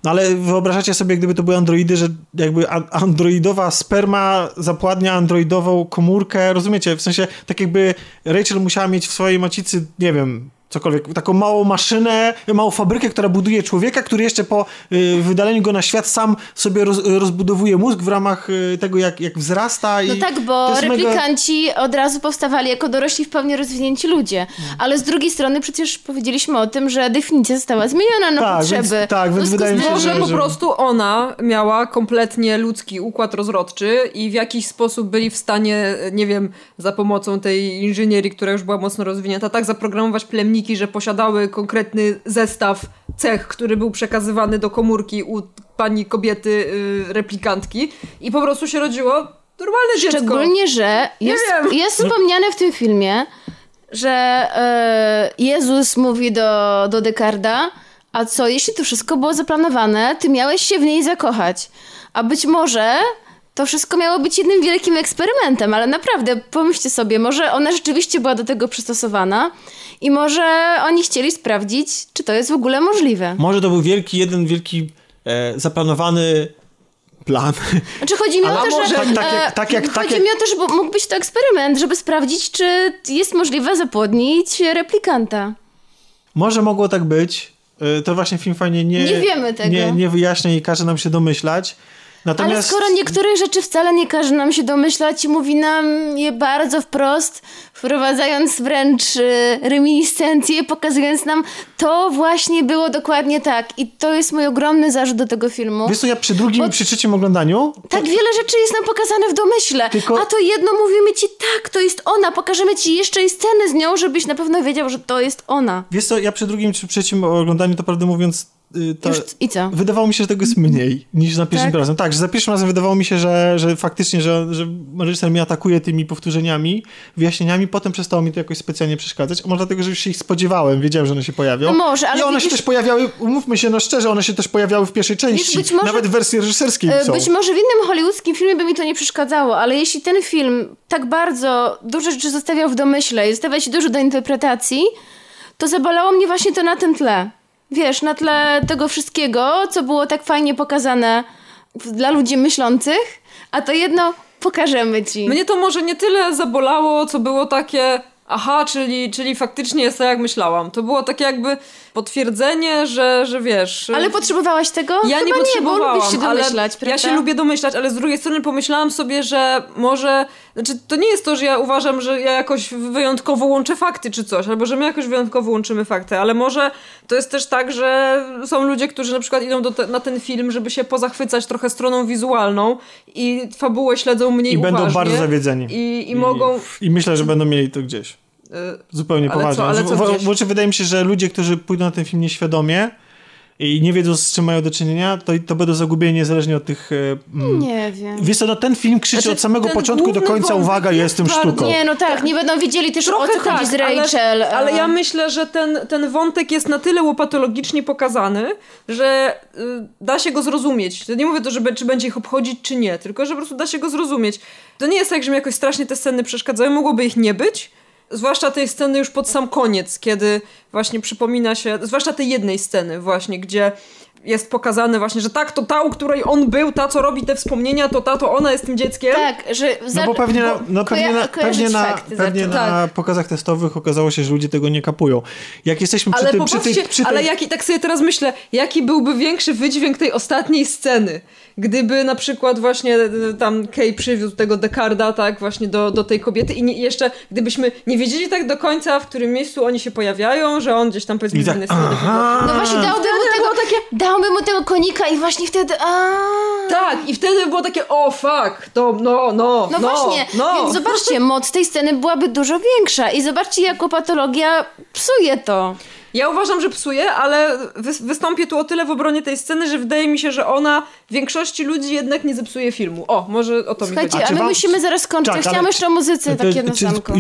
no ale wyobrażacie sobie, gdyby to były androidy, że jakby androidowa sperma zapładnia androidową komórkę, rozumiecie? W sensie, tak jakby Rachel musiała mieć w swojej macicy, nie wiem, cokolwiek, taką małą maszynę, małą fabrykę, która buduje człowieka, który jeszcze po y, wydaleniu go na świat sam sobie roz, rozbudowuje mózg w ramach y, tego, jak, jak wzrasta. I No tak, bo jest mega- replikanci od razu powstawali jako dorośli w pełni rozwinięci ludzie. Ale z drugiej strony przecież powiedzieliśmy o tym, że definicja została zmieniona na Tak, potrzeby. więc- tak, więc wydaje mi z się, że- po prostu ona miała kompletnie ludzki układ rozrodczy i w jakiś sposób byli w stanie, nie wiem, za pomocą tej inżynierii, która już była mocno rozwinięta, tak zaprogramować plemniki, że posiadały konkretny zestaw cech, który był przekazywany do komórki u pani kobiety y, replikantki i po prostu się rodziło normalne dziecko. Szczególnie, że jest, jest wspomniane w tym filmie, że e, Jezus mówi do, do Dekarda, a co jeśli to wszystko było zaplanowane, ty miałeś się w niej zakochać. A być może to wszystko miało być jednym wielkim eksperymentem, ale naprawdę pomyślcie sobie, może ona rzeczywiście była do tego przystosowana i może oni chcieli sprawdzić, czy to jest w ogóle możliwe. Może to był wielki, jeden wielki e, zaplanowany plan. Znaczy chodzi mi o to, że tak- tak jak- e, tak jak- tak chodzi mi o to, że mógł być to eksperyment, żeby sprawdzić, czy jest możliwe zapłodnić replikanta. Może mogło tak być. E, To właśnie film fajnie nie, Nie wiemy tego. Nie, nie wyjaśnia i każe nam się domyślać. Natomiast Ale skoro niektórych rzeczy wcale nie każe nam się domyślać i mówi nam je bardzo wprost, wprowadzając wręcz y, reminiscencje, pokazując nam, to właśnie było dokładnie tak. I to jest mój ogromny zarzut do tego filmu. Wiesz co, ja przy drugim Bo- i przy trzecim oglądaniu Tak wiele rzeczy jest nam pokazane w domyśle. Tylko- A to jedno mówimy ci, tak, to jest ona. Pokażemy ci jeszcze i scenę z nią, żebyś na pewno wiedział, że to jest ona. Wiesz co, ja przy drugim czy trzecim oglądaniu, to prawdę mówiąc, y, to Już, I co? wydawało mi się, że tego jest mniej niż za pierwszym Tak? razem. Tak, że za pierwszym razem wydawało mi się, że, że faktycznie, że, że reżyser mnie atakuje tymi powtórzeniami, wyjaśnieniami, potem przestało mi to jakoś specjalnie przeszkadzać. Może dlatego, że już się ich spodziewałem, wiedziałem, że one się pojawią. No może, ale I one się widzisz- też pojawiały, umówmy się, no szczerze, one się też pojawiały w pierwszej części. może- Nawet w wersji reżyserskiej E, są. Być może w innym hollywoodzkim filmie by mi to nie przeszkadzało, ale jeśli ten film tak bardzo dużo rzeczy zostawiał w domyśle i zostawia ci dużo do interpretacji, to zabolało mnie właśnie to na tym tle. Wiesz, na tle tego wszystkiego, co było tak fajnie pokazane dla ludzi myślących, a to jedno pokażemy ci. Mnie to może nie tyle zabolało, co było takie aha, czyli, czyli faktycznie jest tak jak myślałam. To było takie jakby potwierdzenie, że, że wiesz... Ale potrzebowałaś tego? Ja Chyba nie potrzebowałam, bo lubisz się domyślać, ale prawda? ja się lubię domyślać, ale z drugiej strony pomyślałam sobie, że może, znaczy to nie jest to, że ja uważam, że ja jakoś wyjątkowo łączę fakty czy coś, albo że my jakoś wyjątkowo łączymy fakty, ale może to jest też tak, że są ludzie, którzy na przykład idą do te, na ten film, żeby się pozachwycać trochę stroną wizualną i fabułę śledzą mniej I będą uważnie. bardzo zawiedzeni. I, i mogą... I myślę, że będą mieli to gdzieś. Y, Zupełnie Ale poważnie. co- ale co gdzieś? czy wydaje mi się, że ludzie, którzy pójdą na ten film nieświadomie, i nie wiedzą z czym mają do czynienia, to, to będą zagubieni niezależnie od tych... e, mm, Nie wiem. Wiesz co, no ten film krzyczy Znaczy, od samego początku do końca, wątek uwaga, jest jestem bardzo- sztuką. Nie, no tak, nie będą wiedzieli też o co chodzi z tak, ale- Rachel. Ale, e. ja myślę, że ten, ten wątek jest na tyle łopatologicznie pokazany, że y, da się go zrozumieć. To nie mówię to, że czy będzie ich obchodzić, czy nie, tylko że po prostu da się go zrozumieć. To nie jest tak, że mi jakoś strasznie te sceny przeszkadzają, mogłoby ich nie być. Zwłaszcza tej sceny już pod sam koniec, kiedy właśnie przypomina się, zwłaszcza tej jednej sceny właśnie, gdzie jest pokazane właśnie, że tak, to ta, u której on był, ta, co robi te wspomnienia, to ta, to ona jest tym dzieckiem. Tak, że... No bo pewnie na, no pewnie na, koja- kojarzyć pewnie na, fakty pewnie na Tak. pokazach testowych okazało się, że ludzie tego nie kapują. Jak jesteśmy przy Ale tym... Przy tej, przy tej... ale jaki, tak sobie teraz myślę, jaki byłby większy wydźwięk tej ostatniej sceny, gdyby na przykład właśnie e, tam Kay przywiózł tego Dekarda, tak, właśnie do, do tej kobiety i nie, jeszcze gdybyśmy nie wiedzieli tak do końca, w którym miejscu oni się pojawiają, że on gdzieś tam powiedzmy I z tak, innej strony. aha. No właśnie dałby mu tego, dałby mu tego konika i właśnie wtedy... A... Tak, i wtedy było takie, o fuck, to no, no, No, właśnie, no. więc zobaczcie, moc tej sceny byłaby dużo większa i zobaczcie, jako patologia psuje to. Ja uważam, że psuje, ale wy, wystąpię tu o tyle w obronie tej sceny, że wydaje mi się, że ona większości ludzi jednak nie zepsuje filmu. O, może o to mi Słuchajcie, chodzi. A my wam- musimy zaraz skończyć. Tak, ja chciałam ale- jeszcze o muzyce, To- takie na samko.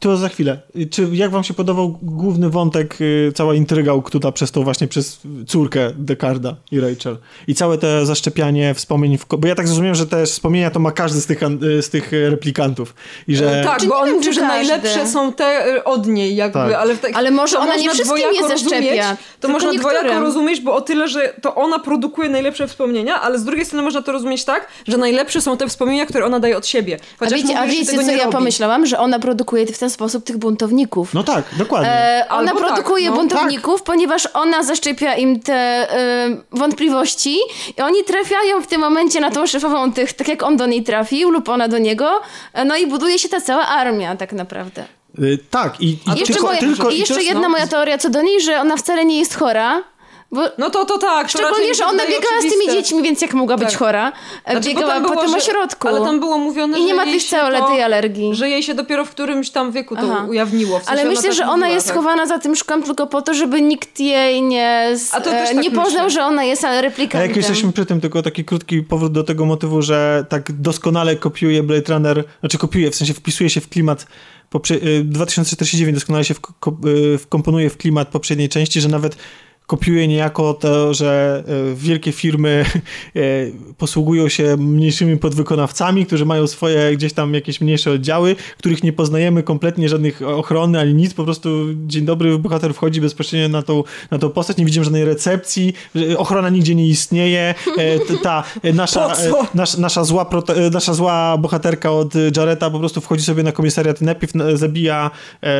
To za chwilę. Czy jak wam się podobał główny wątek, y, cała intryga uknuta przez tą właśnie przez córkę Dekarda i Rachel? I całe te zaszczepianie wspomnień, w, bo ja tak zrozumiałem, że te wspomnienia to ma każdy z tych, y, z tych y, replikantów. I że... Tak, Czy bo on mówi, że każdy. najlepsze są te od niej, jakby, Tak. ale w tak, Ale może to ona nie wszystkim dwojako rozumieć, To można dwojako niektórym. rozumieć, bo o tyle, że to ona produkuje najlepsze wspomnienia, ale z drugiej strony można to rozumieć tak, że najlepsze są te wspomnienia, które ona daje od siebie. A Chociaż wiecie, a mówi, że wiecie co ja robi. pomyślałam? Że ona produkuje w ten sposób tych buntowników. No tak, dokładnie. E, ona Albo tak, produkuje no. buntowników, ponieważ ona zaszczepia im te e, wątpliwości i oni trafiają w tym momencie na tą szefową tych, tak jak on do niej trafił lub ona do niego, e, no i buduje się ta cała armia tak naprawdę. Y, tak, i, i jeszcze, tylko, moja, tylko, i jeszcze jedna no. moja teoria co do niej, że ona wcale nie jest chora, bo No to, to tak. to Szczególnie, że ona biegała z tymi oczywiste. dziećmi, więc jak mogła być Tak. chora? Znaczy, biegała po było, tym ośrodku. Ale tam było mówione, I nie że ma tych to- tej alergii. Że jej się dopiero w którymś tam wieku to Aha. ujawniło. W sensie Ale ona myślę, tak że ona jest tak. schowana za tym szkłem tylko po to, żeby nikt jej nie, z, A to też tak nie poznał, myślę. że ona jest A replikantem. jak jesteśmy przy tym, tylko taki krótki powrót do tego motywu, że tak doskonale kopiuje Blade Runner, znaczy kopiuje, w sensie wpisuje się w klimat poprze- y, 2049 doskonale się y, wkomponuje w klimat poprzedniej części, że nawet kopiuje niejako to, że y, wielkie firmy y, [LAUGHS] posługują się mniejszymi podwykonawcami, którzy mają swoje gdzieś tam jakieś mniejsze oddziały, których nie poznajemy kompletnie, żadnych ochrony ani nic, po prostu dzień dobry, bohater wchodzi bezpośrednio na tą, na tą postać, nie widzimy żadnej recepcji, ochrona nigdzie nie istnieje, e, ta e, nasza, e, nasz, nasza, zła, e, nasza zła bohaterka od Jareta po prostu wchodzi sobie na komisariat, najpierw e, zabija e,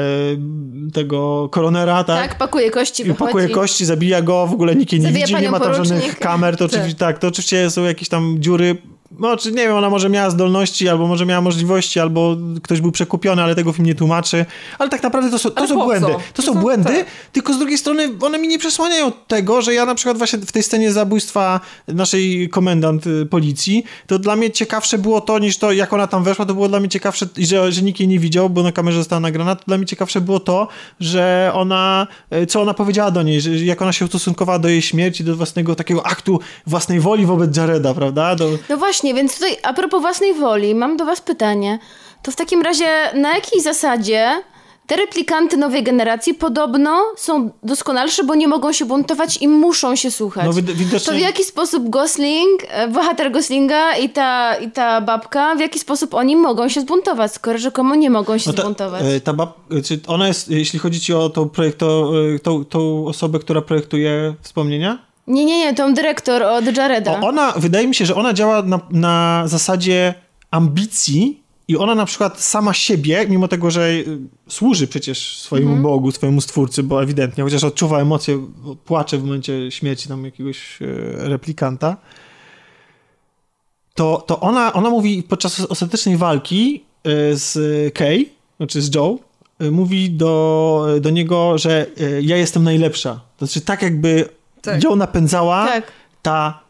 tego koronera, tak? Tak, pakuje kości, I wychodzi. pakuje kości, zabija go, w ogóle nikt nie Zabija widzi, nie ma tam żadnych porucznik. kamer, to oczywiście tak, to oczywiście są jakieś tam dziury. No, czy nie wiem, ona może miała zdolności, albo może miała możliwości, albo ktoś był przekupiony, ale tego film nie tłumaczy. Ale tak naprawdę to są, to są błędy. To To są są- błędy, tak. tylko z drugiej strony one mi nie przesłaniają tego, że ja na przykład właśnie w tej scenie zabójstwa naszej komendant y, policji, to dla mnie ciekawsze było to, niż to, jak ona tam weszła, to było dla mnie ciekawsze, i że, że nikt jej nie widział, bo na kamerze została nagrana, to dla mnie ciekawsze było to, że ona, y, co ona powiedziała do niej, że jak ona się ustosunkowała do jej śmierci, do własnego takiego aktu własnej woli wobec Jareda, prawda? Do, No właśnie, więc tutaj a propos własnej woli, mam do was pytanie. To w takim razie na jakiej zasadzie te replikanty nowej generacji podobno są doskonalsze, bo nie mogą się buntować i muszą się słuchać. No, wid- widocznie- To w jaki sposób Gosling, e, bohater Goslinga i ta, i ta babka, w jaki sposób oni mogą się zbuntować, skoro rzekomo nie mogą się No ta, zbuntować? e, ta bab, czy ona jest, jeśli chodzi ci o tą, projekto, e, tą, tą osobę, która projektuje wspomnienia? Nie, nie, nie, tą dyrektor od Jareda. O, ona, wydaje mi się, że ona działa na, na zasadzie ambicji i ona na przykład sama siebie, mimo tego, że y, służy przecież swojemu Mhm. Bogu, swojemu Stwórcy, bo ewidentnie, chociaż odczuwa emocje, płacze w momencie śmierci tam jakiegoś e, replikanta, to, to ona, ona mówi podczas ostatecznej walki e, z Kay, znaczy z Joe, e, mówi do, do niego, że ja jestem najlepsza. To znaczy tak jakby Tak. ją napędzała Tak. ta,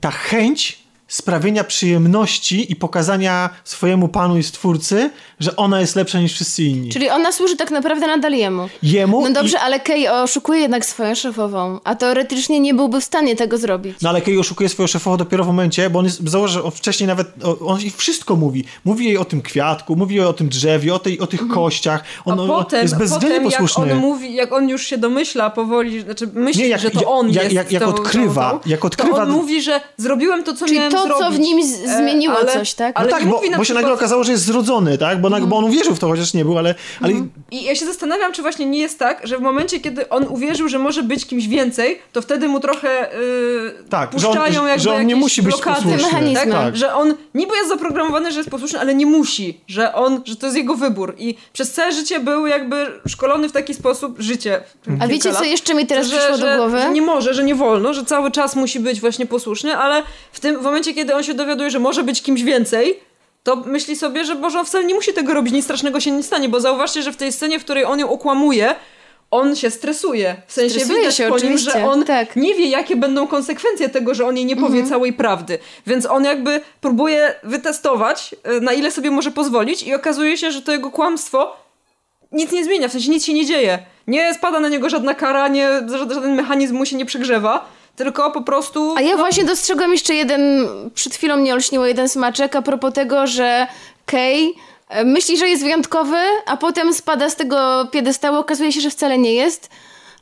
ta chęć sprawienia przyjemności i pokazania swojemu panu i stwórcy, że ona jest lepsza niż wszyscy inni. Czyli ona służy tak naprawdę nadal jemu. Jemu No dobrze, i... ale Kay oszukuje jednak swoją szefową, a teoretycznie nie byłby w stanie tego zrobić. No ale Kay oszukuje swoją szefową dopiero w momencie, bo on jest, on wcześniej nawet, o- on jej wszystko mówi. Mówi jej o tym kwiatku, mówi jej o tym drzewie, o, tej, o tych kościach. On, Mhm. A on potem, jest bezwzględnie potem jak posłuszny. on mówi, jak on już się domyśla powoli, znaczy myśli, Nie, jak- że to jak- on jak- jest jak- jak tą, odkrywa- tą, tą, jak odkrywa- to on mówi, że zrobiłem to, co Czyli miałem to, co zrobić. w nim z- E, zmieniło coś, tak? Ale no tak, bo, mówi na bo się nagle okazało, że jest zrodzony, tak? Bo, nagle, bo on uwierzył w to, chociaż nie był, ale, ale I ja się zastanawiam, czy właśnie nie jest tak, że w momencie, kiedy on uwierzył, że może być kimś więcej, to wtedy mu trochę yy, Tak, że on- puszczają jakby że on nie jakieś musi być blokady, posłuszny. Mechanizmy. Tak? Że on niby jest zaprogramowany, że jest posłuszny, ale nie musi, że on, że to jest jego wybór. I przez całe życie był jakby szkolony w taki sposób, życie. A wiecie, co lat, jeszcze mi teraz że, przyszło że, do głowy? Że nie może, że nie wolno, że cały czas musi być właśnie posłuszny, ale w tym w momencie, kiedy on się dowiaduje, że może być kimś więcej, to myśli sobie, że Boże, on wcale nie musi tego robić, nic strasznego się nie stanie, bo zauważcie, że w tej scenie, w której on ją okłamuje, on się stresuje. W sensie Stresuje widać się, po nim, oczywiście, że on tak. nie wie, jakie będą konsekwencje tego, że on jej nie powie całej prawdy. Więc on jakby próbuje wytestować, y, na ile sobie może pozwolić i okazuje się, że to jego kłamstwo nic nie zmienia, w sensie nic się nie dzieje. Nie spada na niego żadna kara, nie, żaden mechanizm mu się nie przegrzewa, tylko po prostu... A ja no, właśnie dostrzegłam jeszcze jeden, przed chwilą mnie olśniło jeden smaczek a propos tego, że Kay e, myśli, że jest wyjątkowy, a potem spada z tego piedestału, okazuje się, że wcale nie jest.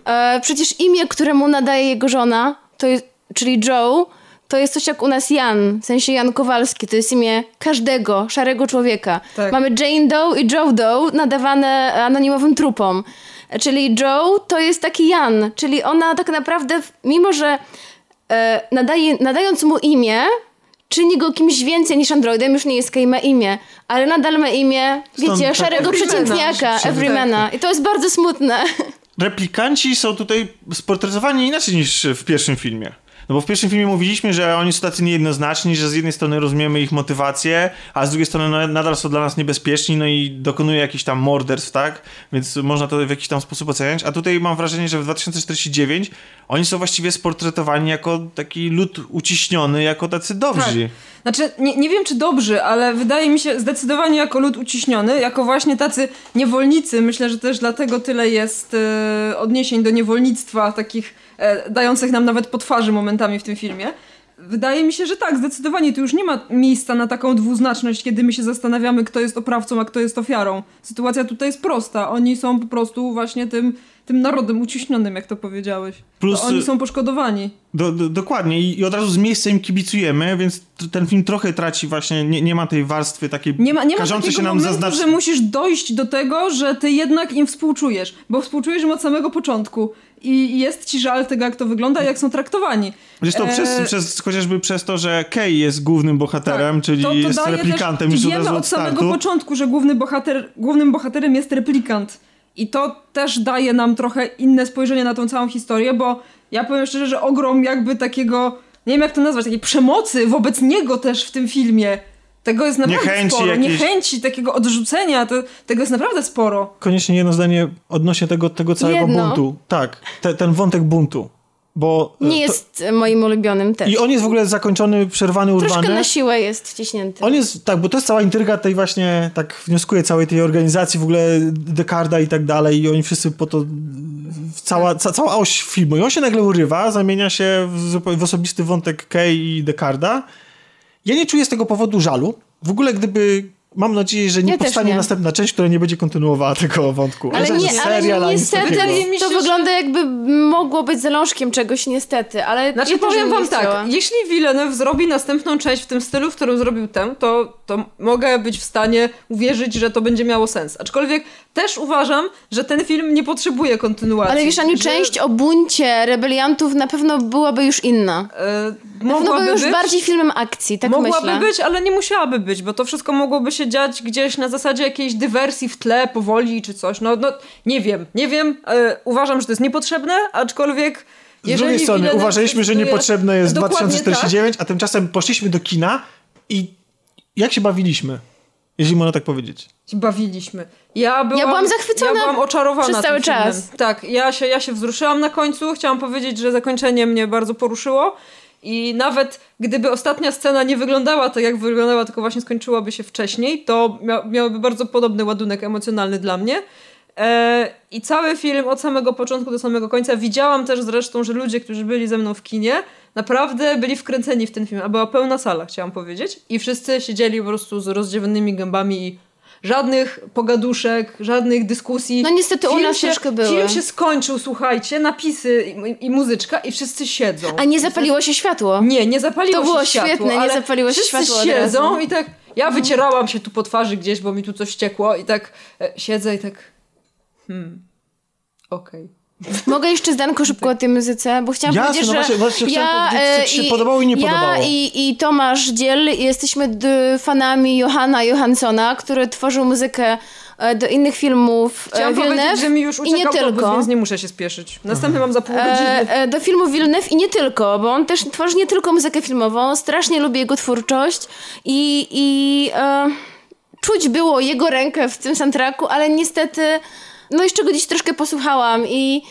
E, przecież imię, które mu nadaje jego żona, to jest, czyli Joe, to jest coś jak u nas Jan, w sensie Jan Kowalski, to jest imię każdego szarego człowieka. Tak. Mamy Jane Doe i Joe Doe nadawane anonimowym trupom. Czyli Joe to jest taki Jan, czyli ona tak naprawdę, mimo że e, nadaje, nadając mu imię, czyni go kimś więcej niż androidem, już nie jest Kay ma imię, ale nadal ma imię, Stąd wiecie, tak- szarego przeciętniaka, Everymana. I to jest bardzo smutne. replikanci są tutaj sportretowani inaczej niż w pierwszym filmie. No bo w pierwszym filmie mówiliśmy, że oni są tacy niejednoznaczni, że z jednej strony rozumiemy ich motywację, a z drugiej strony no, nadal są dla nas niebezpieczni, no i dokonują jakichś tam morderstw, tak? Więc można to w jakiś tam sposób oceniać. A tutaj mam wrażenie, że w 2049 oni są właściwie sportretowani jako taki lud uciśniony, jako tacy dobrzy. Znaczy, nie, nie wiem czy dobrzy, ale wydaje mi się zdecydowanie jako lud uciśniony, jako właśnie tacy niewolnicy. Myślę, że też dlatego tyle jest e, odniesień do niewolnictwa, takich dających nam nawet po twarzy momentami w tym filmie. Wydaje mi się, że tak, zdecydowanie tu już nie ma miejsca na taką dwuznaczność, kiedy my się zastanawiamy, kto jest oprawcą, a kto jest ofiarą. Sytuacja tutaj jest prosta. Oni są po prostu właśnie tym, tym narodem uciśnionym, jak to powiedziałeś. Plus, to oni y- są poszkodowani. Do, do, dokładnie I, od razu z miejsca im kibicujemy, więc ten film trochę traci właśnie, nie, nie ma tej warstwy takiej Nie ma, nie ma takiego się nam momentu, że musisz dojść do tego, że ty jednak im współczujesz, bo współczujesz im od samego początku i jest ci żal tego, jak to wygląda i jak są traktowani. Zresztą E, przez, przez, chociażby przez to, że Kay jest głównym bohaterem, tak, czyli to- to jest replikantem też, już od Wiemy od od samego początku, że główny bohater, głównym bohaterem jest replikant. I to też daje nam trochę inne spojrzenie na tą całą historię, bo ja powiem szczerze, że ogrom jakby takiego, nie wiem jak to nazwać, takiej przemocy wobec niego też w tym filmie. Tego jest naprawdę Niechęci sporo. jakiejś- Niechęci, takiego odrzucenia, to, tego jest naprawdę sporo. Koniecznie jedno zdanie odnośnie tego, tego całego Jedno. buntu. Tak, te, ten wątek buntu. Bo e, Nie to, jest e, moim ulubionym też. I on jest w ogóle zakończony, przerwany, Troszkę urwany. na siłę jest wciśnięty. On jest, tak, bo to jest cała intryga tej właśnie, tak wnioskuję, całej tej organizacji, w ogóle Dekarda i tak dalej i oni wszyscy po to, w cała, ca, cała oś filmu i on się nagle urywa, zamienia się w, w osobisty wątek Kay i Dekarda. Ja nie czuję z tego powodu żalu. W ogóle gdyby, mam nadzieję, że nie Ja powstanie nie. następna część, która nie będzie kontynuowała tego wątku. Ale Że nie, serial, ale ani nic niestety się, to że- wygląda jakby mogło być zalążkiem czegoś niestety, ale Znaczy ja powiem wam nie tak, jeśli Villeneuve zrobi następną część w tym stylu, w którym zrobił tę, to, to mogę być w stanie uwierzyć, że to będzie miało sens. Aczkolwiek też uważam, że ten film nie potrzebuje kontynuacji. Ale wiesz, Aniu, że, część o buncie rebeliantów na pewno byłaby już inna. E, Na pewno mogłaby by już być, bardziej filmem akcji, tak mogłaby myślę. być, ale nie musiałaby być, bo to wszystko mogłoby się dziać gdzieś na zasadzie jakiejś dywersji w tle, powoli czy coś. No, no nie wiem, nie wiem. E, uważam, że to jest niepotrzebne, aczkolwiek Z drugiej strony uważaliśmy, że niepotrzebne jest Dokładnie tak. 2049, a tymczasem poszliśmy do kina i jak się bawiliśmy? Jeśli można tak powiedzieć. się bawiliśmy. Ja byłam, byłam zachwycona Ja byłam oczarowana przez cały tym filmem. czas. Tak, ja się, ja się wzruszyłam na końcu. Chciałam powiedzieć, że zakończenie mnie bardzo poruszyło. I nawet gdyby ostatnia scena nie wyglądała tak, jak wyglądała, tylko właśnie skończyłaby się wcześniej, to mia miałaby bardzo podobny ładunek emocjonalny dla mnie. E, I cały film od samego początku do samego końca widziałam też zresztą, że ludzie, którzy byli ze mną w kinie, naprawdę byli wkręceni w ten film, a była pełna sala, chciałam powiedzieć. I wszyscy siedzieli po prostu z rozdziewanymi gębami i żadnych pogaduszek, żadnych dyskusji. No niestety u Film nas się, troszkę były. Film się skończył, słuchajcie, napisy i, i muzyczka i wszyscy siedzą. A nie zapaliło się światło. Nie, nie zapaliło To było się światło, świetne, nie zapaliło się wszyscy światło od siedzą. Mhm. i tak... Ja wycierałam się tu po twarzy gdzieś, bo mi tu coś ciekło i tak e, siedzę i tak... Hmm... Okej. Mogę jeszcze zdanko szybko o tej muzyce, bo chciałam Jasne, powiedzieć, no że właśnie- właśnie chciałem powiedzieć, co e, ci się podobało i nie ja podobało. I, i Tomasz Dziel jesteśmy d- fanami Johanna Johanssona, który tworzył muzykę e, do innych filmów e, Chciałam powiedzieć, że mi już i nie uciekał autobus, tylko. więc nie muszę się spieszyć. Następny mam za pół godziny. E, do filmu Villeneuve i nie tylko, bo on też tworzy nie tylko muzykę filmową, strasznie lubię jego twórczość i, i e, czuć było jego rękę w tym soundtracku, ale niestety, no jeszcze go dziś troszkę posłuchałam i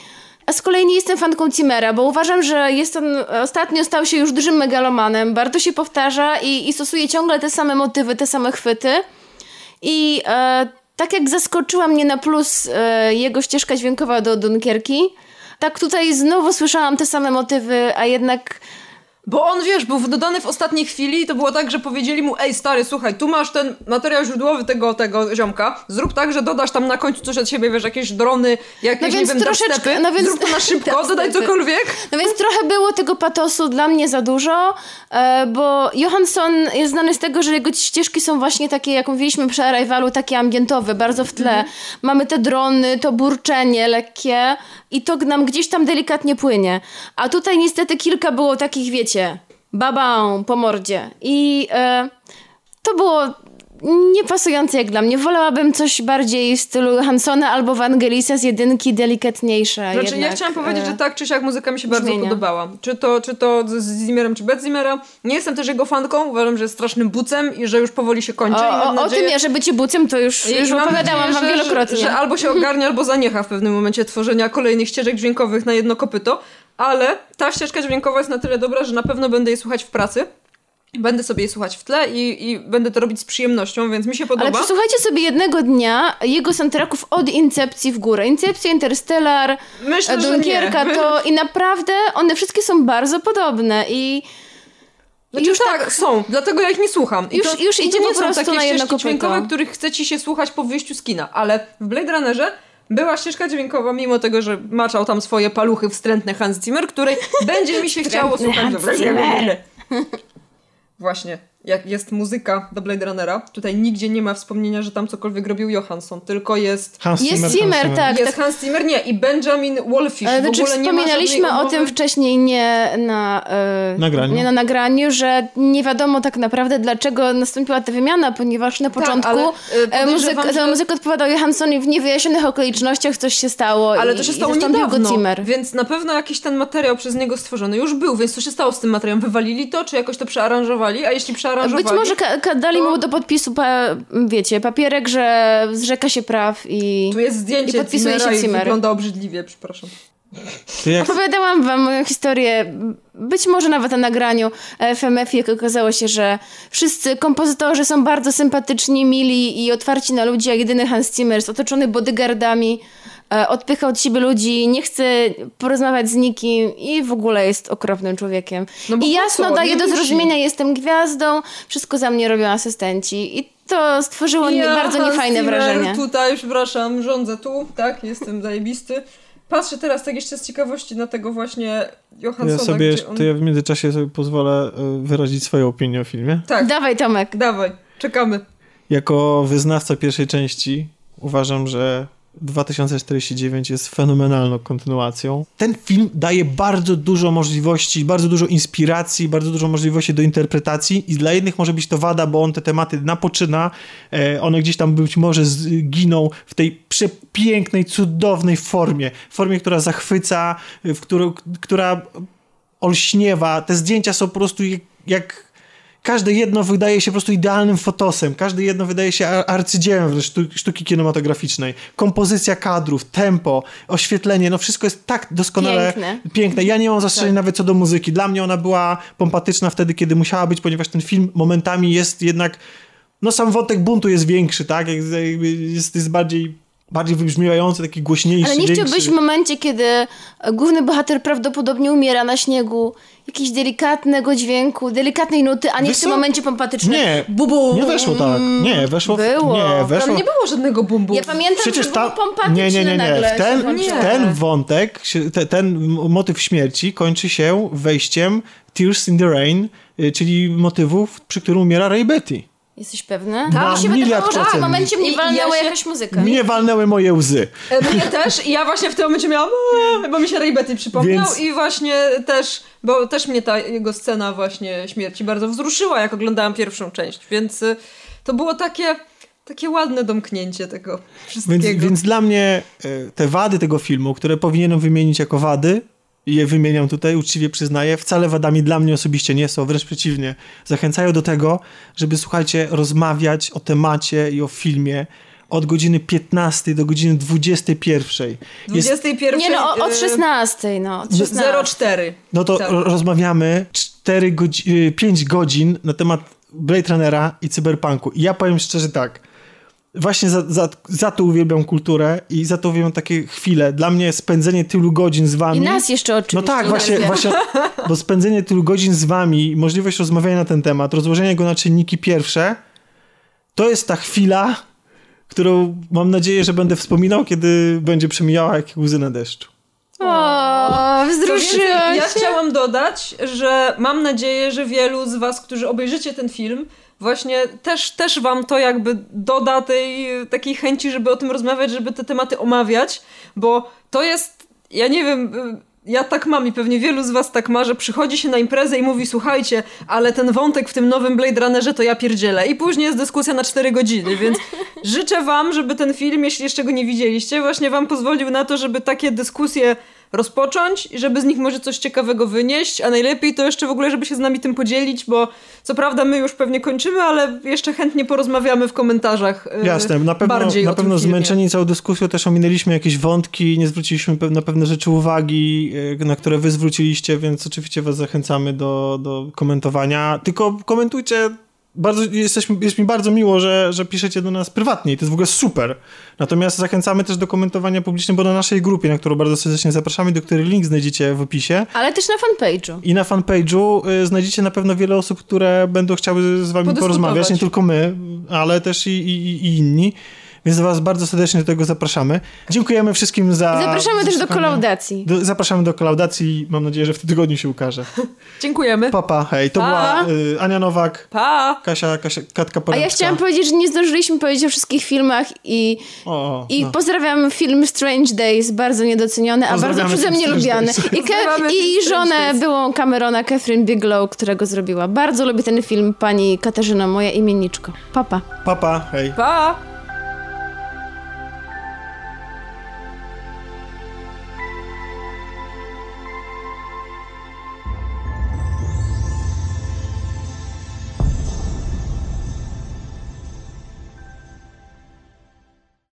z kolei nie jestem fanką Cimmera, bo uważam, że jest on, ostatnio stał się już dużym megalomanem, bardzo się powtarza i, i stosuje ciągle te same motywy, te same chwyty. I e, tak jak zaskoczyła mnie na plus e, jego ścieżka dźwiękowa do Dunkierki, tak tutaj znowu słyszałam te same motywy, a jednak Bo on, wiesz, był dodany w ostatniej chwili i to było tak, że powiedzieli mu, ej stary, słuchaj, tu masz ten materiał źródłowy tego, tego ziomka, zrób tak, że dodasz tam na końcu coś od siebie, wiesz, jakieś drony, jakieś, No nie więc wiem, troszeczkę- no więc- zrób to na szybko, [LAUGHS] dodaj cokolwiek. No więc trochę było tego patosu dla mnie za dużo, e, bo Johansson jest znany z tego, że jego ścieżki są właśnie takie, jak mówiliśmy przy Arrivalu, takie ambientowe, bardzo w tle. Mhm. Mamy te drony, to burczenie lekkie i to nam gdzieś tam delikatnie płynie. A tutaj niestety kilka było takich, wiecie, babą po mordzie. I e, to było niepasujące jak dla mnie. Wolałabym coś bardziej w stylu Hansona albo Wangelisa z jedynki, delikatniejsze Znaczy, jednak. ja chciałam powiedzieć, e, że tak czy siak muzyka mi się bardzo brzmienia. podobała. Czy to, czy to z Zimmerem, czy bez Zimmera. Nie jestem też jego fanką, uważam, że jest strasznym bucem i że już powoli się kończy. O, o, o nadzieję, tym ja, że bycie bucem, to już, I już opowiadałam nadzieję, wam że- wielokrotnie. Że, że albo się ogarnia, albo zaniecha w pewnym momencie tworzenia kolejnych ścieżek dźwiękowych na jedno kopyto, ale ta ścieżka dźwiękowa jest na tyle dobra, że na pewno będę jej słuchać w pracy. Będę sobie jej słuchać w tle i, i będę to robić z przyjemnością, więc mi się podoba. Ale przesłuchajcie sobie jednego dnia jego soundtracków od Incepcji w górę. Incepcja, Interstellar, Myślę, Dunkierka to i naprawdę one wszystkie są bardzo podobne i Znaczy już tak, tak- są, dlatego ja ich nie słucham. I Już- to, już to idzie nie po są prostu takie na jedno ścieżki dźwiękowe, których chce ci się słuchać po wyjściu z kina, ale w Blade Runnerze była ścieżka dźwiękowa, mimo tego, że maczał tam swoje paluchy wstrętne Hans Zimmer, której [LAUGHS] będzie mi się chciało słuchać. Hans Zimmer. Właśnie, jak jest muzyka do Blade Runnera, tutaj nigdzie nie ma wspomnienia, że tam cokolwiek robił Johansson, tylko jest... Hans jest Zimmer, Zimmer, Hans Zimmer. tak. jest tak. Hans Zimmer, nie, i Benjamin Wolfish. E, w Znaczy ogóle nie ma wspominaliśmy o tym wcześniej nie na, e, Nagraniu. nie na nagraniu, że nie wiadomo tak naprawdę dlaczego nastąpiła ta wymiana, ponieważ na początku ale, e, e, muzyk, podejrzewam, za że- muzykę odpowiadał Johansson i w niewyjaśnionych okolicznościach coś się stało Ale i, to się i stało go niedawno, Zimmer. więc na pewno jakiś ten materiał przez niego stworzony już był, więc co się stało z tym materiałem? Wywalili to, czy jakoś to przearanżowali? A jeśli przearanżowali... Być może dali to- mu do podpisu, pa, wiecie, papierek, że zrzeka się praw i... Tu jest zdjęcie I podpisuje się i Zimmer. wygląda obrzydliwie, przepraszam. Jak, Opowiadałam wam moją historię, być może nawet na nagraniu FMF, jak okazało się, że wszyscy kompozytorzy są bardzo sympatyczni, mili i otwarci na ludzi, a jedyny Hans Zimmer jest otoczony bodyguardami, odpycha od siebie ludzi, nie chce porozmawiać z nikim i w ogóle jest okropnym człowiekiem. No I jasno co? daje Nie do zrozumienia, jestem gwiazdą, wszystko za mnie robią asystenci i to stworzyło nie, bardzo niefajne Zimmer, wrażenie. tutaj, przepraszam, rządzę tu, tak, jestem zajebisty. Patrzę teraz tak jeszcze z ciekawości na tego właśnie Johanssona, ja sobie, gdzie on... to ja w międzyczasie sobie pozwolę y, wyrazić swoją opinię o filmie. Tak, Dawaj Tomek. dawaj, czekamy. Jako wyznawca pierwszej części uważam, że 2049 jest fenomenalną kontynuacją. Ten film daje bardzo dużo możliwości, bardzo dużo inspiracji, bardzo dużo możliwości do interpretacji i dla jednych może być to wada, bo on te tematy napoczyna, e, one gdzieś tam być może zginą w tej przepięknej, cudownej formie, formie, która zachwyca, w którą, która olśniewa. Te zdjęcia są po prostu jak, jak każde jedno wydaje się po prostu idealnym fotosem, każde jedno wydaje się ar- arcydziełem sztu- sztuki kinematograficznej. Kompozycja kadrów, tempo, oświetlenie, no wszystko jest tak doskonale Piękne. piękne. Ja nie mam zastrzeżeń nawet co do muzyki. Dla mnie ona była pompatyczna wtedy, kiedy musiała być, ponieważ ten film momentami jest jednak, no sam wątek buntu jest większy, tak? Jest, jest bardziej, bardziej wybrzmiewający, taki głośniejszy, Ale nie większy. chciałbyś w momencie, kiedy e, główny bohater prawdopodobnie umiera na śniegu, jakiegoś delikatnego dźwięku, delikatnej nuty, a nie Wiesz w tym co? momencie pompatyczne. Nie, Bubu. nie weszło tak. Nie, weszło. Było. Nie, weszło. Tam nie było żadnego bumbu. Ja pamiętam, Przecież że ta... było pompatyczne Nie, nie, nie, nie. W ten. Nie. ten wątek, te, ten motyw śmierci kończy się wejściem Tears in the Rain, y, czyli motywów, przy którym umiera Ray Betty. Jesteś pewny? Mam Mi się miliard wydawało, że w momencie mnie walnęła ja jakaś muzyka. Mnie walnęły moje łzy. E, Mnie [LAUGHS] też i ja właśnie w tym momencie miałam, bo mi się Ray Betty przypomniał Więc- i właśnie też, bo też mnie ta jego scena właśnie śmierci bardzo wzruszyła, jak oglądałam pierwszą część, więc y, to było takie, takie ładne domknięcie tego wszystkiego. Więc, więc dla mnie y, te wady tego filmu, które powinienem wymienić jako wady, i je wymieniam tutaj, uczciwie przyznaję, wcale wadami dla mnie osobiście nie są, wręcz przeciwnie. Zachęcają do tego, żeby, słuchajcie, rozmawiać o temacie i o filmie od godziny 15 do godziny 21. Jest, 21 Nie no, o- od y, 16, no. Od 16. 04. no to Tak. ro- rozmawiamy 4 godzi- y, 5 godzin na temat Blade Runnera i cyberpunku. I ja powiem szczerze tak, właśnie za, za, za to uwielbiam kulturę i za to uwielbiam takie chwile. Dla mnie spędzenie tylu godzin z wami... I nas jeszcze oczywiście. No tak, właśnie, nie? właśnie, bo spędzenie tylu godzin z wami możliwość rozmawiania na ten temat, rozłożenia go na czynniki pierwsze, to jest ta chwila, którą mam nadzieję, że będę wspominał, kiedy będzie przemijała jak łzy na deszczu. O, wzruszyłam ja chciałam dodać, że mam nadzieję, że wielu z was, którzy obejrzycie ten film, właśnie też, też wam to jakby doda tej takiej chęci, żeby o tym rozmawiać, żeby te tematy omawiać, bo to jest, ja nie wiem, ja tak mam i pewnie wielu z was tak ma, że przychodzi się na imprezę i mówi, słuchajcie, ale ten wątek w tym nowym Blade Runnerze to ja pierdzielę. I później jest dyskusja na 4 godziny, więc [LAUGHS] życzę wam, żeby ten film, jeśli jeszcze go nie widzieliście, właśnie wam pozwolił na to, żeby takie dyskusje rozpocząć i żeby z nich może coś ciekawego wynieść, a najlepiej to jeszcze w ogóle, żeby się z nami tym podzielić, bo co prawda my już pewnie kończymy, ale jeszcze chętnie porozmawiamy w komentarzach. y, Jasne, na pewno, bardziej na pewno zmęczeni całą dyskusją też ominęliśmy jakieś wątki, nie zwróciliśmy na pewne rzeczy uwagi, e, na które wy zwróciliście, więc oczywiście was zachęcamy do, do komentowania. Tylko komentujcie, bardzo, jesteśmy, jest mi bardzo miło, że, że piszecie do nas prywatnie i to jest w ogóle super. Natomiast zachęcamy też do komentowania publicznie, bo na naszej grupie, na którą bardzo serdecznie zapraszamy, do której link znajdziecie w opisie, Ale też na fanpage'u. i na fanpage'u y, znajdziecie na pewno wiele osób, które będą chciały z wami porozmawiać, nie tylko my, ale też i, i, i inni. Więc was bardzo serdecznie do tego zapraszamy. Dziękujemy wszystkim za... I zapraszamy też do kolaudacji. Do, zapraszamy do kolaudacji. Mam nadzieję, że w tym tygodniu się ukaże. [LAUGHS] Dziękujemy. Pa! Papa, hej. To Pa. była y, Ania Nowak, Kasia, Kasia Katka A Porębska. ja chciałam powiedzieć, że nie zdążyliśmy powiedzieć o wszystkich filmach i, O, i no. pozdrawiam film Strange Days, bardzo niedoceniony, a bardzo przeze mnie lubiany. I, Ke- I żonę Days. byłą Camerona, Catherine Bigelow, którego zrobiła. Bardzo lubię ten film, pani Katarzyna, moja imienniczko. Papa. Papa, hej. Pa!